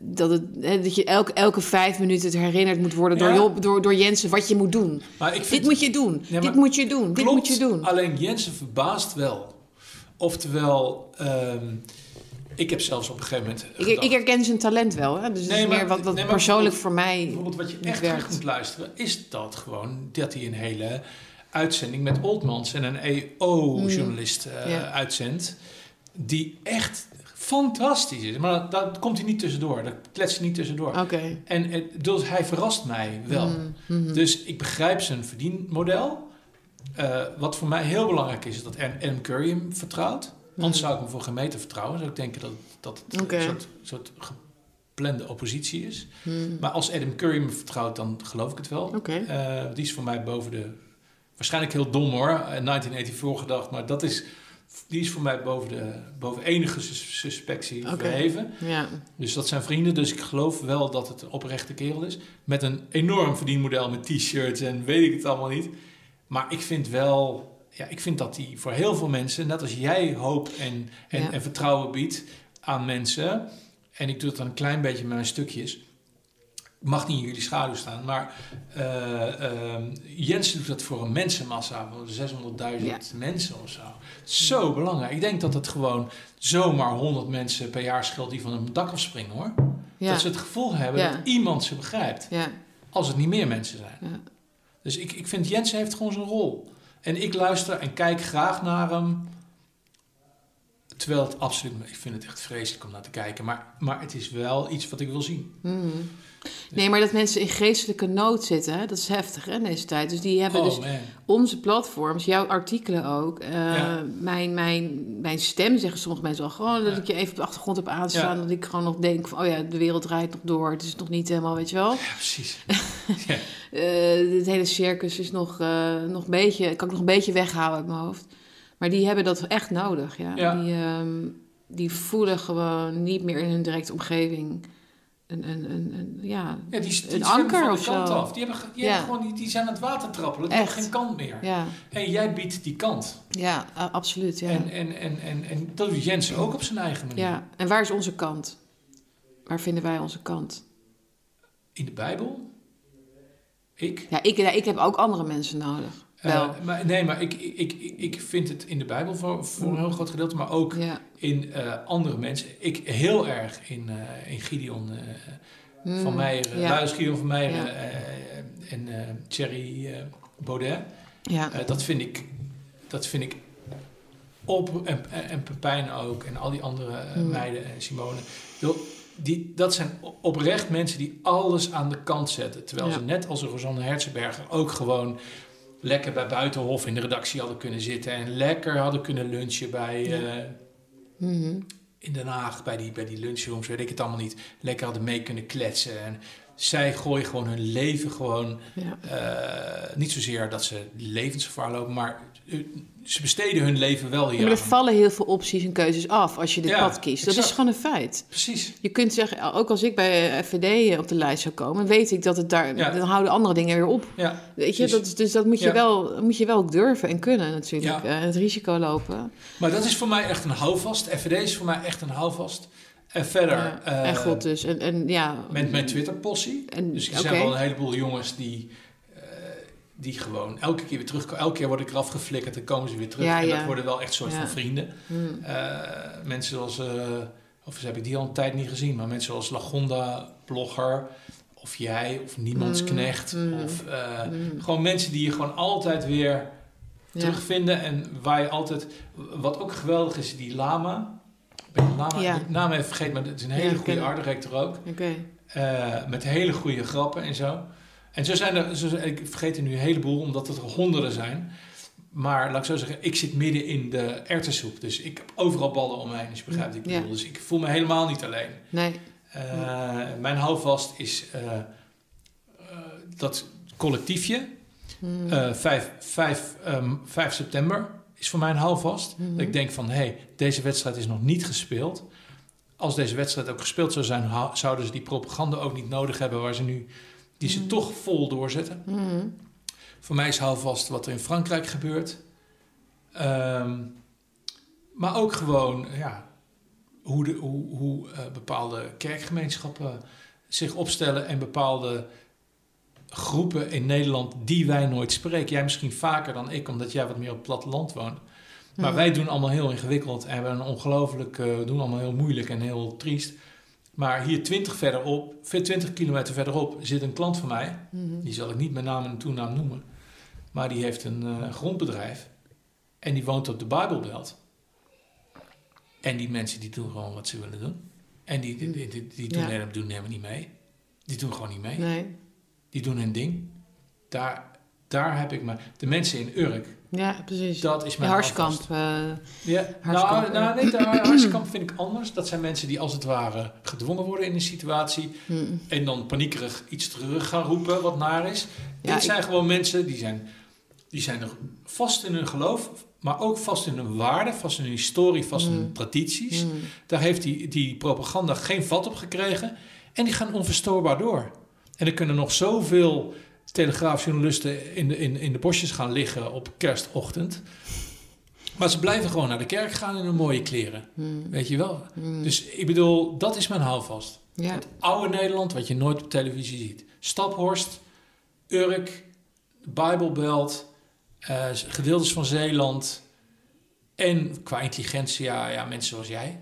[SPEAKER 1] dat, het, hè, dat je elke, elke vijf minuten het herinnerd moet worden door, door, door Jensen wat je moet doen.
[SPEAKER 2] Maar ik vind,
[SPEAKER 1] dit moet je doen, ja, dit moet je doen,
[SPEAKER 2] klopt,
[SPEAKER 1] dit moet je doen.
[SPEAKER 2] Alleen Jensen verbaast wel. Oftewel, um, ik heb zelfs op een gegeven moment.
[SPEAKER 1] Ik, ik, herken zijn talent wel, hè? dus het
[SPEAKER 2] nee,
[SPEAKER 1] is
[SPEAKER 2] maar,
[SPEAKER 1] meer wat, wat
[SPEAKER 2] nee,
[SPEAKER 1] persoonlijk voor mij.
[SPEAKER 2] Bijvoorbeeld, wat je echt terug moet luisteren, is dat gewoon dat hij een hele uitzending met Oldmans en een EO-journalist mm. uh, ja. uitzendt. Die echt fantastisch is. Maar daar komt hij niet tussendoor. Daar kletst hij niet tussendoor.
[SPEAKER 1] Okay.
[SPEAKER 2] En dus hij verrast mij wel.
[SPEAKER 1] Mm -hmm.
[SPEAKER 2] Dus ik begrijp zijn verdienmodel. Uh, wat voor mij heel belangrijk is, is dat Adam Curry hem vertrouwt. Anders zou ik hem voor geen meter vertrouwen. Zou ik denken dat, dat het
[SPEAKER 1] okay.
[SPEAKER 2] een soort, soort geplande oppositie is.
[SPEAKER 1] Mm.
[SPEAKER 2] Maar als Adam Curry me vertrouwt, dan geloof ik het wel.
[SPEAKER 1] Okay.
[SPEAKER 2] Uh, die is voor mij boven de... Waarschijnlijk heel dom hoor, 1984 gedacht. Maar dat is die is voor mij boven, de, boven enige suspectie
[SPEAKER 1] okay.
[SPEAKER 2] verheven.
[SPEAKER 1] Ja.
[SPEAKER 2] Dus dat zijn vrienden. Dus ik geloof wel dat het een oprechte kerel is. Met een enorm verdienmodel met t-shirts en weet ik het allemaal niet. Maar ik vind wel... Ja, ik vind dat hij voor heel veel mensen, net als jij hoop en, en,
[SPEAKER 1] ja.
[SPEAKER 2] en vertrouwen biedt aan mensen. En ik doe het dan een klein beetje met mijn stukjes mag niet in jullie schaduw staan, maar uh, uh, Jensen doet dat voor een mensenmassa van 600.000 ja. mensen of zo. Zo belangrijk. Ik denk dat het gewoon zomaar 100 mensen per jaar scheelt die van een dak afspringen hoor. Ja. Dat ze het gevoel hebben dat iemand ze begrijpt. Als het niet meer mensen zijn. Dus ik, ik vind Jensen heeft gewoon zijn rol. En ik luister en kijk graag naar hem. Terwijl het absoluut, ik vind het echt vreselijk om naar te kijken. Maar, maar het is wel iets wat ik wil zien.
[SPEAKER 1] Mm. Nee, maar dat mensen in geestelijke nood zitten, dat is heftig hè, in deze tijd. Dus die hebben
[SPEAKER 2] oh,
[SPEAKER 1] dus
[SPEAKER 2] man.
[SPEAKER 1] onze platforms, jouw artikelen ook. Uh, ja. mijn, mijn, mijn stem zeggen sommige mensen wel gewoon dat ja. ik je even op de achtergrond heb aanstaan. Ja. Dat ik gewoon nog denk van, oh ja, de wereld draait nog door. Het is nog niet helemaal, weet je wel.
[SPEAKER 2] Ja, precies.
[SPEAKER 1] uh, het hele circus is nog, uh, nog een beetje, kan ik nog een beetje weghouden uit mijn hoofd. Maar die hebben dat echt nodig, ja. Die, um, die voelen gewoon niet meer in hun directe omgeving een, een, een, een, ja,
[SPEAKER 2] ja, die, die
[SPEAKER 1] een anker
[SPEAKER 2] van
[SPEAKER 1] of
[SPEAKER 2] de kant
[SPEAKER 1] zo.
[SPEAKER 2] af. Die, hebben, die,
[SPEAKER 1] ja.
[SPEAKER 2] hebben gewoon, die, die zijn aan het water trappelen. Die
[SPEAKER 1] Echt.
[SPEAKER 2] hebben geen kant meer.
[SPEAKER 1] Ja,
[SPEAKER 2] En jij biedt die kant.
[SPEAKER 1] ja uh, absoluut. Ja.
[SPEAKER 2] En, en, en, en, en dat doet Jensen ook op zijn eigen manier.
[SPEAKER 1] ja, en waar is onze kant? Waar vinden wij onze kant?
[SPEAKER 2] In de Bijbel? Ik?
[SPEAKER 1] Ja, ik, ja, ik heb ook andere mensen nodig. Wel.
[SPEAKER 2] Uh, maar, nee, maar ik, ik, ik, vind het in de Bijbel voor, voor een heel groot gedeelte, maar ook
[SPEAKER 1] Ja.
[SPEAKER 2] in uh, andere mensen. Ik heel erg in, uh, in Gideon van
[SPEAKER 1] Mm,
[SPEAKER 2] Meijer,
[SPEAKER 1] ja.
[SPEAKER 2] Luis Gideon van Meijer
[SPEAKER 1] Ja.
[SPEAKER 2] eh, en eh, Thierry eh, Baudet.
[SPEAKER 1] Ja.
[SPEAKER 2] Eh, dat vind ik, dat vind ik op en, en, Pepijn ook en al die andere eh,
[SPEAKER 1] Mm.
[SPEAKER 2] meiden en Simone. Die, die, dat zijn oprecht mensen die alles aan de kant zetten. Terwijl ze net als Rosanne Herzenberger ook gewoon lekker bij Buitenhof in de redactie hadden kunnen zitten. En lekker hadden kunnen lunchen bij,
[SPEAKER 1] Ja.
[SPEAKER 2] eh,
[SPEAKER 1] Mhm.
[SPEAKER 2] in Den Haag, bij die, bij die lunchrooms, weet ik het allemaal niet. Lekker hadden mee kunnen kletsen. En zij gooien gewoon hun leven gewoon...
[SPEAKER 1] Ja.
[SPEAKER 2] eh, niet zozeer dat ze levensgevaar lopen, maar eh, ze besteden hun leven wel hier
[SPEAKER 1] Maar er vallen heel veel opties en keuzes af als je dit pad kiest. Dat
[SPEAKER 2] exact.
[SPEAKER 1] is gewoon een feit.
[SPEAKER 2] Precies.
[SPEAKER 1] Je kunt zeggen, ook als ik bij FVD op de lijst zou komen, weet ik dat het daar, dan houden andere dingen weer op.
[SPEAKER 2] Ja,
[SPEAKER 1] Weet je, dat, dus dat moet je, wel, moet je wel ook durven en kunnen natuurlijk. Eh, het risico lopen.
[SPEAKER 2] Maar dat is voor mij echt een houvast. FVD is voor mij echt een houvast. En verder...
[SPEAKER 1] Ja,
[SPEAKER 2] eh,
[SPEAKER 1] en God dus. En, en ja,
[SPEAKER 2] Met mijn Twitter-possie.
[SPEAKER 1] En-
[SPEAKER 2] Dus er
[SPEAKER 1] oké.
[SPEAKER 2] zijn wel een heleboel jongens die, eh, die gewoon elke keer weer terugkomen. Elke keer word ik eraf geflikkerd en komen ze weer terug.
[SPEAKER 1] Ja,
[SPEAKER 2] en
[SPEAKER 1] ja.
[SPEAKER 2] dat worden wel echt soort van vrienden.
[SPEAKER 1] hmm,
[SPEAKER 2] Eh, mensen zoals, of heb ik die al een tijd niet gezien, maar mensen zoals Lagonda, blogger, of jij, of Niemandsknecht,
[SPEAKER 1] Mm, mm,
[SPEAKER 2] of
[SPEAKER 1] hmm.
[SPEAKER 2] gewoon mensen die je gewoon altijd weer
[SPEAKER 1] Ja.
[SPEAKER 2] terugvinden en waar je altijd, wat ook geweldig is, die Lama. Ben de
[SPEAKER 1] Ja.
[SPEAKER 2] naam even vergeten, maar het is een hele
[SPEAKER 1] Ja,
[SPEAKER 2] goede art director ook. Eh, met hele goede grappen en zo. En zo zijn er, zo, ik vergeet er nu een heleboel, omdat het er honderden zijn. Maar laat ik zo zeggen, ik zit midden in de erwtensoep. Dus ik heb overal ballen om me heen, als je begrijpt ik
[SPEAKER 1] Ja.
[SPEAKER 2] bedoel. Dus ik voel me helemaal niet alleen.
[SPEAKER 1] Nee.
[SPEAKER 2] Eh, Mijn houvast is eh, dat collectiefje.
[SPEAKER 1] Hmm.
[SPEAKER 2] Eh 5, 5, ehm, 5 september is voor mij een houvast.
[SPEAKER 1] Mhm.
[SPEAKER 2] Dat ik denk van, hé, hey, deze wedstrijd is nog niet gespeeld. Als deze wedstrijd ook gespeeld zou zijn, zouden ze die propaganda ook niet nodig hebben waar ze nu, die ze
[SPEAKER 1] Mhm.
[SPEAKER 2] toch vol doorzetten.
[SPEAKER 1] Hmm.
[SPEAKER 2] Voor mij is houvast wat er in Frankrijk gebeurt. Ehm, maar ook gewoon, ja, hoe, de, hoe, hoe eh, bepaalde kerkgemeenschappen zich opstellen en bepaalde groepen in Nederland die wij nooit spreken. Jij misschien vaker dan ik, omdat jij wat meer op het platteland woont. Maar wij doen allemaal heel ingewikkeld en we een ongelooflijk, eh, doen allemaal heel moeilijk en heel triest. Maar hier 20 verderop, 20 kilometer verderop, zit een klant van mij.
[SPEAKER 1] Hmm.
[SPEAKER 2] Die zal ik niet met naam en toenaam noemen. Maar die heeft een eh, grondbedrijf. En die woont op de Bijbelbelt. En die mensen die doen gewoon wat ze willen doen. En die, die, die, die, die doen,
[SPEAKER 1] Ja.
[SPEAKER 2] helemaal, doen helemaal niet mee. Die doen gewoon niet mee.
[SPEAKER 1] Nee.
[SPEAKER 2] Die doen hun ding. Daar, daar heb ik me... De mensen in Urk,
[SPEAKER 1] Ja, precies.
[SPEAKER 2] dat is
[SPEAKER 1] De
[SPEAKER 2] mijn
[SPEAKER 1] Harskamp.
[SPEAKER 2] houvast.
[SPEAKER 1] eh,
[SPEAKER 2] Ja,
[SPEAKER 1] Harskamp,
[SPEAKER 2] nou, nou, nee, de Harskamp vind ik anders. Dat zijn mensen die als het ware gedwongen worden in een situatie.
[SPEAKER 1] hmm.
[SPEAKER 2] En dan paniekerig iets terug gaan roepen wat naar is.
[SPEAKER 1] Ja,
[SPEAKER 2] Dit
[SPEAKER 1] ik-
[SPEAKER 2] zijn gewoon mensen die zijn, die zijn vast in hun geloof, maar ook vast in hun waarden, vast in hun historie, vast in hun
[SPEAKER 1] Mm.
[SPEAKER 2] tradities.
[SPEAKER 1] Hmm.
[SPEAKER 2] Daar heeft die, die propaganda geen vat op gekregen. En die gaan onverstoorbaar door. En er kunnen nog zoveel telegraafjournalisten in de, in, in de bosjes gaan liggen op kerstochtend. Maar ze blijven gewoon naar de kerk gaan in hun mooie kleren.
[SPEAKER 1] Hmm.
[SPEAKER 2] Weet je wel?
[SPEAKER 1] Hmm.
[SPEAKER 2] Dus ik bedoel, dat is mijn houvast.
[SPEAKER 1] ja.
[SPEAKER 2] Het oude Nederland, wat je nooit op televisie ziet. Staphorst, Urk, Bijbelbelt, eh, gedeeltes van Zeeland. En qua intelligentie, ja, ja, mensen zoals jij.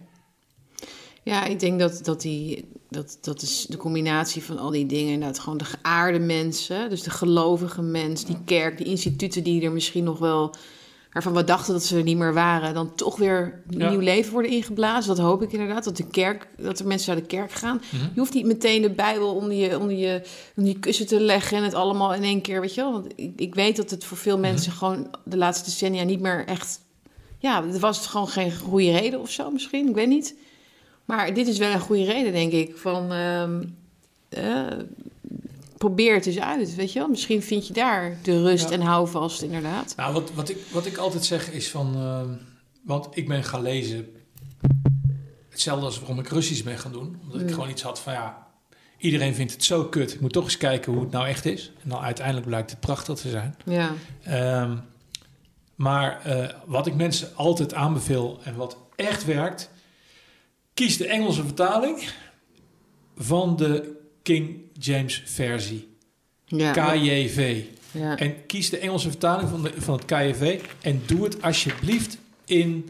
[SPEAKER 1] Ja, ik denk dat, dat, die, dat, dat is de combinatie van al die dingen. Inderdaad, gewoon de geaarde mensen. Dus de gelovige mens, die kerk, die instituten die er misschien nog wel... waarvan we dachten dat ze er niet meer waren... dan toch weer
[SPEAKER 2] Ja.
[SPEAKER 1] nieuw leven worden ingeblazen. Dat hoop ik inderdaad, dat, de kerk, dat er mensen naar de kerk gaan.
[SPEAKER 2] Mhm.
[SPEAKER 1] Je hoeft niet meteen de Bijbel onder je, onder je, onder je kussen te leggen... en het allemaal in één keer, weet je wel. Want ik, ik weet dat het voor veel
[SPEAKER 2] Mhm.
[SPEAKER 1] mensen gewoon de laatste decennia niet meer echt... Ja, er was gewoon geen goede reden of zo misschien, ik weet niet... Maar dit is wel een goede reden, denk ik. Van ehm, eh, probeer het eens uit. Weet je wel? Misschien vind je daar de rust
[SPEAKER 2] Ja.
[SPEAKER 1] en houvast, inderdaad.
[SPEAKER 2] Nou, wat, wat, ik, wat ik altijd zeg is van... eh, want ik ben gaan lezen... Hetzelfde als waarom ik Russisch ben gaan doen. Omdat ik
[SPEAKER 1] Mm.
[SPEAKER 2] gewoon iets had van ja... Iedereen vindt het zo kut. Ik moet toch eens kijken hoe het nou echt is. En dan uiteindelijk blijkt het prachtig te zijn.
[SPEAKER 1] Ja.
[SPEAKER 2] Ehm, maar eh, wat ik mensen altijd aanbeveel en wat echt werkt, kies de Engelse vertaling van de King James versie,
[SPEAKER 1] Ja.
[SPEAKER 2] KJV.
[SPEAKER 1] ja.
[SPEAKER 2] En kies de Engelse vertaling van, de, van het KJV en doe het alsjeblieft in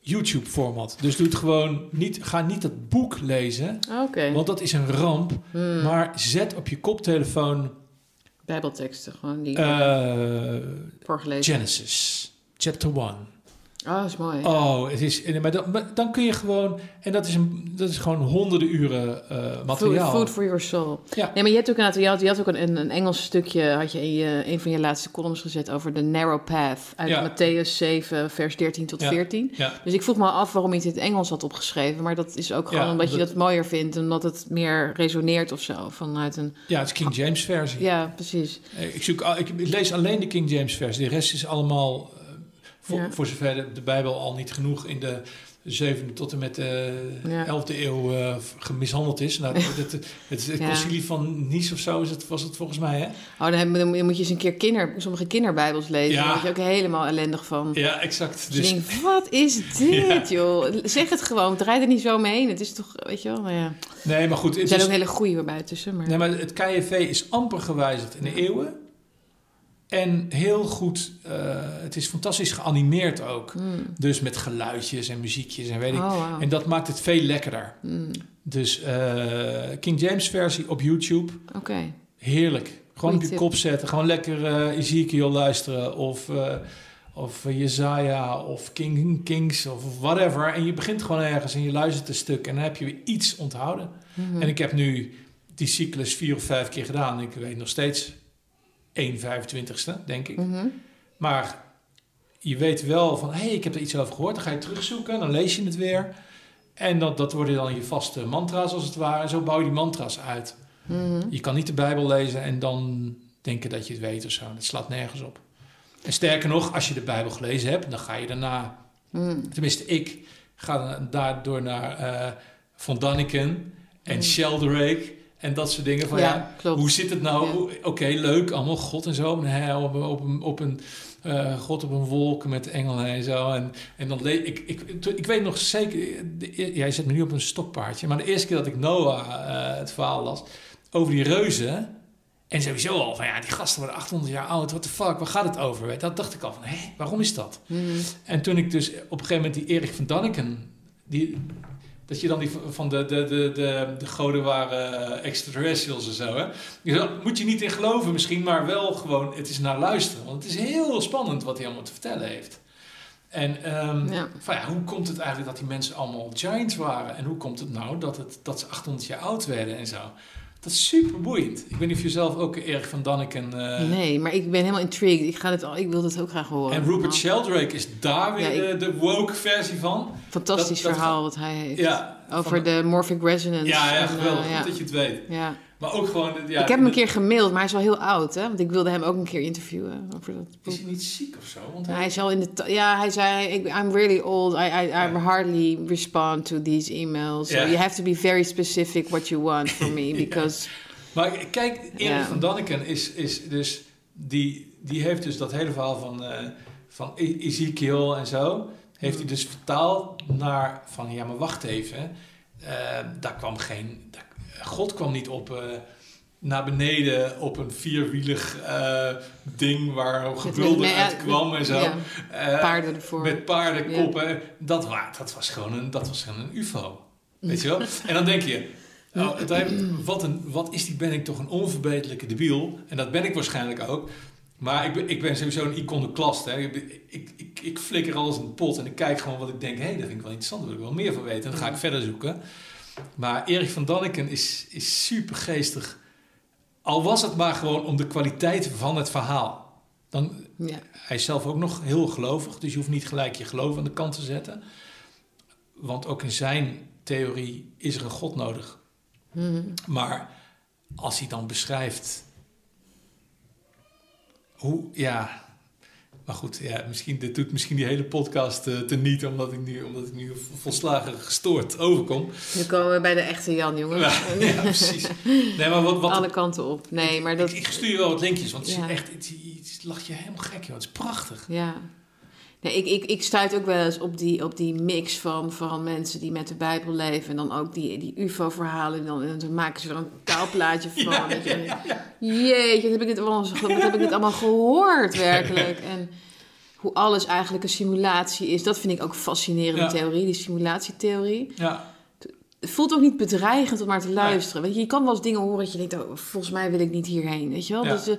[SPEAKER 2] YouTube format. Dus doe het gewoon niet, ga niet dat boek lezen, want dat is een ramp.
[SPEAKER 1] Hmm.
[SPEAKER 2] Maar zet op je koptelefoon
[SPEAKER 1] Bijbelteksten gewoon die
[SPEAKER 2] eh,
[SPEAKER 1] voorgelezen.
[SPEAKER 2] Genesis, chapter 1.
[SPEAKER 1] Oh, dat is mooi.
[SPEAKER 2] Oh, het is, maar dan, maar dan kun je gewoon, en dat is, een, dat is gewoon honderden uren eh, materiaal.
[SPEAKER 1] food for your soul.
[SPEAKER 2] Ja.
[SPEAKER 1] Nee, maar je hebt ook, inderdaad, je had, je had ook een, een, een Engels stukje, had je in je, een van je laatste columns gezet over de narrow path uit
[SPEAKER 2] Ja.
[SPEAKER 1] Matthäus 7, vers 13 tot
[SPEAKER 2] Ja.
[SPEAKER 1] 14.
[SPEAKER 2] Ja.
[SPEAKER 1] Dus ik vroeg me af waarom je het in het Engels had opgeschreven. Maar dat is ook gewoon omdat je
[SPEAKER 2] dat-
[SPEAKER 1] mooier vindt, omdat het meer resoneert of zo. Vanuit een.
[SPEAKER 2] ja, het is King James versie.
[SPEAKER 1] Ja, precies.
[SPEAKER 2] Eh, Ik, zoek, ik lees alleen de King James versie. De rest is allemaal, voor,
[SPEAKER 1] Ja.
[SPEAKER 2] voor zover de, de Bijbel al niet genoeg in de zevende tot en met de
[SPEAKER 1] Ja.
[SPEAKER 2] elfde eeuw eh, gemishandeld is. Nou, het, het, het, het
[SPEAKER 1] Ja.
[SPEAKER 2] concilie van Nice of zo is het, was het volgens mij, hè?
[SPEAKER 1] Oh, dan, moet je eens een keer kinder, sommige kinderbijbels lezen.
[SPEAKER 2] Ja.
[SPEAKER 1] Daar word je ook helemaal ellendig van.
[SPEAKER 2] Ja, exact.
[SPEAKER 1] Dus je
[SPEAKER 2] Dus,
[SPEAKER 1] denkt, wat is dit, joh? Zeg het gewoon, draai er niet zo mee heen. Het is toch, weet je wel, nou ja.
[SPEAKER 2] nee, maar goed.
[SPEAKER 1] Er
[SPEAKER 2] Het
[SPEAKER 1] zijn
[SPEAKER 2] is,
[SPEAKER 1] ook hele goede bij tussen, maar...
[SPEAKER 2] nee, maar het KJV is amper gewijzigd in de eeuwen. En heel goed, eh, het is fantastisch geanimeerd ook.
[SPEAKER 1] Mm.
[SPEAKER 2] Dus met geluidjes en muziekjes en weet ik.
[SPEAKER 1] Oh.
[SPEAKER 2] En dat maakt het veel lekkerder.
[SPEAKER 1] Mm,
[SPEAKER 2] Dus eh, King James versie op YouTube,
[SPEAKER 1] Oké.
[SPEAKER 2] heerlijk. Gewoon
[SPEAKER 1] Goeie
[SPEAKER 2] op je
[SPEAKER 1] tip.
[SPEAKER 2] kop zetten. Gewoon lekker eh Ezekiel luisteren of, of Jezaja of King, Kings of whatever. En je begint gewoon ergens en je luistert een stuk en dan heb je weer iets onthouden.
[SPEAKER 1] Mhm.
[SPEAKER 2] En ik heb nu die cyclus vier of vijf keer gedaan. Ik weet nog steeds 1 25ste, denk ik.
[SPEAKER 1] Mhm.
[SPEAKER 2] Maar je weet wel van, hé, hey, ik heb er iets over gehoord. Dan ga je terugzoeken, dan lees je het weer. En dat, dat worden dan je vaste mantra's als het ware. En zo bouw je die mantra's uit.
[SPEAKER 1] Mhm.
[SPEAKER 2] Je kan niet de Bijbel lezen en dan denken dat je het weet of zo. Dat slaat nergens op. En sterker nog, als je de Bijbel gelezen hebt, dan ga je daarna...
[SPEAKER 1] Mm.
[SPEAKER 2] Tenminste, ik ga daardoor naar eh Von Daniken en
[SPEAKER 1] Mm.
[SPEAKER 2] Sheldrake en dat soort dingen. Van, ja, hoe zit het nou?
[SPEAKER 1] Ja.
[SPEAKER 2] Oké, leuk, allemaal God en zo. Op, een- op een, op een eh, God op een wolk met engelen en zo. En, en dan ik, ik, ik weet nog zeker, de, e- jij zet me nu op een stokpaardje, maar de eerste keer dat ik Noah eh, het verhaal las over die reuzen. En sowieso al van ja, die gasten worden 800 jaar oud. What the fuck, waar gaat het over? Dat dacht ik al van, hé, waarom is dat?
[SPEAKER 1] Mhm.
[SPEAKER 2] En toen ik dus op een gegeven moment die Erik van Daniken, die, dat je dan die van de, de, de, de, de goden waren eh, extraterrestrials en zo, hè. Dus daar moet je niet in geloven misschien, maar wel gewoon, het is naar luisteren. Want het is heel spannend wat hij allemaal te vertellen heeft. En ehm,
[SPEAKER 1] Ja.
[SPEAKER 2] van ja, hoe komt het eigenlijk dat die mensen allemaal giants waren? En hoe komt het nou dat, het, dat ze 800 jaar oud werden en zo? Dat is super boeiend. Ik weet niet of je zelf ook Erik van Daniken... eh,
[SPEAKER 1] Nee, maar ik ben helemaal intrigued. Ik, ga het, al- ik wil het ook graag horen.
[SPEAKER 2] En Rupert Sheldrake is daar weer
[SPEAKER 1] Ja, ik-
[SPEAKER 2] de, de woke versie van.
[SPEAKER 1] Fantastisch
[SPEAKER 2] dat- dat
[SPEAKER 1] verhaal wat hij heeft.
[SPEAKER 2] Ja,
[SPEAKER 1] Over de morphic resonance.
[SPEAKER 2] Ja, ja,
[SPEAKER 1] En,
[SPEAKER 2] geweldig.
[SPEAKER 1] eh, ja.
[SPEAKER 2] Goed dat je het weet.
[SPEAKER 1] Ja.
[SPEAKER 2] Maar ook gewoon... Ja,
[SPEAKER 1] ik heb hem een keer gemaild, maar hij is wel heel oud, hè? Want ik wilde hem ook een keer interviewen over dat boek.
[SPEAKER 2] Is hij niet ziek of zo? Want
[SPEAKER 1] Hij is al in de... Ja, hij zei, I'm really old. I, I, I hardly respond to these emails. So you have to be very specific what you want from me.
[SPEAKER 2] Ja.
[SPEAKER 1] Because...
[SPEAKER 2] Maar kijk, Erik
[SPEAKER 1] Ja.
[SPEAKER 2] van Daniken is, is dus... Die, die heeft dus dat hele verhaal van, eh, van E- Ezekiel en zo... Heeft hij dus vertaald naar van... Ja, maar wacht even. eh, daar kwam geen... daar- God kwam niet op... eh, naar beneden op een vierwielig eh, ding waar gebulder uit kwam en zo.
[SPEAKER 1] Ja,
[SPEAKER 2] Eh,
[SPEAKER 1] paarden ervoor.
[SPEAKER 2] Met paardenkoppen. Dat, dat, was gewoon een, dat was gewoon een ufo. Weet je wel? En dan denk je... Oh, uiteindelijk, wat, een, wat is die ben ik toch een onverbeterlijke debiel. En dat ben ik waarschijnlijk ook. Maar ik ben, ik ben sowieso een iconoclast. Hè. Ik, ik, ik, ik flikker alles in de pot en ik kijk gewoon wat ik denk... hé, hey, dat vind ik wel interessant, daar wil ik wel meer van weten. En dan ga ik verder zoeken. Maar Erik van Daniken is, is super geestig. Al was het maar gewoon om de kwaliteit van het verhaal. Dan,
[SPEAKER 1] ja.
[SPEAKER 2] hij is zelf ook nog heel gelovig, dus je hoeft niet gelijk je geloof aan de kant te zetten. Want ook in zijn theorie is er een God nodig.
[SPEAKER 1] Mhm.
[SPEAKER 2] Maar als hij dan beschrijft hoe, ja. Maar goed, ja, misschien, dit doet misschien die hele podcast eh te niet, omdat ik, nu, omdat ik nu volslagen gestoord overkom.
[SPEAKER 1] Nu komen we bij de echte Jan, jongen.
[SPEAKER 2] Ja, ja, precies. Nee, maar wat, wat
[SPEAKER 1] Alle kanten op. Nee, maar dat...
[SPEAKER 2] ik, ik stuur je wel wat linkjes, want het
[SPEAKER 1] Ja.
[SPEAKER 2] is echt, het, het, het lacht je helemaal gek, joh. Het is prachtig.
[SPEAKER 1] Ja. Nee, ik, ik, ik stuit ook wel eens op die, op die mix van, van mensen die met de Bijbel leven. En dan ook die, die UFO-verhalen. En dan, en dan maken ze er een taalplaatje van. weet je. Jeetje, wat heb, ik dit allemaal, wat heb ik dit allemaal gehoord, werkelijk. En hoe alles eigenlijk een simulatie is. Dat vind ik ook een fascinerende
[SPEAKER 2] Ja.
[SPEAKER 1] theorie, die simulatietheorie.
[SPEAKER 2] Ja,
[SPEAKER 1] Het voelt ook niet bedreigend om maar te luisteren. Weet je, je kan wel eens dingen horen dat je denkt, oh, volgens mij wil ik niet hierheen. Weet je wel?
[SPEAKER 2] Ja.
[SPEAKER 1] Dus,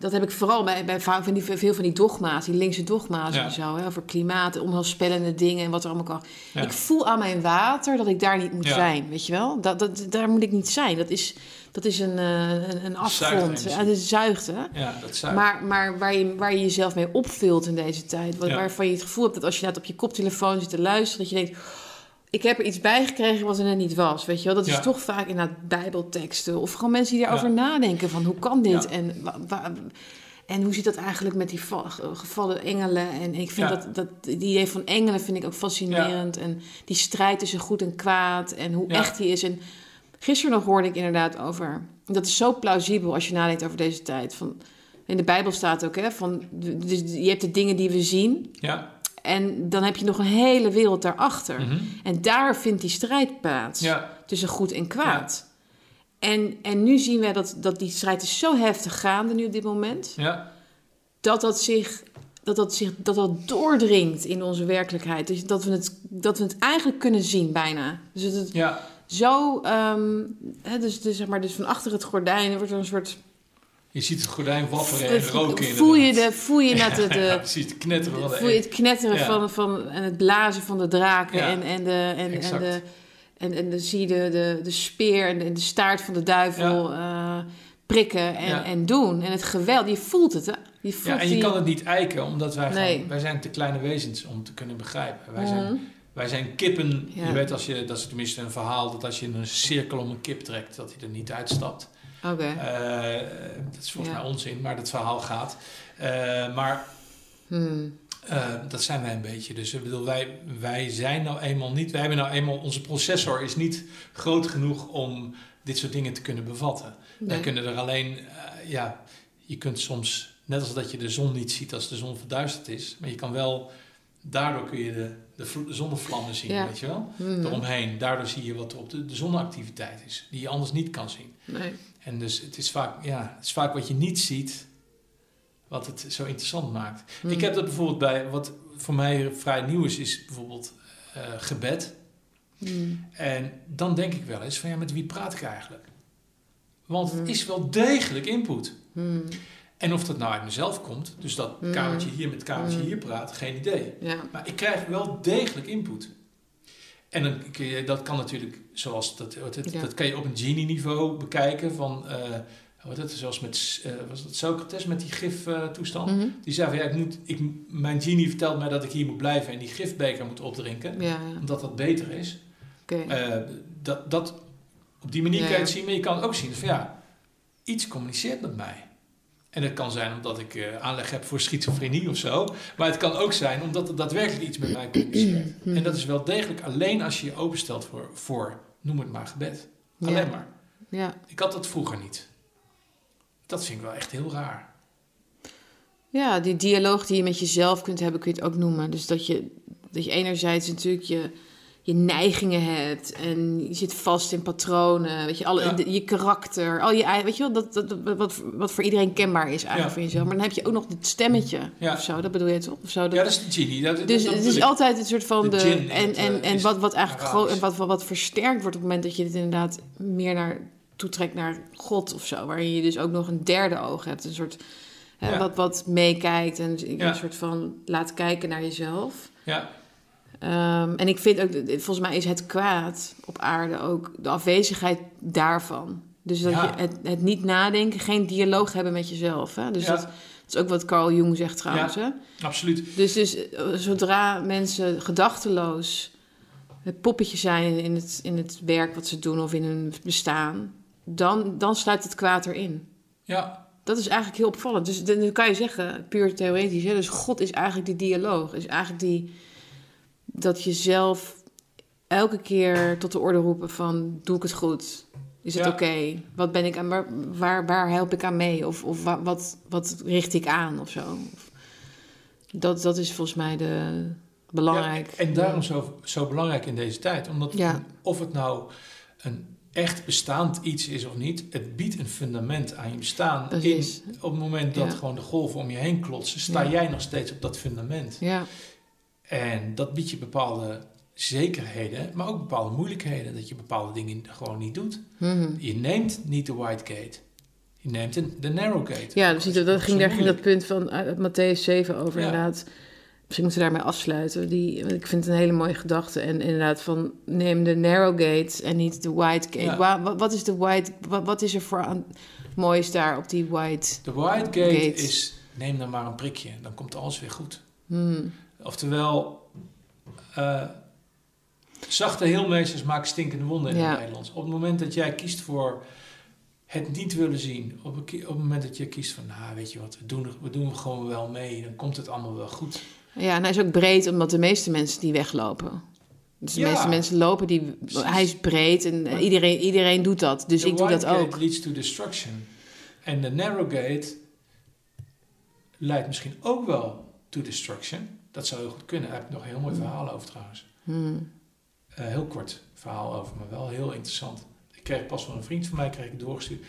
[SPEAKER 1] dat heb ik vooral bij, bij va- van die, veel van die dogma's, die linkse dogma's
[SPEAKER 2] Ja.
[SPEAKER 1] en zo. Hè, over klimaat, onheilspellende dingen en wat er allemaal kan.
[SPEAKER 2] Ja.
[SPEAKER 1] Ik voel aan mijn water dat ik daar niet moet
[SPEAKER 2] Ja.
[SPEAKER 1] zijn, weet je wel? Dat, dat, daar moet ik niet zijn. Dat is, dat is een, eh, een, een afgrond.
[SPEAKER 2] Zuigt
[SPEAKER 1] het is zuigt, hè?
[SPEAKER 2] Ja, dat zou.
[SPEAKER 1] Maar, maar waar, je, waar je jezelf mee opvult in deze tijd. Waarvan je het gevoel hebt dat als je net op je koptelefoon zit te luisteren... dat je denkt, ik heb er iets bij gekregen wat er net niet was. Weet je wel? Dat is
[SPEAKER 2] Ja.
[SPEAKER 1] toch vaak inderdaad bijbelteksten. Of gewoon mensen die daarover
[SPEAKER 2] Ja.
[SPEAKER 1] nadenken van hoe kan dit?
[SPEAKER 2] Ja.
[SPEAKER 1] En, wa- wa- en hoe zit dat eigenlijk met die va- gevallen engelen? En ik vind dat, dat die idee van engelen vind ik ook fascinerend. En die strijd tussen goed en kwaad en hoe echt die is. En gisteren nog hoorde ik inderdaad over... Dat is zo plausibel als je nadenkt over deze tijd. Van, in de Bijbel staat ook, hè, van, dus je hebt de dingen die we zien...
[SPEAKER 2] Ja.
[SPEAKER 1] En dan heb je nog een hele wereld daarachter.
[SPEAKER 2] Mhm.
[SPEAKER 1] En daar vindt die strijd plaats
[SPEAKER 2] Ja.
[SPEAKER 1] tussen goed en kwaad. En, en nu zien wij dat, dat die strijd is zo heftig gaande nu op dit moment...
[SPEAKER 2] Ja.
[SPEAKER 1] dat dat zich, dat dat zich dat dat doordringt in onze werkelijkheid. Dus dat we het, dat we het eigenlijk kunnen zien bijna. Dus het, het
[SPEAKER 2] Ja.
[SPEAKER 1] zo... ehm, hè, dus, dus, zeg maar, dus van achter het gordijn wordt er een soort...
[SPEAKER 2] Je ziet het gordijn wapperen en roken in.
[SPEAKER 1] voel je, de, voel je net
[SPEAKER 2] ja, precies, de knetteren van de
[SPEAKER 1] voel je het knetteren
[SPEAKER 2] Ja.
[SPEAKER 1] van, van, en het blazen van de draken
[SPEAKER 2] Ja,
[SPEAKER 1] en, en, de, en, en, de, en, en dan zie je de, de, de speer en de, en de staart van de duivel eh, prikken en, en doen. En het geweld, je voelt het, hè? Je voelt
[SPEAKER 2] Ja, en je
[SPEAKER 1] die-
[SPEAKER 2] kan het niet eiken, omdat wij,
[SPEAKER 1] Nee.
[SPEAKER 2] gewoon, wij zijn te kleine wezens om te kunnen begrijpen. Wij
[SPEAKER 1] Mhm.
[SPEAKER 2] zijn, wij zijn kippen.
[SPEAKER 1] Ja.
[SPEAKER 2] Je weet, als je, dat is tenminste een verhaal, dat als je een cirkel om een kip trekt, dat hij er niet uitstapt.
[SPEAKER 1] Oké.
[SPEAKER 2] Eh, dat is volgens
[SPEAKER 1] Ja.
[SPEAKER 2] mij onzin, maar dat verhaal gaat. Eh, maar
[SPEAKER 1] Hmm.
[SPEAKER 2] eh, dat zijn wij een beetje. Dus ik bedoel, wij, wij zijn nou eenmaal niet, wij hebben nou eenmaal, onze processor is niet groot genoeg om dit soort dingen te kunnen bevatten. Wij
[SPEAKER 1] Nee.
[SPEAKER 2] kunnen er alleen, ja, je kunt soms, net als dat je de zon niet ziet als de zon verduisterd is, maar je kan wel, daardoor kun je de, de vl- zonnevlammen zien,
[SPEAKER 1] Ja.
[SPEAKER 2] weet je wel,
[SPEAKER 1] Mhm.
[SPEAKER 2] eromheen. Daardoor zie je wat er op de, de zonneactiviteit is, die je anders niet kan zien.
[SPEAKER 1] Nee.
[SPEAKER 2] En dus het is vaak, ja, het is vaak wat je niet ziet, wat het zo interessant maakt.
[SPEAKER 1] Hmm.
[SPEAKER 2] Ik heb dat bijvoorbeeld bij, wat voor mij vrij nieuw is, is bijvoorbeeld eh, gebed.
[SPEAKER 1] Hmm.
[SPEAKER 2] En dan denk ik wel eens van ja, met wie praat ik eigenlijk? Want het
[SPEAKER 1] Hmm.
[SPEAKER 2] is wel degelijk input. En of dat nou uit mezelf komt, dus dat kamertje hier met kamertje hier praat, geen idee.
[SPEAKER 1] Ja.
[SPEAKER 2] Maar ik krijg wel degelijk input. En dan kun je, dat kan natuurlijk, zoals dat,
[SPEAKER 1] Ja.
[SPEAKER 2] dat kan je op een genie-niveau bekijken. Van, eh wat het, zoals met, eh, was het Socrates met die gif-toestand.
[SPEAKER 1] Mhm.
[SPEAKER 2] die zei van ja, ik moet, ik, mijn genie vertelt mij dat ik hier moet blijven en die gifbeker moet opdrinken.
[SPEAKER 1] Ja, ja.
[SPEAKER 2] Omdat dat beter is. Eh, dat, dat, op die manier kan je het zien, maar je kan ook zien van ja, iets communiceert met mij. En het kan zijn omdat ik eh, aanleg heb voor schizofrenie of zo. Maar het kan ook zijn omdat er daadwerkelijk iets met mij communiceert.
[SPEAKER 1] Mhm.
[SPEAKER 2] En dat is wel degelijk alleen als je je openstelt voor, voor noem het maar, gebed. Alleen
[SPEAKER 1] Ja.
[SPEAKER 2] maar.
[SPEAKER 1] Ja.
[SPEAKER 2] Ik had dat vroeger niet. Dat vind ik wel echt heel raar.
[SPEAKER 1] ja, die dialoog die je met jezelf kunt hebben, kun je het ook noemen. Dus dat je, dat je enerzijds natuurlijk je, je neigingen hebt en je zit vast in patronen, weet je, alle,
[SPEAKER 2] Ja.
[SPEAKER 1] de- je karakter, al je weet je wel, dat, dat, wat, wat voor iedereen kenbaar is eigenlijk
[SPEAKER 2] Ja.
[SPEAKER 1] van jezelf. Maar dan heb je ook nog het stemmetje
[SPEAKER 2] Ja.
[SPEAKER 1] of zo, dat bedoel je toch? Of zo, dat,
[SPEAKER 2] Ja, dat is de genie. Dat,
[SPEAKER 1] dus
[SPEAKER 2] dat
[SPEAKER 1] het is altijd een soort van
[SPEAKER 2] De
[SPEAKER 1] en en,
[SPEAKER 2] eh,
[SPEAKER 1] en wat, wat eigenlijk groot en wat, wat, wat versterkt wordt op het moment dat je dit inderdaad meer naar toetrekt naar God of zo. Waarin je dus ook nog een derde oog hebt. Een soort hè, wat, wat meekijkt en een soort van laat kijken naar jezelf.
[SPEAKER 2] Ja,
[SPEAKER 1] Ehm, en ik vind ook, volgens mij is het kwaad op aarde ook de afwezigheid daarvan. Dus dat
[SPEAKER 2] Ja.
[SPEAKER 1] je het, het niet nadenken, geen dialoog hebben met jezelf. Hè? Dus
[SPEAKER 2] Ja.
[SPEAKER 1] dat, dat is ook wat Carl Jung zegt trouwens. Hè?
[SPEAKER 2] absoluut.
[SPEAKER 1] Dus, dus eh, zodra mensen gedachteloos het poppetje zijn in het, in het werk wat ze doen of in hun bestaan, dan, dan sluit het kwaad erin.
[SPEAKER 2] Ja,
[SPEAKER 1] Dat is eigenlijk heel opvallend. Dus dan dan kan je zeggen, puur theoretisch, hè, dus God is eigenlijk die dialoog. Is eigenlijk die dat je zelf elke keer tot de orde roepen van doe ik het goed? Is het
[SPEAKER 2] Ja.
[SPEAKER 1] oké? Wat ben ik aan waar, waar, waar help ik aan mee? Of, of wa- wat, wat richt ik aan of zo? Dat, dat is volgens mij de belangrijk.
[SPEAKER 2] Ja, en daarom zo, zo belangrijk in deze tijd. Omdat
[SPEAKER 1] Ja.
[SPEAKER 2] of het nou een echt bestaand iets is of niet, het biedt een fundament aan je bestaan. In, op het moment dat gewoon de golven om je heen klotsen, sta jij nog steeds op dat fundament.
[SPEAKER 1] Ja,
[SPEAKER 2] En dat biedt je bepaalde zekerheden, maar ook bepaalde moeilijkheden. Dat je bepaalde dingen gewoon niet doet.
[SPEAKER 1] Mhm.
[SPEAKER 2] Je neemt niet de white gate. Die neemt de, de narrow gate.
[SPEAKER 1] Ja, dus dat, dat ging, daar ging dat punt van uit Matthäus 7 over
[SPEAKER 2] Ja.
[SPEAKER 1] inderdaad. Misschien moeten we daarmee afsluiten. Die, ik vind het een hele mooie gedachte. En inderdaad van neem de narrow gate en niet de wide gate.
[SPEAKER 2] Ja.
[SPEAKER 1] Wa- Wat, wat is de wide... Wat, wat is er voor aan, moois daar op die wide...
[SPEAKER 2] De wide gate,
[SPEAKER 1] Gate.
[SPEAKER 2] is, neem dan maar een prikje, dan komt alles weer goed.
[SPEAKER 1] Hmm.
[SPEAKER 2] Oftewel, eh, zachte heelmeesters maken stinkende wonden in
[SPEAKER 1] Ja.
[SPEAKER 2] het Nederlands. Op het moment dat jij kiest voor het niet willen zien, op, op het moment dat je kiest van, nou weet je wat, we doen, we doen gewoon wel mee, dan komt het allemaal wel goed.
[SPEAKER 1] Ja, en hij is ook breed, omdat de meeste mensen die weglopen. Dus de
[SPEAKER 2] Ja.
[SPEAKER 1] meeste mensen lopen, die,
[SPEAKER 2] Precies.
[SPEAKER 1] hij is breed en
[SPEAKER 2] Maar-
[SPEAKER 1] iedereen, iedereen doet dat. Dus ik doe
[SPEAKER 2] wide
[SPEAKER 1] dat
[SPEAKER 2] gate
[SPEAKER 1] ook.
[SPEAKER 2] leads to destruction. En de narrow gate leidt misschien ook wel to destruction. Dat zou heel goed kunnen. Daar heb ik nog een heel mooi verhaal over trouwens.
[SPEAKER 1] Hmm.
[SPEAKER 2] Een heel kort verhaal over, maar wel heel interessant. Ik kreeg pas van een vriend van mij kreeg ik doorgestuurd.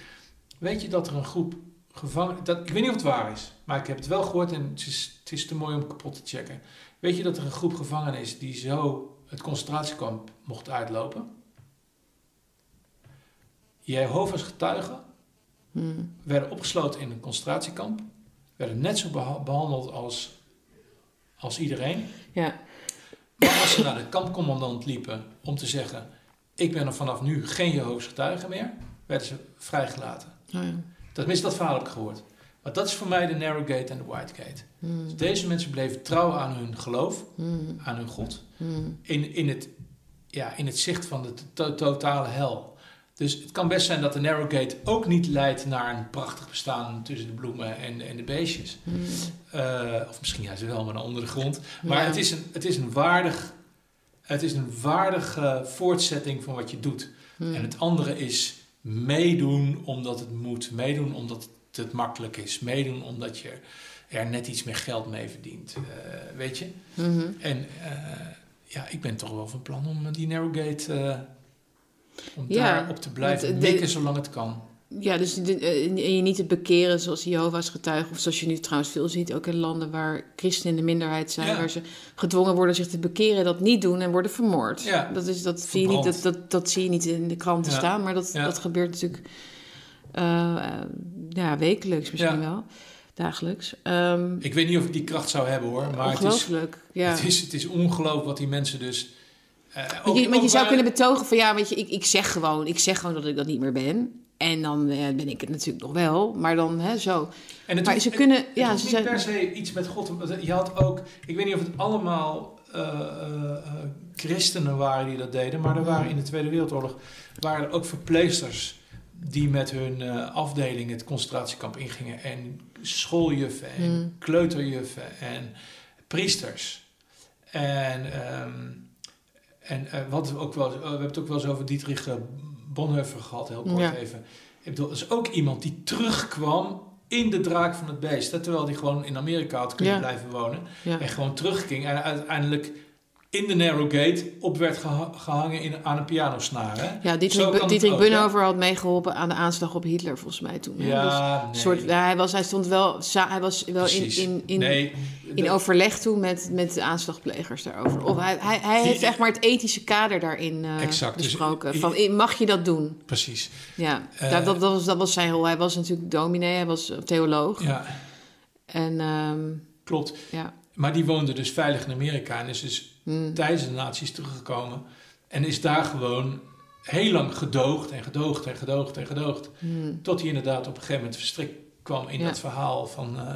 [SPEAKER 2] Weet je dat er een groep gevangenen... Dat, ik weet niet of het waar is, maar ik heb het wel gehoord en het is, het is te mooi om kapot te checken. Weet je dat er een groep gevangenen is die zo het concentratiekamp mocht uitlopen? Jehovah's getuigen
[SPEAKER 1] Hmm.
[SPEAKER 2] werden opgesloten in een concentratiekamp. Werden net zo beha- behandeld als, als iedereen.
[SPEAKER 1] Ja.
[SPEAKER 2] Maar als ze naar de kampcommandant liepen om te zeggen... ik ben er vanaf nu geen Jehovah's getuige meer... werden ze vrijgelaten.
[SPEAKER 1] Oh ja.
[SPEAKER 2] Tenminste, dat verhaal heb ik gehoord. Maar dat is voor mij de narrow gate en de wide gate.
[SPEAKER 1] Hmm.
[SPEAKER 2] Dus deze mensen bleven trouw aan hun geloof,
[SPEAKER 1] Hmm.
[SPEAKER 2] aan hun God...
[SPEAKER 1] Hmm.
[SPEAKER 2] in, in, het, ja, in het zicht van de to- totale hel. Dus het kan best zijn dat de narrow gate ook niet leidt naar een prachtig bestaan tussen de bloemen en, en de beestjes.
[SPEAKER 1] Hmm.
[SPEAKER 2] Eh, of misschien juist wel, maar dan onder de grond. Maar
[SPEAKER 1] Ja.
[SPEAKER 2] het, is een, het is een waardig, het is een waardige voortzetting van wat je doet.
[SPEAKER 1] Hmm.
[SPEAKER 2] En het andere is meedoen omdat het moet. Meedoen omdat het makkelijk is. Meedoen omdat je er net iets meer geld mee verdient. Eh, weet je?
[SPEAKER 1] Mhm.
[SPEAKER 2] En eh, ja, ik ben toch wel van plan om die narrowgate... om
[SPEAKER 1] Ja,
[SPEAKER 2] daarop te blijven mikken
[SPEAKER 1] de-
[SPEAKER 2] zolang het kan.
[SPEAKER 1] Ja, dus de- eh, en je niet te bekeren zoals Jehovah's getuigen... of zoals je nu trouwens veel ziet, ook in landen waar christenen in de minderheid zijn...
[SPEAKER 2] Ja.
[SPEAKER 1] waar ze gedwongen worden zich te bekeren, dat niet doen en worden vermoord.
[SPEAKER 2] Ja.
[SPEAKER 1] Dat, is, dat, zie je niet, dat, dat, dat zie je niet in de kranten
[SPEAKER 2] Ja.
[SPEAKER 1] staan, maar dat, dat gebeurt natuurlijk eh, eh, ja, wekelijks misschien wel, dagelijks. Ehm
[SPEAKER 2] Ik weet niet of ik die kracht zou hebben hoor. Maar het is,
[SPEAKER 1] ongelooflijk, ja.
[SPEAKER 2] het, is, het is ongelooflijk wat die mensen dus... eh,
[SPEAKER 1] Want
[SPEAKER 2] ook-
[SPEAKER 1] je, want je
[SPEAKER 2] ook
[SPEAKER 1] zou
[SPEAKER 2] waar-
[SPEAKER 1] kunnen betogen van ja, weet je, ik, ik zeg gewoon, ik zeg gewoon dat ik dat niet meer ben. En dan eh, ben ik het natuurlijk nog wel, maar dan hè, zo.
[SPEAKER 2] En het
[SPEAKER 1] maar ze kunnen,
[SPEAKER 2] Het
[SPEAKER 1] ja, ze
[SPEAKER 2] niet
[SPEAKER 1] zijn.
[SPEAKER 2] per se iets met God. Je had ook, ik weet niet of het allemaal eh, eh, eh, christenen waren die dat deden, maar er waren in de Tweede Wereldoorlog waren er ook verpleegsters die met hun eh, afdeling het concentratiekamp ingingen en schooljuffen en
[SPEAKER 1] Hmm.
[SPEAKER 2] kleuterjuffen en priesters. En, ehm, en eh, wat we ook wel, we hebben het ook wel eens over Dietrich eh, Bonhoeffer gehad, heel kort
[SPEAKER 1] Ja.
[SPEAKER 2] even. Ik bedoel, dat is ook iemand die terugkwam in de draak van het beest. Terwijl hij gewoon in Amerika had kunnen
[SPEAKER 1] Ja.
[SPEAKER 2] blijven wonen.
[SPEAKER 1] Ja.
[SPEAKER 2] En gewoon terugging. En uiteindelijk in de Narrow Gate op werd geha- gehangen in, aan een pianosnaar. Hè?
[SPEAKER 1] Ja, Dietrich, Dietrich had meegeholpen aan de aanslag op Hitler, volgens mij toen. hè. Dus
[SPEAKER 2] Ja,
[SPEAKER 1] een
[SPEAKER 2] nee.
[SPEAKER 1] soort, hij, was, hij stond wel, hij was wel in,
[SPEAKER 2] Precies.
[SPEAKER 1] in, in,
[SPEAKER 2] nee,
[SPEAKER 1] in
[SPEAKER 2] dat-
[SPEAKER 1] overleg toen met, met de aanslagplegers daarover. Of hij, hij, hij heeft echt maar het ethische kader daarin eh,
[SPEAKER 2] Exact, dus
[SPEAKER 1] besproken.
[SPEAKER 2] i-
[SPEAKER 1] van, mag je dat doen?
[SPEAKER 2] precies.
[SPEAKER 1] Ja,
[SPEAKER 2] Eh,
[SPEAKER 1] dat, dat, dat, was, dat was zijn rol. Hij was natuurlijk dominee, hij was eh, theoloog.
[SPEAKER 2] Ja,
[SPEAKER 1] En ehm,
[SPEAKER 2] klopt.
[SPEAKER 1] ja,
[SPEAKER 2] Maar die woonde dus veilig in Amerika en is dus
[SPEAKER 1] mm,
[SPEAKER 2] tijdens de nazi's teruggekomen. En is daar gewoon heel lang gedoogd en gedoogd en gedoogd en gedoogd.
[SPEAKER 1] mm,
[SPEAKER 2] Tot hij inderdaad op een gegeven moment verstrikt kwam in
[SPEAKER 1] Ja.
[SPEAKER 2] dat verhaal van, eh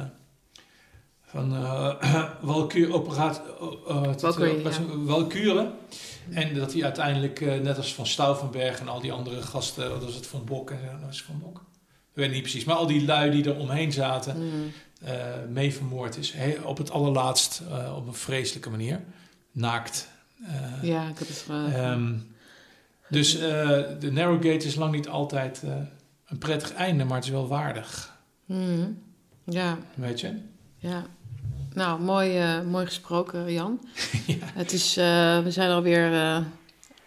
[SPEAKER 2] van uh,
[SPEAKER 1] ja.
[SPEAKER 2] En dat hij uiteindelijk, net als Van Stauffenberg en al die andere gasten, wat was het Van Bok en dat was Van Bok. Ik weet niet precies, maar al die lui die er omheen zaten,
[SPEAKER 1] mm.
[SPEAKER 2] eh, mee vermoord is. He- op het allerlaatst op een vreselijke manier. Naakt. Eh,
[SPEAKER 1] ja, ik heb het ge-
[SPEAKER 2] Ehm, dus eh, de narrow gate is lang niet altijd eh, een prettig einde, maar het is wel waardig.
[SPEAKER 1] Mm. ja,
[SPEAKER 2] Weet je?
[SPEAKER 1] ja. Nou, mooi, mooi gesproken, Jan.
[SPEAKER 2] Ja.
[SPEAKER 1] Het is, we zijn alweer eh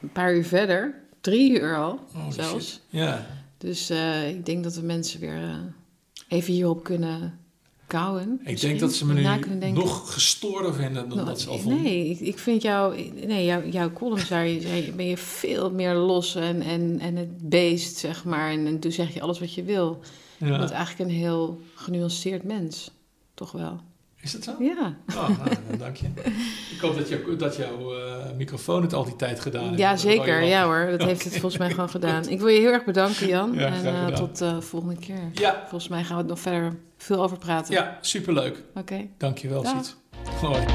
[SPEAKER 1] een paar uur verder. Drie uur al, zelfs.
[SPEAKER 2] shit. Ja.
[SPEAKER 1] Dus ik denk dat we mensen weer even hierop kunnen
[SPEAKER 2] Ik denk dat ze me nu
[SPEAKER 1] denken.
[SPEAKER 2] nog gestoorder vinden dan
[SPEAKER 1] Nou,
[SPEAKER 2] dat ze al vonden.
[SPEAKER 1] Nee, ik, ik vind jou, nee, jou, jouw columns daar ben je veel meer los en, en, en het beest, zeg maar. En, en toen zeg je alles wat je wil. Je bent eigenlijk een heel genuanceerd mens. Toch wel?
[SPEAKER 2] Is dat zo?
[SPEAKER 1] Ja.
[SPEAKER 2] Oh, nou, dan dank je. Ik hoop dat, jou, dat jouw eh, microfoon het al die tijd gedaan heeft.
[SPEAKER 1] Ja, zeker. Ja hoor, dat heeft het volgens mij gewoon gedaan. Ik wil je heel erg bedanken, Jan.
[SPEAKER 2] Ja,
[SPEAKER 1] en eh, tot de volgende keer.
[SPEAKER 2] Ja,
[SPEAKER 1] Volgens mij gaan we het nog verder veel over praten.
[SPEAKER 2] ja superleuk.
[SPEAKER 1] Oké.
[SPEAKER 2] Dank je wel,
[SPEAKER 1] Dag.
[SPEAKER 2] Siet. Hoi.